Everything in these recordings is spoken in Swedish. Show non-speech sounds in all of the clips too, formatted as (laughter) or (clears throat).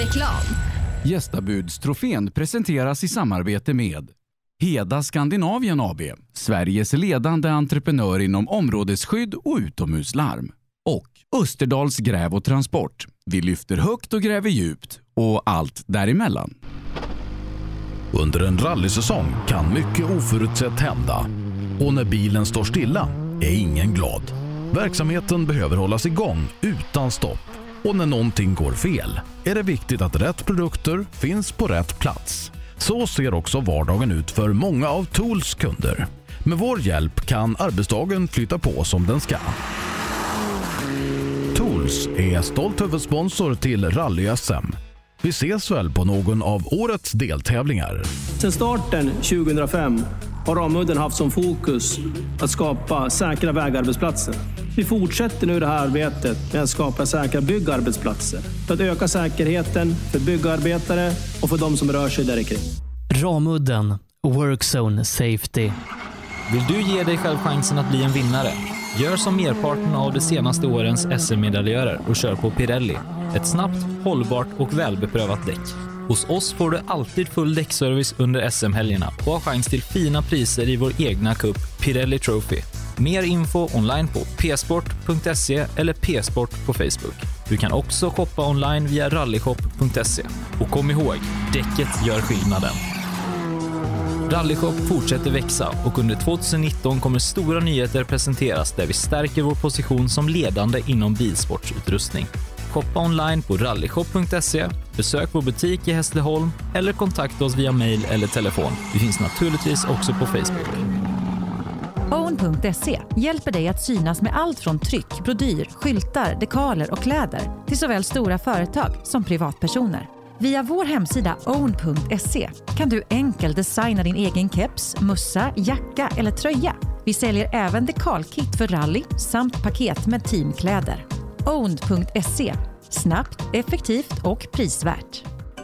Reklam. Gästabudstrofén presenteras i samarbete med Heda Skandinavien AB, Sveriges ledande entreprenör inom områdesskydd och utomhuslarm. Och Österdals gräv och transport. Vi lyfter högt och gräver djupt och allt däremellan. Under en rallysäsong kan mycket oförutsett hända. Och när bilen står stilla är ingen glad. Verksamheten behöver hållas igång utan stopp. Och när någonting går fel är det viktigt att rätt produkter finns på rätt plats. Så ser också vardagen ut för många av Tools kunder. Med vår hjälp kan arbetsdagen flytta på som den ska. Tools är stolt huvudsponsor till Rally-SM. Vi ses väl på någon av årets deltävlingar. Sedan starten 2005 har Ramudden haft som fokus att skapa säkra vägarbetsplatser. Vi fortsätter nu det här arbetet med att skapa säkra byggarbetsplatser för att öka säkerheten för byggarbetare och för de som rör sig där kring. Ramudden Workzone Safety. Vill du ge dig själv chansen att bli en vinnare? Gör som merparten av de senaste årens SM-medaljörer och kör på Pirelli. Ett snabbt, hållbart och välbeprövat däck. Hos oss får du alltid full däckservice under SM-helgerna och har chans till fina priser i vår egna cup Pirelli Trophy. Mer info online på psport.se eller psport på Facebook. Du kan också shoppa online via rallyshop.se. Och kom ihåg, däcket gör skillnaden. Rallyshop fortsätter växa och under 2019 kommer stora nyheter presenteras där vi stärker vår position som ledande inom bilsportsutrustning. Shoppa online på rallyshop.se, besök vår butik i Hässleholm eller kontakta oss via mail eller telefon. Vi finns naturligtvis också på Facebook. Own.se hjälper dig att synas med allt från tryck, brodyr, skyltar, dekaler och kläder till såväl stora företag som privatpersoner. Via vår hemsida own.se kan du enkelt designa din egen keps, mussa, jacka eller tröja. Vi säljer även dekalkit för rally samt paket med teamkläder. Own.se Snabbt, effektivt och prisvärt.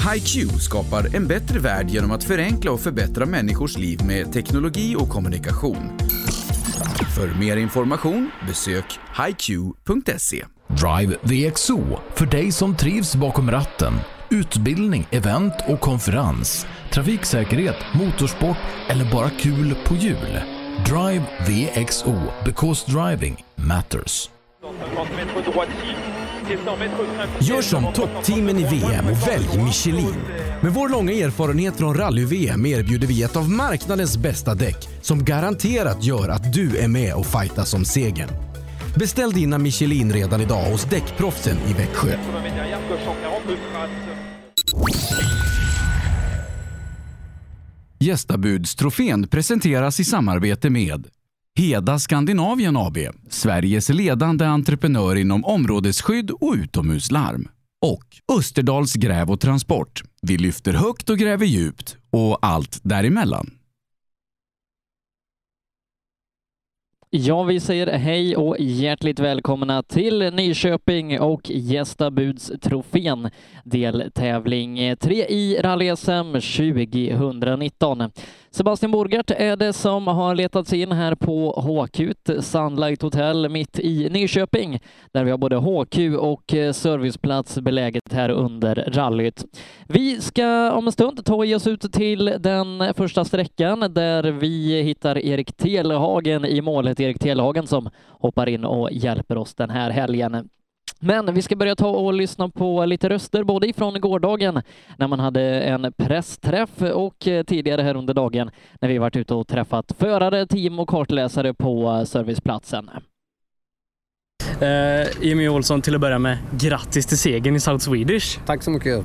HiQ skapar en bättre värld genom att förenkla och förbättra människors liv med teknologi och kommunikation. För mer information besök hiq.se. Drive VXO för dig som trivs bakom ratten. Utbildning, event och konferens. Trafiksäkerhet, motorsport eller bara kul på hjul. Drive VXO because driving matters. Gör som toppteamen i VM och välj Michelin. Med vår långa erfarenhet från rally-VM erbjuder vi ett av marknadens bästa däck som garanterat gör att du är med och fightas om segern. Beställ dina Michelin redan idag hos Däckproffsen i Växjö. Gästabudstrofén presenteras i samarbete med Heda Skandinavien AB, Sveriges ledande entreprenör inom områdesskydd och utomhuslarm. Och Österdals gräv och transport. Vi lyfter högt och gräver djupt och allt däremellan. Ja, vi säger hej och hjärtligt välkomna till Nyköping och Gästabudstrofén deltävling 3 i rally-SM 2019. Sebastian Borgart är det som har letat sig in här på HQ Sunlight Hotel mitt i Nyköping där vi har både HQ och eh, serviceplats beläget här under rallyt. Vi ska om en stund ta oss ut till den första sträckan där vi hittar Erik Telehagen i målet. Erik Telehagen som hoppar in och hjälper oss den här helgen. Men vi ska börja ta och lyssna på lite röster, både ifrån gårdagen när man hade en pressträff och tidigare här under dagen när vi varit ute och träffat förare, team och kartläsare på serviceplatsen. Uh, Jimmy Olsson, till att börja med, grattis till segern i South Swedish. Tack så mycket.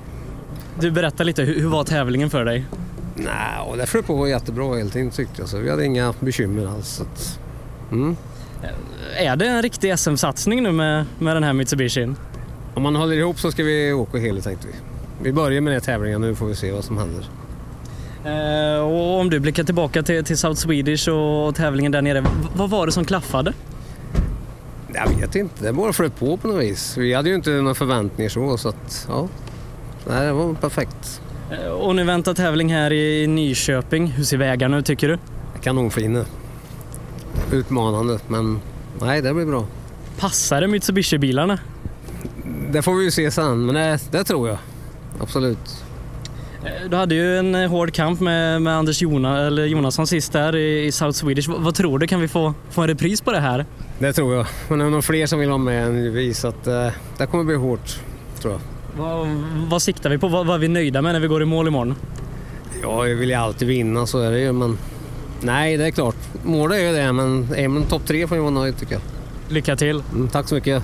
Du, berätta lite, hur, hur var tävlingen för dig? Nej, det flöt på jättebra hela tiden tyckte jag, så vi hade inga bekymmer alls. Att, mm. Är det en riktig SM-satsning nu med, med den här Mitsubishin? Om man håller ihop så ska vi åka hela tänkte vi. Vi börjar med den här tävlingen nu får vi se vad som händer. Eh, och om du blickar tillbaka till, till South Swedish och tävlingen där nere, vad var det som klaffade? Jag vet inte, det bara flöt på på något vis. Vi hade ju inte några förväntningar så, så att ja. Nej, det var perfekt. Eh, och nu väntar tävling här i Nyköping. Hur ser vägarna ut tycker du? Kanonfina. Utmanande, men nej, det blir bra. Passar det Mitsubishi-bilarna? Det får vi ju se sen, men det, det tror jag. Absolut. Eh, du hade ju en hård kamp med, med Anders Jona, eller Jonasson sist där i, i South Swedish. Vad, vad, tror du? Kan vi få, få en repris på det här? Det tror jag. Men det är nog fler som vill vara med än vi, så att, uh, det kommer bli hårt, tror jag. Vad, vad siktar vi på? Vad, vad är vi nöjda med när vi går i mål imorgon? Ja, jag vill ju alltid vinna, så är det ju. Men nej, det är klart. Målet är ju det, men är man topp tre får man vara nöjd tycker jag. Lycka till! Mm, tack så mycket!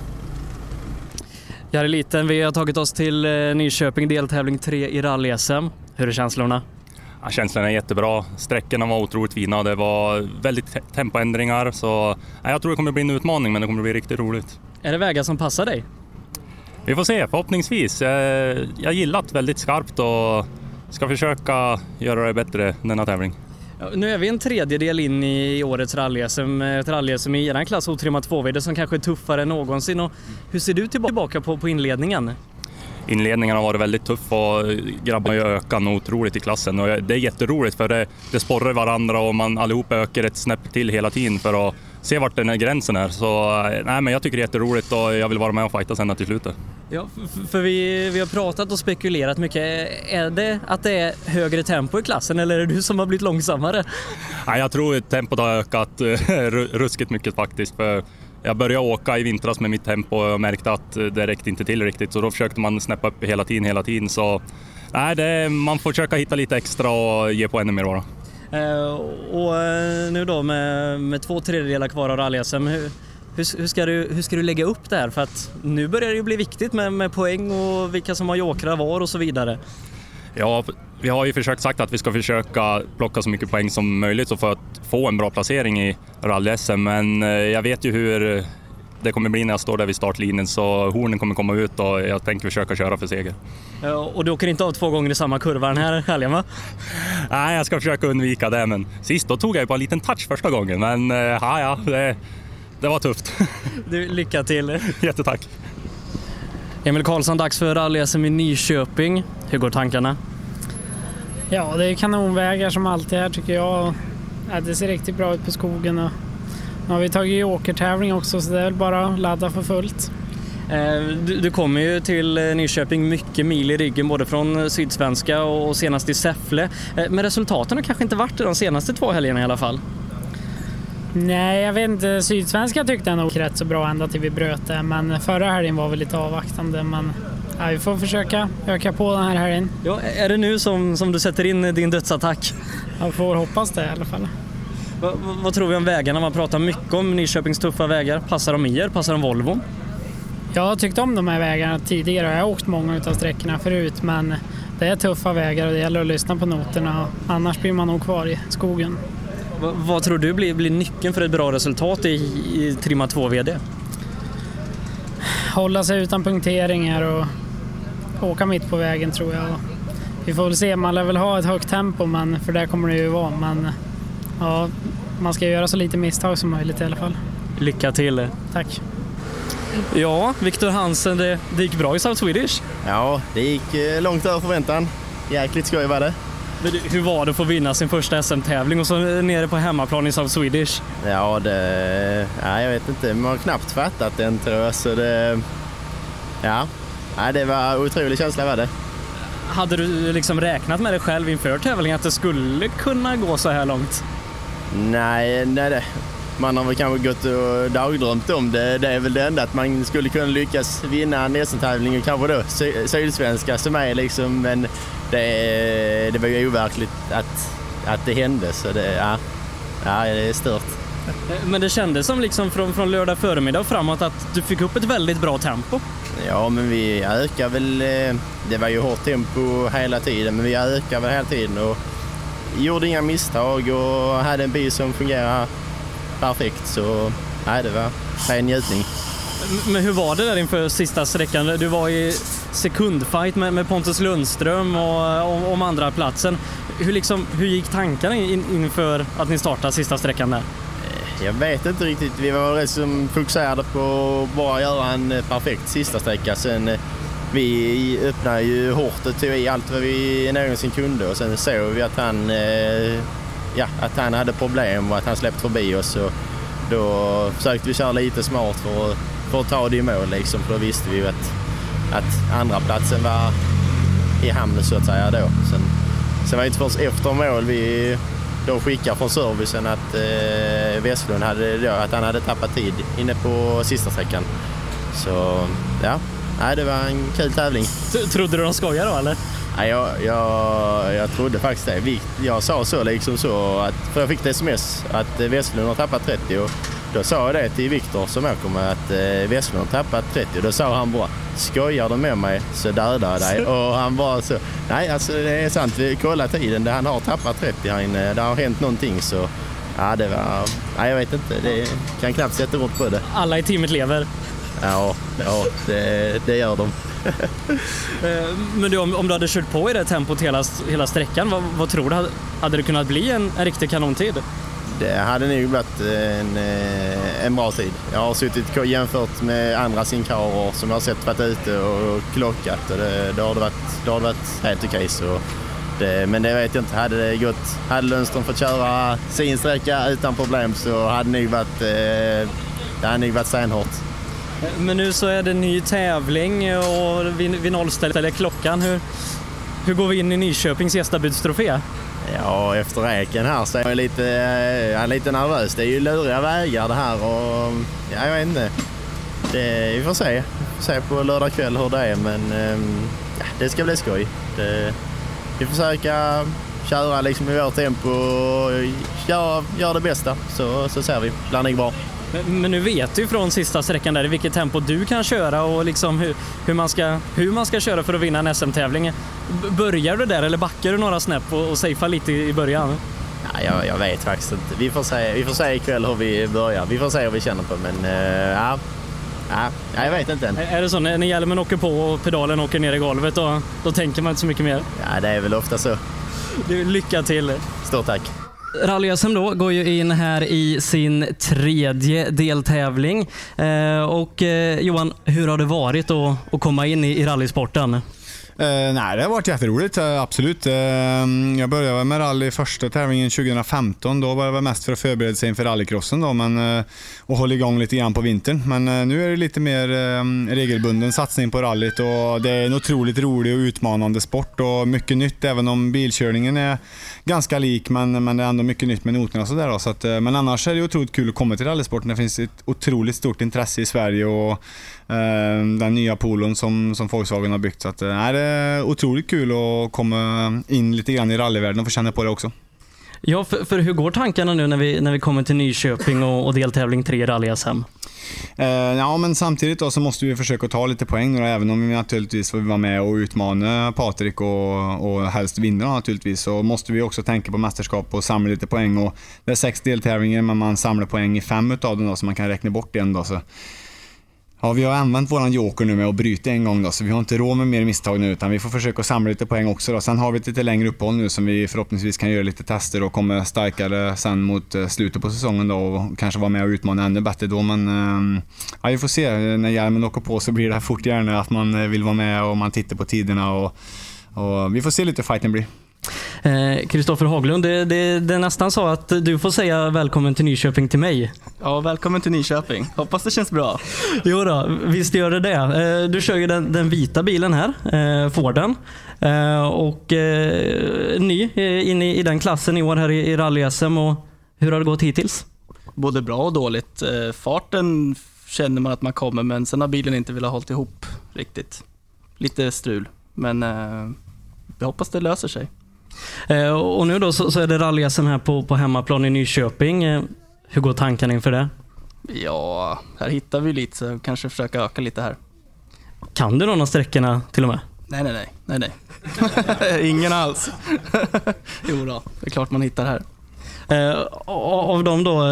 Jari Liten, vi har tagit oss till eh, Nyköping, deltävling 3 i rally-SM. Hur är känslorna? Ja, känslorna är jättebra. Sträckorna var otroligt fina. Det var väldigt tempoändringar. Så, ja, jag tror det kommer bli en utmaning, men det kommer bli riktigt roligt. Är det vägar som passar dig? Vi får se, förhoppningsvis. Jag gillat väldigt skarpt och ska försöka göra det bättre denna tävling. Nu är vi en tredjedel in i årets rally-SM, ett eh, rally-SM i er klass Otrima 2, som kanske är tuffare än någonsin. Och hur ser du tillbaka på, på inledningen? Inledningen har varit väldigt tuff och grabbarna har ökat otroligt i klassen och det är jätteroligt för det, det sporrar varandra och man allihop ökar ett snäpp till hela tiden för att se vart den här gränsen är. Så nej, men jag tycker det är jätteroligt och jag vill vara med och fighta sen till slutet. Ja, för vi, vi har pratat och spekulerat mycket. Är det att det är högre tempo i klassen eller är det du som har blivit långsammare? Nej, jag tror att tempot har ökat ruskigt mycket faktiskt. För jag började åka i vintras med mitt tempo och märkte att det räckte inte till riktigt så då försökte man snäppa upp hela tiden, hela tiden. Så nej, det, man får försöka hitta lite extra och ge på ännu mer bara. Eh, och eh, nu då med, med två tredjedelar kvar av rally-SM, hur, hur, hur, ska du, hur ska du lägga upp det här? För att nu börjar det ju bli viktigt med, med poäng och vilka som har jokrar var och så vidare. Ja, vi har ju försökt sagt att vi ska försöka plocka så mycket poäng som möjligt för att få en bra placering i rally-SM, men eh, jag vet ju hur det kommer bli när jag står där vid startlinjen så hornen kommer komma ut och jag tänker försöka köra för seger. Och du åker inte av två gånger i samma kurva den här helgen va? (laughs) Nej, jag ska försöka undvika det men sist då tog jag ju bara en liten touch första gången men eh, ja, ja, det, det var tufft. (laughs) Du, lycka till! Jättetack! Emil Karlsson, dags för rally-SM i Nyköping. Hur går tankarna? Ja, det är kanonvägar som alltid här tycker jag. Ja, det ser riktigt bra ut på skogen. Och nu har vi tagit åkertävling också så det är väl bara att ladda för fullt. Du, du kommer ju till Nyköping mycket mil i ryggen både från Sydsvenska och senast i Säffle. Men resultaten har kanske inte varit de senaste två helgerna i alla fall? Nej, jag vet inte. Sydsvenska tyckte jag nog rätt så bra ända till vi bröt det. Men förra helgen var väl lite avvaktande. Men ja, vi får försöka öka på den här helgen. Ja, är det nu som, som du sätter in din dödsattack? Jag får hoppas det i alla fall. Va, va, vad tror vi om vägarna? Man pratar mycket om Nyköpings tuffa vägar. Passar de er? Passar de Volvo? Jag har tyckt om de här vägarna tidigare jag har åkt många av sträckorna förut men det är tuffa vägar och det gäller att lyssna på noterna annars blir man nog kvar i skogen. Va, vad tror du blir, blir nyckeln för ett bra resultat i, i Trimma 2 VD? Hålla sig utan punkteringar och åka mitt på vägen tror jag. Vi får väl se, man lär väl ha ett högt tempo men för det kommer det ju vara. Men ja, man ska göra så lite misstag som möjligt i alla fall. Lycka till! Tack! Ja, Viktor Hansen, det, det gick bra i South Swedish? Ja, det gick eh, långt över förväntan. Jäkligt skoj var det. Men hur var det att få vinna sin första SM-tävling och så nere på hemmaplan i South Swedish? Ja, det... Ja, jag vet inte. Man har knappt fattat den tror jag. Så det... Ja, ja det var en otrolig känsla var det. Hade du liksom räknat med dig själv inför tävlingen att det skulle kunna gå så här långt? Nej, nej det, man har väl kanske gått och dagdrömt om det. Det är väl det enda att man skulle kunna lyckas vinna en SM-tävling och kanske då sy Sydsvenska som är liksom, men det, det var ju overkligt att, att det hände så det, ja, ja, det är stört. Men det kändes som liksom från, från lördag förmiddag framåt att du fick upp ett väldigt bra tempo. Ja, men vi ökar väl. Det var ju hårt tempo hela tiden, men vi ökar väl hela tiden och gjorde inga misstag och hade en bil som fungerade perfekt. Så nej, det var ren njutning. Men hur var det där inför sista sträckan? Du var i sekundfight med, med Pontus Lundström och om, om andra platsen. Hur, liksom, hur gick tankarna in, inför att ni startade sista sträckan där? Jag vet inte riktigt. Vi var rätt som fokuserade på att bara göra en perfekt sista sträcka. Sen vi öppnade ju hårt och tog i allt vad vi någonsin kunde och sen såg vi att han, eh, ja, att han hade problem och att han släppte förbi oss. Och då försökte vi köra lite smart för att, för att ta det i mål liksom, för då visste vi att, att andra platsen var i hamn så att säga då. Sen, sen var det inte först efter mål vi då skickade från servicen att eh, Westlund hade, då, att han hade tappat tid inne på sista sträckan. Så ja, nej, det var en kul tävling. Trodde du de skojade då eller? Nej, jag, jag, jag trodde faktiskt det. Jag sa så liksom så att, för jag fick ett sms att Westlund har tappat 30 och då sa jag det till Viktor som åker med att eh, Westlund har tappat 30 och då sa han bara skojar du med mig så dödar jag dig. Och han bara så, nej alltså det är sant, vi kollar tiden, han har tappat 30 här inne, det har hänt någonting så ja det var, nej jag vet inte, det kan knappt sätta ord på det. Alla i teamet lever? Ja, (laughs) ja det, det gör de. (laughs) Men du, om, om, du hade kört på i det tempot hela, hela sträckan, vad, vad tror du? Hade det kunnat bli en, en riktig kanontid? Det hade nog blivit en, en bra tid. Jag har suttit och jämfört med andra sinkarer som jag har sett varit ute och klockat och det, då har det varit, då har det varit helt okej. Okay, men det vet jag inte. Hade det gått, hade Lundström fått köra sin sträcka utan problem så hade det nog varit, det hade nog varit stenhårt. Men nu så är det ny tävling och vi, vi nollställer klockan. Hur, hur går vi in i Nyköpings gästabudstrofé? Ja, efter räken här så är jag lite, eh, jag är lite nervös. Det är ju luriga vägar det här och ja, jag vet inte. Det, vi får se. Vi får se på lördag kväll hur det är men ehm, ja, det ska bli skoj. Det, vi försöker köra liksom i vårt tempo och göra, gör det bästa så, så ser vi. Det blir nog bra. Men, men, nu vet du från sista sträckan där i vilket tempo du kan köra och liksom hur, hur, man, ska, hur man ska köra för att vinna en SM-tävling. Börjar du där eller backar du några snäpp och, och safear lite i början? Ja, jag, jag, vet faktiskt inte. Vi får, se, vi får se ikväll hur vi börjar. Vi får se hur vi känner på men uh, ja. Ja, jag vet inte än. Är det så när hjälmen åker på och pedalen åker ner i golvet då, då tänker man inte så mycket mer? Ja, det är väl ofta så. Du, lycka till! Stort tack! Rally-SM då går ju in här i sin tredje deltävling. Eh, och eh, Johan, hur har det varit att, att komma in i, i rallysporten? Eh, nej, det har varit jätteroligt, eh, absolut. Eh, jag började med rally första tävlingen 2015. Då var det mest för att förbereda sig inför rallycrossen då, men, och hålla igång lite grann på vintern. Men nu är det lite mer regelbunden satsning på rallyt och det är en otroligt rolig och utmanande sport och mycket nytt även om bilkörningen är ganska lik men, men det är ändå mycket nytt med noterna och sådär. Så att, men annars är det otroligt kul att komma till rallysporten. Det finns ett otroligt stort intresse i Sverige och den nya polon som, som Volkswagen har byggt. Så att, eh, nej, det är otroligt kul att komma in lite grann i rallyvärlden och få känna på det också. Ja, för, för hur går tankarna nu när vi, när vi kommer till Nyköping och, och deltävling 3 i rally-SM? Eh, ja, men samtidigt då så måste vi försöka ta lite poäng då, även om vi naturligtvis får vara med och utmana Patrik och, och helst vinna naturligtvis, så måste vi också tänka på mästerskap och samla lite poäng. Och det är sex deltävlingar, men man samlar poäng i fem utav dem då, så man kan räkna bort en. Då, så. Ja, vi har använt våran joker nu med att bryta en gång då, så vi har inte råd med mer misstag nu utan vi får försöka samla lite poäng också. Då. Sen har vi ett lite längre uppehåll nu som vi förhoppningsvis kan göra lite tester och komma starkare sen mot eh, slutet på säsongen då och kanske vara med och utmana ännu bättre då. Men eh, ja, vi får se. När hjälmen åker på så blir det fort gärna att man eh, vill vara med och man tittar på tiderna och, och vi får se lite hur fighten blir. Kristoffer eh, Haglund, det, det, det är nästan så att du får säga välkommen till Nyköping till mig. Ja, välkommen till Nyköping. Hoppas det känns bra. Jo då, visst gör det det. Eh, du kör ju den, den vita bilen här, eh, Forden. Eh, och eh, ny inne i den klassen i år här i, i rally-SM. Hur har det gått hittills? Både bra och dåligt. Eh, farten känner man att man kommer, men sen har bilen inte velat hålla ihop riktigt. Lite strul, men jag hoppas det löser sig. Eh, och nu då så, är det rally här på, på hemmaplan i Nyköping. Eh, hur går tankarna inför det? Ja, här hittar vi lite så kanske försöka öka lite här. Kan du någon av sträckorna till och med? Nej, nej, nej. nej, nej. (laughs) Ingen alls. (laughs) jo då, det är klart man hittar här. Eh, av de då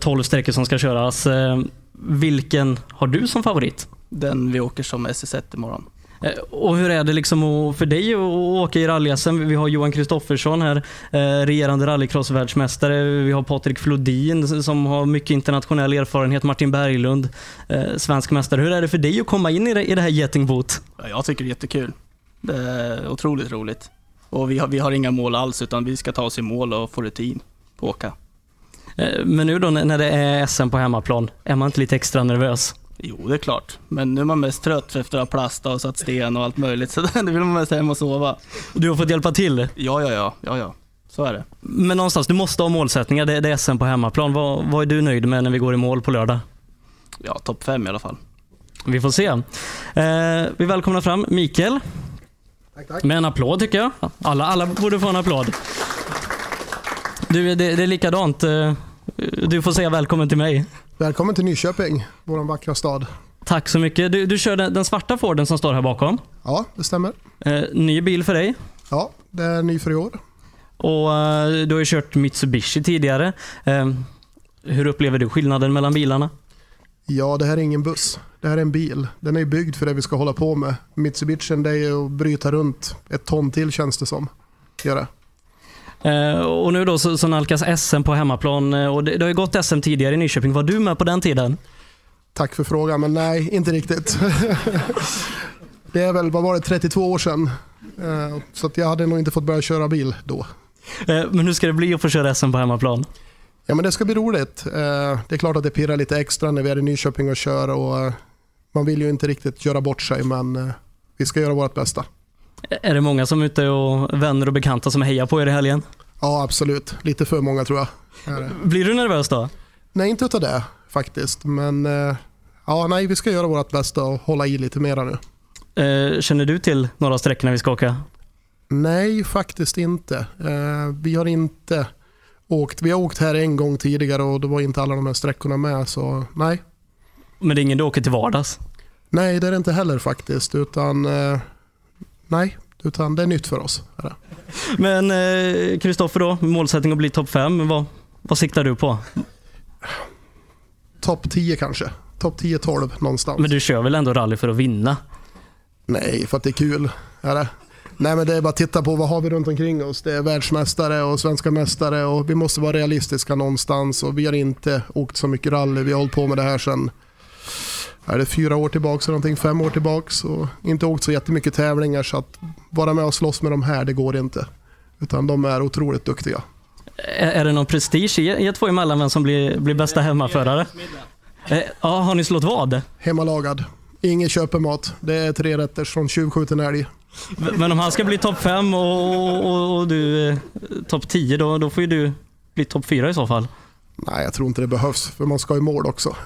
12 sträckor som ska köras, vilken har du som favorit? Den vi åker som SS1 imorgon. Eh, och hur är det liksom för dig att åka i rally Vi har Johan Kristoffersson här, eh, regerande rallycrossvärldsmästare. Vi har Patrik Flodin som har mycket internationell erfarenhet. Martin Berglund, eh, svensk mästare. Hur är det för dig att komma in i det här getingboot? Jag tycker det är jättekul. Det är otroligt roligt. Och vi har, vi har inga mål alls utan vi ska ta oss i mål och få rutin på att åka. Men nu då när det är SM på hemmaplan, är man inte lite extra nervös? Jo, det är klart. Men nu är man mest trött efter att ha plastat och satt sten och allt möjligt. (laughs) Så nu vill man mest hem och sova. Du har fått hjälpa till? Ja, ja, ja. ja, ja. Så är det. Men någonstans, du måste ha målsättningar. Det, det är SM på hemmaplan. Vad, vad är du nöjd med när vi går i mål på lördag? Ja, topp fem i alla fall. Vi får se. Eh, vi välkomnar fram Mikael. Tack, tack. Med en applåd tycker jag. Alla, alla borde få en applåd. Du, det, det är likadant. Eh, du får säga välkommen till mig. Välkommen till Nyköping, vår vackra stad. Tack så mycket. Du, du kör den, den svarta Forden som står här bakom. Ja, det stämmer. Eh, ny bil för dig. Ja, det är ny för i år. Och eh, Du har ju kört Mitsubishi tidigare. Eh, hur upplever du skillnaden mellan bilarna? Ja, det här är ingen buss. Det här är en bil. Den är byggd för det vi ska hålla på med. Mitsubishi det är att bryta runt ett ton till känns det som. Gör det. Eh, och nu då så, så nalkas SM på hemmaplan eh, och det, det har ju gått SM tidigare i Nyköping. Var du med på den tiden? Tack för frågan, men nej, inte riktigt. (laughs) det är väl, vad var det, 32 år sedan. Eh, så jag hade nog inte fått börja köra bil då. Men hur ska det bli att få köra SM på hemmaplan? Ja, men det ska bli roligt. Det är klart att det pirrar lite extra när vi är i Nyköping och kör. Och man vill ju inte riktigt göra bort sig, men vi ska göra vårt bästa. Är det många som är ute och vänner och bekanta som hejar på er i helgen? Ja, absolut. Lite för många tror jag. Blir du nervös då? Nej, inte utav det faktiskt. Men eh, ja, nej, vi ska göra vårt bästa och hålla i lite mera nu. Eh, känner du till några sträckor vi ska åka? Nej, faktiskt inte. Eh, vi har inte åkt. Vi har åkt här en gång tidigare och då var inte alla de här sträckorna med, så nej. Men det är ingen du åker till vardags? Nej, det är det inte heller faktiskt. Utan nej, utan det är nytt för oss. Men Kristoffer eh, då, målsättning att bli topp 5. Vad, vad siktar du på? Topp 10 kanske. Topp 10-12 någonstans. Men du kör väl ändå rally för att vinna? Nej, för att det är kul. Är det? Nej, men det är bara att titta på vad har vi runt omkring oss. Det är världsmästare och svenska mästare och vi måste vara realistiska någonstans och vi har inte åkt så mycket rally. Vi har hållit på med det här sedan är det fyra år tillbaka, någonting, fem år tillbaka och inte åkt så jättemycket tävlingar så att vara med och slåss med de här, det går inte. Utan de är otroligt duktiga. Är, är det någon prestige i er två emellan vem som blir, blir bästa hemmaförare? Eh, Ja, har ni slått vad? Hemmalagad. Ingen köpemat. Det är tre rätter från tjuvskjuten älg. Men om han ska bli topp fem och, och, och du eh, topp 10, då, då får ju du bli topp fyra i så fall. Nej, jag tror inte det behövs, för man ska i mål också.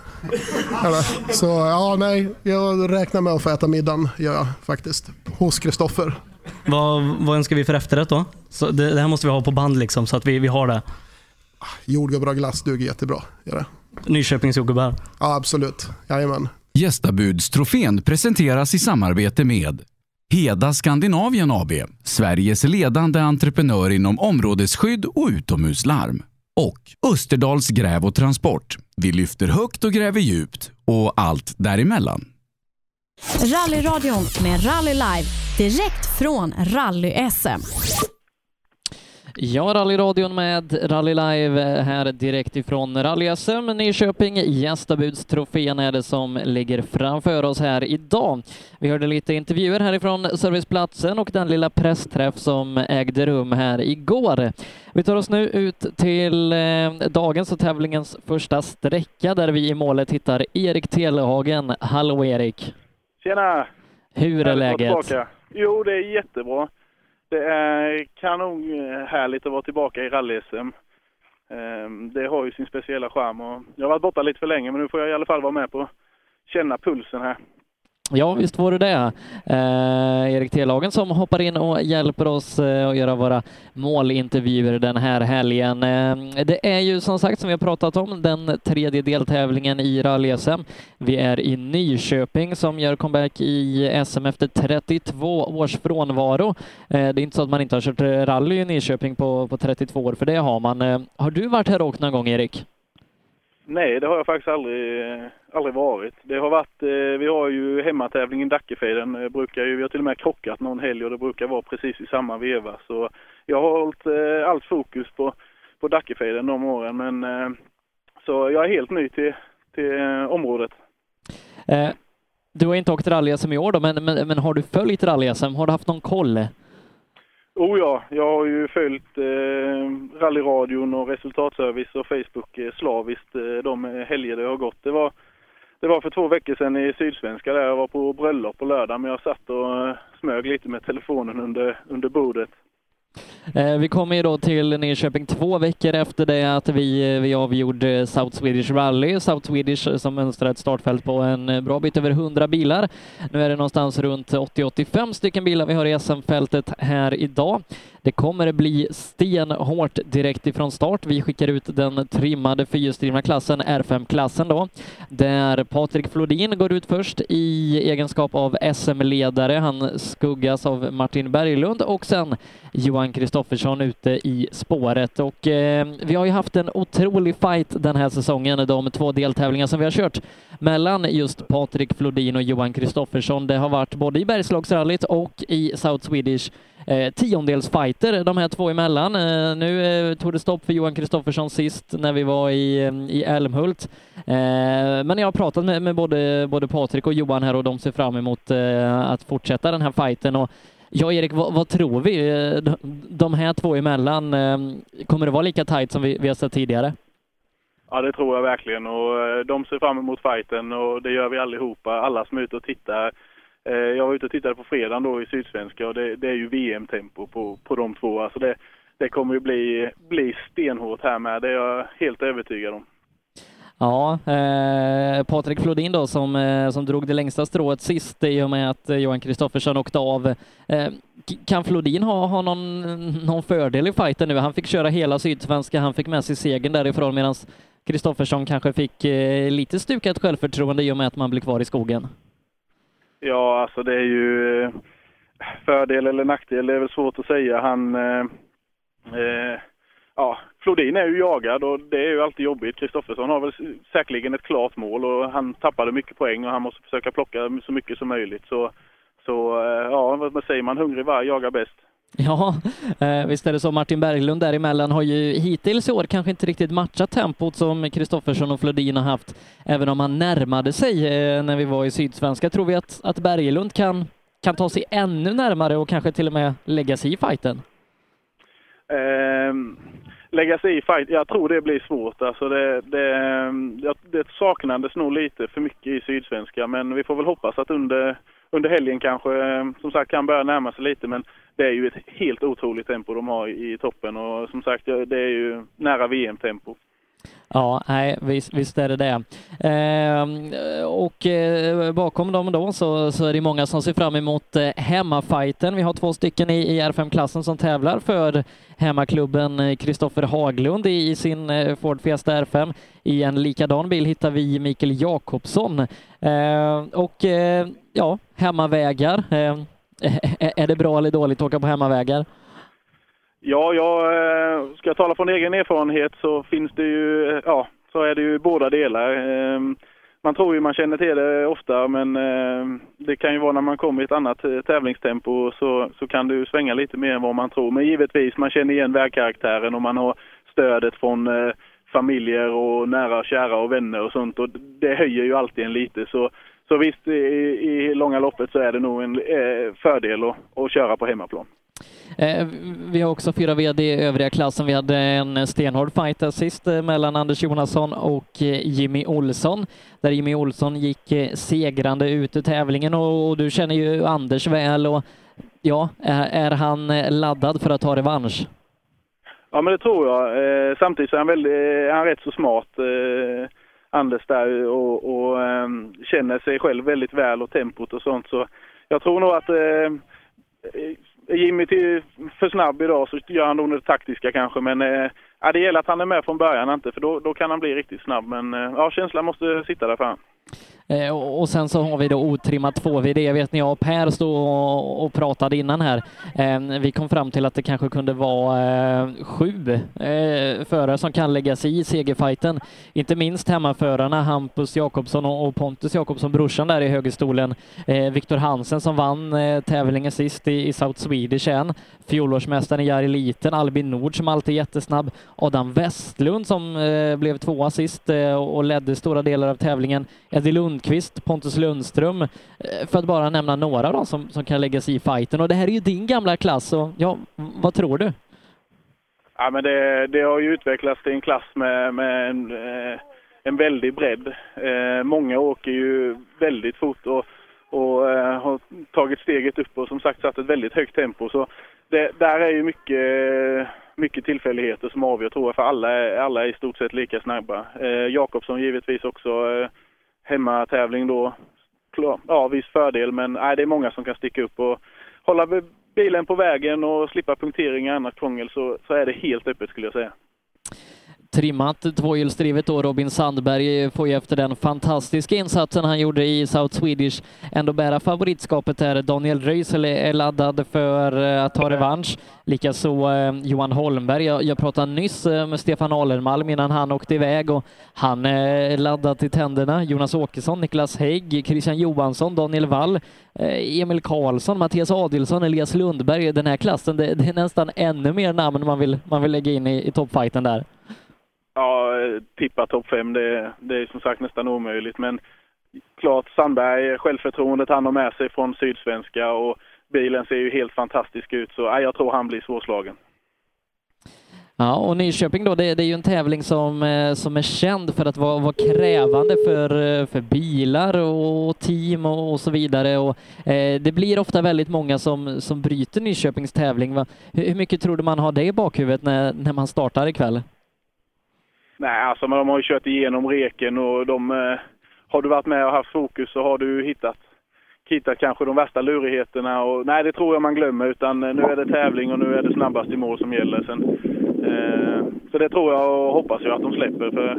Eller, Så ja, nej, jag räknar med att få äta middagen, gör jag faktiskt. Hos Kristoffer. Vad, vad önskar vi för efterrätt då? Så det, det här måste vi ha på band liksom, så att vi, vi har det. Jordgubbar och glass duger jättebra. Gör det. Nyköpings jordgubbar. Ja, absolut. Jajamän. Gästabudstrofén presenteras i samarbete med Heda Skandinavien AB, Sveriges ledande entreprenör inom områdesskydd och utomhuslarm. Och Österdals gräv och transport. Vi lyfter högt och gräver djupt och allt däremellan. Rallyradion med Rally Live direkt från Rally-SM. Ja, rallyradion med Rally Live här direkt ifrån Rally-SM Nyköping. Gästabudstrofén är det som ligger framför oss här idag. Vi hörde lite intervjuer härifrån serviceplatsen och den lilla pressträff som ägde rum här igår. Vi tar oss nu ut till eh, dagens och tävlingens första sträcka där vi i målet hittar Erik Telehagen. Hallå Erik! Tjena! Hur är läget? Jo, det är jättebra. Det är kanonhärligt eh, att vara tillbaka i rally-SM. Ehm, det har ju sin speciella charm och jag har varit borta lite för länge men nu får jag i alla fall vara med på känna pulsen här. Ja, visst var det det. Eh, Erik Telagen som hoppar in och hjälper oss eh, att göra våra målintervjuer den här helgen. Eh, det är ju som sagt som vi har pratat om den tredje deltävlingen i rally-SM. Vi är i Nyköping som gör comeback i SM efter 32 års frånvaro. Eh, det är inte så att man inte har kört rally i Nyköping på, på 32 år, för det har man. Eh, har du varit här och åkt någon gång, Erik? Nej, det har jag faktiskt aldrig, eh, aldrig varit. Det har varit, eh, vi har ju hemmatävlingen Dackefejden, eh, brukar ju, vi har till och med krockat någon helg och det brukar vara precis i samma veva. Så jag har hållit eh, allt fokus på, på Dackefejden de åren men eh, så jag är helt ny till, till eh, området. Eh, du har inte åkt rally-SM i år då, men, men, men har du följt rally-SM? Har du haft någon koll? Oh ja, jag har ju följt eh, rallyradion och resultatservice och Facebook eh, slaviskt eh, de helger det har gått. Det var, det var för två veckor sedan i Sydsvenska där jag var på bröllop på lördag men jag satt och eh, smög lite med telefonen under, under bordet. Eh, vi kommer ju då till Nyköping två veckor efter det att vi, eh, vi avgjorde South Swedish Rally. South Swedish eh, som mönstrar ett startfält på en bra bit över 100 bilar. Nu är det någonstans runt 80-85 stycken bilar vi har i SM-fältet här idag. Det kommer bli stenhårt direkt ifrån start. Vi skickar ut den trimmade fyrhjulsdrivna klassen, R5-klassen då, där Patrik Flodin går ut först i egenskap av SM-ledare. Han skuggas av Martin Berglund och sen Johan Kristoffersson Kristoffersson ute i spåret. Och eh, vi har ju haft en otrolig fight den här säsongen, de två deltävlingar som vi har kört mellan just Patrik Flodin och Johan Kristoffersson. Det har varit både i Bergslagsrallyt och i South Swedish eh, tiondelsfighter de här två emellan. Eh, nu eh, tog det stopp för Johan Kristoffersson sist när vi var i, eh, i Älmhult. Eh, men jag har pratat med, med både, både Patrik och Johan här och de ser fram emot eh, att fortsätta den här fighten. Och Ja, Erik, vad, vad tror vi? Eh, de- här två emellan, eh, kommer det vara lika tajt som vi, vi har sett tidigare? Ja, det tror jag verkligen och eh, de ser fram emot fighten och det gör vi allihopa, alla som är ute och tittar. Jag var ute och tittade på fredagen då i Sydsvenska och det, det är ju VM-tempo på, på de två. Alltså det, det kommer ju bli, bli stenhårt här med, det är jag helt övertygad om. Ja, eh, Patrik Flodin då som, eh, som drog det längsta strået sist i och med att eh, Johan Kristoffersson åkte av. Eh, kan Flodin ha, ha någon, någon fördel i fighten nu? Han fick köra hela Sydsvenska, han fick med sig segern därifrån medan Kristoffersson kanske fick eh, lite stukat självförtroende i och med att man blir kvar i skogen. Ja, alltså det är ju eh, fördel eller nackdel, det är väl svårt att säga. Han, eh, eh, ja, Flodin är ju jagad och det är ju alltid jobbigt. Kristoffersson har väl säkerligen ett klart mål och han tappade mycket poäng och han måste försöka plocka så mycket som möjligt. Så, så eh, ja, vad säger man, hungrig varg jagar bäst. Ja, eh, visst är det så. Martin Berglund däremellan har ju hittills i år kanske inte riktigt matchat tempot som Kristoffersson och Flodin har haft, även om han närmade sig eh, när vi var i Sydsvenska. Tror vi att, att Berglund kan kan ta sig ännu närmare och kanske till och med lägga sig i fighten? Eh, lägga sig i fight, jag tror det blir svårt. Alltså det, det, det saknades nog lite för mycket i Sydsvenska, men vi får väl hoppas att under, under helgen kanske, som sagt, kan börja närma sig lite. Men det är ju ett helt otroligt tempo de har i toppen och som sagt, det är ju nära VM-tempo. Ja, nej, visst, visst är det det. Eh, och eh, bakom dem då så, så är det många som ser fram emot eh, hemmafajten. Vi har två stycken i, i R5-klassen som tävlar för hemmaklubben eh, Kristoffer Haglund i, i sin eh, Ford Fiesta R5. I en likadan bil hittar vi Mikael Jakobsson. Eh, och eh, ja, hemmavägar. Ehm, (laughs) är det bra eller dåligt att åka på hemmavägar? Ja, jag eh, ska jag tala från egen erfarenhet så finns det ju, eh, ja, så är det ju båda delar. Ehm, man tror ju man känner till det ofta men ehm, det kan ju vara när man kommer i ett annat eh, tävlingstempo så, så kan det ju svänga lite mer än vad man tror. Men givetvis, man känner igen vägkaraktären och man har stödet från familjer och nära och kära och vänner och sånt och det höjer ju alltid en lite. Så, så visst, i, i långa loppet så är det nog en fördel att, att köra på hemmaplan. Eh, vi har också fyra VD i övriga klassen. Vi hade en stenhård fight sist eh, mellan Anders Jonasson och eh, Jimmy Olsson, där Jimmy Olsson gick segrande ut ur tävlingen och du känner ju Anders väl och ja, är han laddad för att ta revansch? Ja, men det tror jag. samtidigt är han, väldigt, är han rätt så smart, Anders där, och, och ehm, känner sig själv väldigt väl och tempot och sånt. Så jag tror nog att Jimmy till för snabb idag så gör han nog det taktiska kanske. Men eh, det gäller att han är med från början inte, för då, då kan han bli riktigt snabb. Men eh, ja, känslan måste sitta där för honom. Eh, och sen så har vi då otrimmat 2VD. Jag vet när jag och Per stod och pratade innan här. Ehm, vi kom fram till att det kanske kunde vara eh, sju eh, förare som kan lägga sig i segerfighten. Inte minst hemmaförarna Hampus Jakobsson och Pontus Jakobsson, brorsan där i högerstolen. Viktor Hansen som vann tävlingen sist i South Swedish än. Fjolårsmästaren Jari Liten, Albin Nord som alltid är jättesnabb. Adam Westlund som blev tvåa sist och ledde stora delar av tävlingen. Eddie Lundqvist, Pontus Lundström, eh, för att bara nämna några av dem som, som kan lägga sig i fighten. Och det här är ju din gamla klass, och ja, vad tror du? Ja, men det, det har ju utvecklats till en klass med, med en, eh, en väldig bredd. Eh, många åker ju väldigt fort och, och har tagit steget upp och som sagt satt ett väldigt högt tempo. Så det, där är ju mycket, mycket tillfälligheter som avgör tror jag, för alla är, alla är i stort sett lika snabba. Eh, Jakobsson givetvis också eh, hemmatävling då. Ja, viss fördel, men nej, det är många som kan sticka upp och hålla bilen på vägen och slippa punktering och annat krångel så, så är det helt öppet skulle jag säga trimmat tvåhjulsdrivet då. Robin Sandberg får ju efter den fantastiska insatsen han gjorde i South Swedish ändå bära favoritskapet här. Daniel Röisel är laddad för eh, att ta revansch. Likaså eh, Johan Holmberg. Jag, jag pratade nyss eh, med Stefan Alenmalm innan han åkte iväg och han är laddad till tänderna. Jonas Åkesson, Niklas Hägg, Christian Johansson, Daniel Wall, Emil Karlsson, Mattias Adilsson, Elias Lundberg. Den här klassen, det, det är nästan ännu mer namn man vill, man vill lägga in i, i toppfighten där. Ja, tippa topp fem, det, det är som sagt nästan omöjligt. Men klart, Sandberg, självförtroendet han har med sig från Sydsvenska och bilen ser ju helt fantastisk ut. Så ja, jag tror han blir svårslagen. Ja, och Nyköping då, det, det, är ju en tävling som, eh, som är känd för att vara, vara krävande för, eh, för bilar och team och, och så vidare. Och, eh, det blir ofta väldigt många som, som bryter Nyköpings tävling. Va? Hur, hur mycket tror du man har det i bakhuvudet när, när man startar ikväll? Nej, alltså de har ju kört igenom reken och de... Eh, har du varit med och haft fokus så har du hittat, hittat kanske de värsta lurigheterna. Och, nej, det tror jag man glömmer utan eh, nu är det tävling och nu är det snabbast i mål som gäller. Sen, eh, så det tror jag och hoppas jag att de släpper. För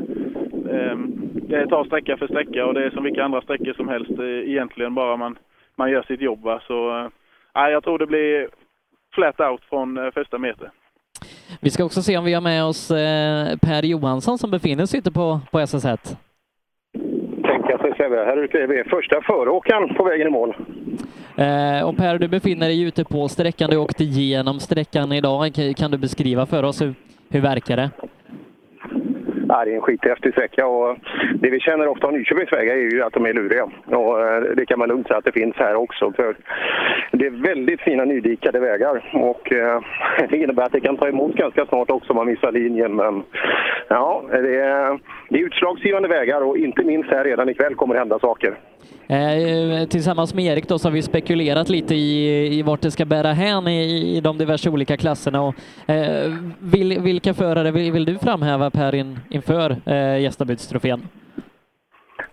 eh, Det tar sträcka för sträcka och det är som vilka andra sträckor som helst eh, egentligen bara man, man gör sitt jobb. Va? Så eh, jag tror det blir flat out från eh, första meter. Vi ska också se om vi har med oss eh, Per Johansson som befinner sig ute på, på SS1. Tänka sig Sebbe, här ute är vi första föråkaren på vägen i mål. Eh, och Per, du befinner dig ute på sträckan. Du åkte igenom sträckan idag. Kan du beskriva för oss hur, hur verkar det? Nej, det är en skithäftig sträcka och det vi känner ofta om Nyköpings vägar är ju att de är luriga. Och eh, det kan man lugnt säga att det finns här också. För det är väldigt fina nydikade vägar och eh, (laughs) det innebär att det kan ta emot ganska snart också om man missar linjen. Men ja, det är, det är utslagsgivande vägar och inte minst här redan ikväll kommer det hända saker. Eh, tillsammans med Erik då så har vi spekulerat lite i, i vart det ska bära hän i, i de diverse olika klasserna. Och, eh, vil, vilka förare vill, vill, du framhäva Per in, inför eh, Gästabudstrofén?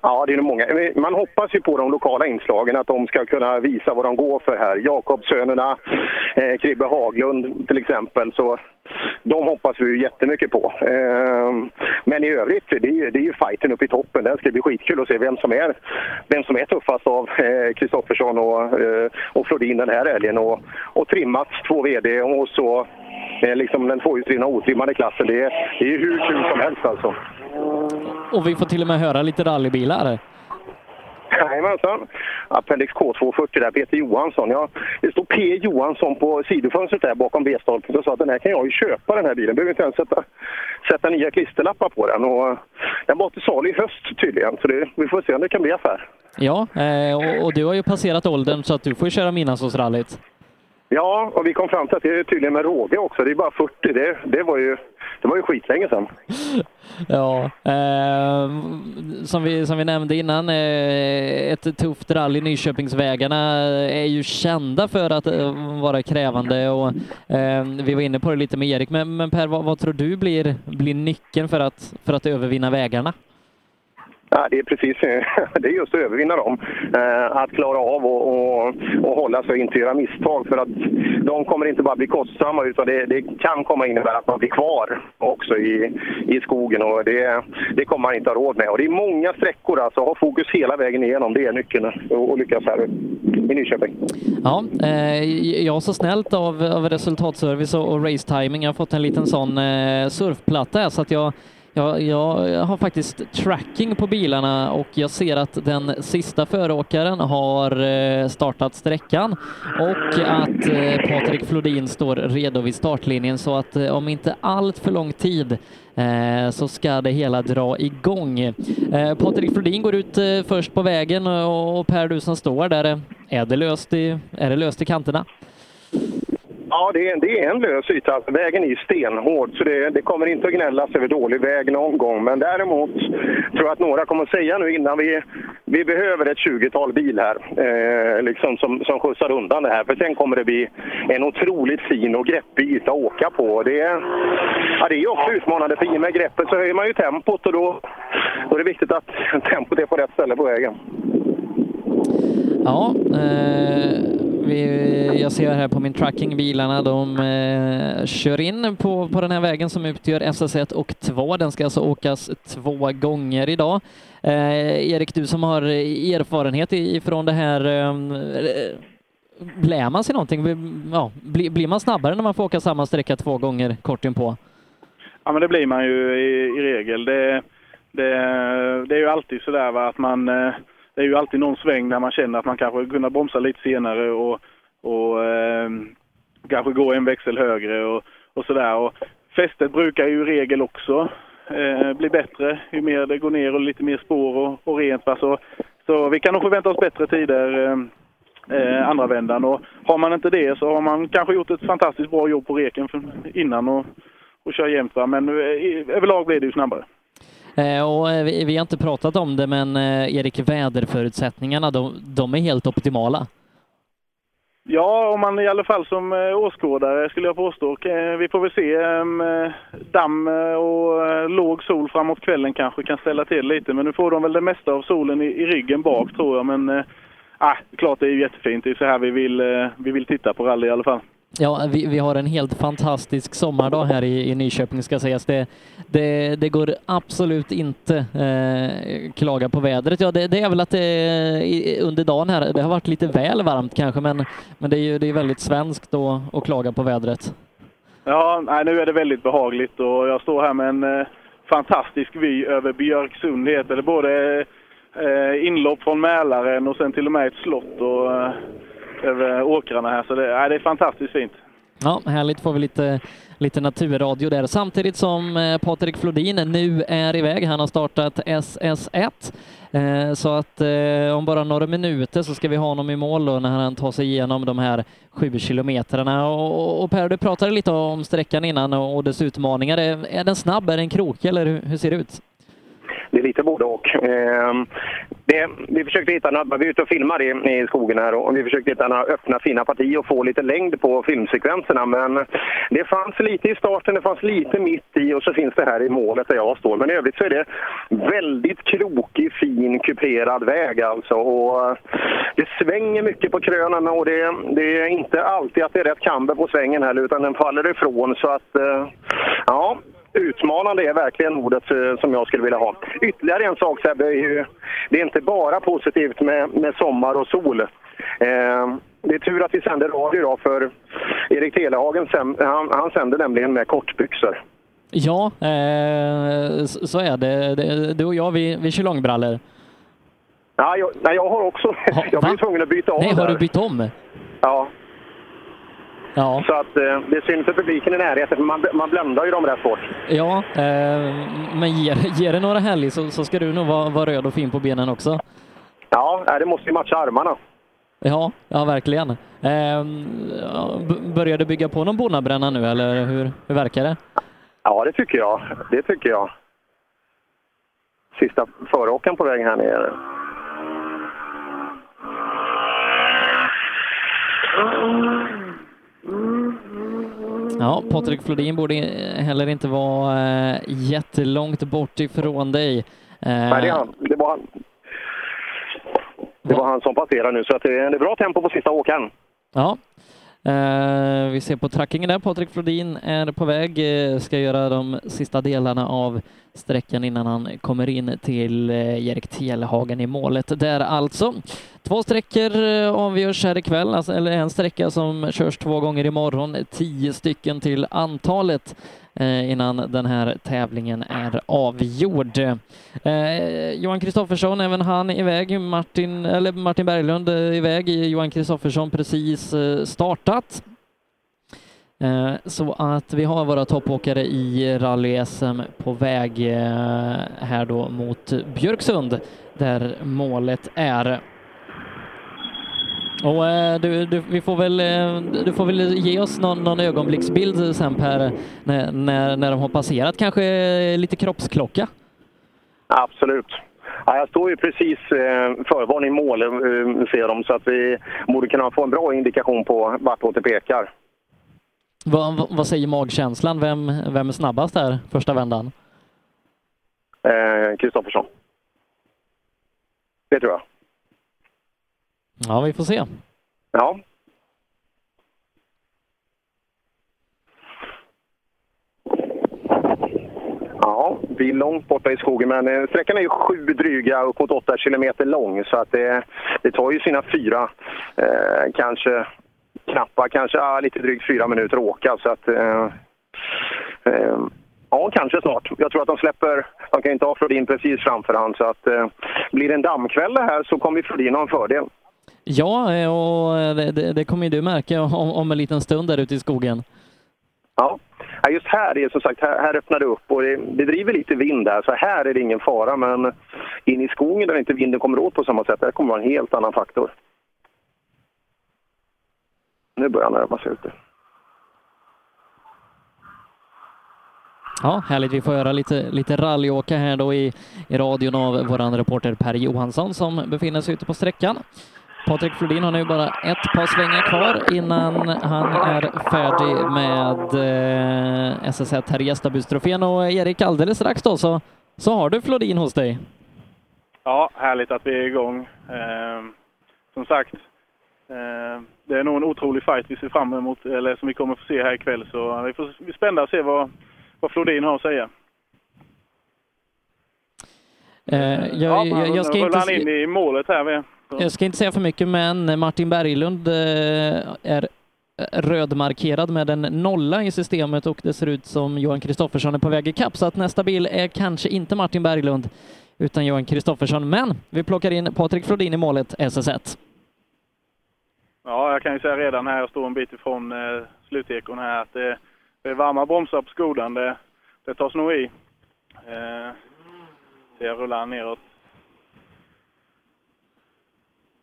Ja, det är nog många. Man hoppas ju på de lokala inslagen, att de ska kunna visa vad de går för här. Jakobssönerna, eh, Kribbe Haglund till exempel. Så de hoppas vi ju jättemycket på. Ehm, men i övrigt, det är, ju, det är ju fighten uppe i toppen. Det ska bli skitkul att se vem som är, vem som är tuffast av eh, Kristoffersson och, eh, och Flodin den här helgen. Och, och Trimmats två VD och så eh, liksom den tvåhjulsdrivna otrimmade klassen. Det är, det är hur kul som helst alltså. Och vi får till och med höra lite rallybilar. Jajamensan. Appendix K240 där, Peter Johansson. Ja, det står P Johansson på sidofönstret där bakom B-stolpen Jag sa att den här kan jag ju köpa den här bilen. Behöver inte ens sätta, sätta nya klisterlappar på den. Och eh, den var till salu i höst tydligen, så det, vi får se om det kan bli affär. Ja, eh, och, och, du har ju passerat åldern så att du får köra midnattssolsrallyt. Ja, och vi kom fram till att det är tydligen med råge också. Det är bara 40. Det, det var ju, det var ju skitlänge sedan. (laughs) Ja, eh, som, vi, som vi nämnde innan, eh, ett tufft rally. Nyköpingsvägarna är ju kända för att eh, vara krävande och eh, vi var inne på det lite med Erik. Men, men Per, vad, vad, tror du blir, blir nyckeln för att, för att övervinna vägarna? Ja, det är precis (laughs) det är just att övervinna dem. Eh, att klara av och, och, och hålla sig och inte göra misstag. För att de kommer inte bara bli kostsamma utan det, det kan komma innebära att man blir kvar också i, i skogen. Och det, det kommer man inte ha råd med. Och det är många sträckor alltså. Ha fokus hela vägen igenom. Det är nyckeln att lyckas här i Nyköping. Ja, eh, jag så snällt av, av resultatservice och, och race timing. Jag har fått en liten sån eh, surfplatta så att jag jag, jag, har faktiskt tracking på bilarna och jag ser att den sista föråkaren har eh, startat sträckan och att eh, Patrik Flodin står redo vid startlinjen så att eh, om inte allt för lång tid så ska det hela dra igång. Patrik Flodin går ut först på vägen och Per, du som står där, är det löst i, är det löst i kanterna? Ja, det är, det är en lös yta. Vägen är stenhård, så det, det, kommer inte att gnällas över dålig väg någon gång. Men däremot tror jag att några kommer att säga nu innan vi, vi behöver ett 20-tal bil här eh, liksom som, som skjutsar undan det här. För sen kommer det bli en otroligt fin och greppig yta att åka på. Det, ja, det är också utmanande, för i och med greppet så höjer man ju tempot och då, då är det viktigt att tempot är på rätt ställe på vägen. Ja, eh, vi, jag ser här på min tracking bilarna, de eh, kör in på, på den här vägen som utgör SS1 och 2. Den ska alltså åkas två gånger idag. Eh, Erik, du som har erfarenhet ifrån det här, ehm, eh, lär man sig någonting? Ja, blir, blir man snabbare när man får åka samma sträcka två gånger kort inpå? Ja, men det blir man ju i, i regel. Det, det, det är ju alltid sådär va, att man eh, det är ju alltid någon sväng där man känner att man kanske kunde bromsa lite senare och, och eh, kanske gå en växel högre och, och sådär. fästet brukar ju i regel också eh, bli bättre ju mer det går ner och lite mer spår och, och rent. Så, så vi kan nog förvänta oss bättre tider eh, eh, andra vändan. Och har man inte det så har man kanske gjort ett fantastiskt bra jobb på reken innan och, och kör jämnt. Va? Men eh, överlag blir det ju snabbare. Eh, och eh, vi, vi, har inte pratat om det, men eh, Erik, väderförutsättningarna, de, de är helt optimala. Ja, om man i alla fall som åskådare skulle jag påstå. Vi får väl se. Damm och låg sol framåt kvällen kanske kan ställa till lite. Men nu får de väl det mesta av solen i, i ryggen bak tror jag. Men äh, klart det är jättefint. Det är så här vi vill, vi vill titta på rally i alla fall. Ja, vi, vi har en helt fantastisk sommardag här i, i Nyköping ska sägas. Det, det, det går absolut inte eh, klaga på vädret. Ja, det, det är väl att eh, det under dagen här, det har varit lite väl varmt kanske, men, men det är ju det är väldigt svenskt då, att klaga på vädret. Ja, nej, nu är det väldigt behagligt och jag står här med en eh, fantastisk vy över Björksund heter det. Både eh, inlopp från Mälaren och sen till och med ett slott. Och, eh, över åkrarna här. Så det, ja, det är fantastiskt fint. Ja, härligt får vi lite, lite naturradio där. Samtidigt som eh, Patrik Flodin nu är iväg. Han har startat SS1. Eh, så att eh, om bara några minuter så ska vi ha honom i mål då när han tar sig igenom de här sju kilometrarna. Och, och Per, du pratade lite om sträckan innan och dess utmaningar. Är, den snabb? Är den krokig eller hur ser det ut? Det är lite både och. Eh, det, vi försökte hitta några, vi är ute och filmar i, i skogen här och vi försökte hitta några öppna fina partier och få lite längd på filmsekvenserna. Men det fanns lite i starten, det fanns lite mitt i och så finns det här i målet där jag står. Men i övrigt så är det väldigt krokig, fin, kuperad väg alltså. Och eh, det svänger mycket på krönen och det, det är inte alltid att det är rätt kamber på svängen heller utan den faller ifrån. Så att, eh, ja, utmanande är verkligen ordet eh, som jag skulle vilja ha. Ytterligare en sak Sebbe, är ju, det är inte bara positivt med, med sommar och sol. Eh, det är tur att vi sänder radio idag för Erik Telehagen han, han sänder nämligen med kortbyxor. Ja, eh, så är det. Du och jag, vi, vi kör långbrallor. Ja, jag, nej, jag har också... Ha, (laughs) jag blir tvungen att byta om Nej, har där. du bytt om? Ja. Ja. Så att eh, det är synd för publiken i närheten, för man, man bländar ju dem rätt bort. Ja, eh, men ger, ger det några helg så, så ska du nog vara, vara röd och fin på benen också. Ja, det måste ju matcha armarna. Ja, ja verkligen. Eh, börjar du bygga på någon bonnabränna nu eller hur, hur verkar det? Ja, det tycker jag. Det tycker jag. Sista föråkaren på väg här nere. Ja, Patrik Flodin borde heller inte vara äh, jättelångt bort ifrån dig. Äh, Nej, det, är han. det var han. Det var han som passerade nu, så att det är bra tempo på sista åkaren. Ja. Eh, vi ser på trackingen där, Patrik Flodin är på väg, eh, ska göra de sista delarna av sträckan innan han kommer in till eh, Erik Telhagen i målet där alltså. Två sträckor avgörs här ikväll, alltså, eller en sträcka som körs två gånger imorgon, tio stycken till antalet. Eh, innan den här tävlingen är avgjord. Eh, Johan Kristoffersson, även han iväg. Martin, eller Martin Berglund eh, iväg. Johan Kristoffersson precis eh, startat. Så att vi har våra toppåkare i rally-SM på väg här då mot Björksund där målet är. Och eh, du, du, vi får väl, eh, du får väl ge oss någon, någon ögonblicksbild sen Per, när, när, när de har passerat, kanske lite kroppsklocka? Absolut. Ja, jag står ju precis eh, i mål, eh, ser de, så att vi borde kunna få en bra indikation på vartåt det pekar. Vad, vad säger magkänslan? Vem, vem är snabbast här första vändan? Kristoffersson. Eh, det tror jag. Ja, vi får se. Ja. Ja, vi är långt borta i skogen, men eh, sträckan är ju sju dryga, upp mot åtta kilometer lång. Så att det, det tar ju sina fyra, eh, kanske knappa, kanske ah, lite drygt fyra minuter att åka. Så att, eh, eh, ja, kanske snart. Jag tror att de släpper, de kan inte ha Flodin precis framför han. Så att eh, blir det en dammkväll det här så kommer Flodin ha en fördel. Ja, och det, det, det kommer ju du märka om, om en liten stund där ute i skogen. Ja. Ja, just här är som sagt, här, här öppnar det upp och det, det driver lite vind där, så här är det ingen fara. Men in i skogen där inte vinden kommer åt på samma sätt, där kommer det vara en helt annan faktor. Nu börjar han närma sig ute. Ja, härligt. Vi får göra lite, lite rallyåka här då i, i radion av vår reporter Per Johansson som befinner sig ute på sträckan. Patrik Flodin har nu bara ett par svängar kvar innan han är färdig med eh, SS1 här i Gästabudstrofén. Och Erik, alldeles strax då så, så har du Flodin hos dig. Ja, härligt att vi är igång. Eh, som sagt, eh, det är nog en otrolig fight vi ser fram emot, eller som vi kommer få se här ikväll. Så vi får vi spända och se vad, vad Flodin har att säga. Eh, jag, ja, jag, jag, ska inte... han in i målet här med. Jag ska inte säga för mycket, men Martin Berglund eh, är eh, rödmarkerad med en nolla i systemet och det ser ut som Johan Kristoffersson är på väg ikapp. Så att nästa bil är kanske inte Martin Berglund utan Johan Kristoffersson. Men vi plockar in Patrik Flodin i målet SS1. Ja, jag kan ju säga redan här, jag står en bit ifrån eh, slutekon här att det, det är varma bromsar på skodan. Det, det tas nog i. Eh, jag rullar neråt.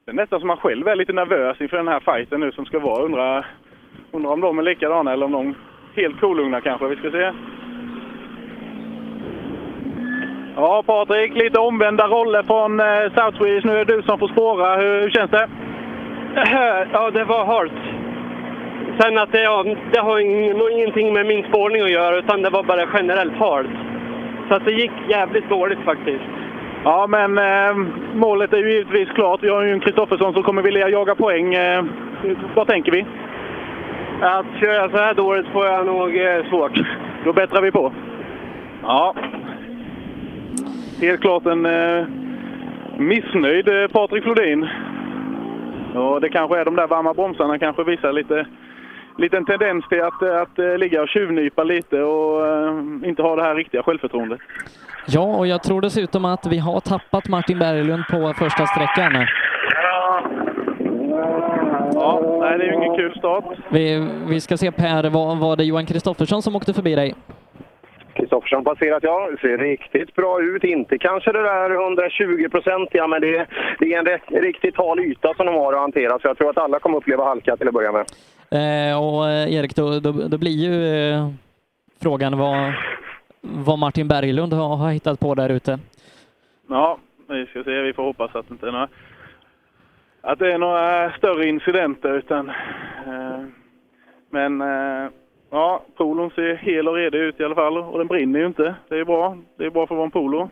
Det är nästan som man själv är lite nervös inför den här fighten nu som ska vara. Undrar, undrar om de är likadana eller om de är helt kolugna kanske. Vi ska se. Ja, Patrik, lite omvända roller från eh, South Swedish. Nu är det du som får spåra. Hur, hur känns det? (clears throat) Ja, det var halt. Sen att det, ja, det har ing- ingenting med min spårning att göra, utan det var bara generellt halt. Så att det gick jävligt dåligt faktiskt. Ja, men eh, målet är ju givetvis klart. Vi har ju en Kristoffersson som kommer vilja jaga poäng. Eh, vad tänker vi? Att köra så här dåligt får jag nog eh, svårt. Då bättrar vi på. Ja. Helt klart en eh, missnöjd eh, Patrik Flodin. Och det kanske är de där varma bromsarna kanske visar lite liten tendens till att, att eh, ligga och tjuvnypa lite och eh, inte ha det här riktiga självförtroendet. Ja, och jag tror dessutom att vi har tappat Martin Berglund på första sträckan. Ja, nej, det är ju ingen kul start. Vi, vi ska se Per, var, var det Johan Kristoffersson som åkte förbi dig? Kristoffersson passerat, ja. Ser riktigt bra ut. Inte kanske det där 120 procentiga, men det är, det är en ri- riktigt hal yta som de har att hantera. Så jag tror att alla kommer uppleva halka till att börja med. Eh, och eh, Erik, då, då, då blir ju eh, frågan vad, vad Martin Berglund har, har hittat på där ute. Ja, vi ska se. Vi får hoppas att det inte är några, att det är några större incidenter. Utan, eh, men eh, ja, polon ser hel och redig ut i alla fall och den brinner ju inte. Det är bra. Det är bra för att vara en polo.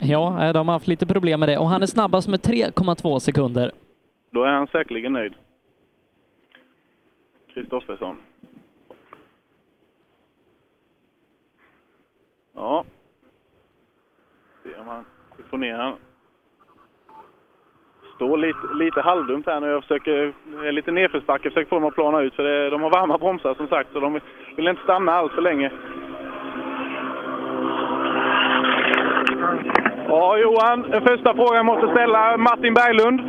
Ja, eh, de har haft lite problem med det och han är snabbast med 3,2 sekunder. Då är han säkerligen nöjd. Kristoffersson. Ja. Se om han får ner han. Står lite, lite halvdumt här nu. Jag försöker, det är lite nedförsbacke. Försöker få dem att plana ut för det, de har varma bromsar som sagt så de vill inte stanna allt för länge. Ja, Johan, den första frågan jag måste ställa. Martin Berglund.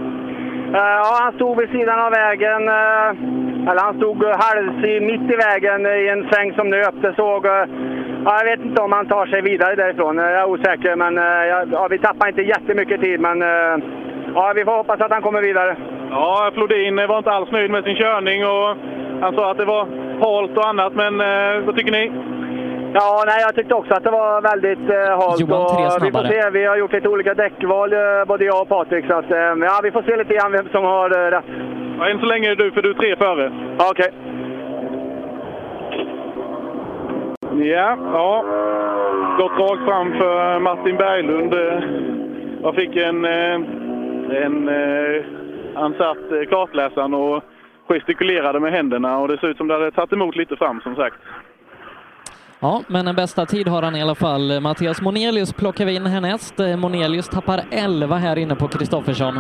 Eh, ja, han stod vid sidan av vägen. Eh, eller han stod eh, halvs i, mitt i vägen i en sväng som nöp. Det såg... eh, Ja, jag vet inte om han tar sig vidare därifrån. Eh, Jag är osäker, men ja, ja, vi tappar inte jättemycket tid. Men ja, vi får hoppas att han kommer vidare. Ja, Flodin var inte alls nöjd med sin körning och han sa att det var halt och annat. Men vad tycker ni? Ja, nej, jag tyckte också att det var väldigt eh, halt. Johan, tre och vi får se, vi har gjort lite olika däckval, eh, både jag och Patrik. Så att, eh, ja, vi får se lite grann vem som har eh, rätt. Ja, än så länge är det du, för du är tre före. Ja, Okej. Ja, ja. Gott drag fram för Martin Berglund. Jag fick en... eh, en eh, han satt kartläsaren och gestikulerade med händerna och det ser ut som det hade tagit emot lite fram som sagt. Ja, men en bästa tid har han i alla fall. Mattias Monelius plockar vi in härnäst. Eh, Monelius tappar 11 här inne på Kristoffersson.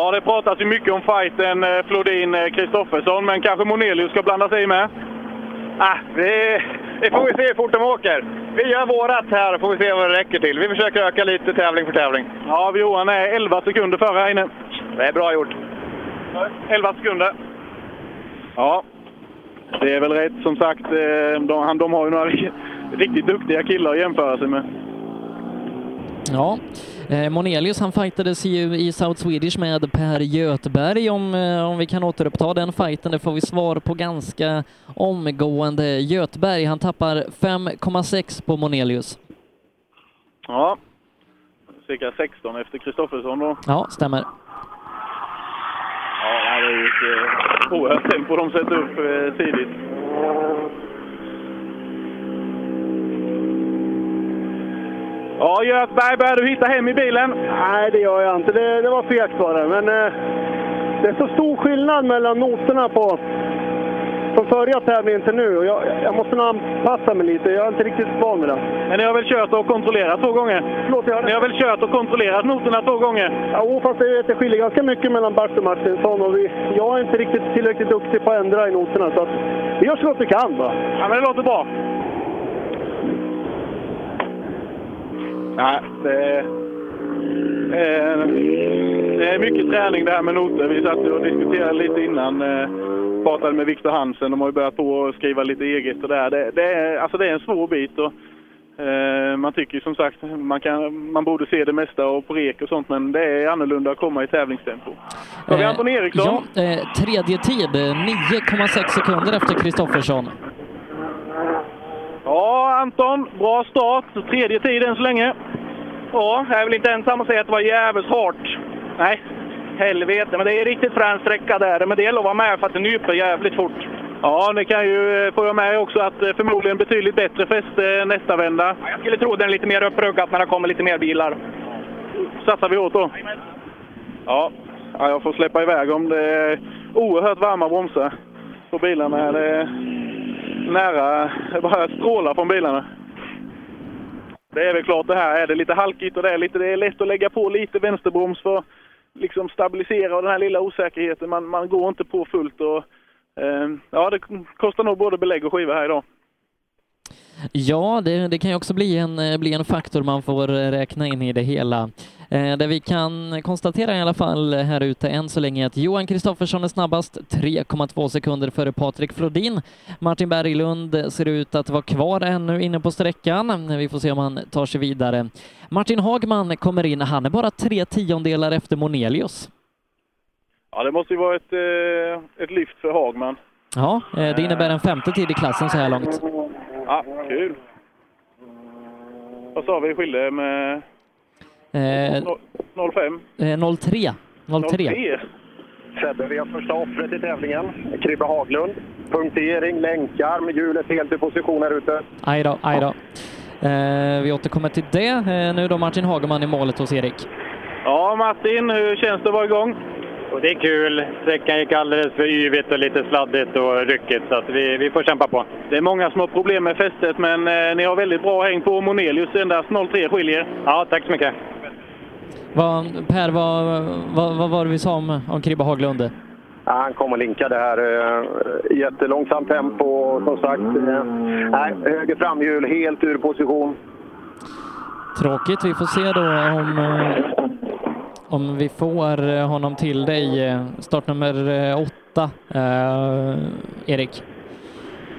Ja, det pratas ju mycket om fighten eh, Flodin-Kristoffersson, men kanske Monelius ska blanda sig i med? Ah, vi, det får vi se hur fort de åker. Vi gör vårat här får vi se vad det räcker till. Vi försöker öka lite tävling för tävling. Ja, Johan är 11 sekunder före här inne. Det är bra gjort. 11 sekunder. Ja, det är väl rätt. Som sagt, eh, de, han- de har ju några ri- (laughs) riktigt duktiga killar att jämföra sig med. Ja, eh, Monelius han fightades ju i South Swedish med Per Göteberg. Om, eh, om vi kan återuppta den fighten, det får vi svar på ganska omgående. Göteberg, han tappar 5,6 på Monelius. Ja, cirka 16 efter Kristoffersson då. Ja, stämmer. Ja, det är ju ett eh, oerhört tempo de sätter upp eh, tidigt. Ja, Göthberg, börjar du hitta hem i bilen? Nej, det gör jag inte. Det, det var fegt bara. Men eh, det är så stor skillnad mellan noterna på från förra tävlingen till nu. Och jag, jag måste nog anpassa mig lite. Jag är inte riktigt van vid det. Men ni har väl kört och kontrollerat två gånger? Förlåt, jag Ni har väl kört och kontrollerat noterna två gånger? Jo, fast det, det skiljer ganska mycket mellan Bert och Martinsson. Och vi, jag är inte riktigt tillräckligt duktig på att ändra i noterna. Så att vi gör så gott vi kan bara. Ja, men det låter bra. Nej, det, Eh, det är mycket träning det här med noter. Vi satt och diskuterade lite innan. Eh, pratade med Viktor Hansen. De har ju börjat på att skriva lite eget och där. Det, det, är, alltså det är en svår bit. Och, eh, man tycker som sagt man, kan, man borde se det mesta och på rek och sånt, men det är annorlunda att komma i tävlingstempo. Så har vi Anton Eriksson. Ja, eh, tredje tid, 9,6 sekunder efter Kristoffersson. Ja, Anton, bra start. Tredje tid än så länge. Ja, jag är väl inte ensam att säga att det var jävligt hårt. Nej, helvete. Men det är riktigt frän sträcka där. Men det gäller att vara med för att det nyper jävligt fort. Ja, ni kan ju eh, få med också att eh, förmodligen betydligt bättre fäste nästa vända. Ja, jag skulle tro den är lite mer uppruggat när det kommer lite mer bilar. Satsar vi åt då? Ja, ja jag får släppa iväg om det är oerhört varma bromsar på bilarna. Det är nära, det bara strålar från bilarna. Det är väl klart det här. Är det lite halkigt och det är, lite, det är lätt att lägga på lite vänsterbroms för att liksom stabilisera den här lilla osäkerheten. Man, man går inte på fullt och eh, ja, det kostar nog både belägg och skiva här idag. Ja, det, det, kan ju också bli en, eh, bli en faktor man får eh, räkna in i det hela. Eh, det vi kan konstatera i alla fall här ute än så länge är att Johan Kristoffersson är snabbast, 3,2 sekunder före Patrik Flodin. Martin Berglund ser ut att vara kvar ännu inne på sträckan. Vi får se om han tar sig vidare. Martin Hagman kommer in, han är bara tre tiondelar efter Monelius. Ja, det måste ju vara ett, eh, ett lyft för Hagman. Ja, eh, det innebär en femte tid i klassen så här långt. Ja, kul. Vad sa vi skilde med Eh, 05? Eh, 03. 03. Sebbe, vi har första offret i tävlingen. Kribbe Haglund. Punktering, länkarm, hjulet helt i position här ute. Aj då, aj då. Eh, vi återkommer till det. Eh, nu då Martin Hageman i målet hos Erik. Ja, Martin, hur känns det att vara igång? Och det är kul. Sträckan gick alldeles för yvigt och lite sladdigt och ryckigt, så att vi, vi får kämpa på. Det är många som har problem med fästet, men eh, ni har väldigt bra häng på Monelius. Endast 03 skiljer. Ja, tack så mycket. Vad, per, vad, vad, vad var det vi sa om, om Kribbe Haglund? Ja, han kom och linkade här. Uh, jättelångsamt tempo, som sagt. Uh, nej, höger framhjul, helt ur position. Tråkigt. Vi får se då om, uh, om vi får honom till dig. Startnummer åtta, Erik.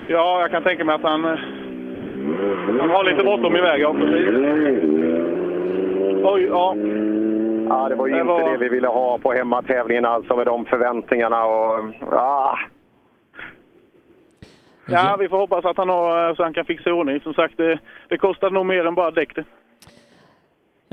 Ja, jag kan tänka mig att han, han har lite bråttom iväg. Ja, precis. Oj, ja. Ja, det var ju det inte var... det vi ville ha på hemmatävlingen alltså med de förväntningarna och... Ah. Ja, vi får hoppas att han har så han kan fixa ordning. Som sagt, det, det kostar nog mer än bara däck det.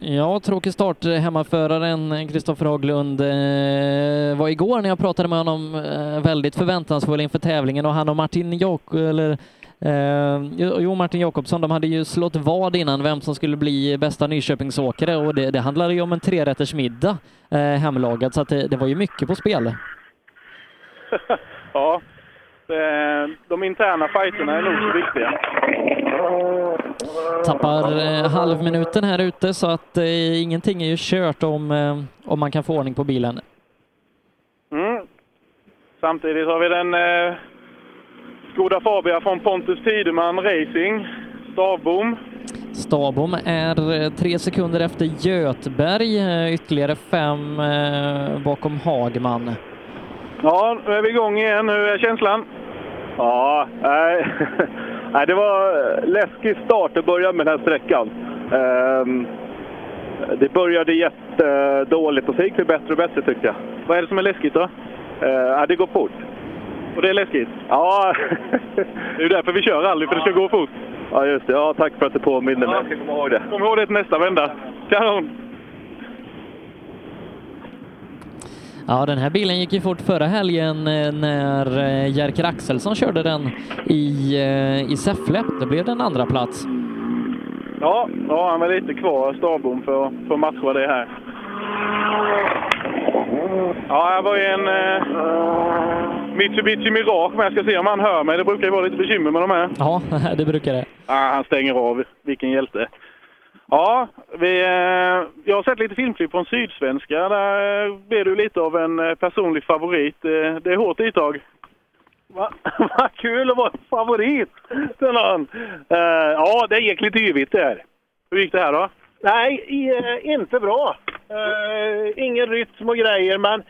Ja, tråkig start. Hemmaföraren Kristoffer Haglund eh, var igår när jag pratade med honom eh, väldigt förväntansfull inför tävlingen och han och Martin Jok eller Eh, jo, Martin Jakobsson, de hade ju slått vad innan vem som skulle bli bästa Nyköpingsåkare och det, det handlade ju om en trerätters middag eh, hemlagad, så att det, det var ju mycket på spel. (laughs) ja, de interna fighterna är nog så viktiga. Tappar eh, halvminuten här ute så att eh, ingenting är ju kört om, eh, om man kan få ordning på bilen. Mm. Samtidigt har vi den eh, Skoda Fabia från Pontus Tideman Racing. Stavbom. Stavbom är eh, tre sekunder efter Götberg, eh, ytterligare fem eh, bakom Hagman. Ja, nu är vi igång igen. Hur är känslan? Ja, nej. (laughs) det var läskig start att börja med den här sträckan. Ehm, det började jättedåligt och så gick det bättre och bättre tyckte jag. Vad är det som är läskigt då? Det går fort. Och det är läskigt? Ja. det är ju därför vi kör rally, för det ska gå fort. Ja, just det. Ja, tack för att du påminner mig. Ja, jag komma ihåg det. Kom ihåg det till nästa vända. Kanon! Ja, den här bilen gick ju fort förra helgen eh, när eh, Jerker Axelsson körde den i, eh, i Säffle. Då blev det en andra plats. Ja, ja han var lite kvar, Stavbom, för, för att matcha det här. Ja, jag var ju en eh, Mitsubishi Mirage men jag ska se om han hör mig. Det brukar ju vara lite bekymmer med de här. Ja, (laughs) det brukar det. Ja, han stänger av. Vilken hjälte. Ja, vi, eh, jag har sett lite filmklipp från Sydsvenska. Där eh, blev du lite av en eh, personlig favorit. Eh, det är hårt itag. (laughs) Vad va kul att vara favorit! Uh, ja, det gick lite yvigt där. Hur gick det här då? Nej, inte bra. Eh, ingen rytm och grejer, men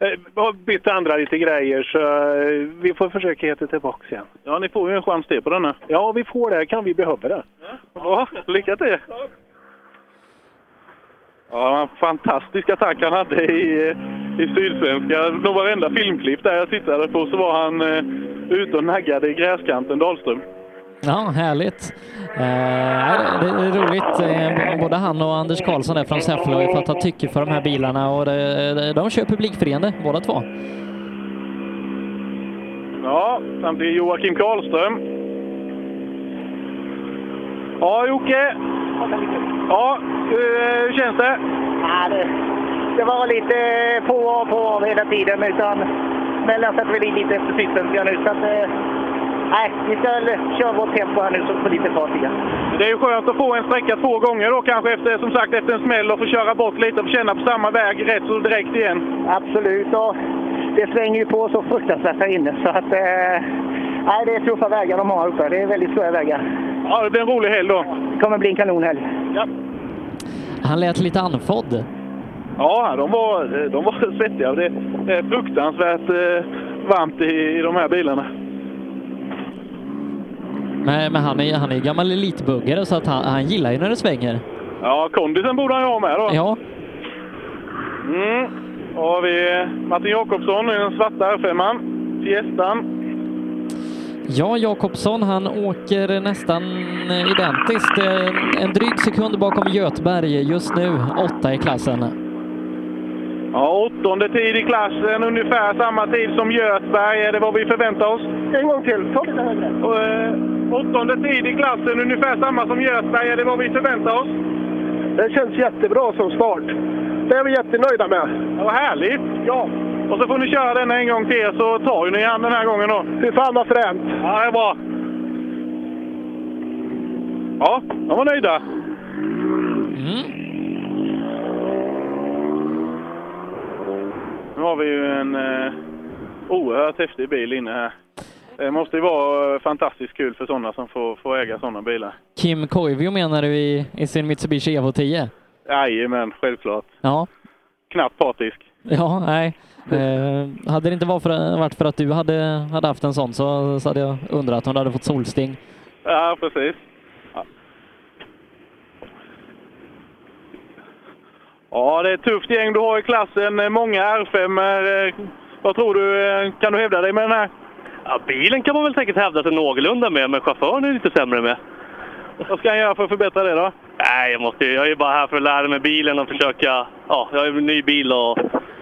eh, vi har bytt andra lite grejer så eh, vi får försöka hitta tillbaka igen. Ja, ni får ju en chans till på denna. Ja, vi får det. Kan vi behöva det? Ja, lycka till! Ja, fantastisk attack han hade i, i Sydsvenska. Nog varenda filmklipp där jag tittade på så var han eh, ute och naggade i gräskanten, Dahlström. Ja, härligt. Eh, det är roligt. Eh, både han och Anders Karlsson där från Säffle har ju fattat tycke för de här bilarna och det, de kör publikfriande båda två. Ja, samtidigt Joakim Karlström. Ja, Jocke. Ja, hur, hur känns det? Ja, det, det var lite på och på hela tiden. Utan smällen sätter väl in lite efter Sydsvenska nu. Så att, eh, nej, vi ska köra vårt tempo här nu så får lite fart igen. Det är ju skönt att få en sträcka två gånger då kanske efter, som sagt, efter en smäll och få köra bort lite och få känna på samma väg rätt så direkt igen. Absolut. Och det svänger ju på så fruktansvärt här inne. Så att, eh, nej, det är tuffa vägar de har uppe. Det är väldigt svåra vägar. Ja, det blir en rolig helg då. Det kommer bli en kanonhelg. Ja. Han lät lite andfådd. Ja, de var, de var svettiga. Det det är fruktansvärt eh, varmt i, i de här bilarna. Men, men han är han är gammal elitbuggare så att han, han gillar ju när det svänger. Ja, kondisen borde han ju ha med då. Ja. Mm. Har vi Martin Jakobsson i den svarta R5-an. Fiestan. Ja, Jakobsson han åker nästan identiskt. En, en dryg sekund bakom Götberg just nu, åtta i klassen. Ja, åttonde tid i klassen, ungefär samma tid som Götberg. Är det vad vi förväntar oss? En gång till, ta lite högre. Eh, åttonde tid i klassen, ungefär samma som Götberg. Är det vad vi förväntar oss? Det känns jättebra som start. Det är vi jättenöjda med. Ja, vad härligt! Ja. Och så får ni köra den en gång till så tar ju ni han den här gången då. Fy fan vad fränt! Ja, det är bra. Ja, de var nöjda. Mm. Nu har vi ju en eh, oerhört häftig bil inne här. Det måste ju vara eh, fantastiskt kul för sådana som får, får äga sådana bilar. Kim Koivio menar du i, i sin Mitsubishi Evo 10? Jajamän, självklart. Ja. Knappt partisk. Ja, nej. Eh, hade det inte varit för, varit för att du hade, hade haft en sån så, så hade jag undrat om du hade fått solsting. Ja, precis. Ja. Ja, det är ett tufft gäng du har i klassen. Många R5. -er. Vad tror du? Eh, Kan du hävda dig med den här? Ja, bilen kan man väl säkert hävda sig någorlunda med, men chauffören är lite sämre med. Vad ska han göra för att förbättra det då? Nej, jag, måste, jag är bara här för att lära mig bilen och försöka... Ja, jag har en ny bil och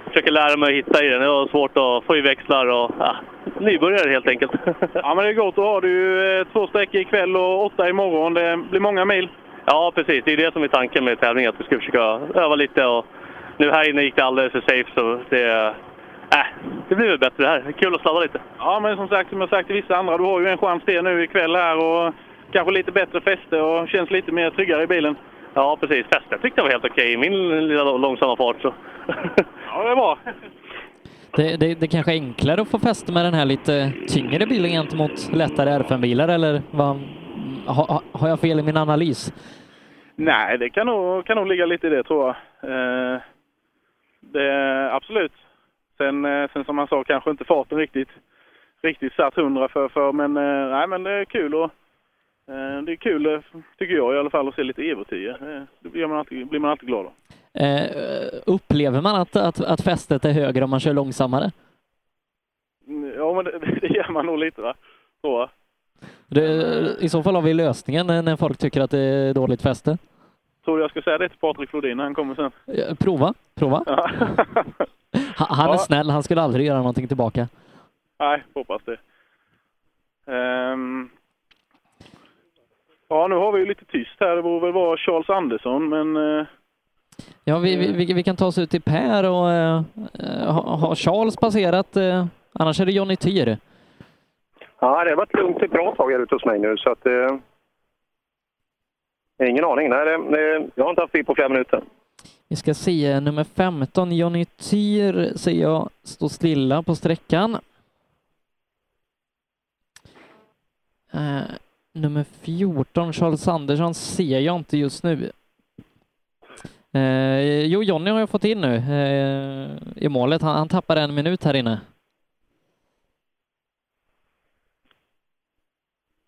försöker lära mig att hitta i den. Det var svårt att få i växlar och... Ja, nybörjare helt enkelt. Ja, men det är gott. Då har du eh, två sträckor ikväll och åtta imorgon. Det blir många mil. Ja, precis. Det är det som är tanken med tävlingen, att vi ska försöka öva lite. Och nu här inne gick det alldeles för safe, så det... Äh, det blir väl bättre det här. Det är kul att sladda lite. Ja, men som sagt, som jag sagt till vissa andra, du har ju en chans till nu ikväll här och kanske lite bättre fäste och känns lite mer tryggare i bilen. Ja, precis. Fästet tyckte jag var helt okej i min lilla långsamma fart. Så. Ja, det är bra. Det, det, det kanske är enklare att få fäste med den här lite tyngre bilen gentemot lättare R5-bilar eller vad, ha, har jag fel i min analys? Nej, det kan nog, kan nog ligga lite i det tror jag. Eh, det, absolut. Sen, eh, sen som man sa, kanske inte farten riktigt, riktigt satt hundra för, för men, eh, nej, men det är kul och eh, det är kul, eh, tycker jag i alla fall, att se lite Evo 10. Eh, Det blir man alltid, blir man alltid glad av. Upplever man att, att, att fästet är högre om man kör långsammare? Mm, Ja, men det, (laughs) det gör man nog lite va? Så, va? Det, I så fall har vi lösningen när folk tycker att det är dåligt fäste. Tror du jag ska säga det till Patrik Flodin när han kommer sen? Eh, Prova, prova. Ja. (laughs) Ha- Han är Ja. snäll, han skulle aldrig göra någonting tillbaka. Nej, hoppas det. Ehm. Ja, nu har vi ju lite tyst här. Det borde väl vara Charles Andersson, men... eh, Ja, vi, vi, vi, vi kan ta oss ut till Per och eh, eh, ha- har Charles passerat? Eh, annars är det Johnny Tyr. Ja, det har varit lugnt ett bra tag här ute hos mig nu, så att... Eh, ingen aning. Nej, det, det, jag har inte haft tid på flera minuter. Vi ska se, nummer 15, Johnny Tyr, ser jag stå stilla på sträckan. Eh, nummer 14, Charles Andersson, ser jag inte just nu. Eh, jo, Jonny har jag fått in nu eh, i målet. Han, han tappar en minut här inne.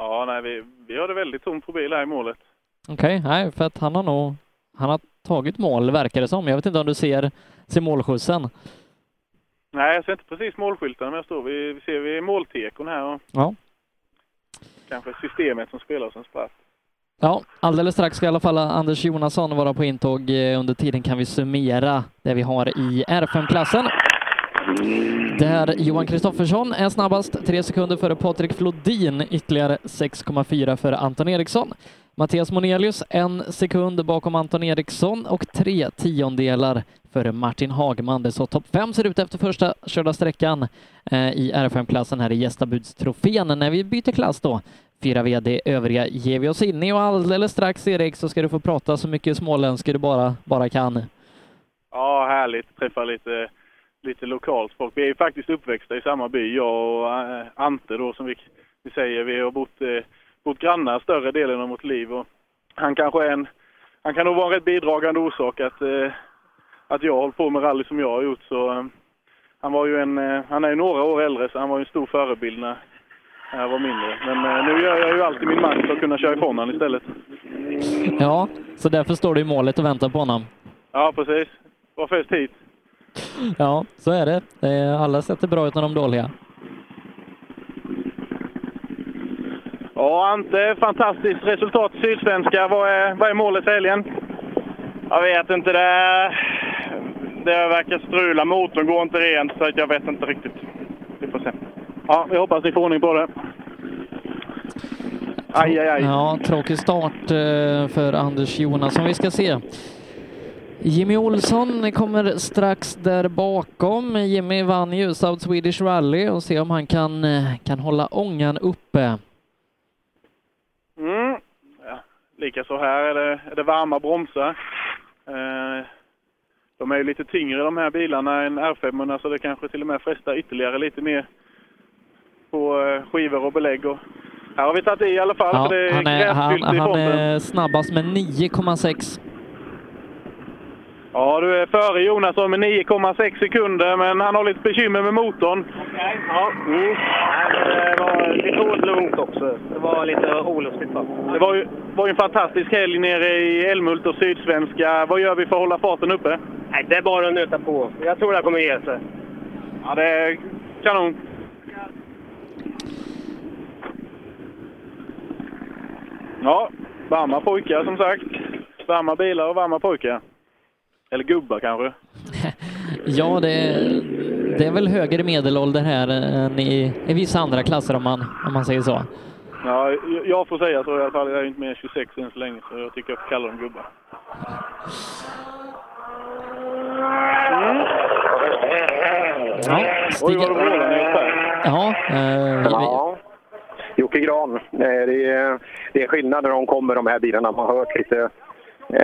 Ja, nej, vi, vi har det väldigt tomt på bil här i målet. Okej, nej, för att han har nog han har tagit mål, verkar det som. Jag vet inte om du ser, ser målskjutsen? Nej, jag ser inte precis målskyltarna, men jag står vi, vi ser vi måltekon här och Ja. kanske systemet som spelar som spratt. Ja, alldeles strax ska i alla fall Anders Jonasson vara på intåg. Eh, Under tiden kan vi summera det vi har i R5-klassen. Där Johan Kristoffersson är snabbast, tre sekunder före Patrik Flodin, ytterligare 6,4 före Anton Eriksson. Mattias Monelius en sekund bakom Anton Eriksson och tre tiondelar före Martin Hagman. Det är så topp fem ser ut efter första körda sträckan eh, i R5-klassen här i gästabudstrofén. När vi byter klass då Fyra VD övriga ger vi oss in i och alldeles strax Erik så ska du få prata så mycket småländska du bara, bara kan. Ja, härligt. Träffa lite, lite lokalt folk. Vi är ju faktiskt uppväxta i samma by, jag och eh, Ante då som vi, vi säger. Vi har bott, eh, bott grannar större delen av vårt liv och han kanske är en, han kan nog vara en rätt bidragande orsak att, eh, att jag har hållit på med rally som jag har gjort. Så, eh, han var ju en, eh, han är ju några år äldre så han var ju en stor förebild när jag var mindre. Men eh, nu gör jag ju allt i min makt för att kunna köra ifrån honom istället. Ja, så därför står du i målet och väntar på honom. Ja, precis. Var först hit. Ja, så är det. Eh, Alla sätter bra ut när de dåliga. Ja, Ante, fantastiskt resultat Sydsvenska. Vad är, vad är målet för helgen? Jag vet inte. Det, det verkar strula. Motorn går inte rent, så jag vet inte riktigt. Vi får se. Ja, vi hoppas ni får ordning på det. Aj, aj, aj. Ja, tråkig start eh, för Anders Jonasson. Vi ska se. Jimmy Olsson kommer strax där bakom. Jimmy vann ju South Swedish Rally och se om han kan, eh, kan hålla ångan uppe. Mm. Ja, lika så här är det, är det varma bromsar. Eh, de är ju lite tyngre de här bilarna än R5, så det kanske till och med frestar ytterligare lite mer på eh, skivor och belägg. Och här har vi tagit i i alla fall, Ja, är han är, han, han är snabbast med 9,6. Ja, du är före Jonasson med 9,6 sekunder, men han har lite bekymmer med motorn. Ja, mm. Det var lite olugnt också. Det var lite olustigt. Va? Det var ju, var ju en fantastisk helg nere i Älmhult och Sydsvenska. Vad gör vi för att hålla farten uppe? Nej, det är bara att nöta på. Jag tror det kommer ge sig. Ja, det är kanon. Ja, varma pojkar som sagt. Varma bilar och varma pojkar. Eller gubbar kanske. (laughs) Ja, det, det är väl högre medelålder här än i, i vissa andra klasser om man, om man säger så. Ja, jag- får säga så i alla fall. Jag är inte mer än 26 än så länge, så jag tycker jag får kalla dem gubbar. Mm. Ja, Oj, vad det. Ja, eh, Ja. Jocke Gran, eh, det är, det är skillnad när de kommer de här bilarna. Man har hört lite, eh,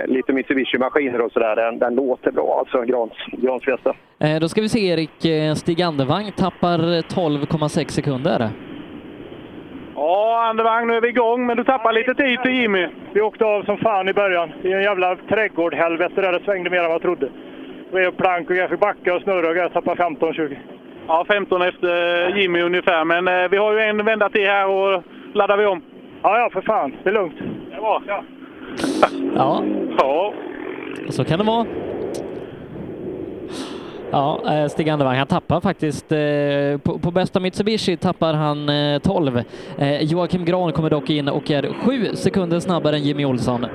lite Mitsubishi-maskiner och sådär. Den, den låter bra alltså, Grans, Grans Fiesta. eh, då ska vi se Erik, eh, Stig Andervang tappar 12,6 sekunder. Ja, Andevang, nu är vi igång, men du tappar lite tid till Jimmy. Vi åkte av som fan i början. I en jävla trädgård-helvete där det svängde mer än vad jag trodde. Vi är plank och jag fick backa och snurra och jag tappade 15-20. Ja, 15 efter Jimmy ungefär, men eh, vi har ju en vända till här och laddar vi om. Ja, ja, för fan. Det är lugnt. Det är bra. Ja. Ja, Ja. så kan det vara. Ja, eh, Stig Andervang, han tappar faktiskt, eh, på, på bästa Mitsubishi tappar han eh, 12. Eh, Joakim Gran kommer dock in och är sju sekunder snabbare än Jimmy Olsson.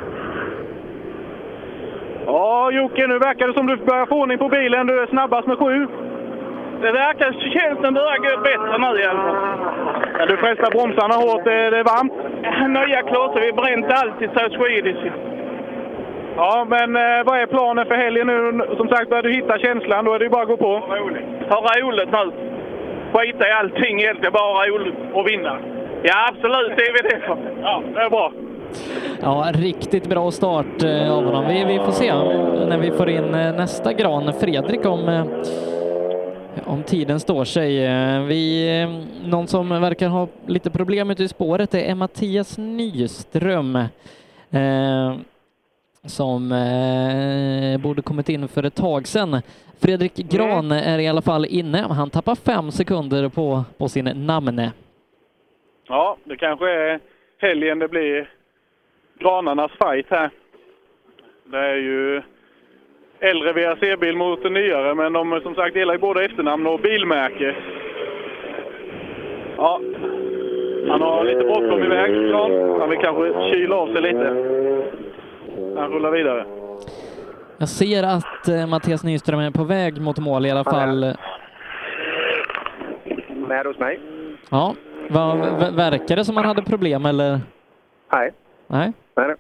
Ja, Jocke, nu verkar det som du börjar få ordning på bilen. Du är snabbast med sju. Det verkar, känslan börjar gå bättre nu i alla fall. Ja, du frestar bromsarna hårt. Det, det är varmt. Nya klossar, vi bränt allt i South Swedish. Ja, men eh, vad är planen för helgen nu? Som sagt, börjar du hitta känslan, då är det ju bara att gå på. Ha roligt nu. Skita i allting egentligen, bara ha roligt. Och vinna. Ja, absolut. Det är vi det för. Ja, det är bra. Ja, riktigt bra start eh, av honom. Vi, vi får se när vi får in eh, nästa gran, Fredrik, om, eh, om tiden står sig. Eh, Vi, eh, någon som verkar ha lite problem ute i spåret det är Mattias Nyström. Eh, som eh, borde kommit in för ett tag sedan. Fredrik Gran är i alla fall inne. Han tappar fem sekunder på, på sin namne. Ja, det kanske är helgen det blir granarnas fight här. Det är ju äldre VRC-bil mot en nyare, men de som sagt delar ju både efternamn och bilmärke. Ja, han har lite bråttom iväg, Gran. Han vill kanske kyla av sig lite. Han rullar vidare. Jag ser att eh, Mattias Nyström är på väg mot mål i alla fall. Med hos mig? Ja, vad, v- verkar det som han hade problem eller? Nej. Nej, Nej, nej.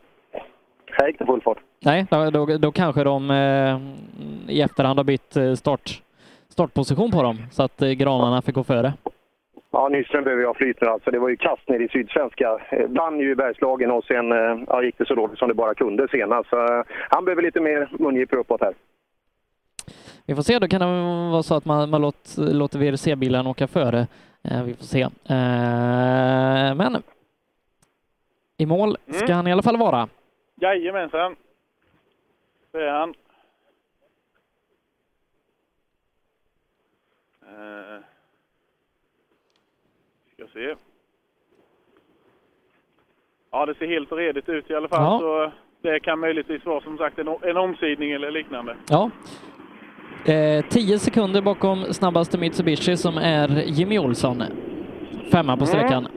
Här gick det full fart. Nej då, då, då kanske de eh, i efterhand har bytt eh, start, startposition på dem så att eh, granarna fick gå före. Ja, Nyström behöver ju ha flyt nu alltså. Det var ju kast ner i Sydsvenska. Eh, Vann ju i Bergslagen och sen ja, gick det så dåligt som det bara kunde senast. Så, han behöver lite mer mungipor uppåt här. Vi får se, då kan det vara så att man, man låt, låter VRC-bilen åka före. Eh, vi får se. Eh, men i mål ska Mm. han i alla fall vara. Jajamensan. Det är han. Eh, ska se. Ja, det ser helt redigt ut i alla fall. Ja. Så det kan möjligtvis vara som sagt en, en omsidning eller liknande. Ja. Eh, tio sekunder bakom snabbaste Mitsubishi som är Jimmy Olsson. Femma på sträckan.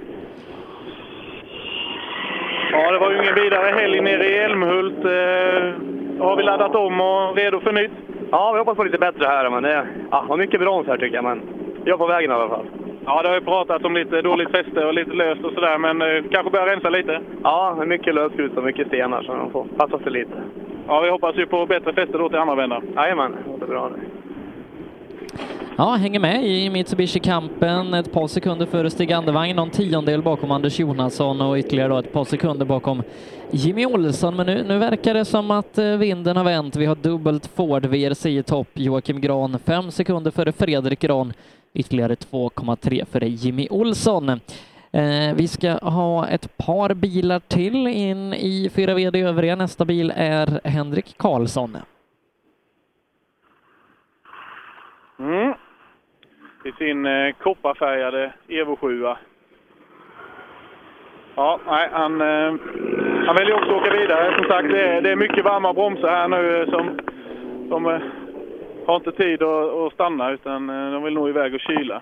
Ja, det var ju ingen vidare helg nere i Älmhult. Eh, har vi laddat om och redo för nytt? Ja, vi hoppas på lite bättre här, men det ja, var mycket brons här tycker jag. Men jag är på vägen i alla fall. Ja, det har ju pratat om lite dåligt fäste och lite löst och sådär, men eh, kanske börja rensa lite? Ja, det är mycket lösgrus och mycket stenar så de får passa sig lite. Ja, vi hoppas ju på bättre fäste då till andra vändan. Jajamän, det låter bra det. Ja, hänger med i Mitsubishi-kampen. Ett par sekunder före Stig Andevang, någon tiondel bakom Anders Jonasson och ytterligare då ett par sekunder bakom Jimmy Olsson. Men nu, nu verkar det som att eh, vinden har vänt. Vi har dubbelt Ford VRC i topp. Joakim Gran fem sekunder före Fredrik Gran. Ytterligare 2,3 före Jimmy Olsson. Eh, vi ska ha ett par bilar till in i 4VD övriga. Nästa bil är Henrik Karlsson. Mm. I sin eh, kopparfärgade Evo 7. Ja, nej, han, eh, han väljer också att åka vidare. Som sagt, det är, det är mycket varma bromsar här nu eh, som de har inte tid att, att stanna utan de vill nog iväg och kyla.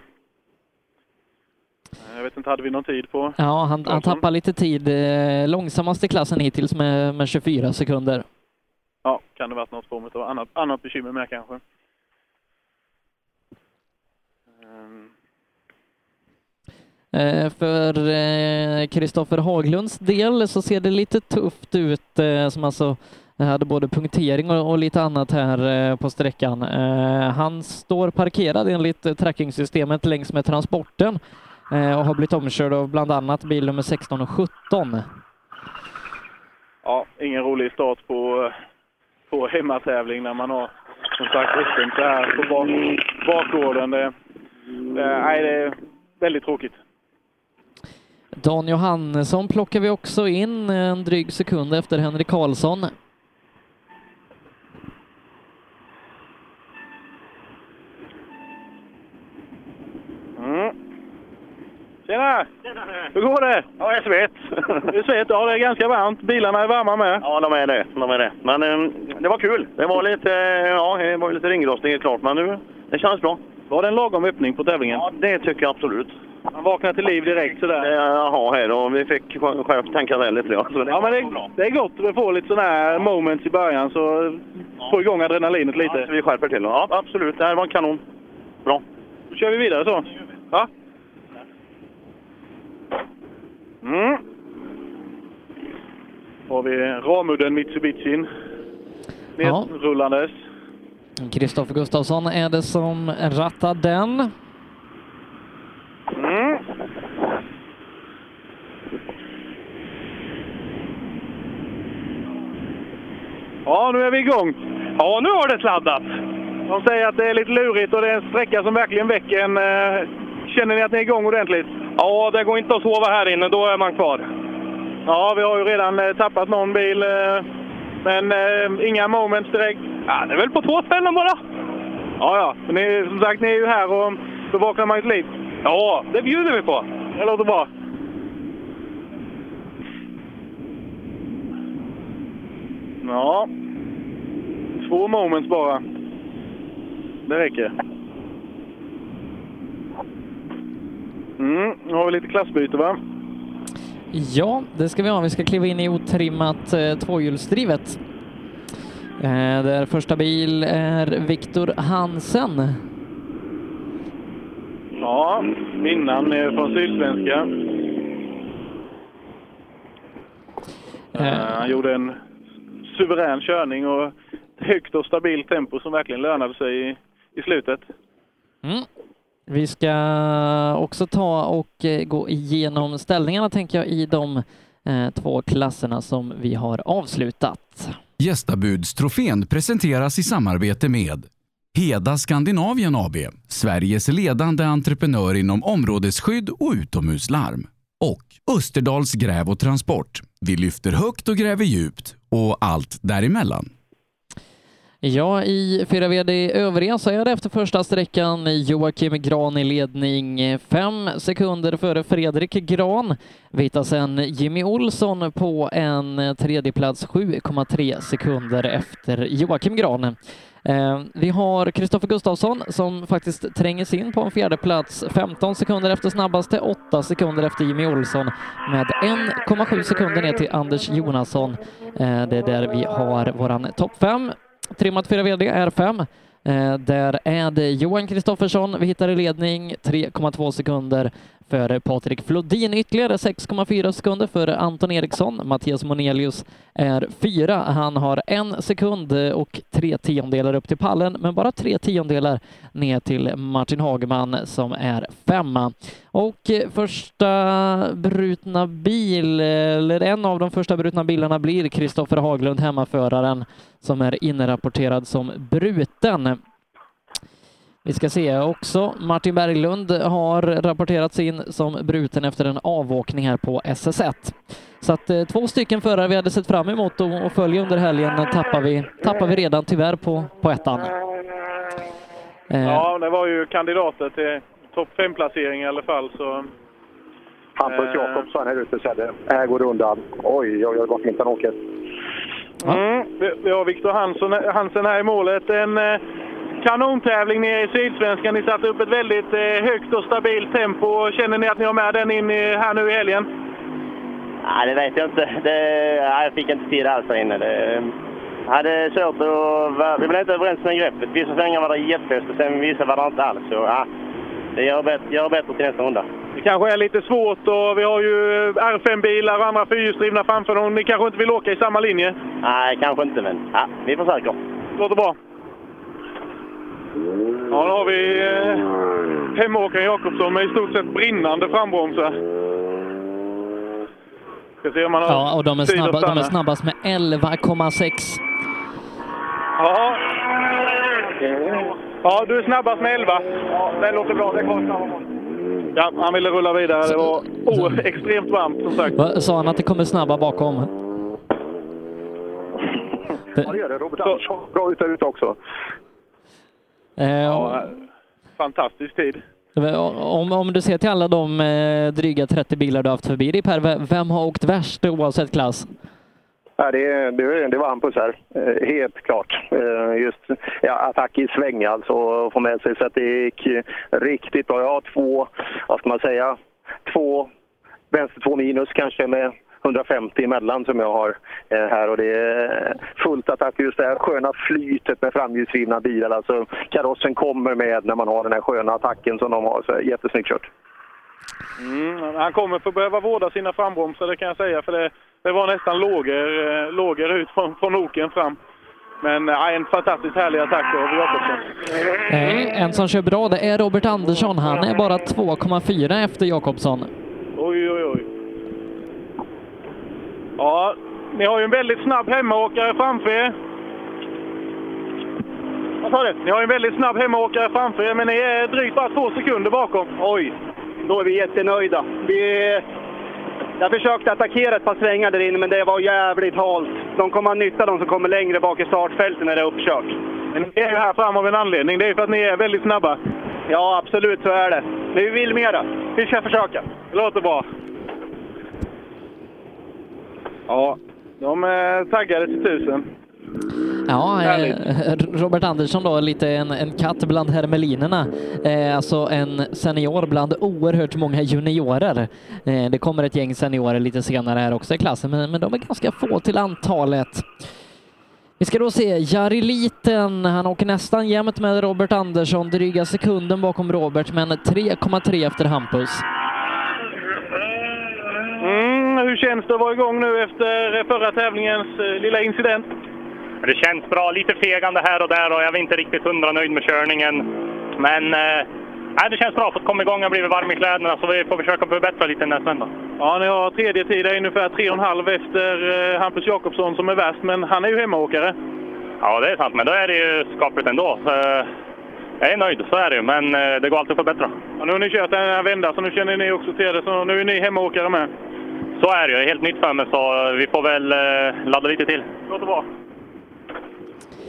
Jag vet inte, hade vi någon tid på? Ja, han, han tappar lite tid. Långsammast i klassen hittills med, med 24 sekunder. Ja, kan det varit något form av annat, annat bekymmer med kanske. Ehm, Eh, Eh, för eh, Kristoffer Haglunds del så ser det lite tufft ut, eh, som alltså hade både punktering och lite annat här på sträckan. Han står parkerad enligt trackingsystemet längs med transporten och har blivit omkörd av bland annat bil nummer 16 och 17. Ja, ingen rolig start på, på hemmatävling när man har som sagt öppet här på bak, bakgården. Det, det, nej, det är väldigt tråkigt. Dan Johannesson plockar vi också in en dryg sekund efter Henrik Karlsson. Mm. Tjena! Hur går det? Ja, jag är svett. (laughs) Du är svett? Ja, det är ganska varmt. Bilarna är varma med. Ja, de är det. De är det. Men eh, det var kul. Det var lite, ja, det var ju lite ringrostning klart, men nu, det känns bra. Var det en lagom öppning på tävlingen? Ja, det tycker jag absolut. Han vaknade till liv direkt sådär. Jaha, här och vi fick skärpt tänka lite. Ja, så det Ja, men det, det är gott att få lite sådana här moments i början så få igång adrenalinet lite. Ja, så vi skärper till. Ja, absolut. Det här var kanon. Bra. Då kör vi vidare så. Ja. Mm. Har vi Ramudden Mitsubishin Ja. Kristoffer Gustafsson är det som rattar den. Mm. Ja, nu är vi igång. Ja, nu har det sladdat. De säger att det är lite lurigt och det är en sträcka som verkligen väcker en. eh, Känner ni att ni är igång ordentligt? Ja, det går inte att sova här inne. Då är man kvar. Ja, vi har ju redan eh, tappat någon bil. Men eh, inga moments direkt. Ja, det är väl på två ställen bara. Ja, ja. Men ni, som sagt, ni är ju här och bevakar Magnus liv. Ja, det bjuder vi på. Det låter bra. Ja. Två moments bara. Det räcker. Mm, nu har vi lite klassbyte va? Ja, det ska vi ha. Vi ska kliva in i otrimmat eh, tvåhjulsdrivet. Eh, där första bil är Viktor Hansen. Ja, vinnaren är från Sydsvenska. Eh, han gjorde en suverän körning och högt och stabilt tempo som verkligen lönade sig i, i slutet. Mm. Vi ska också ta och eh, gå igenom ställningarna tänker jag i de eh, två klasserna som vi har avslutat. Gästabudstrofén presenteras i samarbete med Heda Skandinavien AB, Sveriges ledande entreprenör inom områdesskydd och utomhuslarm. Och Österdals Gräv och Transport. Vi lyfter högt och gräver djupt och allt däremellan. Ja, i 4 VD övriga så är det efter första sträckan Joakim Gran i ledning fem sekunder före Fredrik Gran. Vi hittar sen Jimmy Olsson på en tredjeplats 7,3 sekunder efter Joakim Gran. Eh, vi har Kristoffer Gustafsson som faktiskt tränger sig in på en fjärde plats 15 sekunder efter snabbaste, 8 sekunder efter Jimmy Olsson med 1,7 sekunder ner till Anders Jonasson. Eh, det är där vi har våran topp 5. Trimmat 4 VD är 5. Eh, där är det Johan Kristoffersson. Vi hittar i ledning. 3,2 sekunder för Patrik Flodin, ytterligare 6,4 sekunder för Anton Eriksson. Mattias Monelius är fyra. Han har en sekund och tre tiondelar upp till pallen, men bara tre tiondelar ner till Martin Hagman som är femma. Och eh, första brutna bil, eller en av de första brutna bilarna blir Kristoffer Haglund, hemmaföraren, som är inrapporterad som bruten. Vi ska se också, Martin Berglund har rapporterats in som bruten efter en avåkning här på SS1. Så att eh, två stycken förare vi hade sett fram emot och, och följa under helgen tappar vi, tappar vi redan tyvärr på, på ettan. Eh, Ja, det var ju kandidater till topp 5-placering i alla fall. Så, Hampus Eh. Jakobsson här ute Sebbe. Här går det undan. Oj, oj, oj vad fint han åker. mm, vi, vi har Viktor Hansson, Hansen här i målet. En eh, kanontävling nere i Sydsvenskan. Ni satte upp ett väldigt eh, högt och stabilt tempo. Känner ni att ni har med den in här nu i helgen? Nej, det vet jag inte. Det, nej, jag fick inte tid alls där inne. Det, jag hade svårt att... Vi blev inte överens med greppet. Vissa svängar var det jättefest och sen vissa var det inte alls. Så, ja, det gör bättre, gör bättre till nästa runda. Det kanske är lite svårt och vi har ju R5-bilar och andra fyrhjulsdrivna framför dem. Ni kanske inte vill åka i samma linje? Nej, kanske inte, men ja, vi försöker. Låter bra. Ja, då har vi eh, hemåkaren Jakobsson med i stort sett brinnande frambromsar. Ska se om han har Ja, och de är, snabba, de är snabbast med 11,6. Ja. ja, du är snabbast med 11. Ja, det låter bra. Det går Ja, han ville rulla vidare. Det var oh, extremt varmt som sagt. Va, Sa han att det kommer snabba bakom? Ja, det gör det. Robert Andersson bra ut där ute också. Eh, Fantastisk tid. om, om du ser till alla de eh, dryga 30 bilar du har haft förbi dig Per, ve- vem har åkt värst oavsett klass? Ja, det, det, det var Hampus här, Eh, helt klart. Just ja, attack i sväng alltså, och få med sig så att det gick riktigt bra. Jag har två, vad ska man säga, två vänster två minus kanske med 150 emellan som jag har eh, här och det är fullt attack just det här sköna flytet med framhjulsdrivna bilar. Alltså karossen kommer med när man har den här sköna attacken som de har. Så jättesnyggt kört. Mm, han kommer få behöva vårda sina frambromsar, det kan jag säga. För det, det var nästan låger, eh, låger ut från, från oken fram. Men eh, en fantastiskt härlig attack av Jakobsson. En som kör bra det är Robert Andersson. Han är bara 2,4 efter Jakobsson. Oj, oj, oj. Ja, ni har ju en väldigt snabb hemmaåkare framför er. Vad sa du? Ni har ju en väldigt snabb hemmaåkare framför er, men ni är drygt bara två sekunder bakom. Oj, då är vi jättenöjda. Vi, jag försökte attackera ett par svängar där inne, men det var jävligt halt. de kommer ha nytta, de som kommer längre bak i startfältet när det är uppkört. Men ni är ju här fram av en anledning. Det är ju för att ni är väldigt snabba. Ja, absolut så är det. Men vi vill mera. Vi ska försöka. Det låter bra. Ja, de är taggade till tusen. Ja, eh, Robert Andersson då, lite en, en katt bland hermelinerna. Eh, alltså en senior bland oerhört många juniorer. Eh, det kommer ett gäng seniorer lite senare här också i klassen, men, men de är ganska få till antalet. Vi ska då se Jari Liten, han åker nästan jämnt med Robert Andersson, dryga sekunden bakom Robert, men 3,3 efter Hampus. Hur känns det att vara igång nu efter förra tävlingens eh, lilla incident? Det känns bra. Lite fegande här och där och jag är inte riktigt hundra nöjd med körningen. Men eh, det känns bra. Fått komma igång och blivit varm i kläderna så vi får försöka förbättra lite nästa vända. Ja, ni har tredje tid är ungefär 3,5 efter eh, Hampus Jakobsson som är värst, men han är ju hemmaåkare. Ja, det är sant, men då är det ju skapligt ändå. Så, eh, jag är nöjd, så är det ju, men eh, det går alltid att förbättra. Ja, nu har ni kört en vända, så nu känner ni också till det. Så nu är ni hemmaåkare med. Så är det ju. Helt nytt för mig, så vi får väl eh, ladda lite till. Låter bra.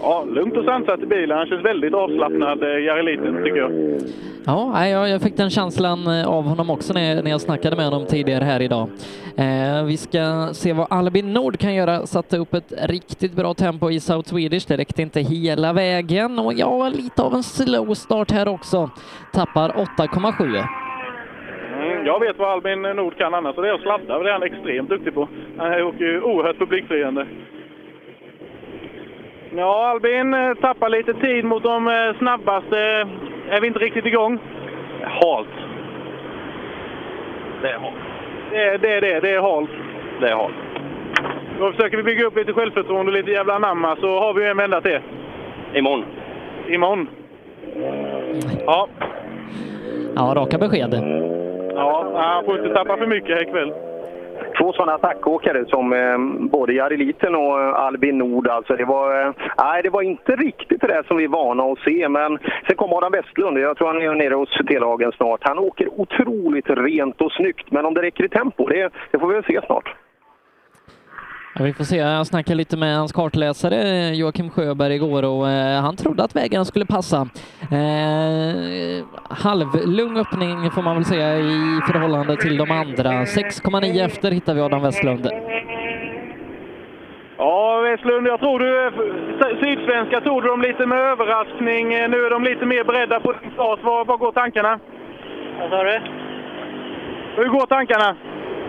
Ja, lugnt och sansat i bilen. Han känns väldigt avslappnad, eh, Jari Liten, tycker jag. Ja, nej, jag, jag fick den känslan eh, av honom också när, när jag snackade med honom tidigare här idag. Eh, vi ska se vad Albin Nord kan göra. Satte upp ett riktigt bra tempo i South Swedish. Det räckte inte hela vägen och ja, lite av en slow start här också. Tappar 8,7. Mm, jag vet vad Albin Nord kan annars och det är att sladda. Det är han extremt duktig på. Han åker ju oerhört publikfriande. Ja, Albin eh, tappar lite tid mot de eh, snabbaste. Är vi inte riktigt igång? Halt. Det är halt. Det är det, är det. det är halt. Det är halt. Då försöker vi bygga upp lite självförtroende och lite jävla anamma så har vi en vända till. Imorgon. Imorgon. Ja. Ja, raka besked. Ja, han får inte tappa för mycket här ikväll. Två sådana attackåkare som eh, både Jari Liten och eh, Albin Nord. Alltså det, var, eh, nej, det var inte riktigt det där som vi är vana att se. Men sen kom Adam Westlund. Jag tror han är nere hos T-lagen snart. Han åker otroligt rent och snyggt. Men om det räcker i tempo, det, det får vi väl se snart. Ja, vi får se. Jag snackade lite med hans kartläsare Joakim Sjöberg igår och eh, han trodde att vägen skulle passa. Eh, halvlugn öppning får man väl säga i förhållande till de andra. 6,9 efter hittar vi Adam Westlund. Ja, Westlund, jag tror du... Sydsvenska tog du dem lite med överraskning. Nu är de lite mer beredda på din start. Var går tankarna? Vad sa du? Hur går tankarna?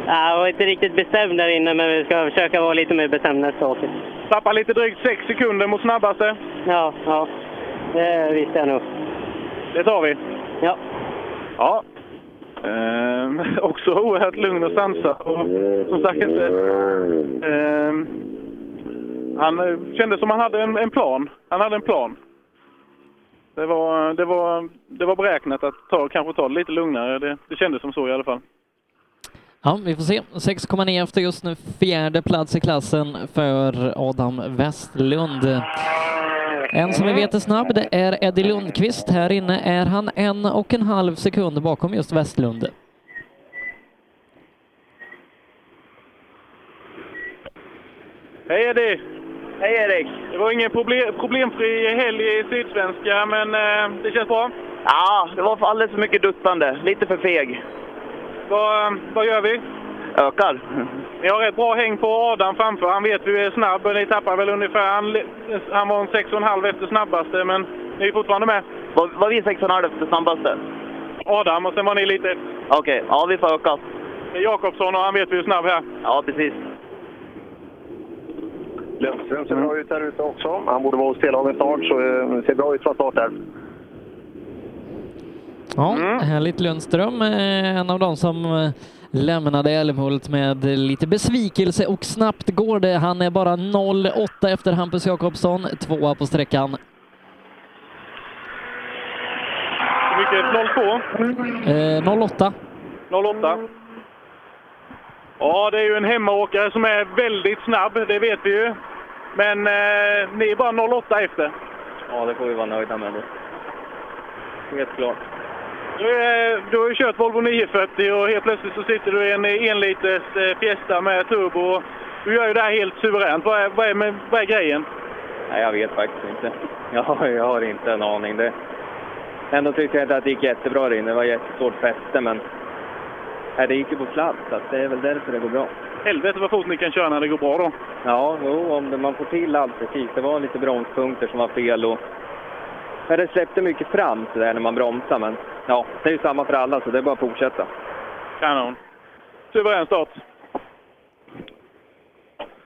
Ja, jag var inte riktigt bestämd där inne, men vi ska försöka vara lite mer bestämda nästa åker. Tappar lite drygt 6 sekunder mot snabbaste. Ja, ja. Det visste jag nog. Det tar vi. Ja. Ja. Ehm, (laughs) också oerhört lugn och sansad. Och, som sagt inte... Ehm, han eh, kände som han hade en, en plan. Han hade en plan. Det var, det var, det var beräknat att ta, kanske ta det lite lugnare. Det, det kändes som så i alla fall. Ja, vi får se. 6,9 efter just nu fjärde plats i klassen för Adam Westlund. En som vi vet är snabb, det är Eddie Lundqvist. Här inne är han en och en halv sekund bakom just Westlund. Hej Eddie! Hej Erik! Det var ingen problem, problemfri helg i Sydsvenska, men eh, det känns bra? Ja, det var alldeles för mycket duttande. Lite för feg. Vad, vad gör vi? Ökar. Ni har rätt bra häng på Adam framför. Han vet du är snabb. Ni tappar väl ungefär... Han, han var en 6,5 efter snabbaste, men ni är fortfarande med. Var, var vi 6,5 efter snabbaste? Adam, och sen var ni lite efter. Okej, okay. ja vi får öka. Jakobsson och han vet vi är snabb här. Ja, precis. Lundström ser bra ut där ute också. Han borde vara hos Telehagen snart, så det ser bra ut från start där. Ja, mm. härligt Lundström, en av de som lämnade Älmhult med lite besvikelse och snabbt går det. Han är bara 0,8 efter Hampus Jakobsson, tvåa på sträckan. Hur mycket? 02? Eh, 08. 08. Ja, det är ju en hemmaåkare som är väldigt snabb, det vet vi ju. Men eh, ni är bara 08 efter. Ja, det får vi vara nöjda med. Helt klart. Du, du har ju kört Volvo 940 och helt plötsligt så sitter du i en enliters Fiesta med turbo. Du gör ju det här helt suveränt. Vad är, vad är, vad är grejen? Nej, jag vet faktiskt inte. (laughs) Jag, jag har inte en aning. Det, ändå tyckte jag inte att det gick jättebra där inne. Det var jättesvårt fäste, men nej, det gick ju på sladd, så det är väl därför det går bra. Helvete vad fort ni kan köra när det går bra då. Ja, jo, om det, man får till allt precis. Det var lite bromspunkter som var fel och men det släppte mycket fram så där när man bromsade, men ja, det är ju samma för alla, så det är bara att fortsätta. Kanon. Suverän start.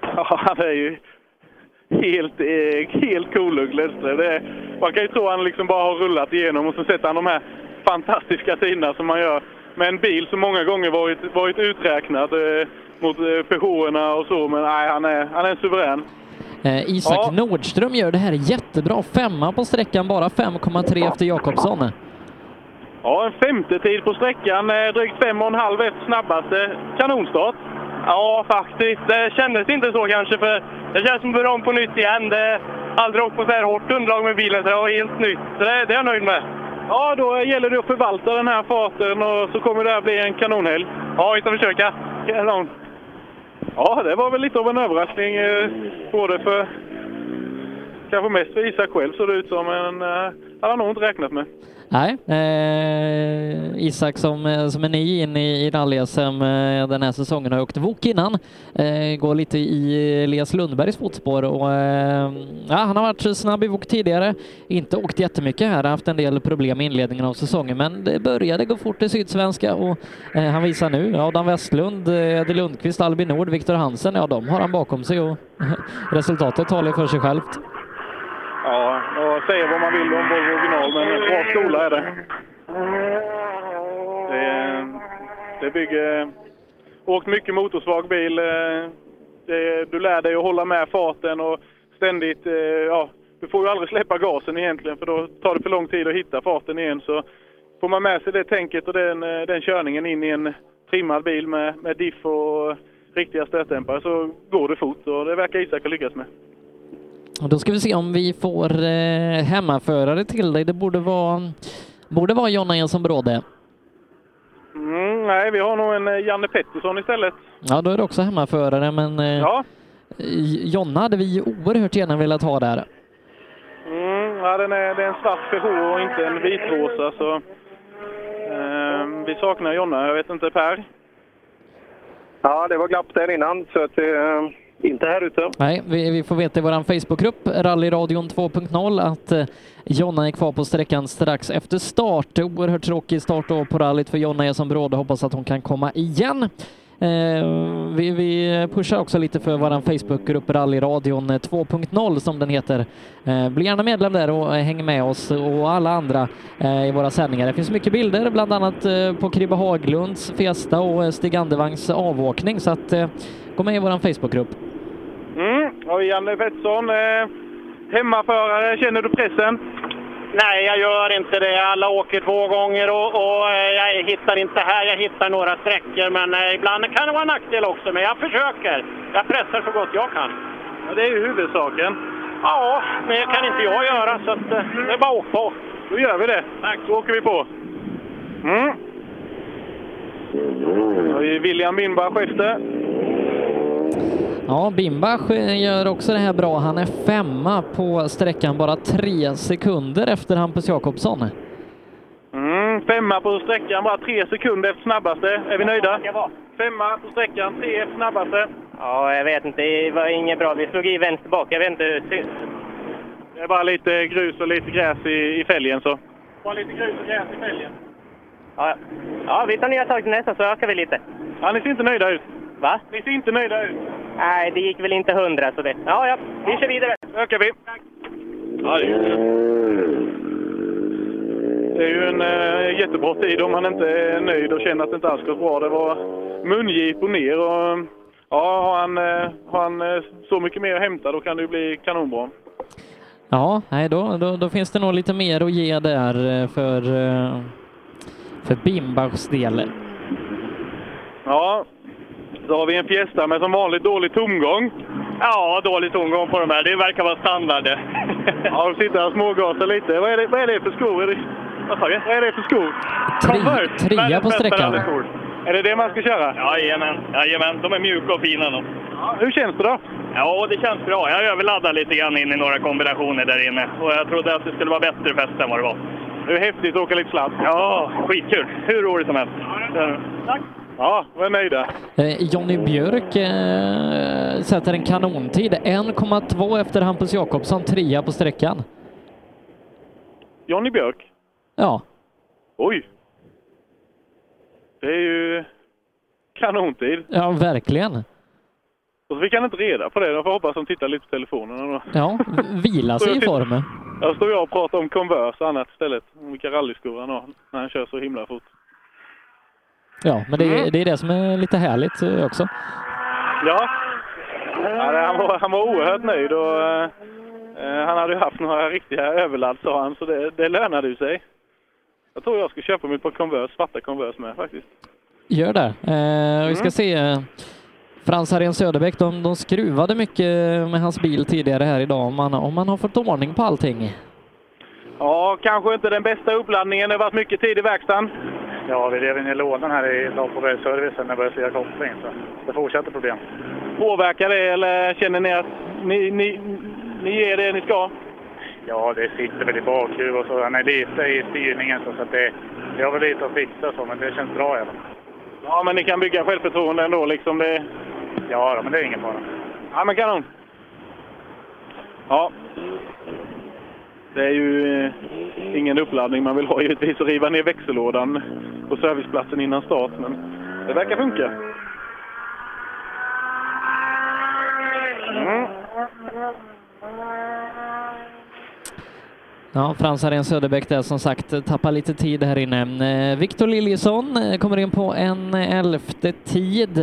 Ja, han är ju helt, eh, helt kolugg Lundström. Det Man kan ju tro att han liksom bara har rullat igenom och så sätter han de här fantastiska tiderna som man gör med en bil som många gånger varit, varit uträknad eh, mot eh, Peugeoterna och så. Men nej, han är, han är suverän. Eh, Isak Ja. Nordström gör det här jättebra. Femma på sträckan, bara 5,3 efter Jakobsson. Ja, en femte tid på sträckan, eh, drygt fem och en halv efter snabbaste. Kanonstart. Ja, faktiskt. Det kändes inte så kanske, för det känns som att börja om på nytt igen. Det har aldrig åkt på så här hårt underlag med bilen, så det var helt nytt. Så det, det är jag nöjd med. Ja, då gäller det att förvalta den här farten och så kommer det här bli en kanonhelg. Ja, vi ska försöka. Kanon. Ja, det var väl lite av en överraskning. Eh, både för... Kanske mest för Isak själv såg det ut som, men eh, hade han nog inte räknat med. Nej, eh, Isak som, eh, som är ny in i, i rally-SM eh, den här säsongen har åkt Wok innan. Eh, går lite i eh, Elias Lundbergs fotspår och eh, ja, han har varit snabb i Wok tidigare. Inte åkt jättemycket här, haft en del problem i inledningen av säsongen, men det började gå fort i Sydsvenska och eh, han visar nu Adam Westlund, eh, Eddie Lundqvist, Albin Nord, Viktor Hansen, ja de har han bakom sig och (laughs) resultatet talar för sig självt. Ja, och säga vad man vill om Volvo original, men en bra skola är det. Det, det bygger... Åkt mycket motorsvag bil. Eh, det, du lär dig att hålla med farten och ständigt... Eh, ja, du får ju aldrig släppa gasen egentligen för då tar det för lång tid att hitta farten igen. Så får man med sig det tänket och den, eh, den körningen in i en trimmad bil med, med diff och riktiga stötdämpare så går det fort och det verkar Isak ha lyckats med. Och då ska vi se om vi får eh, hemmaförare till dig. Det borde vara, borde vara Jonna Jensson Bråde. Mm, nej, vi har nog en eh, Janne Pettersson istället. Ja, då är det också hemmaförare, men eh, Ja. Jonna hade vi oerhört gärna velat ha där. Mm, ja, den är, det är en svart Peugeot och inte en vitrosa så eh, vi saknar Jonna. Jag vet inte Per? Ja, det var glapp där innan, så att, eh, inte här ute. Nej, vi, vi får veta i vår Facebookgrupp, Rallyradion 2.0, att eh, Jonna är kvar på sträckan strax efter start. Oerhört tråkig start då på rallyt för Jonna är som bråd Hoppas att hon kan komma igen. Eh, vi, vi pushar också lite för vår Facebookgrupp Rallyradion 2.0 som den heter. Eh, bli gärna medlem där och eh, häng med oss och alla andra eh, i våra sändningar. Det finns mycket bilder, bland annat eh, på Kribbe Haglunds Fiesta och eh, Stig Andervangs avåkning, så att eh, gå med i vår Facebookgrupp. Mm, och Janne Pettersson, eh, hemmaförare, känner du pressen? Nej, jag gör inte det. Alla åker två gånger och, och eh, jag hittar inte här. Jag hittar några sträckor, men eh, ibland kan det vara en nackdel också. Men jag försöker. Jag pressar så gott jag kan. Ja, det är ju huvudsaken. Ja, men det kan inte jag göra, så att, eh, det är bara att åka på. Då gör vi det. Tack. Då åker vi på. Mm. Då har vi William Bindbach efter. Ja, Bimbach gör också det här bra. Han är femma på sträckan, bara tre sekunder efter Hampus Jakobsson. Mm, femma på sträckan, bara tre sekunder efter snabbaste. Är vi nöjda? Femma på sträckan, tre efter snabbaste. Ja, jag vet inte. Det var inget bra. Vi slog i vänster bak. Jag vet inte hur det Det är bara lite grus och lite gräs i, i fälgen så. Bara lite grus och gräs i fälgen. Ja, ja, vi tar nya tag till nästa så ökar vi lite. Ja, ni ser inte nöjda ut. Va? Ni ser inte nöjda ut. Nej, det gick väl inte hundra så det... Ja, ja, vi kör vidare. ökar vi. Ja, det, är, det är ju en äh, jättebra tid om man inte är nöjd och känner att det inte alls gått bra. Det var mungip och ner och ja, har han, eh, har han eh, så mycket mer att hämta då kan det ju bli kanonbra. Ja, nej, då, då, då finns det nog lite mer att ge där för, för Bimbachs del. Ja, så har vi en Fiesta med som vanligt dålig tomgång. Ja, dålig tomgång på de här. Det verkar vara standard. Ja, de sitter och smågasar lite. Vad är det, vad är det för skor? Är det, Vad vad är det för skor? Converse. trea på sträckan. Är det det man ska köra? Jajamän, jajamän. De är mjuka och fina de. hur känns det då? Ja, det känns bra. Jag överladdade lite grann in i några kombinationer där inne och jag trodde att det skulle vara bättre fäste än vad det var. Det är häftigt att åka lite sladd. Ja, skitkul. Hur roligt som helst. Tack! Ja, vi är nöjda. Eh, Jonny Björk eh, sätter en kanontid. 1,2 efter Hampus Jakobsson, trea på sträckan. Jonny Björk? Ja. Oj! Det är ju kanontid. Ja, verkligen. Och så fick han inte reda på det. Jag får hoppas att de tittar lite på telefonen. Då. Ja, vila sig i formen. Jag står jag och pratar om Converse och annat istället. Om vilka rallyskor han har när han kör så himla fort. Ja, men det, är- det är det som är lite härligt eh, också. Ja, han, var, han var oerhört nöjd och eh, eh, han hade ju haft några riktiga överladd sa han, så det, det lönade ju sig. Jag tror jag ska köpa mig par Converse, svarta Converse med faktiskt. Gör det. Eh, vi ska Mm. se. eh, Frans Harén Söderbäck, de, de skruvade mycket med hans bil tidigare här idag. Om man, om man har fått ordning på allting. Ja, kanske inte den bästa uppladdningen. Det har varit mycket tid i verkstaden. Ja, vi rev in i lådan här idag på väg servicen när det började flyga koppling. Så det fortsätter problem. Påverkar det eller känner ni att ni, ni, ni ger det ni ska? Ja, det sitter väl i bakhjul och så. Han är lite i styrningen så, så att det, det har väl lite att fixa så, men det känns bra i alla fall. Ja, men ni kan bygga självförtroende ändå liksom. Det... Ja, men det är ingen fara. Ja, men kanon. Ja. Det är ju eh, ingen uppladdning man vill ha givetvis att riva ner växellådan på serviceplatsen innan start, men det verkar funka. Mm. Ja, Frans Harén Söderbäck där som sagt tappar lite tid här inne. Eh, Viktor Liljesson eh, kommer in på en elfte tid,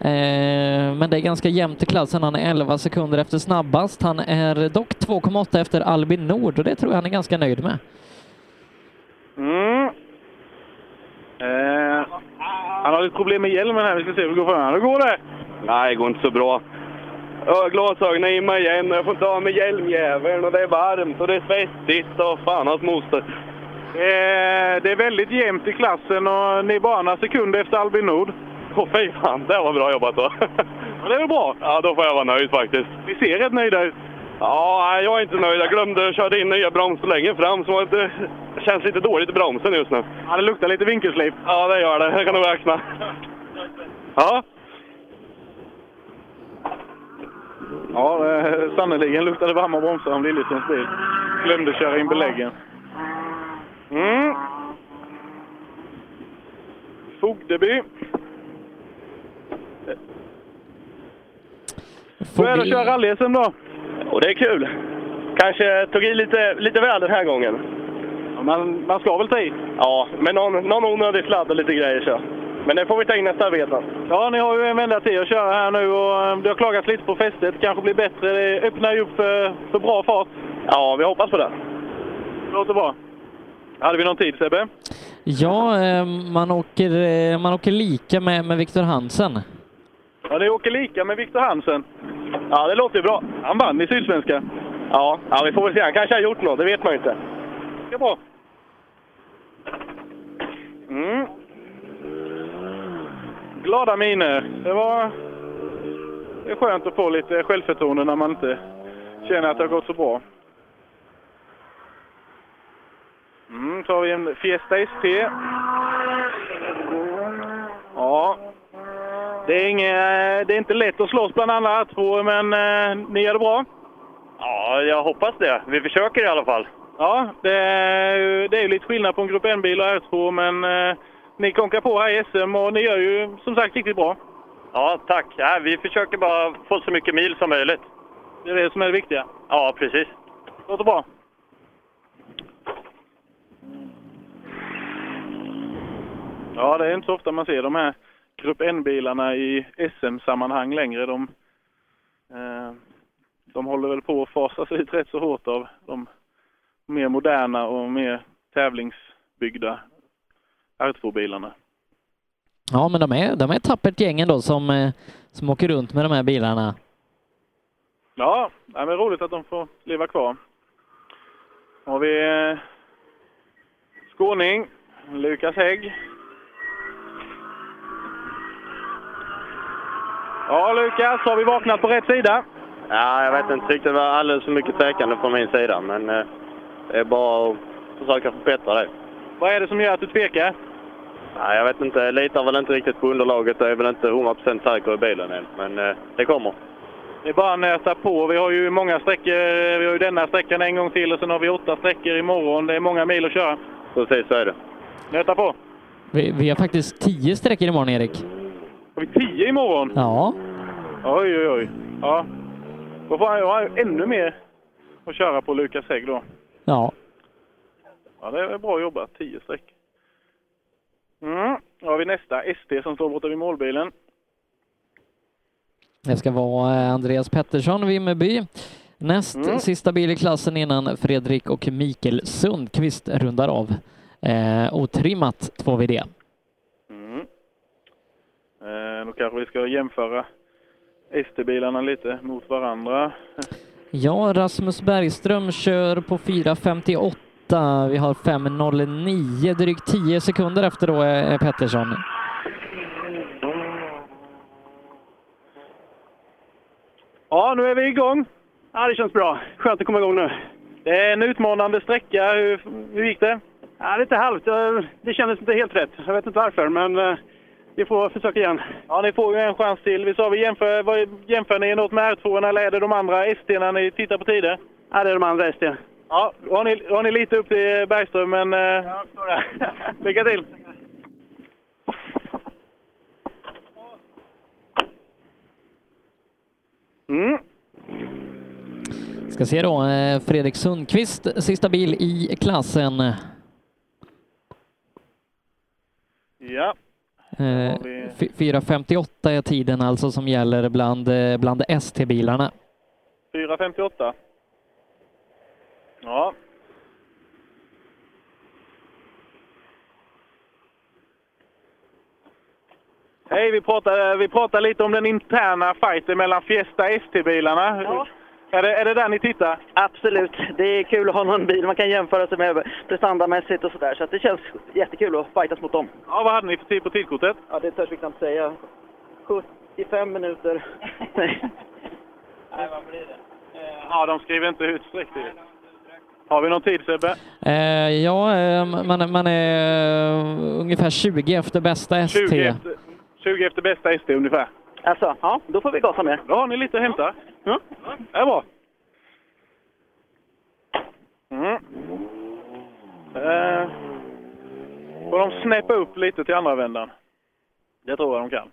eh, men det är ganska jämnt i klassen. Han är 11 sekunder efter snabbast. Han är dock 2,8 efter Albin Nord och det tror jag han är ganska nöjd med. Mm. Eh, han har lite problem med hjälmen här. Vi ska se hur det går för honom. Hur går det? Nej, det går inte så bra. Jag har glasögonen i mig igen och jag får inte ha med hjälmjäveln och det är varmt och det är svettigt och fan hans moster. Eh, det är väldigt jämnt i klassen och ni är bara några sekunder efter Albin Nord. Åh fy fan, det var bra jobbat då. Ja, det är väl bra? Ja, då får jag vara nöjd faktiskt. Ni ser rätt nöjda ut. Ja, jag är inte nöjd. Jag glömde köra in nya bromsar längre fram så det känns lite dåligt i bromsen just nu. Ja, det luktar lite vinkelslip. Ja, det gör det. Jag kan nog räkna. (laughs) Ja. Ja, eh, sannerligen luktade varma bromsar om Lillesons bil. Glömde köra in beläggen. Mm. Fogdeby. Hur är det att köra rally då? Och det är kul. Kanske tog i lite, lite väl den här gången. Ja, man, man ska väl ta i? Ja, men någon, någon onödig sladd och lite grejer så. Men det får vi ta in nästa vecka. Ja, ni har ju en vända till att köra här nu och eh, det har klagats lite på fästet. kanske blir bättre. Det öppnar ju upp för, för bra fart. Ja, vi hoppas på det. Låter bra. Hade vi någon tid Sebbe? Ja, eh, man åker, eh, man åker lika med, med Viktor Hansen. Ja, ni åker lika med Viktor Hansen. Ja, det låter ju bra. Han vann i Sydsvenska. Ja, ja, vi får väl se. Han kanske har gjort något, det vet man ju inte. Det är bra. Mm. Glada miner. Det var... Det är skönt att få lite självförtroende när man inte känner att det har gått så bra. Mm, så har vi en Fiesta ST. Ja. Det är, inget, det är inte lätt att slåss bland alla två, men eh, ni gör det bra. Ja, jag hoppas det. Vi försöker i alla fall. Ja, det är, det är ju lite skillnad på en Grupp N-bil och R2, men eh, ni konkar på här i SM och ni gör ju som sagt riktigt bra. Ja, tack. Ja, vi försöker bara få så mycket mil som möjligt. Det är det som är det viktiga. Ja, precis. Låter bra. Ja, det är inte så ofta man ser de här Grupp N-bilarna i SM-sammanhang längre. De, eh, de håller väl på att fasas ut rätt så hårt av de mer moderna och mer tävlingsbyggda R2-bilarna. Ja, men de är, de är ett tappert gäng ändå som, eh, som åker runt med de här bilarna. Ja, det är roligt att de får leva kvar. Har vi eh, skåning, Lukas Hägg. Ja, Lukas, har vi vaknat på rätt sida? Ja, jag vet inte. Tyckte det var alldeles för mycket tvekande från min sida, men eh, det är bara att försöka förbättra det. Vad är det som gör att du tvekar? Ja, jag vet inte. Jag litar väl inte riktigt på underlaget. Jag är väl inte 100% säker i bilen än, men eh, det kommer. Det är bara att nöta på. Vi har ju många sträckor. Vi har ju denna sträckan en gång till och sen har vi åtta sträckor imorgon. Det är många mil att köra. Precis så är det. Nöta på. Vi, vi har faktiskt tio sträckor imorgon, Erik. Har vi tio imorgon? Ja. Oj, oj, oj. Ja. Då får han ju ännu mer att köra på Lukas Hägg då. Ja. Ja, det är bra jobbat. Tio streck. Mm. Då har vi nästa ST som står borta vid målbilen. Det ska vara eh, Andreas Pettersson, Vimmerby. Näst Mm. sista bil i klassen innan Fredrik och Mikael Sundqvist rundar av. Eh, otrimmat 2VD. Mm. Eh, då kanske vi ska jämföra ST-bilarna lite mot varandra. Ja, Rasmus Bergström kör på 4.58. Vi har 5.09, drygt 10 sekunder efter då är är Pettersson. Ja, nu är vi igång. Ja, det känns bra. Skönt att komma igång nu. Det är en utmanande sträcka. Hur, hur gick det? Ja, lite halvt. Eh, Det kändes inte helt rätt. Jag vet inte varför, men eh, vi får försöka igen. Ja, ni får ju en chans till. Vi sa vi jämför, vad, jämför ni något med R2 eller är det de andra ST när ni tittar på tider? Ja, det är de andra ST. Ja, då har ni, då har ni lite upp till Bergström, men... Ja, (laughs) lycka till! Mm. Ska se då, eh, Fredrik Sundqvist, sista bil i klassen. Ja. Eh, fy- 4.58 är tiden alltså som gäller bland, eh, bland ST-bilarna. 4.58. Ja. Hej, vi pratar, vi pratar lite om den interna fighten mellan Fiesta och ST-bilarna. Ja. Är, det, är det där ni tittar? Absolut. Det är kul att ha någon bil man kan jämföra sig med prestandamässigt och sådär. Så att det känns jättekul att fightas mot dem. Ja, vad hade ni för tid på tidkortet? Ja, det törs vi knappt säga. 75 minuter. Nej. (laughs) Nej, vad blir det? Ja, de skriver inte ut sträcktid. Har vi någon tid Sebbe? Eh, ja, eh, man, man är eh, ungefär 20 efter bästa ST. 20 efter, 20 efter bästa ST ungefär. Alltså, ja, då får vi gasa mer. Då har ni lite att hämta. Ja. Det är bra. Mm. Eh, får de snäppa upp lite till andra vändan? Det tror jag de kan.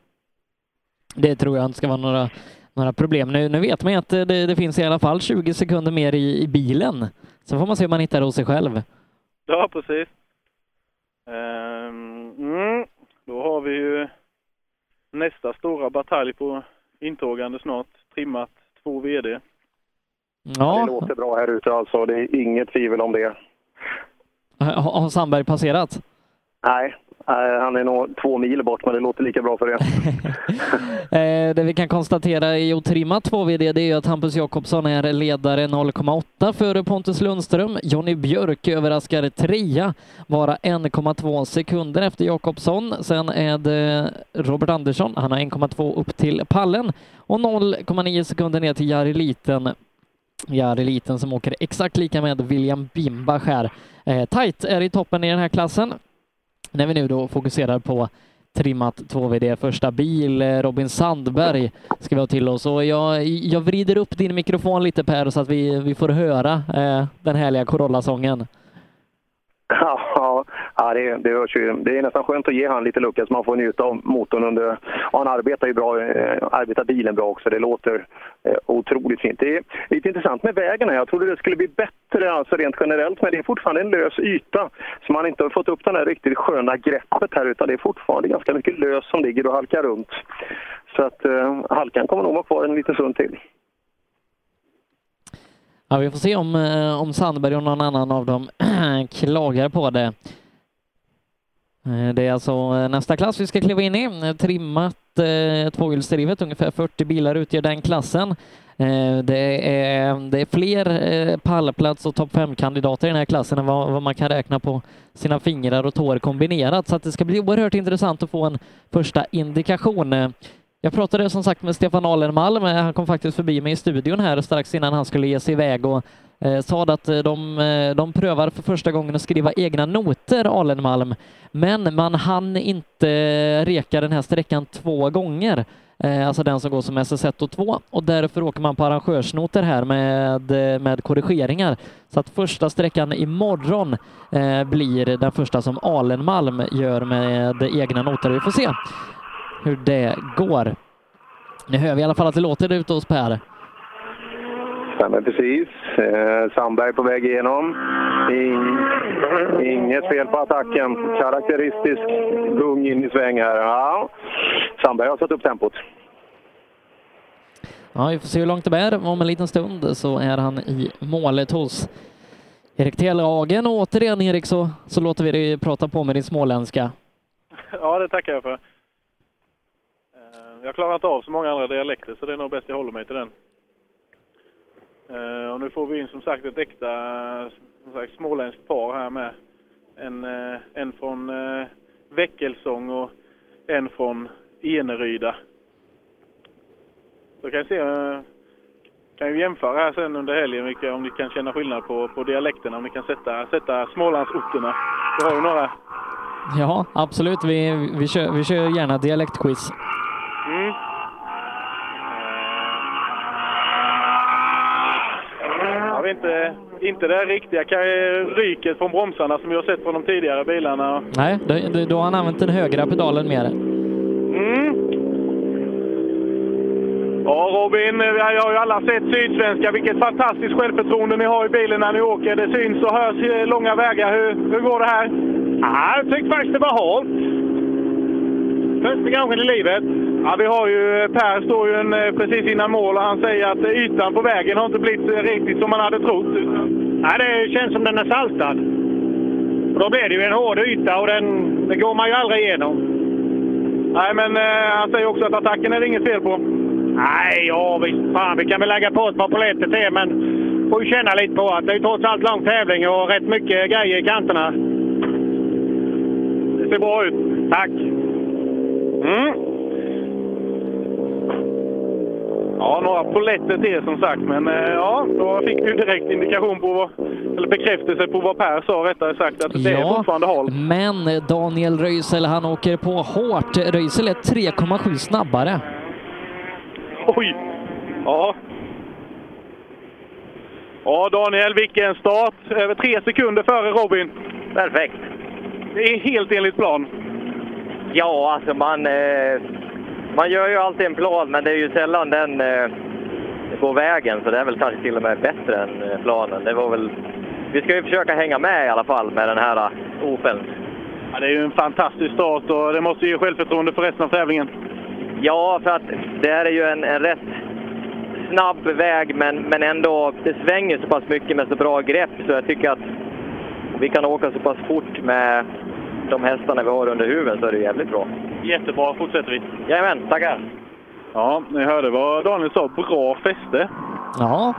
Det tror jag inte ska vara några, några problem. Nu, nu vet man ju att det, det finns i alla fall 20 sekunder mer i, i bilen. Så får man se om man hittar det hos sig själv. Ja, precis. Ehm, mm. Då har vi ju nästa stora batalj på intågande snart. Trimmat två VD. Ja, Det låter bra här ute alltså. Det är inget tvivel om det. har har Sandberg passerat? Nej, Nej, han är nog två mil bort, men det låter lika bra för det. (laughs) Eh, det vi kan konstatera i otrimmat 2VD det är ju att Hampus Jakobsson är ledare 0,8 före Pontus Lundström. Jonny Björk överraskar trea, bara 1,2 sekunder efter Jakobsson. Sen är det Robert Andersson, han har 1,2 upp till pallen och 0,9 sekunder ner till Jari Liten. Jari Liten som åker exakt lika med William Bimbach här. Eh, tight är i toppen i den här klassen. När vi nu då fokuserar på trimmat 2VD första bil, Robin Sandberg ska vi ha till oss. Och jag, jag vrider upp din mikrofon lite Per så att vi, vi får höra eh, den härliga Corolla-sången. Ja, ja det, det, hörs ju. det är nästan skönt att ge han lite lucka så man får njuta av motorn under... Han arbetar ju bra, eh, arbetar bilen bra också. Det låter eh, otroligt fint. Det är lite intressant med vägen här. Jag trodde det skulle bli bättre alltså rent generellt, men det är fortfarande en lös yta. Så man har inte fått upp det här riktigt sköna greppet här, utan det är fortfarande ganska mycket lös som ligger och halkar runt. Så att eh, halkan kommer nog vara kvar en liten stund till. Ja, vi får se om, eh, om Sandberg och någon annan av dem (clears throat) klagar på det. Eh, det är alltså eh, nästa klass vi ska kliva in i. Eh, trimmat eh, tvåhjulsdrivet, ungefär 40 bilar utgör den klassen. Eh, Det är, det är fler eh, pallplats och topp 5-kandidater i den här klassen än vad, vad man kan räkna på sina fingrar och tår kombinerat. Så att det ska bli oerhört intressant att få en första indikation. Jag pratade som sagt med Stefan Alenmalm, eh, han kom faktiskt förbi mig i studion här strax innan han skulle ge sig iväg och eh, sa att eh, de, eh, de prövar för första gången att skriva egna noter, Alenmalm, men man hann inte reka den här sträckan två gånger, eh, alltså den som går som SS1 och 2, och därför åker man på arrangörsnoter här med, med korrigeringar. Så att första sträckan imorgon eh, blir den första som Alenmalm gör med egna noter. Vi får se hur det går. Nu hör vi i alla fall att det låter ute hos Per. Stämmer precis. Eh, Sandberg på väg igenom. In, inget fel på attacken. Karaktäristisk gung in i sväng här. Ja. Sandberg har satt upp tempot. Ja, vi får se hur långt det bär. Om en liten stund så är han i målet hos Erik Telehagen. Och återigen Erik så, så låter vi dig prata på med din småländska. Ja, det tackar jag för. Jag klarar inte av så många andra dialekter så det är nog bäst jag håller mig till den. Eh, Och nu får vi in som sagt ett äkta som sagt, småländskt par här med. En, eh, en från eh, Väckelsång och en från Eneryda. Så kan jag se, eh, kan vi jämföra här sen under helgen vilka, om ni kan känna skillnad på, på dialekterna, om ni kan sätta, sätta Smålandsorterna. Vi har ju några Ja, absolut. Vi, vi, kör, vi kör gärna dialektquiz. Mm. Jag vet inte, inte det riktiga ryket från bromsarna som vi har sett från de tidigare bilarna. Nej, då, då- har han använt den högra pedalen mer. Mm. Ja, Robin, vi har ju alla sett Sydsvenska. Vilket fantastiskt självförtroende ni har i bilen när ni åker. Det syns och hörs i långa vägar. Hur, hur går det här? Ja, jag tyckte faktiskt det var halt. Första gången i livet. Ja, vi har ju Per står ju en, eh, precis innan mål och han säger att eh, ytan på vägen har inte blivit eh, riktigt som man hade trott. Ja, det känns som den är saltad. Och då blir det ju en hård yta och den, det går man ju aldrig igenom. Nej, men eh, han säger också att attacken är det inget fel på. Nej, ja visst. Fan, vi kan väl lägga på ett par poletter till, men får ju känna lite på att det är trots allt lång tävling och rätt mycket grejer i kanterna. Det ser bra ut. Tack! Mm. Ja, några poletter till som sagt, men eh, ja, då fick vi ju direkt indikation på vad, eller bekräftelse på vad Per sa rättare sagt, att det är fortfarande halt. men Daniel Röisel, han åker på hårt. Röisel är 3,7 snabbare. Oj! Ja. Ja, Daniel, vilken start! Över tre sekunder före Robin. Perfekt. Det är helt enligt plan. Ja, alltså man, eh, man gör ju alltid en plan, men det är ju sällan den eh, går vägen. Så det är väl kanske till och med bättre än eh, planen. Det var väl, vi ska ju försöka hänga med i alla fall med den här uh, Opeln. Ja, det är ju en fantastisk start och det måste ge självförtroende för resten av tävlingen. Ja, för att det här är ju en, en rätt snabb väg, men, men ändå, det svänger så pass mycket med så bra grepp så jag tycker att vi kan åka så pass fort med de hästarna vi har under huven så är det jävligt bra. Jättebra, fortsätter vi. Jajamän, tackar! Ja, ni hörde vad Daniel sa. Bra fäste. Ja.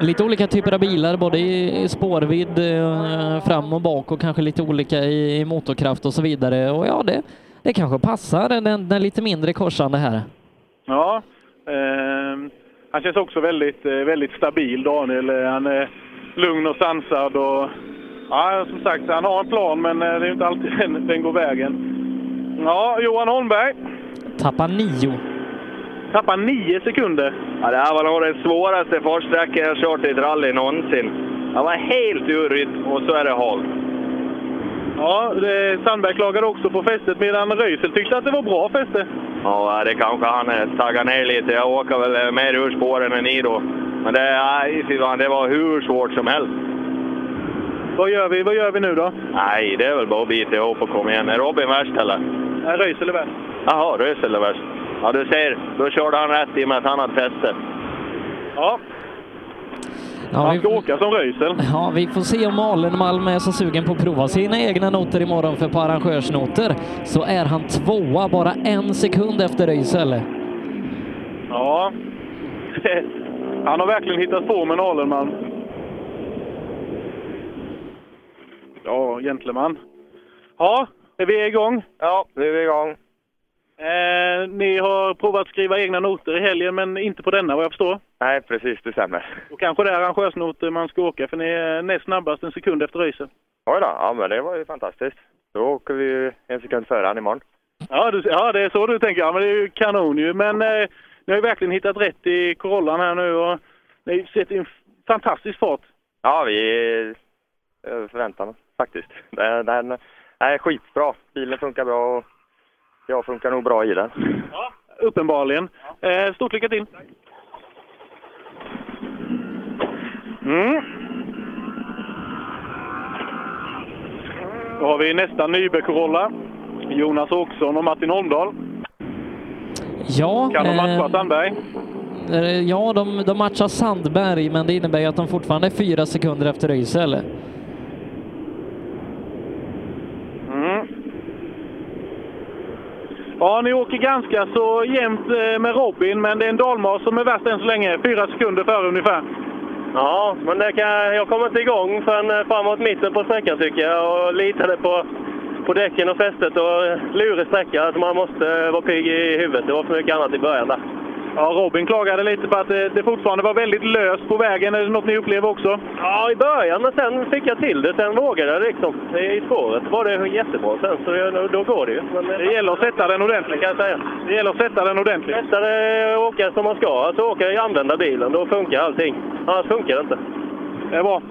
Lite olika typer av bilar, både i spårvidd eh, fram och bak och kanske lite olika i, motorkraft och så vidare. Och ja, det, det kanske passar den, den lite mindre korsande här. Ja, ehm, han känns också väldigt, eh, väldigt stabil, Daniel. Eh, Han är lugn och sansad och ja, som sagt, han har en plan men eh, det är inte alltid (laughs) den, den går vägen. Ja, Johan Holmberg. Tappar nio. Tappar nio sekunder. Ja, det här var nog den svåraste fartsträckan jag kört i ett rally någonsin. Jag var helt ur rytm och så är det halt. Ja, det, Sandberg klagade också på fästet medan Röisel tyckte att det var bra fäste. Ja, det kanske han eh, taggar ner lite. Jag åker väl eh, mer ur spåren än ni då. Men det, nej, det var hur svårt som helst. Vad gör vi, vad gör vi nu då? Nej, det är väl bara att bita ihop och komma igen. Är Robin värst eller? Nej, Röisel är värst. Jaha, Röisel är värst. Ja, du ser. Då körde han rätt i och med att han hade fäste. Ja. Ja, Han vi, ska åka som Röisel. (laughs) ja, vi får se om Alenmalm är så sugen på att prova sina egna noter imorgon, för på arrangörsnoter så är han tvåa, bara en sekund efter Röisel. Ja. (laughs) Han har verkligen hittat på med en Alenman. Ja, gentleman. Ja, är vi igång? Ja, nu är vi igång. Eh, ni har provat skriva egna noter i helgen, men inte på denna vad jag förstår. Nej, precis, det stämmer. Och kanske det är arrangörsnoter man ska åka, för ni är näst snabbast en sekund efter racen. Oj då, ja men det var ju fantastiskt. Då åker vi ju en sekund före han imorgon. Ja, du, ja, det är så du tänker. Ja, men det är ju kanon ju. Men eh, ni har ju verkligen hittat rätt i Corollan här nu och ni sätter en fantastisk fart. Ja, vi är över förväntan faktiskt. Den, den är skitbra. Bilen funkar bra och jag funkar nog bra i den. Uppenbarligen. Eh, stort lycka till! Mm. Då har vi nästa Nybe-Corolla. Jonas Åkesson och Martin Holmdahl. Ja, Kan de matcha eh, Sandberg? eh, ja de, de matchar Sandberg, men det innebär ju att de fortfarande är fyra sekunder efter Röisel. Mm. Ja, ni åker ganska så jämnt eh, med Robin, men det är en dalmas som är värst än så länge. Fyra sekunder före ungefär. Ja, men det kan, jag kommer inte igång förrän eh, framåt mitten på sträckan tycker jag och litade på, på däcken och fästet och lurig sträcka. Att man måste eh, vara pigg i huvudet. Det var för mycket annat i början där. Ja, Robin klagade lite på att det, fortfarande var väldigt löst på vägen. Är det något ni upplever också? Ja, i början, men sen fick jag till det. Sen vågade jag liksom. I spåret var det jättebra sen, så då går det ju. Men, Det gäller att sätta den ordentligt. kan jag säga. Det gäller att sätta den ordentligt. Sätta det och åka som man ska. Alltså åka använda bilen, då funkar allting. Annars funkar det inte. Det är bra.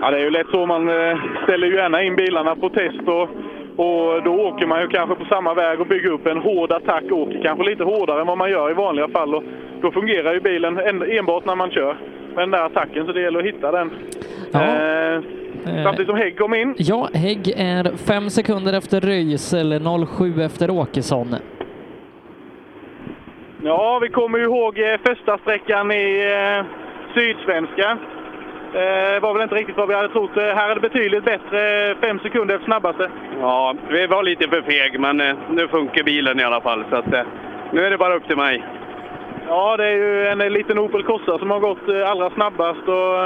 Ja, det är ju lätt så. Man eh, ställer ju gärna in bilarna på test och, och då åker man ju kanske på samma väg och bygger upp en hård attack. Åker kanske lite hårdare än vad man gör i vanliga fall. Och då fungerar ju bilen en, enbart när man kör med den där attacken, så det gäller att hitta den. Eh, samtidigt som Hägg kom in. Ja, Hägg är fem sekunder efter Röisel, 07 efter Åkesson. Ja, vi kommer ju ihåg eh, första sträckan i eh, Sydsvenska. Eh, var väl inte riktigt vad vi hade trott. Eh, här är det betydligt bättre, eh, fem sekunder efter snabbaste. Ja, vi var lite för feg, men nu funkar bilen i alla fall. Så att, nu är det bara upp till mig. Ja, det är ju en liten Opel Corsa som har gått allra snabbast. Och,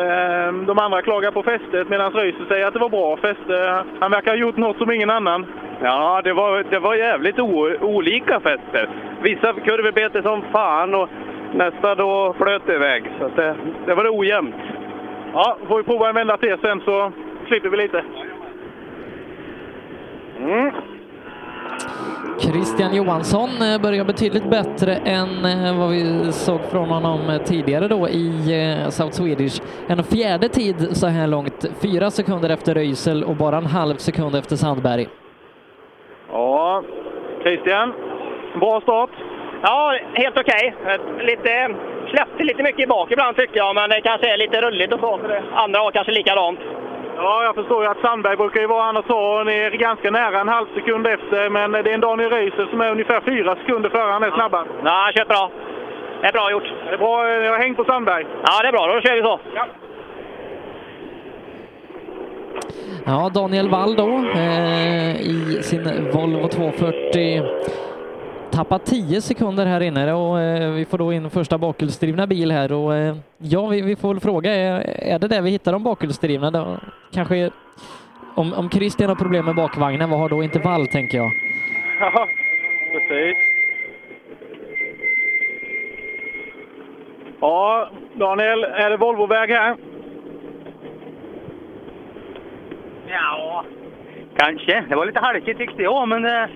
eh, de andra klagar på fästet medan Röisel säger att det var bra fäste. Han verkar ha gjort något som ingen annan. Ja, det var, det var jävligt o, olika fester. Vissa kurvor bet det som fan och nästa då flöt det iväg. Så det, det var ojämnt. Ja, får vi prova en vända till sen så slipper vi lite. Mm. Christian Johansson eh, börjar betydligt bättre än eh, vad vi såg från honom eh, tidigare då i South Swedish. En fjärde tid så här långt, fyra sekunder efter Röisel och bara en halv sekund efter Sandberg. Ja, Christian. Bra start. Ja, helt okej. Lite, släppte lite mycket i bak ibland tycker jag, men det kanske är lite rulligt och så. Andra var kanske likadant. Ja, jag förstår ju att Sandberg brukar ju vara han och ta och ni är ganska nära en halv sekund efter. Men det är en Daniel Röisel som är ungefär fyra sekunder före han är snabbast. Ja, han har kört bra. Det är bra gjort. Det är bra. Jag har hängt på Sandberg. Ja, det är bra. Då kör vi så. Ja, Daniel Wall då eh, i sin Volvo 240 tappat 10 sekunder här inne och eh, vi får då in första bakhjulsdrivna bil här och eh, ja, vi, vi får väl fråga, är, är det där vi hittar de bakhjulsdrivna? Då, kanske om, om Christian har problem med bakvagnen, vad har då inte Wall tänker jag? (laughs) Ja, precis. Ja, Daniel, är det Volvoväg här? Ja, kanske. Det var lite halkigt tyckte jag, men, eh,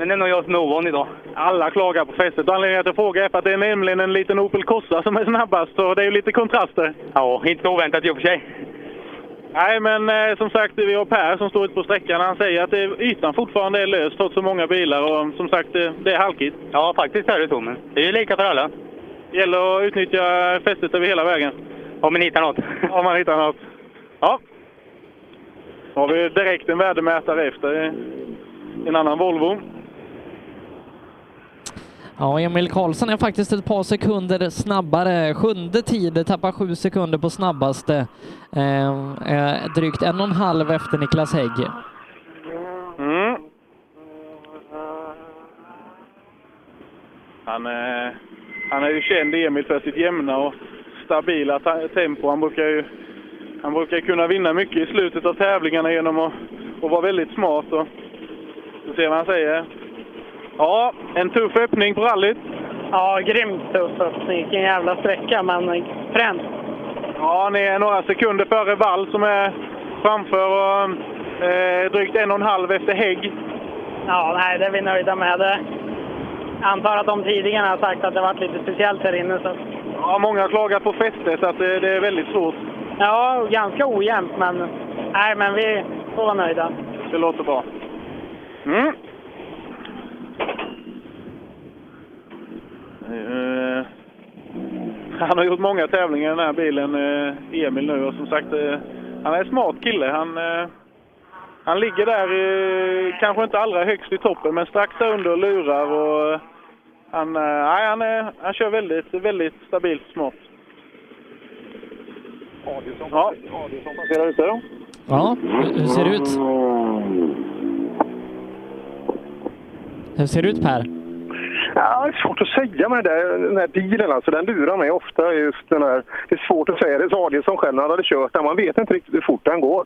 men det är nog jag som är ovan idag. Alla klagar på fästet. Anledningen till att jag frågar är för att det är nämligen en liten Opel Corsa som är snabbast, så det är ju lite kontraster. Ja, inte oväntat i och för sig. Nej, men eh, som sagt, vi har Per som står ute på sträckan. Han säger att det, ytan fortfarande är lös trots så många bilar och som sagt, det, det är halkigt. Ja, faktiskt är det så, men det är ju lika för alla. Det gäller att utnyttja fästet över hela vägen. Om man hittar något. (laughs) Om man hittar något. Ja. Då har vi direkt en värdemätare efter en annan Volvo. Ja, Emil Karlsson är faktiskt ett par sekunder snabbare. Sjunde tid, tappar sju sekunder på snabbaste. Eh, är drygt en och en halv efter Niklas Hägg. Mm. Han, är, han är ju känd, Emil, för sitt jämna och stabila ta- tempo. Han brukar ju han brukar kunna vinna mycket i slutet av tävlingarna genom att, att vara väldigt smart. Och, vi ser vad han säger. Ja, en tuff öppning på rallyt. Ja, grymt tuff öppning. Vilken jävla sträcka, men fränt. Ja, ni är några sekunder före Wall som är framför och eh, drygt en och en halv efter Hägg. Ja, nej, det är vi nöjda med. Det. Jag antar att de tidigare har sagt att det varit lite speciellt här inne. Så. Ja, många har klagat på fäste så att det, det är väldigt svårt. Ja, ganska ojämnt, men, nej, men vi får vara nöjda. Det låter bra. Mm. Eh, (laughs) han har gjort många tävlingar i den här bilen, eh, Emil nu. Och som sagt, eh, han är en smart kille. Han, han ligger där, kanske inte allra högst i toppen, men strax där under och lurar. Och, han, nej, han, är, han kör väldigt, väldigt stabilt smart. Ja. Adielsson passerar ute då. Ja, hur ser det ut? Hur ser det ut Per? Ja, det är svårt att säga med där, den här bilen. Alltså, den lurar mig ofta. Just den här. Det är svårt att säga. Det sa Adielsson själv när han hade kört den. Man vet inte riktigt hur fort den går.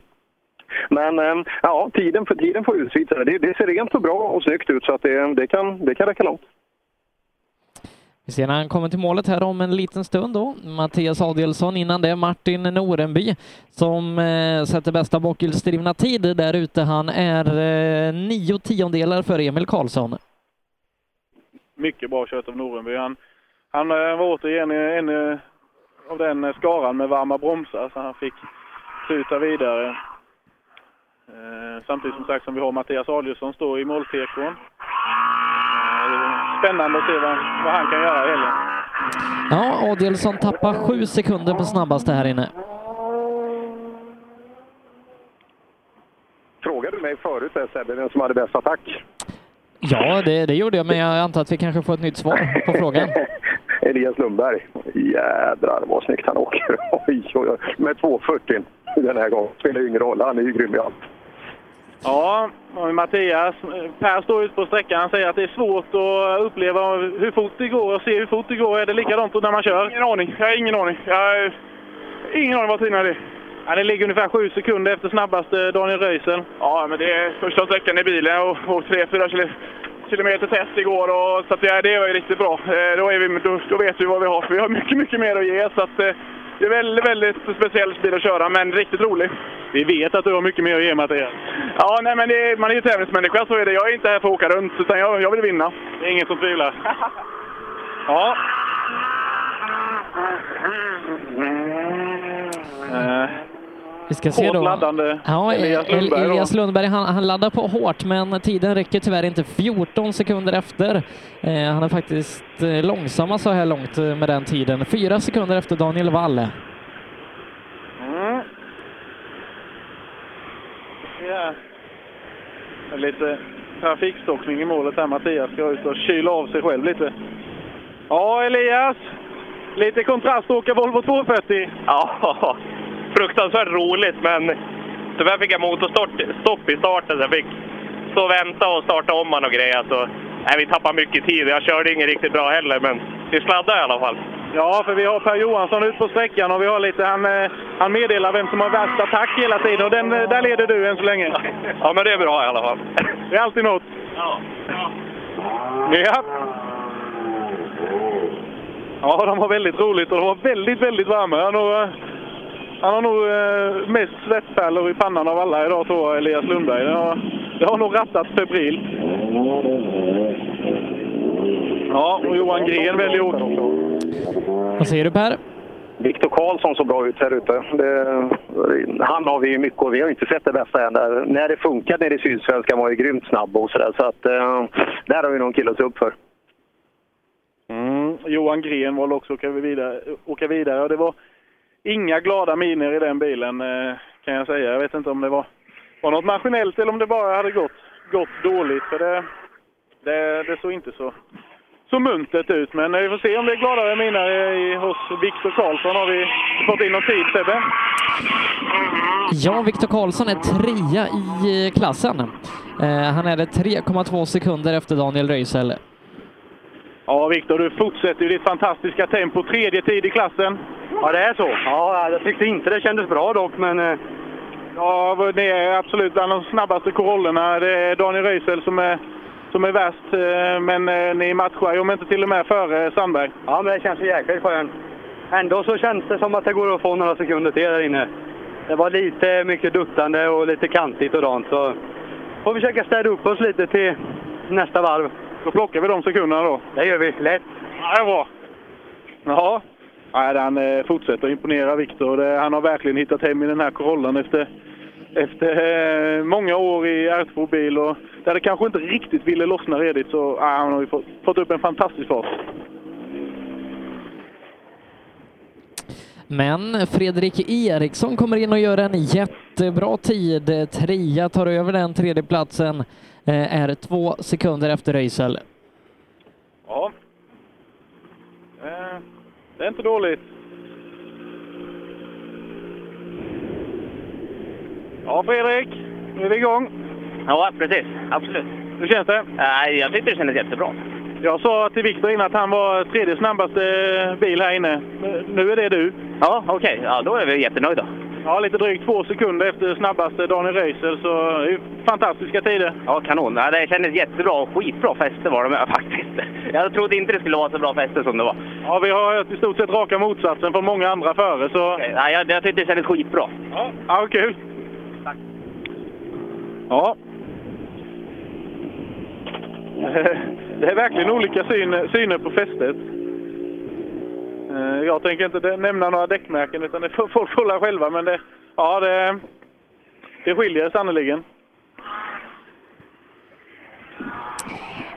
Men ehm, ja, tiden, för, tiden får utvisa det. det. ser rent och bra och snyggt ut så att det, det, kan, det kan räcka långt. Vi ser när han kommer till målet här om en liten stund då. Mattias Adielsson innan det Martin Norenby som eh, sätter bästa bakhjulsdrivna tid där ute. Han är eh, nio tiondelar för Emil Karlsson. Mycket bra kört av Norenby. Han, han eh, var återigen en, en av den eh, skaran med varma bromsar så han fick sluta vidare. Eh, samtidigt som sagt som vi har Mattias Adielsson står i måltekon. Eh, spännande att se vad, vad han kan göra i helgen. Ja, Adielsson tappar sju sekunder på snabbaste här inne. Frågade du mig förut där, Sebbe, vem som hade bäst attack? Ja, det, det gjorde jag, men jag antar att vi kanske får ett nytt svar på frågan. (laughs) Elias Lundberg. Jädrar vad snyggt han åker. (laughs) Oj, oj, oj. Med 240 den här gången. Spelar ju ingen roll, han är ju grym i allt. Ja, och Mattias. Per står ute på sträckan. Han säger att det är svårt att uppleva hur fort det går och se hur fort det går. Är det likadant när man kör? Ingen aning. Jag har ingen aning. Jag har ingen aning vad tiden är. Ja, det ligger ungefär sju sekunder efter snabbaste Daniel Röisel. Ja, men det är första sträckan i bilen och, och 3-4 kilometer test igår. Och, så att det, det var ju riktigt bra. Eh, då, är vi, då, då vet vi vad vi har. För vi har mycket, mycket mer att ge. Så att, eh, det är väldigt, väldigt speciell bil att köra, men riktigt rolig. Vi vet att du har mycket mer att ge, Mattias. Ja, nej, men är, man är ju tävlingsmänniska, så är det. Jag är inte här för att åka runt, utan jag, jag vill vinna. Det är ingen som tvivlar. ja. Eh, vi ska se då. laddande ja, Elias Lundberg. Elias Lundberg han, han, laddar på hårt, men tiden räcker tyvärr inte. 14 sekunder efter. Eh, han är faktiskt eh, långsamma så här långt eh, med den tiden. Fyra sekunder efter Daniel Wall. Mm. Ja. Lite trafikstockning i målet här. Mattias ska ut och kyla av sig själv lite. Ja, Elias. Lite kontrast att åka Volvo 240. Ja, fruktansvärt roligt, men tyvärr fick jag motorstopp i starten. Jag fick stå och vänta och starta om man och grejer. Så, nej, vi tappade mycket tid. Jag körde inget riktigt bra heller, men vi sladdade i alla fall. Ja, för vi har Per Johansson ute på sträckan och vi har lite, han, eh, han meddelar vem som har värst attack hela tiden och den, där leder du än så länge. (laughs) Ja, men det är bra i alla fall. (laughs) Det är alltid något. Ja. ja. ja. Ja, de har väldigt roligt och de var väldigt, väldigt varma. Han har, han har nog eh, mest svettpärlor i pannan av alla idag tror jag, Elias Lundberg. Det har, det har nog rattat febrilt. Ja, och Johan Gren väljer att åka. Vad säger du Per? Viktor Karlsson såg bra ut här ute. Det, han har vi ju mycket och vi har inte sett det bästa än. Där. När det funkar nere i Sydsvenskan var ju grymt snabb och sådär. Så att eh, där har vi någon kille att se upp för. Mm, Johan Gren valde också åka vidare, åka vidare och det var inga glada miner i den bilen eh, kan jag säga. Jag vet inte om det var, var något maskinellt eller om det bara hade gått, gått dåligt. För det, det, det såg inte så, så muntert ut. Men vi får se om det är gladare miner i, hos Viktor Karlsson. Har vi fått in någon tid Sebbe? Ja, Viktor Karlsson är trea i klassen. Eh, han är det 3,2 sekunder efter Daniel Röisel. Ja, Viktor, du fortsätter ju ditt fantastiska tempo. Tredje tid i klassen. Ja, det är så. Ja, jag tyckte inte det kändes bra dock, men... eh, Ja, det är absolut bland de snabbaste korollerna. Det är Daniel Röisel som är som är värst. Eh, Men eh, ni matchar ju om inte till och med före Sandberg. Ja, men det känns jäkligt skönt. Ändå så känns det som att det går att få några sekunder till där inne. Det var lite mycket duttande och lite kantigt och dant. Så får vi försöka städa upp oss lite till nästa varv. Då plockar vi de sekunderna då. Det gör vi. Lätt. Ja, det är bra. Jaha. Nej, han eh, fortsätter imponera, Viktor. Han har verkligen hittat hem i den här Corollan efter, efter eh, många år i R2-bil. Och där det kanske inte riktigt ville lossna redigt så ja, han har ju fått, fått upp en fantastisk fart. Men Fredrik Eriksson kommer in och gör en jättebra tid. Trea tar över den tredjeplatsen, eh, är två sekunder efter Röisel. Ja. Eh, det är inte dåligt. Ja, Fredrik. Nu är vi igång. Ja, precis. Absolut. Hur känns det? Nej, jag tyckte det kändes jättebra. Jag sa till Viktor innan att han var tredje snabbaste bil här inne. Nu är det du. Ja, okej. Ja, då är vi jättenöjda. Ja, lite drygt två sekunder efter snabbaste Daniel Röisel, så det är fantastiska tider. Ja, kanon. Ja, det kändes jättebra och skitbra fäste var det med (laughs) faktiskt. Jag trodde inte det skulle vara så bra fäste som det var. Ja, vi har hört i stort sett raka motsatsen från många andra före, så... Nej, jag, jag tyckte det kändes skitbra. Ja, ja kul. Tack. Ja. (laughs) Det är verkligen olika syn, syner på fästet. Eh, Jag tänker inte nämna några däckmärken, utan det får (laughs) folk hålla själva. Men det, ja, det, det skiljer sannerligen.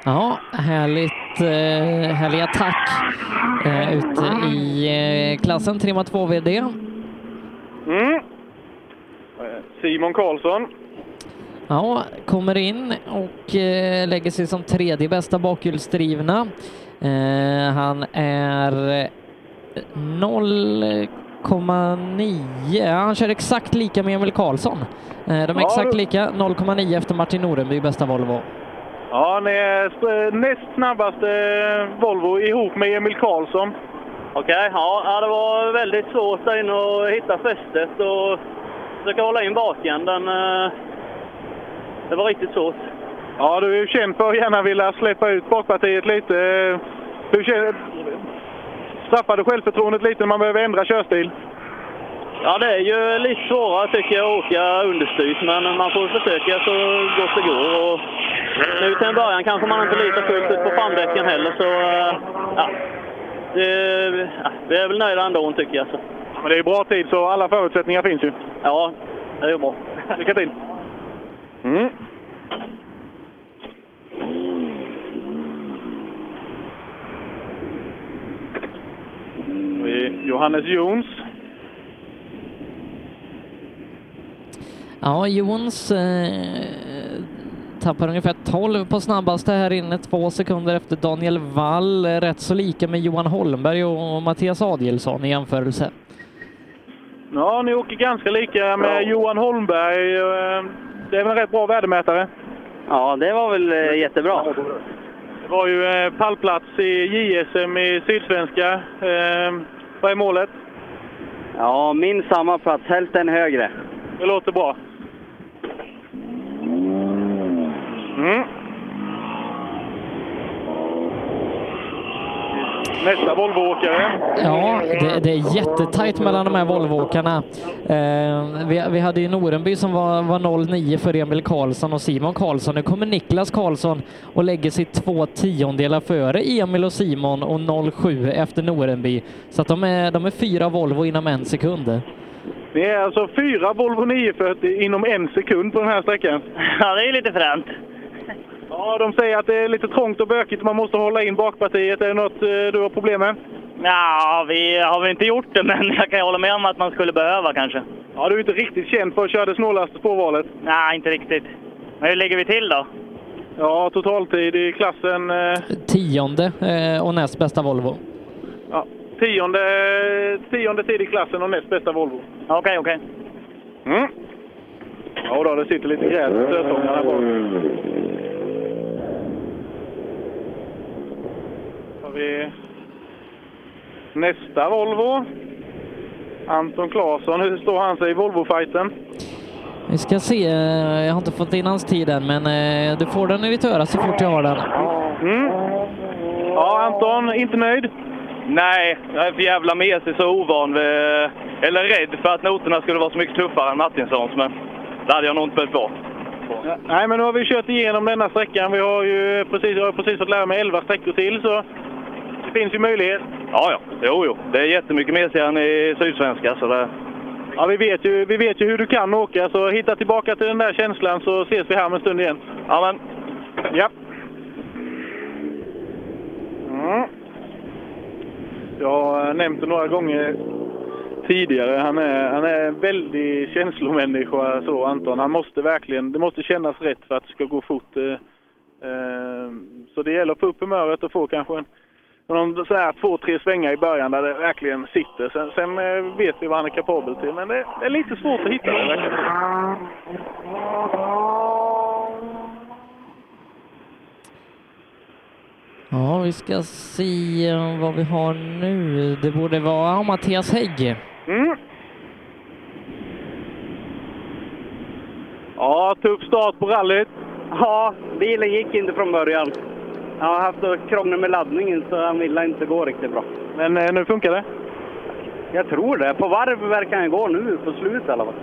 Ja, härligt, eh, härlig attack eh, ute i klassen, trimma 2 VD. Mm. Simon Karlsson. Ja, kommer in och lägger sig som tredje bästa bakhjulsdrivna. Han är 0,9. Han kör exakt lika med Emil Karlsson. Eh, de är Ja, exakt lika, 0,9 efter Martin Norenby, bästa Volvo. Ja, ni är sp- näst snabbaste Volvo ihop med Emil Karlsson. Okej, ja, ja, det var väldigt svårt där inne att hitta fästet och försöka hålla in bakänden. eh, Det var riktigt svårt. Ja, du är ju känd för att gärna vilja släppa ut bakpartiet lite. Hur känner, straffar du självförtroendet lite när man behöver ändra körstil? Ja, det är ju lite svårare tycker jag att åka understyrt, men man får försöka så gott det går. Och nu till en början kanske man inte litar fullt ut på framdäcken heller, så eh, ja, det, ja, vi är väl nöjda ändå tycker jag. Så. Men det är bra tid, så alla förutsättningar finns ju. Ja, det är ju bra. Lycka till! Mm. Johannes Jons. Ja, Jons eh, tappar ungefär 12 på snabbaste här inne, två sekunder efter Daniel Wall. Rätt så lika med Johan Holmberg och Mattias Adielsson i jämförelse. Ja, ni åker ganska lika med Johan Holmberg. Eh, Det är väl en rätt bra värdemätare? Ja, det var väl eh, jättebra. Det var ju eh, pallplats i JSM i Sydsvenska. Eh, Vad är målet? Ja, minst samma plats, hälften högre. Det låter bra. Mm. Nästa Volvoåkare. Ja, det, det är jättetajt mellan de här Volvoåkarna. Eh, vi, vi hade ju Norenby som var, var 0,9 för Emil Karlsson och Simon Karlsson. Nu kommer Niklas Karlsson och lägger sig två tiondelar före Emil och Simon och 0,7 efter Norenby. Så att de är, de är fyra Volvo inom en sekund. Det är alltså fyra Volvo 940 inom en sekund på den här sträckan. Ja, det är lite fränt. Ja, de säger att det är lite trångt och bökigt och man måste hålla in bakpartiet. Är det något eh, du har problem med? Ja, vi har väl inte gjort det, (laughs) men jag kan hålla med om att man skulle behöva kanske. Ja, du är inte riktigt känd för att köra det snålaste spårvalet. Nej, inte riktigt. Men hur ligger vi till då? Ja, totaltid i klassen eh, Tionde eh, och näst bästa Volvo. ja, tionde, tionde tid i klassen och näst bästa Volvo. Okej, okej. Mm. Ja, då, det sitter lite gräs på stötångarna bak. Vi nästa Volvo. Anton Claesson, hur står han sig i Volvo-fighten? Vi ska se, eh, jag har inte fått in hans tid än, men eh, du får den i ditt öra så fort jag har den. Mm. Ja, Anton, inte nöjd? Nej, jag är för jävla mesig så ovan vid, eller rädd för att noterna skulle vara så mycket tuffare än Martinssons, men det hade jag nog inte behövt vara. Nej, men nu har vi kört igenom denna sträckan. Vi har ju precis, jag har precis fått lära mig 11 sträckor till, så det finns ju möjlighet. Ja, ja. Jo, jo. Det är jättemycket mesigare än i Sydsvenska, så det... Ja, vi vet, ju, vi vet ju hur du kan åka, så hitta tillbaka till den där känslan så ses vi här om en stund igen. Ja, men... Ja. Mm. Jag har nämnt det några gånger tidigare. Han är, han är en väldigt känslomänniska, så Anton. Han måste verkligen, det måste kännas rätt för att det ska gå fort. eh, eh, Så det gäller att få upp humöret och få kanske en, någon så här två, tre svängar i början där det verkligen sitter. Sen, sen eh, vet vi vad han är kapabel till, men det, det är lite svårt att hitta det. Verkligen. Ja, vi ska se vad vi har nu. Det borde vara Mattias Hägg. Mm. Ja, tuff start på rallyt. Ja, bilen gick inte från början. Jag har haft krångel med laddningen så han ville inte gå riktigt bra. Men eh, nu funkar det? Jag tror det. På varv verkar han gå nu, på slutet i alla fall.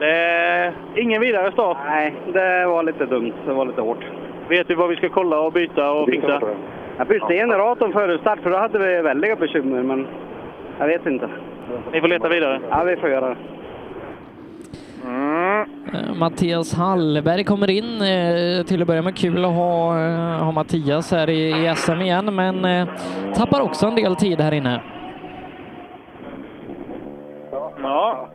Eh, ingen vidare start? Nej, det var lite dumt. Det var lite hårt. Vet vi vad vi ska kolla och byta och fixa? Jag bytte generatorn före start för då hade vi väldiga bekymmer, men jag vet inte. Ni får leta vidare? Ja, vi får göra det. Eh, Mattias Hallberg kommer in. eh, Till att börja med kul att ha, eh, ha Mattias här i, i SM igen, men tappar också en del tid här inne. Ja.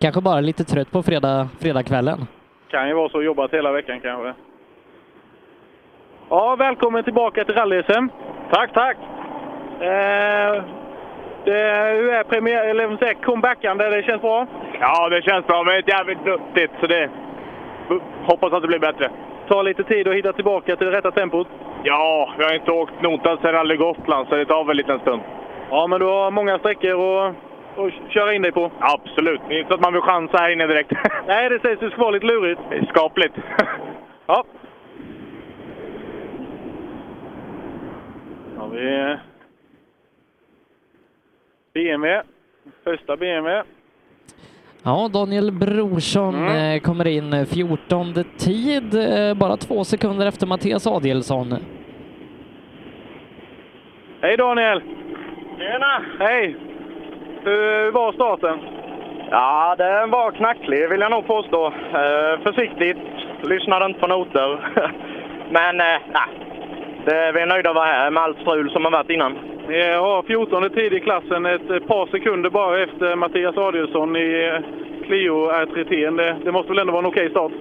Kanske bara lite trött på fredag, fredagskvällen. Kan ju vara så, jobbat hela veckan kanske. Ja, välkommen tillbaka till rally-SM. Tack, tack! Eh, det, hur är premiär, eller säger, comebackande? Det känns bra? Ja, det känns bra, men det är jävligt duktigt, så det... Hoppas att det blir bättre. Ta lite tid att hitta tillbaka till det rätta tempot. Ja, vi har inte åkt notan sedan Rally Gotland, så det tar väl en liten stund. Ja, men du har många sträckor att, att köra in dig på. Absolut. Det är inte så att man vill chansa här inne direkt. (laughs) Nej, det sägs ska vara lite lurigt. Skapligt. (laughs) Ja. Har vi BMW. Första BMW. Ja, Daniel Brorsson eh, kommer in eh, 14 tid, eh, bara två sekunder efter Mattias Adielsson. Hej Daniel! Tjena! Hej! Hur var starten? Ja, den var knacklig vill jag nog påstå. Eh, försiktigt, lyssnade inte på noter. (laughs) Men eh, det, vi är nöjda att vara här med allt strul som har varit innan. Vi har 14 tid i klassen, ett par sekunder bara efter Mattias Adielsson i eh, Clio R3T. Det, det måste väl ändå vara en okej start?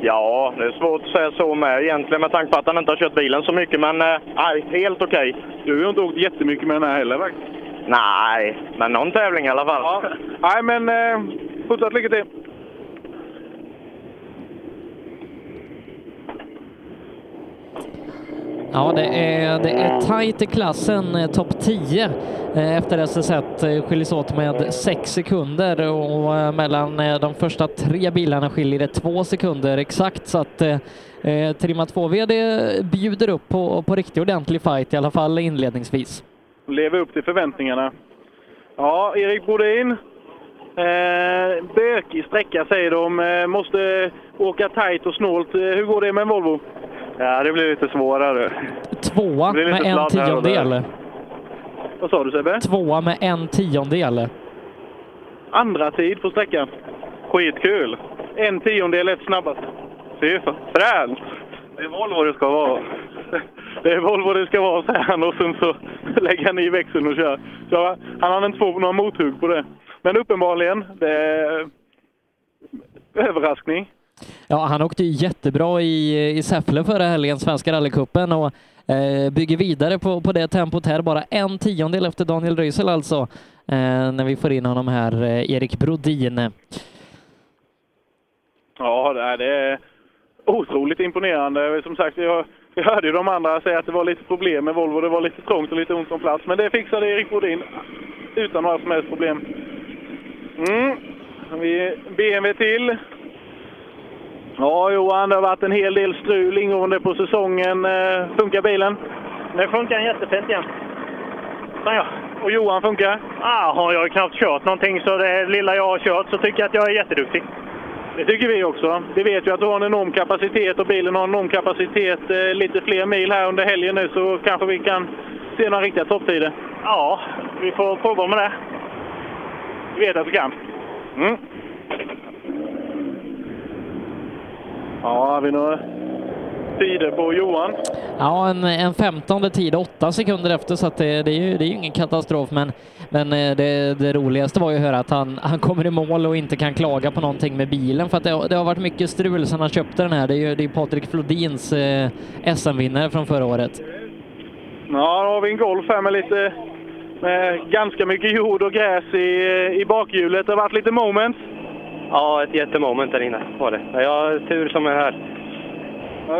Ja, det är svårt att säga så med egentligen med tanke på att han inte har kört bilen så mycket. Men eh, nej, helt okej. Du har ju inte åkt jättemycket med den här heller faktiskt. Nej, men någon tävling i alla fall. Ja. Nej, men eh, fortsatt lycka till! Ja, det är, det är tajt i klassen, eh, topp 10 eh, efter SS1 eh, skiljs åt med 6 sekunder och mellan de första tre bilarna skiljer det 2 sekunder exakt så att eh, Trimma 2VD bjuder upp på, på riktigt ordentlig fight i alla fall inledningsvis. Lever upp till förväntningarna. Ja, Erik Brodin. Eh, bökig sträcka säger de. Eh, måste åka tajt och snålt. Hur går det med en Volvo? Ja, det blir lite svårare. Tvåa med en tiondel. Vad sa du Sebbe? Tvåa med en tiondel. Andra tid på sträckan. Skitkul! En tiondel efter snabbast. Fy fan, fränt! Det är Volvo det ska vara. Det är Volvo det ska vara, säger han och sen så lägger han i växeln och kör. Så han hade inte fått några mothugg på det. Men uppenbarligen, det är överraskning. Ja, han åkte ju jättebra i, i Säffle förra helgen, Svenska rallycupen och eh, bygger vidare på, på det tempot här. Bara en tiondel efter Daniel Röisel alltså, eh, när vi får in honom här, eh, Erik Brodin. Ja, det är, otroligt imponerande. Som sagt, vi, jag hörde ju de andra säga att det var lite problem med Volvo. Det var lite trångt och lite ont om plats. Men det fixade Erik Brodin utan några som helst problem. Mm. Vi BMW till. Ja, Johan, det har varit en hel del strul ingående på säsongen. Eh, Funkar bilen? Det funkar jättefint igen. Ja. Och Johan funkar? Ja, jag har knappt kört någonting, så det lilla jag har kört så tycker jag att jag är jätteduktig. Det tycker vi också. Vi vet ju att du har en enorm kapacitet och bilen har en enorm kapacitet. Eh, lite fler mil här under helgen nu så kanske vi kan se några riktiga topptider. Ja, vi får prova med det. Vi vet att vi kan. Mm. Ja, har vi några tider på Johan? Ja, en, en femtonde tid, åtta sekunder efter, så att det, det, är ju, det är ju ingen katastrof. Men, men eh, det, det roligaste var ju att höra att han, han kommer i mål och inte kan klaga på någonting med bilen, för att det, det har varit mycket strul sedan han köpte den här. Det är ju det är Patrik Flodins eh, SM-vinnare från förra året. Ja, då har vi en Golf här med lite med ganska mycket jord och gräs i, i bakhjulet. Det har varit lite moments. Ja, ett jättemoment där inne var det. Jag har tur som är här. Ja,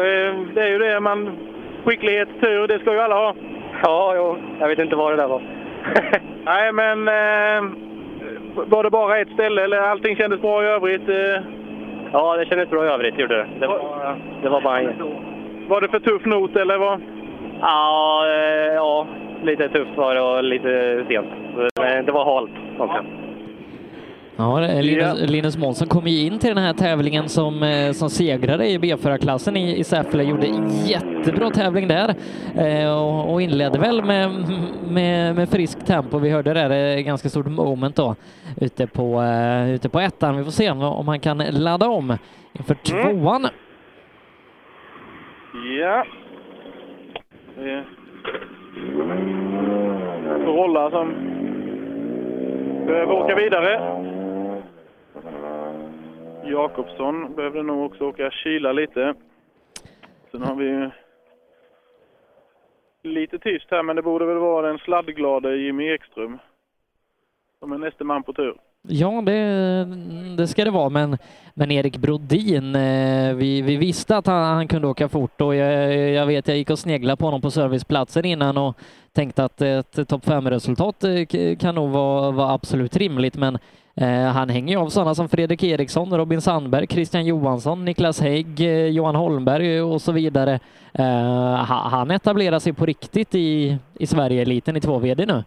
det är ju det. Man, skicklighet, tur, det ska ju alla ha. Ja, jo, jag vet inte vad det där var. (laughs) Nej, men eh, var det bara ett ställe eller allting kändes bra i övrigt? Eh? Ja, det kändes bra i övrigt, gjorde det. Det var, det var bara en... Var det för tuff not eller vad? Ja, eh, ja, lite tufft var det och lite sent. Men det var halt också. Ja, Linus, Linus Månsson kom ju in till den här tävlingen som, eh, som segrare i B4-klassen i, i Säffle, gjorde jättebra tävling där eh, och, och, inledde väl med, med, med frisk tempo. Vi hörde där eh, ganska stort moment då ute på, ute på ettan. Vi får se om han kan ladda om inför mm. tvåan. Ja. Rolla som behöver åka vidare. Jakobsson behövde nog också åka kyla lite. Sen har vi lite tyst här, men det borde väl vara den sladdglade Jimmy Ekström som är nästa man på tur. Ja, det, det ska det vara, men, men Erik Brodin, eh, vi, vi visste att han, han kunde åka fort och jag, jag, vet, jag gick och sneglade på honom på serviceplatsen innan och tänkte att ett topp 5-resultat eh, kan nog vara, vara absolut rimligt, men Eh, han hänger ju av sådana som Fredrik Eriksson, Robin Sandberg, Christian Johansson, Niklas Hägg, eh, Johan Holmberg och så vidare. Eh, han etablerar sig på riktigt i, i Sverige-eliten i 2VD nu.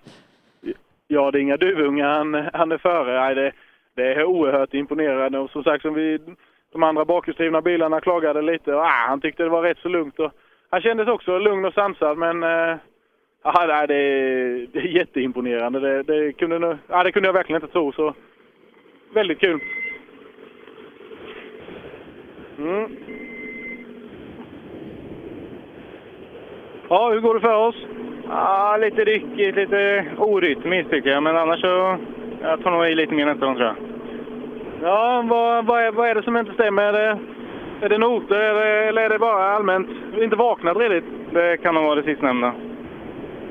Ja, det är inga duvungar han, han är före. Nej, det, det är oerhört imponerande och som sagt, som vi, de andra bakhjulsdrivna bilarna klagade lite och ah, han tyckte det var rätt så lugnt. Och, han kändes också lugn och sansad, men eh, det, är, det är jätteimponerande. Det, det, kunde, ah, det kunde jag verkligen inte tro. Så väldigt kul. Mm. Ja, hur går det för oss? Ja, lite ryckigt, lite orytmiskt tycker jag, men annars så... Jag tar nog i lite mer nästa gång tror jag. Ja, vad, vad, är, vad är det som inte stämmer? Är det, är det noter eller är det bara allmänt inte vaknat redigt? Det kan nog vara det sistnämnda.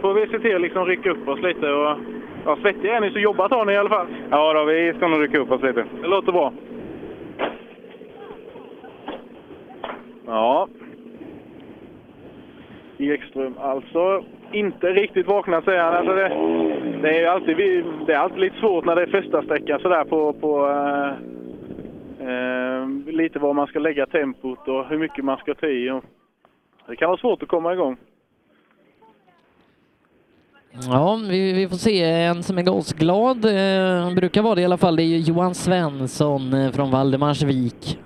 Får vi se till att liksom rycka upp oss lite och Ja, svettiga är ni, så jobbat har ni i alla fall. Ja, då, vi ska nog rycka upp oss lite. Det låter bra. Ja. Ekström alltså inte riktigt vaknat säger han. Alltså det, det, är alltid, det är alltid lite svårt när det är första sträcka sådär på, på äh, äh, lite var man ska lägga tempot och hur mycket man ska ta i. Och det kan vara svårt att komma igång. Ja, vi, vi, får se. En som är gasglad, eh, brukar vara det i alla fall, det är Johan Svensson eh, från Valdemarsvik.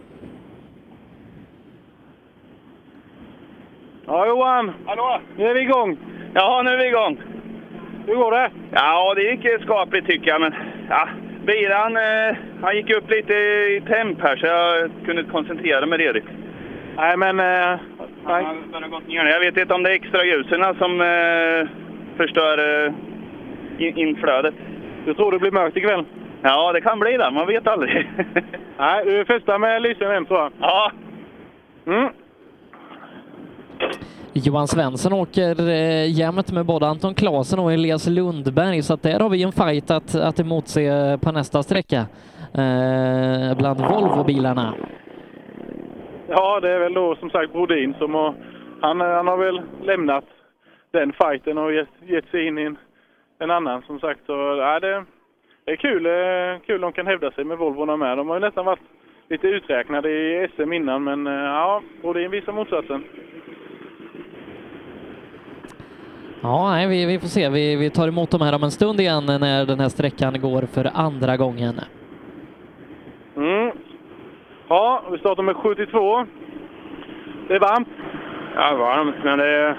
Ja, Johan! Hallå! Nu är vi igång! Ja, nu är vi igång. Hur går det? Ja, det gick skapligt tycker jag, men ja, bilen eh, han gick upp lite i temp här så jag kunde inte koncentrera mig redigt. Nej, men... Eh. Han gått ner. Jag vet inte om det är extra ljusen som eh, förstör eh, inflödet. Du tror det blir mörkt ikväll? Ja, det kan bli det. Man vet aldrig. (laughs) Nej, du är första med lysen hem tror jag. Ja. Mm. Johan Svensson åker eh, jämnt med både Anton Klasen och Elias Lundberg, så att där har vi en fight att, att emotse på nästa sträcka eh, bland Volvo-bilarna. Ja, det är väl då som sagt Brodin som har, han, han har väl lämnat den fighten och gett, gett sig in i en en annan som sagt. Så, ja, det, det är kul, eh, kul de kan hävda sig med Volvorna med. De har ju nästan varit lite uträknade i SM innan, men eh, ja, Brodin visar motsatsen. Ja, nej, vi, vi får se. Vi, vi tar emot dem här om en stund igen när den här sträckan går för andra gången. Mm. Ja, vi startar med 72. Det är varmt. Ja, varmt, men det är...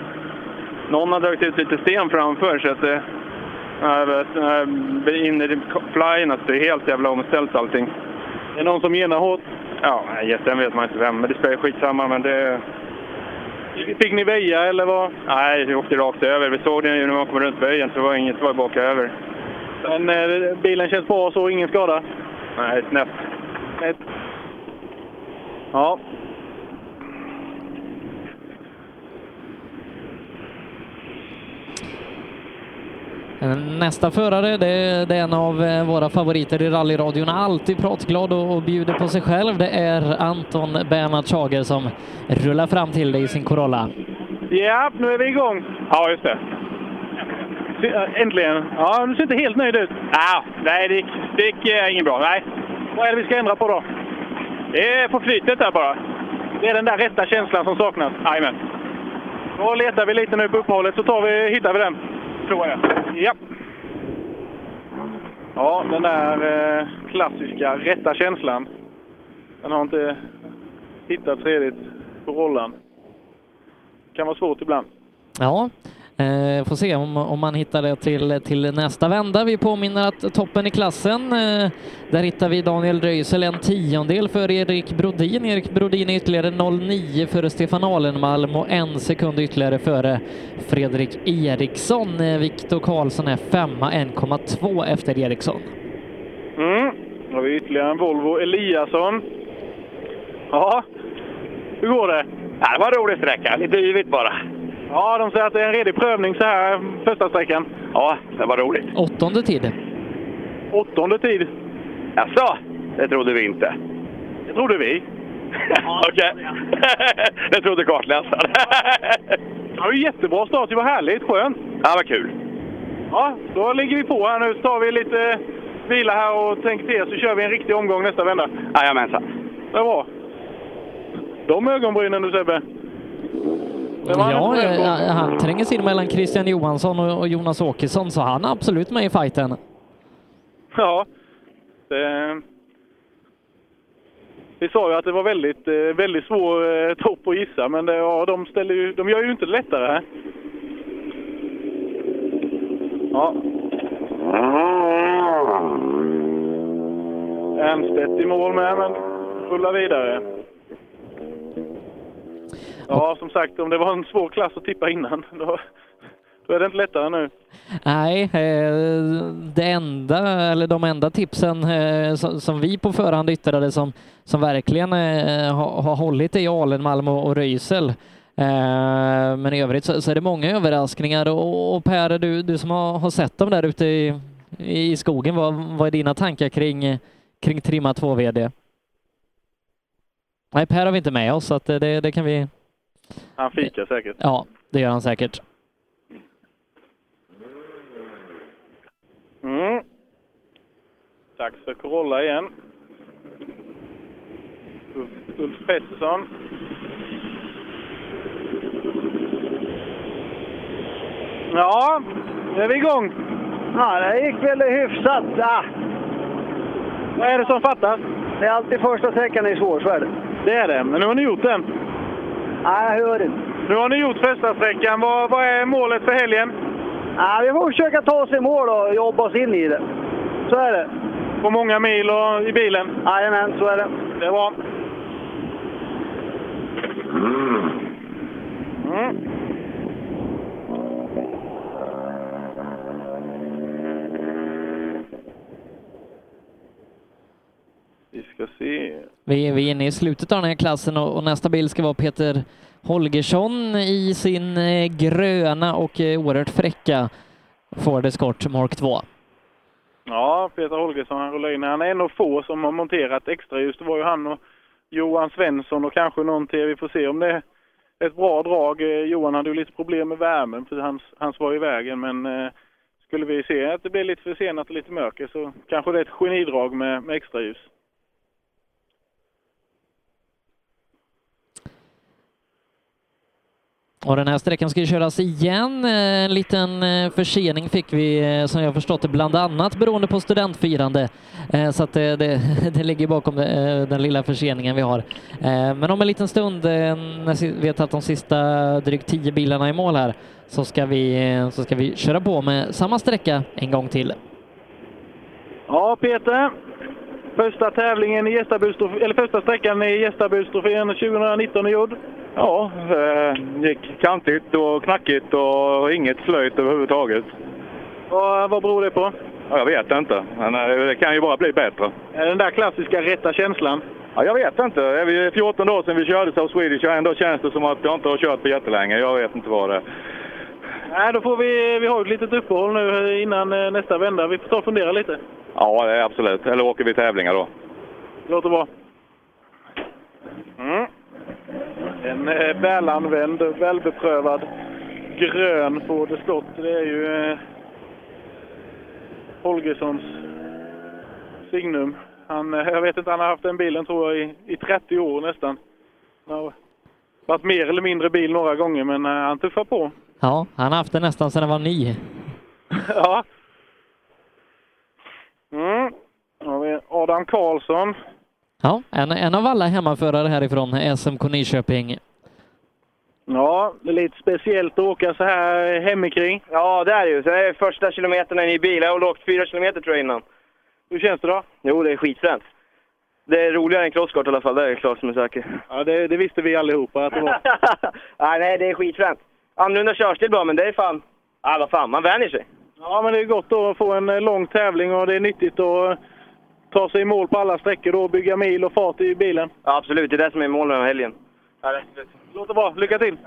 Någon har dragit ut lite sten framför så att det... Flyen, alltså det är helt jävla omställt allting. Är det någon som genar hårt? Ja, den vet man inte vem, men det spelar skitsamma. Men det... Fick ni väja eller vad? Nej, vi åkte rakt över. Vi såg det ju när man kom runt böjen, så det var inget som var baka över. Men eh, bilen känns bra så, ingen skada? Nej, snett. Snett. Ja. Nästa förare, det, är en av eh, våra favoriter i rallyradion, alltid pratglad och, och bjuder på sig själv. Det är Anton Bernhard Schager som rullar fram till dig i sin Corolla. Ja, nu är vi igång. Ja, just det. Äntligen. Ja, du ser inte helt nöjd ut. Ja, nej, det gick, det gick eh, inget bra. Nej. Vad är det vi ska ändra på då? Det är på flytet där bara. Det är den där rätta känslan som saknas? Jajamän. Då letar vi lite nu på uppehållet så tar vi, hittar vi den. Tror jag. Ja. Ja, den där eh, klassiska rätta känslan. Den har inte hittats redigt på rollan. kan vara svårt ibland. Ja, eh, får se om, om man hittar det till, till nästa vända. Vi påminner att toppen i klassen, eh, där hittar vi Daniel Röisel en tiondel för Erik Brodin. Erik Brodin är ytterligare 0,9 före Stefan Alenmalm och en sekund ytterligare före Fredrik Eriksson. Eh, Viktor Karlsson är femma, 1,2 efter Eriksson. Mm. Då har vi ytterligare en Volvo Eliasson. Ja, hur går det? Ja, det var en rolig sträcka, lite yvigt bara. Ja, de säger att det är en redig prövning så här första sträckan. Ja, det var roligt. Åttonde tid. Åttonde tid? Jaså? Det trodde vi inte. Det trodde vi. (laughs) Okej. (laughs) det trodde kartläsaren. (laughs) det var ju jättebra start. Det var härligt. Skönt. Ja, vad kul. Ja, då ligger vi på här nu. Så tar vi lite vila här och tänker till så kör vi en riktig omgång nästa vända. Jajamensan. Det är bra. De ögonbrynen du Sebbe. Ja, han tränger sig in mellan Christian Johansson och Jonas Åkesson, så han är absolut med i fighten. Ja. Det... Vi sa ju att det var väldigt, eh, väldigt svår eh, topp att gissa, men det, ja, de, ställer ju, de gör ju inte det lättare här. Ja. Ernstedt i mål med, men rullar vidare. Ja, som sagt, om det var en svår klass att tippa innan, då, då är det inte lättare nu. Nej, eh, det enda, eller de enda tipsen eh, som vi på förhand yttrade som, som verkligen eh, har hållit är Alenmalm och Röisel. Men i övrigt så, är det många överraskningar och, Per, du, du som har, sett dem där ute i, i skogen, vad, vad är dina tankar kring, kring Trimma 2 VD? Nej, Per har vi inte med oss, så att det, det kan vi han fikar säkert. Ja, det gör han säkert. Mm. Dags för Corolla igen. Ulf, Ulf Pettersson. Ja, nu är vi igång. Ja, det gick väl hyfsat. Ja. Vad är det som fattas? Det är alltid första sträckan är svår, så är det. Det är det, men nu har ni gjort den. Nej, jag hör inte. Nu har ni gjort första sträckan. Vad, vad är målet för helgen? Ja, vi får försöka ta oss i mål och jobba oss in i det. Så är det. På många mil och i bilen? Jajamän, så är det. Det är bra. Mm. Vi ska se. Vi, vi är inne i slutet av den här klassen och, och nästa bil ska vara Peter Holgersson i sin eh, gröna och eh, oerhört fräcka Ford Escort Mark 2. Ja, Peter Holgersson han rullar in. Han är en av få som har monterat extra ljus. Det var ju han och Johan Svensson och kanske någon till. Vi får se om det är ett bra drag. Eh, Johan hade ju lite problem med värmen för hans, hans var i vägen men skulle vi se att det blir lite försenat och lite mörker så kanske det är ett genidrag med, med extra Och den här sträckan ska ju köras igen. Eh, en liten eh, försening fick vi eh, som jag förstått det bland annat beroende på studentfirande. Så att det, det, (laughs) det ligger bakom den lilla förseningen vi har. Men om en liten stund, när vi vet att de sista drygt tio bilarna är i mål här, så ska vi, så ska vi köra på med samma sträcka en gång till. Ja, Peter. Första tävlingen i eller första sträckan i gästabudstrofén 2019 är gjord. Ja, eh, gick kantigt och knackigt och inget slöjt överhuvudtaget. Vad, vad beror det på? Ja, jag vet inte, men eh, det kan ju bara bli bättre. Den där klassiska rätta känslan? Ja, jag vet inte. Det är vi 14 år sedan vi körde South Swedish och ändå känns det som att jag inte har kört på jättelänge. Jag vet inte vad det är. Nej, då får vi, vi har ett litet uppehåll nu innan eh, nästa vända. Vi får ta och fundera lite. Ja, det är absolut. Eller åker vi tävlingar då? Låter bra. Mm. En eh, välanvänd, välbeprövad grön får det stått. Det är ju eh, Holgerssons signum. Han, eh, jag vet inte, han har haft den bilen tror jag i, i 30 år nästan. Han har varit mer eller mindre bil några gånger men eh, han tuffar på. Ja, han har haft den nästan sedan den var ny. (laughs) ja. Mm. Då har vi Adam Karlsson. Ja, en, en av alla hemmaförare härifrån SMK Nyköping. Ja, det är lite speciellt att åka så här hemikring. Ja, det är det ju. Så det är första kilometerna in i bil. Jag har åkt fyra kilometer tror jag innan. Hur känns det då? Jo, det är skitfränt. Det är roligare än crosskart i alla fall, det är klart som är säker. Ja, det, det visste vi allihopa att det var. (laughs) nej, nej, det är skitfränt. Annorlunda körstil bara, men det är fan... Ja, vad fan, man vänjer sig. Ja, men det är gott att få en eh, lång tävling och det är nyttigt att ta sig i mål på alla sträckor och bygga mil och fart i bilen. Ja, absolut. Det är det som är målet här helgen. Ja, det. Låter bra. Lycka till!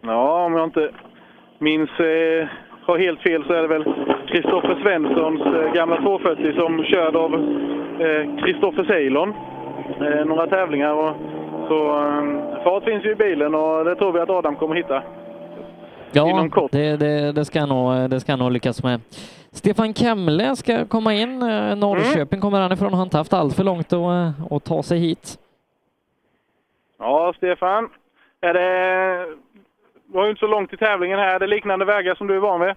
Ja, om jag inte minns, eh, har helt fel så är det väl Kristoffer Svenssons eh, gamla 240 som körd av Kristoffer Ceylon. Eh, några tävlingar och så eh, fart finns ju i bilen och det tror vi att Adam kommer hitta. Ja, det, det, det, ska nog, det ska nog lyckas med. Stefan Kemle ska komma in. Eh, Norrköping kommer han ifrån. Har inte haft allt för långt att, eh, att ta sig hit. Ja, Stefan. Är det... Du har ju inte så långt till tävlingen här. Är det liknande vägar som du är van vid?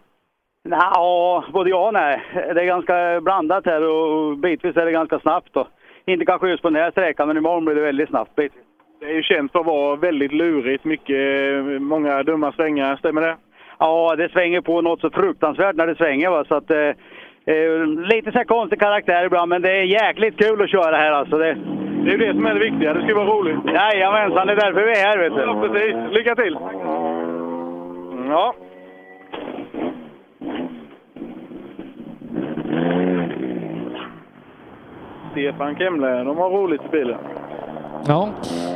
Ja, både ja och nej. Det är ganska blandat här och bitvis är det ganska snabbt. Och inte kanske just på den här sträckan, men imorgon blir det väldigt snabbt bitvis. Det är ju känt för att vara väldigt lurigt. Mycket, många dumma svängar. Stämmer det? Ja, det svänger på något så fruktansvärt när det svänger. Va? Så att, eh, eh, lite så konstig karaktär ibland, men det är jäkligt kul att köra här alltså. Det, det är det som är det viktiga. Det ska vara roligt. Jajamensan, det är därför vi är här vet du. Ja, precis. Lycka till! Ja. Stefan Kemle, de har roligt i bilen. Ja,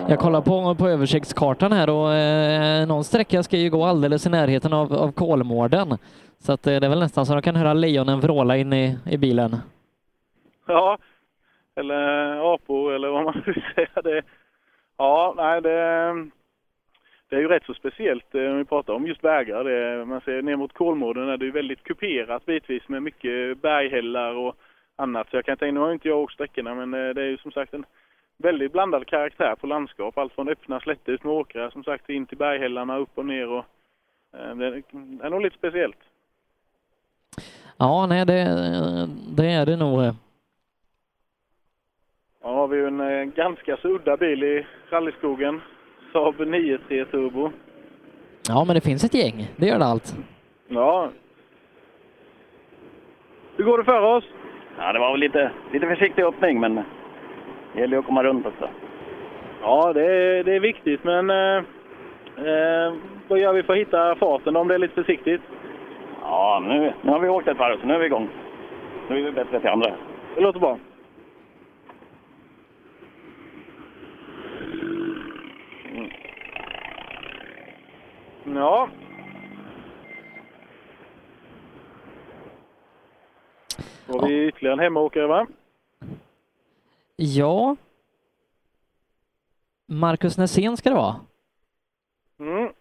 jag kollar på, på översiktskartan här och eh, någon sträcka ska ju gå alldeles i närheten av, av Kolmården. Så att, eh, det är väl nästan så att de kan höra lejonen vråla in i, i bilen. Ja, eller eh, apor eller vad man (laughs) vill säga. Det, ja, nej, det, det är ju rätt så speciellt eh, om vi pratar om just vägar. Det, man ser ner mot Kolmården är det ju väldigt kuperat bitvis med mycket berghällar och annat. Så jag kan tänka, nu har inte jag åkt sträckorna men eh, det är ju som sagt en väldigt blandad karaktär på landskap. Allt från öppna slätter ut med åkrar som sagt in till berghällarna upp och ner. Och, eh, det är nog lite speciellt. Ja, nej, det, det är det nog. Ja, har vi ju en eh, ganska så udda bil i rallyskogen. Saab 9-3 Turbo. Ja, men det finns ett gäng. Det gör det allt. Ja. Hur går det för oss? Ja, det var väl lite, lite försiktig öppning, men det gäller att komma runt också. Ja, det är, det är viktigt, men eh, eh, vad gör vi för att hitta farten om det är lite försiktigt? Ja, nu, nu har vi åkt ett varv, så nu är vi igång. Nu är vi bättre till andra. Det låter bra. Mm. Ja. Då har vi ytterligare en hemmaåkare, va? Ja. Marcus Nässén ska det vara. Mm.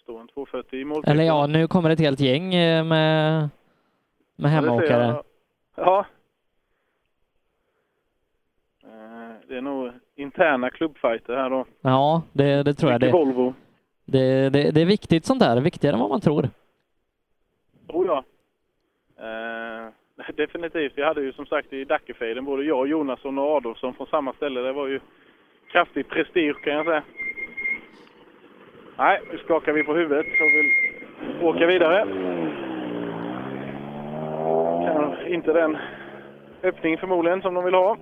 står en 240 i målplikten. Eller ja, nu kommer ett helt gäng eh, med, med Ja, hemmaåkare. jag. Ja. Eh, Det är nog interna klubbfighter här då. Ja, det, det tror jag. Det, Volvo. det, det, det är viktigt sånt där, viktigare än vad man tror. Tror jag. Eh, (laughs) definitivt. Vi hade ju som sagt i Dackefejden både jag, Jonasson och Adolfsson från samma ställe. Det var ju kraftig prestige kan jag säga. Nej, nu skakar vi på huvudet och vill åka vidare. Kan inte den öppning förmodligen som de vill ha.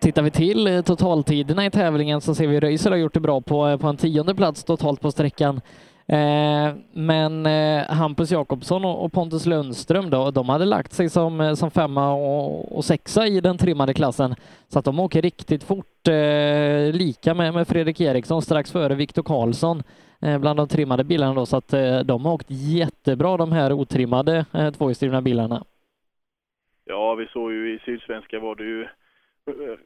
Tittar vi till eh, totaltiderna i tävlingen så ser vi Röisel har gjort det bra på, eh, på en tionde plats totalt på sträckan. Eh, men eh, Hampus Jakobsson och, och Pontus Lundström då, de hade lagt sig som, eh, som femma och, och sexa i den trimmade klassen. Så att de åker riktigt fort, eh, lika med, med Fredrik Eriksson strax före Viktor Karlsson eh, bland de trimmade bilarna då. Så att eh, de har åkt jättebra de här otrimmade eh, tvåhjulsdrivna bilarna. Ja, vi såg ju i Sydsvenska var det ju eh,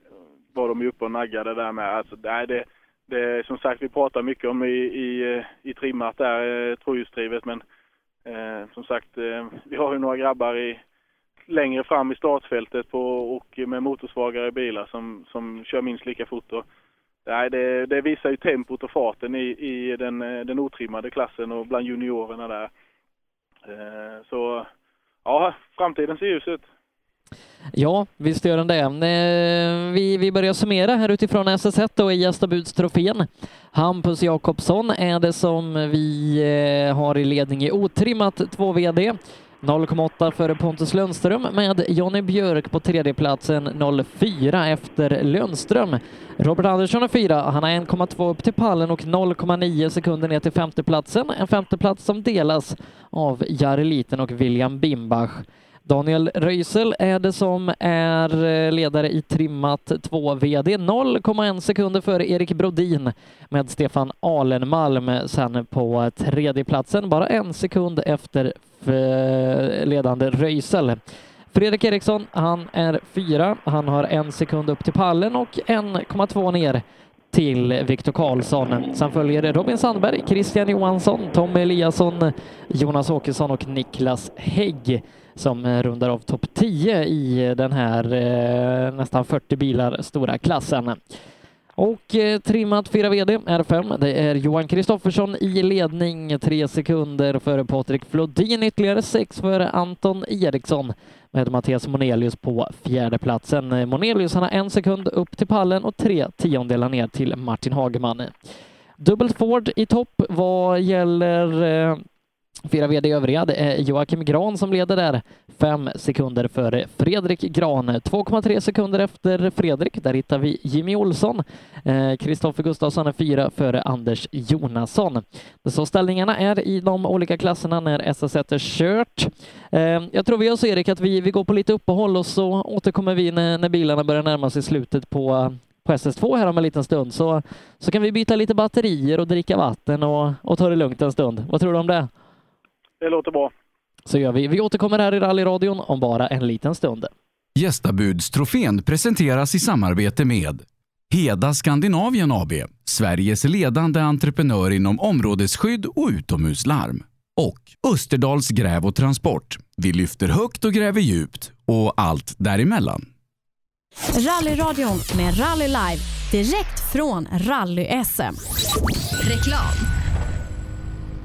var de ju uppe och naggade där med. Alltså, nej, det, det som sagt, vi pratar mycket om i, i, i trimmat där, eh, tvåhjulsdrivet, men eh, som sagt, eh, vi har ju några grabbar i, längre fram i startfältet på, och med motorsvagare bilar som, som kör minst lika fort. Och, nej, det, det visar ju tempot och farten i, i den, eh, den otrimmade klassen och bland juniorerna där. Eh, så ja, framtiden ser ljus ut. Ja, visst gör den det. Eh, vi, vi börjar summera här utifrån SS1 då i Gästabudstrofén. Hampus Jakobsson är det som vi eh, har i ledning i otrimmat 2 VD. 0,8 före Pontus Lundström med Jonny Björk på tredjeplatsen 0,4 efter Lundström. Robert Andersson är fyra, han har 1,2 upp till pallen och 0,9 sekunder ner till femteplatsen. En femteplats som delas av Jari Liten och William Bimbach. Daniel Röisel är det som är eh, ledare i trimmat 2 VD, 0,1 sekunder före Erik Brodin med Stefan Alenmalm sen på tredjeplatsen, bara en sekund efter eh, ledande Röisel. Fredrik Eriksson, han är fyra, han har en sekund upp till pallen och 1,2 ner till Viktor Karlsson. Sen följer Robin Sandberg, Christian Johansson, Tommy Eliasson, Jonas Åkesson och Niklas Hägg som eh, rundar av topp 10 i eh, den här eh, nästan 40 bilar stora klassen. Och eh, trimmat 4 VD R5, det är Johan Kristoffersson i ledning, tre sekunder före Patrik Flodin, ytterligare sex före Anton Eriksson med Mattias Monelius på fjärde platsen. Monelius han har en sekund upp till pallen och tre tiondelar ner till Martin Hageman. Dubbelt Ford i topp vad gäller eh, Fyra VD övriga, det är Joakim Gran som leder där, fem sekunder före Fredrik Gran. 2,3 sekunder efter Fredrik, där hittar vi Jimmy Olsson. Eh, Gustafsson är fyra före Anders Jonasson. Så ställningarna är i de olika klasserna när SS1 är kört. Eh, jag tror vi gör så Erik att vi, vi går på lite uppehåll och så återkommer vi när, när bilarna börjar närma sig slutet på på SS2 här om en liten stund så, så kan vi byta lite batterier och dricka vatten och, och ta det lugnt en stund. Vad tror du om det? Det låter bra. Så gör vi. Vi återkommer här i rallyradion om bara en liten stund. Gästabudstrofén presenteras i samarbete med Heda Skandinavien AB, Sveriges ledande entreprenör inom områdesskydd och utomhuslarm. Och Österdals gräv och transport. Vi lyfter högt och gräver djupt och allt däremellan. Rallyradion med Rally Live direkt från Rally-SM. Reklam.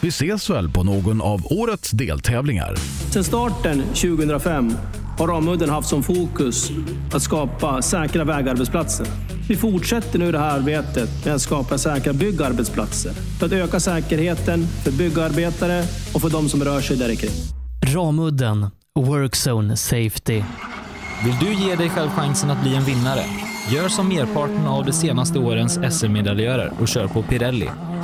Vi ses väl på någon av årets deltävlingar. Sedan starten 2005 har Ramudden haft som fokus att skapa säkra vägarbetsplatser. Vi fortsätter nu det här arbetet med att skapa säkra byggarbetsplatser för att öka säkerheten för byggarbetare och för de som rör sig där kring. Ramudden Workzone Safety. Vill du ge dig själv chansen att bli en vinnare? Gör som merparten av de senaste årens SM-medaljörer och kör på Pirelli.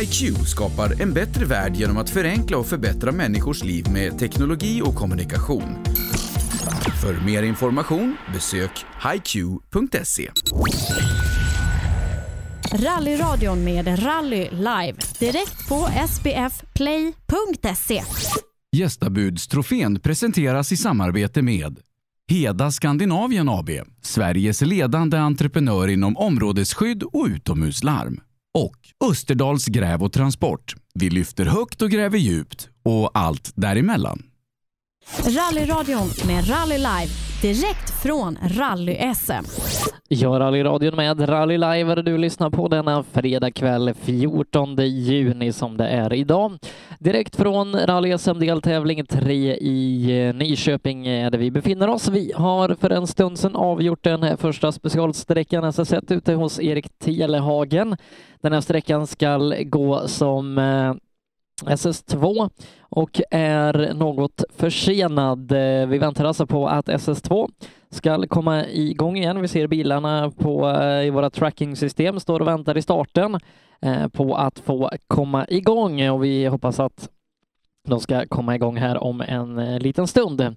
HiQ skapar en bättre värld genom att förenkla och förbättra människors liv med teknologi och kommunikation. För mer information besök hiq.se. Rallyradion med Rally Live direkt på sbfplay.se. Gästabudstrofén presenteras i samarbete med Heda Skandinavien AB, Sveriges ledande entreprenör inom områdesskydd och utomhuslarm. Och Österdals gräv och transport. Vi lyfter högt och gräver djupt och allt däremellan. Rallyradion med Rally Live direkt från Rally-SM. Ja, rallyradion med Rally Live där du lyssnar på denna fredag kväll 14 juni som det är idag. Direkt från Rally SM deltävling 3 i eh, Nyköping där vi befinner oss. Vi har för en stund sedan avgjort den första specialsträckan SS1 ute hos Erik Telehagen. Den här sträckan ska gå som eh, SS2 och är något försenad. Eh, vi väntar alltså på att SS2 ska komma igång igen. Vi ser bilarna på, eh, i våra tracking-system står och väntar i starten eh, på att få komma igång och vi hoppas att de ska komma igång här om en liten stund.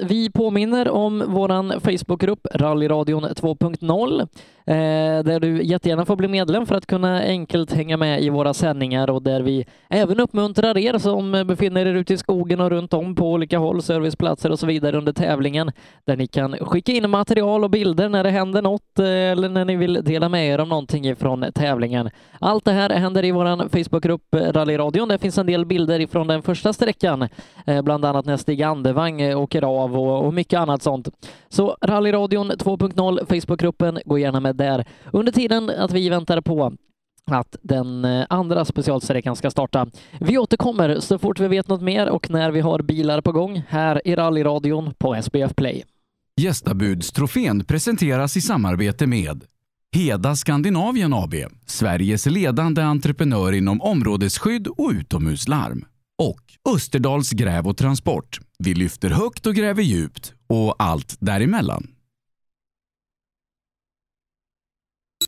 Vi påminner om våran Facebookgrupp Rallyradion 2.0 Eh, där du jättegärna får bli medlem för att kunna enkelt hänga med i våra sändningar och där vi även uppmuntrar er som befinner er ute i skogen och runt om på olika håll, serviceplatser och så vidare under tävlingen, där ni kan skicka in material och bilder när det händer något eh, eller när ni vill dela med er om någonting från tävlingen. Allt det här händer i vår Facebookgrupp Rallyradion. Där finns en del bilder ifrån den första sträckan, eh, bland annat när Stig Andevang åker av och mycket annat sånt. Så Rallyradion 2.0 Facebookgruppen, gå gärna med där. Under tiden att vi väntar på att den eh, andra specialsträckan ska starta. Vi återkommer så fort vi vet något mer och när vi har bilar på gång här i rallyradion på SBF Play. Gästabudstrofén presenteras i samarbete med Heda Skandinavien AB, Sveriges ledande entreprenör inom områdesskydd och utomhuslarm. Och Österdals gräv och transport. Vi lyfter högt och gräver djupt och allt däremellan.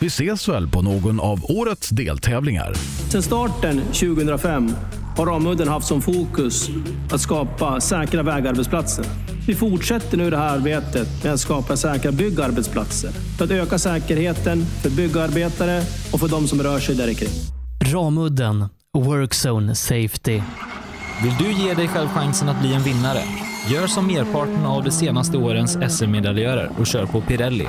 Vi ses väl på någon av årets deltävlingar. Sedan starten 2005 har Ramudden haft som fokus att skapa säkra vägarbetsplatser. Vi fortsätter nu det här arbetet med att skapa säkra byggarbetsplatser för att öka säkerheten för byggarbetare och för de som rör sig där kring. Ramudden Workzone Safety. Vill du ge dig själv chansen att bli en vinnare? Gör som merparten av de senaste årens SM-medaljörer och kör på Pirelli.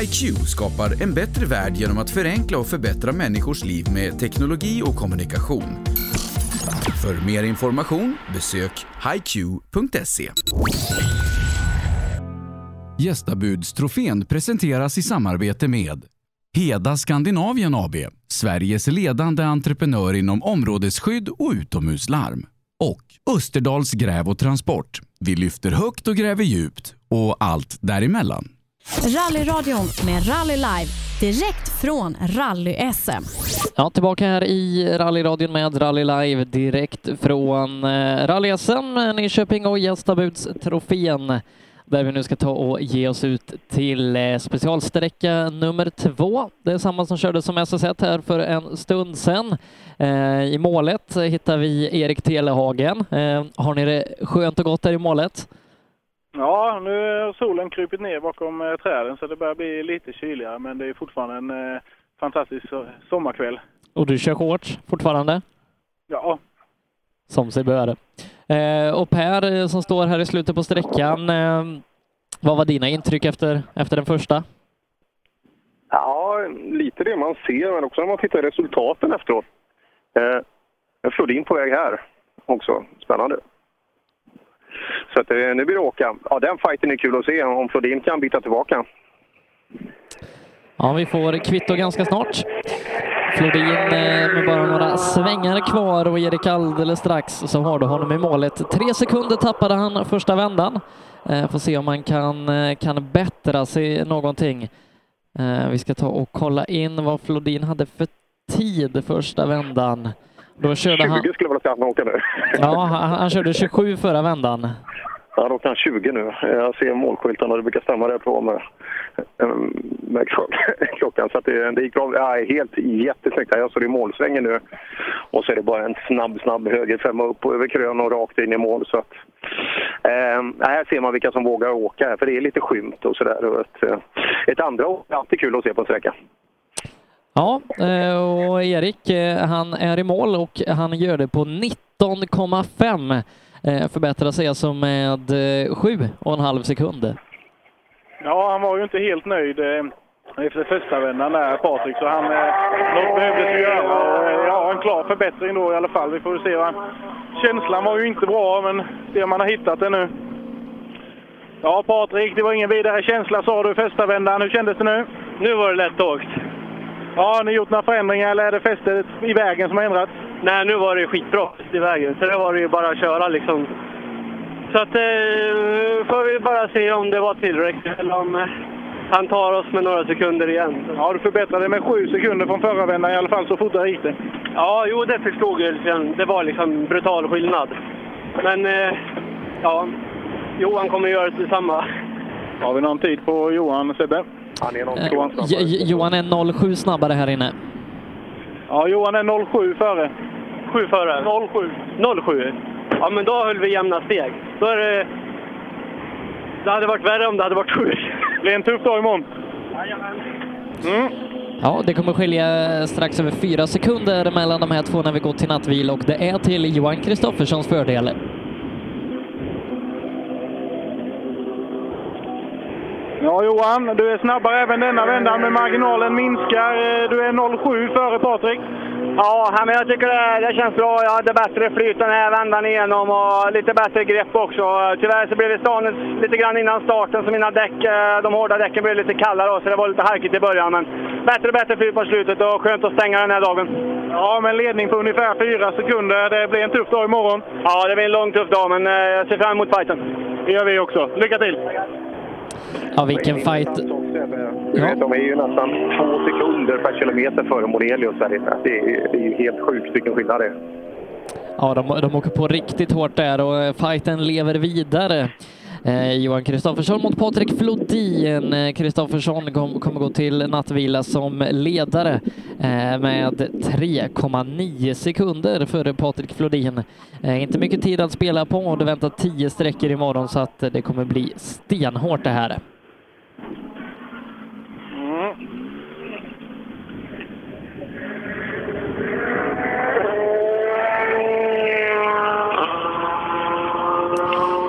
HiQ skapar en bättre värld genom att förenkla och förbättra människors liv med teknologi och kommunikation. För mer information besök hiq.se. Gästabudstrofén presenteras i samarbete med Heda Skandinavien AB, Sveriges ledande entreprenör inom områdesskydd och utomhuslarm. Och Österdals Gräv och Transport. Vi lyfter högt och gräver djupt och allt däremellan. Rallyradion med Rally Live direkt från Rally-SM. Ja, tillbaka här i rallyradion med Rally Live direkt från eh, Rally-SM, Nyköping och Gästabudstrofén där vi nu ska ta och ge oss ut till eh, specialsträcka nummer två. Det är samma som kördes som SS1 här för en stund sedan. Eh, I målet hittar vi Erik Telehagen. Har ni det skönt och gott där i målet? Ja, nu har solen krypit ner bakom eh, träden så det börjar bli lite kyligare men det är fortfarande en eh, fantastisk so- sommarkväll. Och du kör hårt fortfarande? Ja, Som sig bör. Eh, och Per som står här i slutet på sträckan, eh, vad var dina intryck efter, efter den första? Ja, lite det man ser, men också när man tittar i resultaten efteråt. Eh, Flodin på väg här också. Spännande. Så att, eh, nu blir det åka. Ja, den fighten är kul att se om Flodin kan byta tillbaka. Ja, vi får kvitto ganska snart. Flodin eh, med bara några svängar kvar och Erik alldeles strax så har du honom i målet. Tre sekunder tappade han första vändan. Eh, får se om han kan, kan bättra sig någonting. Vi ska ta och kolla in vad Flodin hade för tid första vändan. Då körde 20 han, skulle jag vilja säga att han åker nu. ja, han, han körde 27 förra vändan. Ja, då åker han 20 nu. Jag ser målskyltarna, det brukar stämma rätt bra med, med (laughs) klockan. Så att det, det gick bra. Ja, helt jättesnyggt. Jag står i målsvängen nu och så är det bara en snabb, snabb högerfemma upp och över krön och rakt in i mål. Så att, eh, här ser man vilka som vågar åka här, för det är lite skymt och sådär. Och Ett, eh, ett andra år är alltid kul att se på en sträcka. Ja, eh, och Erik eh, han är i mål och han gör det på 19,5. Eh, Förbättrar sig alltså med eh, sju och en halv sekund. ja han var ju inte helt nöjd eh, efter första vändan där, Patrik, så han eh, något behövdes ju göra. Eh, ja, en klar förbättring då i alla fall. Vi får se. Va? Känslan var ju inte bra, men det man har hittat det nu. Ja, Patrik, det var ingen vidare känsla sa du i första vändan. Hur kändes det nu? Nu var det lätt åkt. Ja, har ni gjort några förändringar eller är det fästet i vägen som har ändrats? Nej, nu var det skitbra i vägen, så det var det ju bara att köra liksom. Så att eh, får vi bara se om det var tillräckligt eller om eh, han tar oss med några sekunder igen. Ja, du förbättrade med sju sekunder från förra vändan i alla fall, så fortare gick det. Ja, jo det förstod jag. Det var liksom brutal skillnad. Men eh, ja, Johan kommer göra detsamma. Har vi någon tid på Johan, Sebbe? Han är någon Eh, J- Johan är 07 snabbare här inne. Ja, Johan är 07 före. 7 före? 07. 07? Ja, men då höll vi jämna steg. Då är det... Det hade varit värre om det hade varit 7. Det blir en tuff dag imorgon. Mm. Ja, det kommer skilja strax över fyra sekunder mellan de här två när vi går till nattvila och det är till Johan Kristofferssons fördel. Ja, Johan, du är snabbare även denna vändan, men marginalen minskar. Eh, Du är 07 före Patrik. Ja, men jag tycker det, det känns bra. Jag hade bättre flyt den här vändan igenom och lite bättre grepp också. Tyvärr så blev det stående lite grann innan starten så mina däck, eh, de hårda däcken blev lite kalla då, så det var lite halkigt i början. Men bättre och bättre flyt på slutet och skönt att stänga den här dagen. Ja, med ledning på ungefär fyra sekunder. Det blir en tuff dag imorgon. Ja, det blir en lång tuff dag, men eh, jag ser fram emot fighten. Det gör vi också. Lycka till! Ja, vilken fight. Vet, de är ju nästan två sekunder per kilometer före Morelius. här inne. Det är, det är ju helt sjukt vilken skillnad det är. Ja, de, de åker på riktigt hårt där och eh, fighten lever vidare. Eh, Johan Kristoffersson mot Patrik Flodin. Eh, Kristoffersson kom, kommer gå till nattvila som ledare eh, med 3,9 sekunder före Patrik Flodin. Eh, inte mycket tid att spela på och det väntar 10 sträckor imorgon så att det kommer bli stenhårt det här. Mm.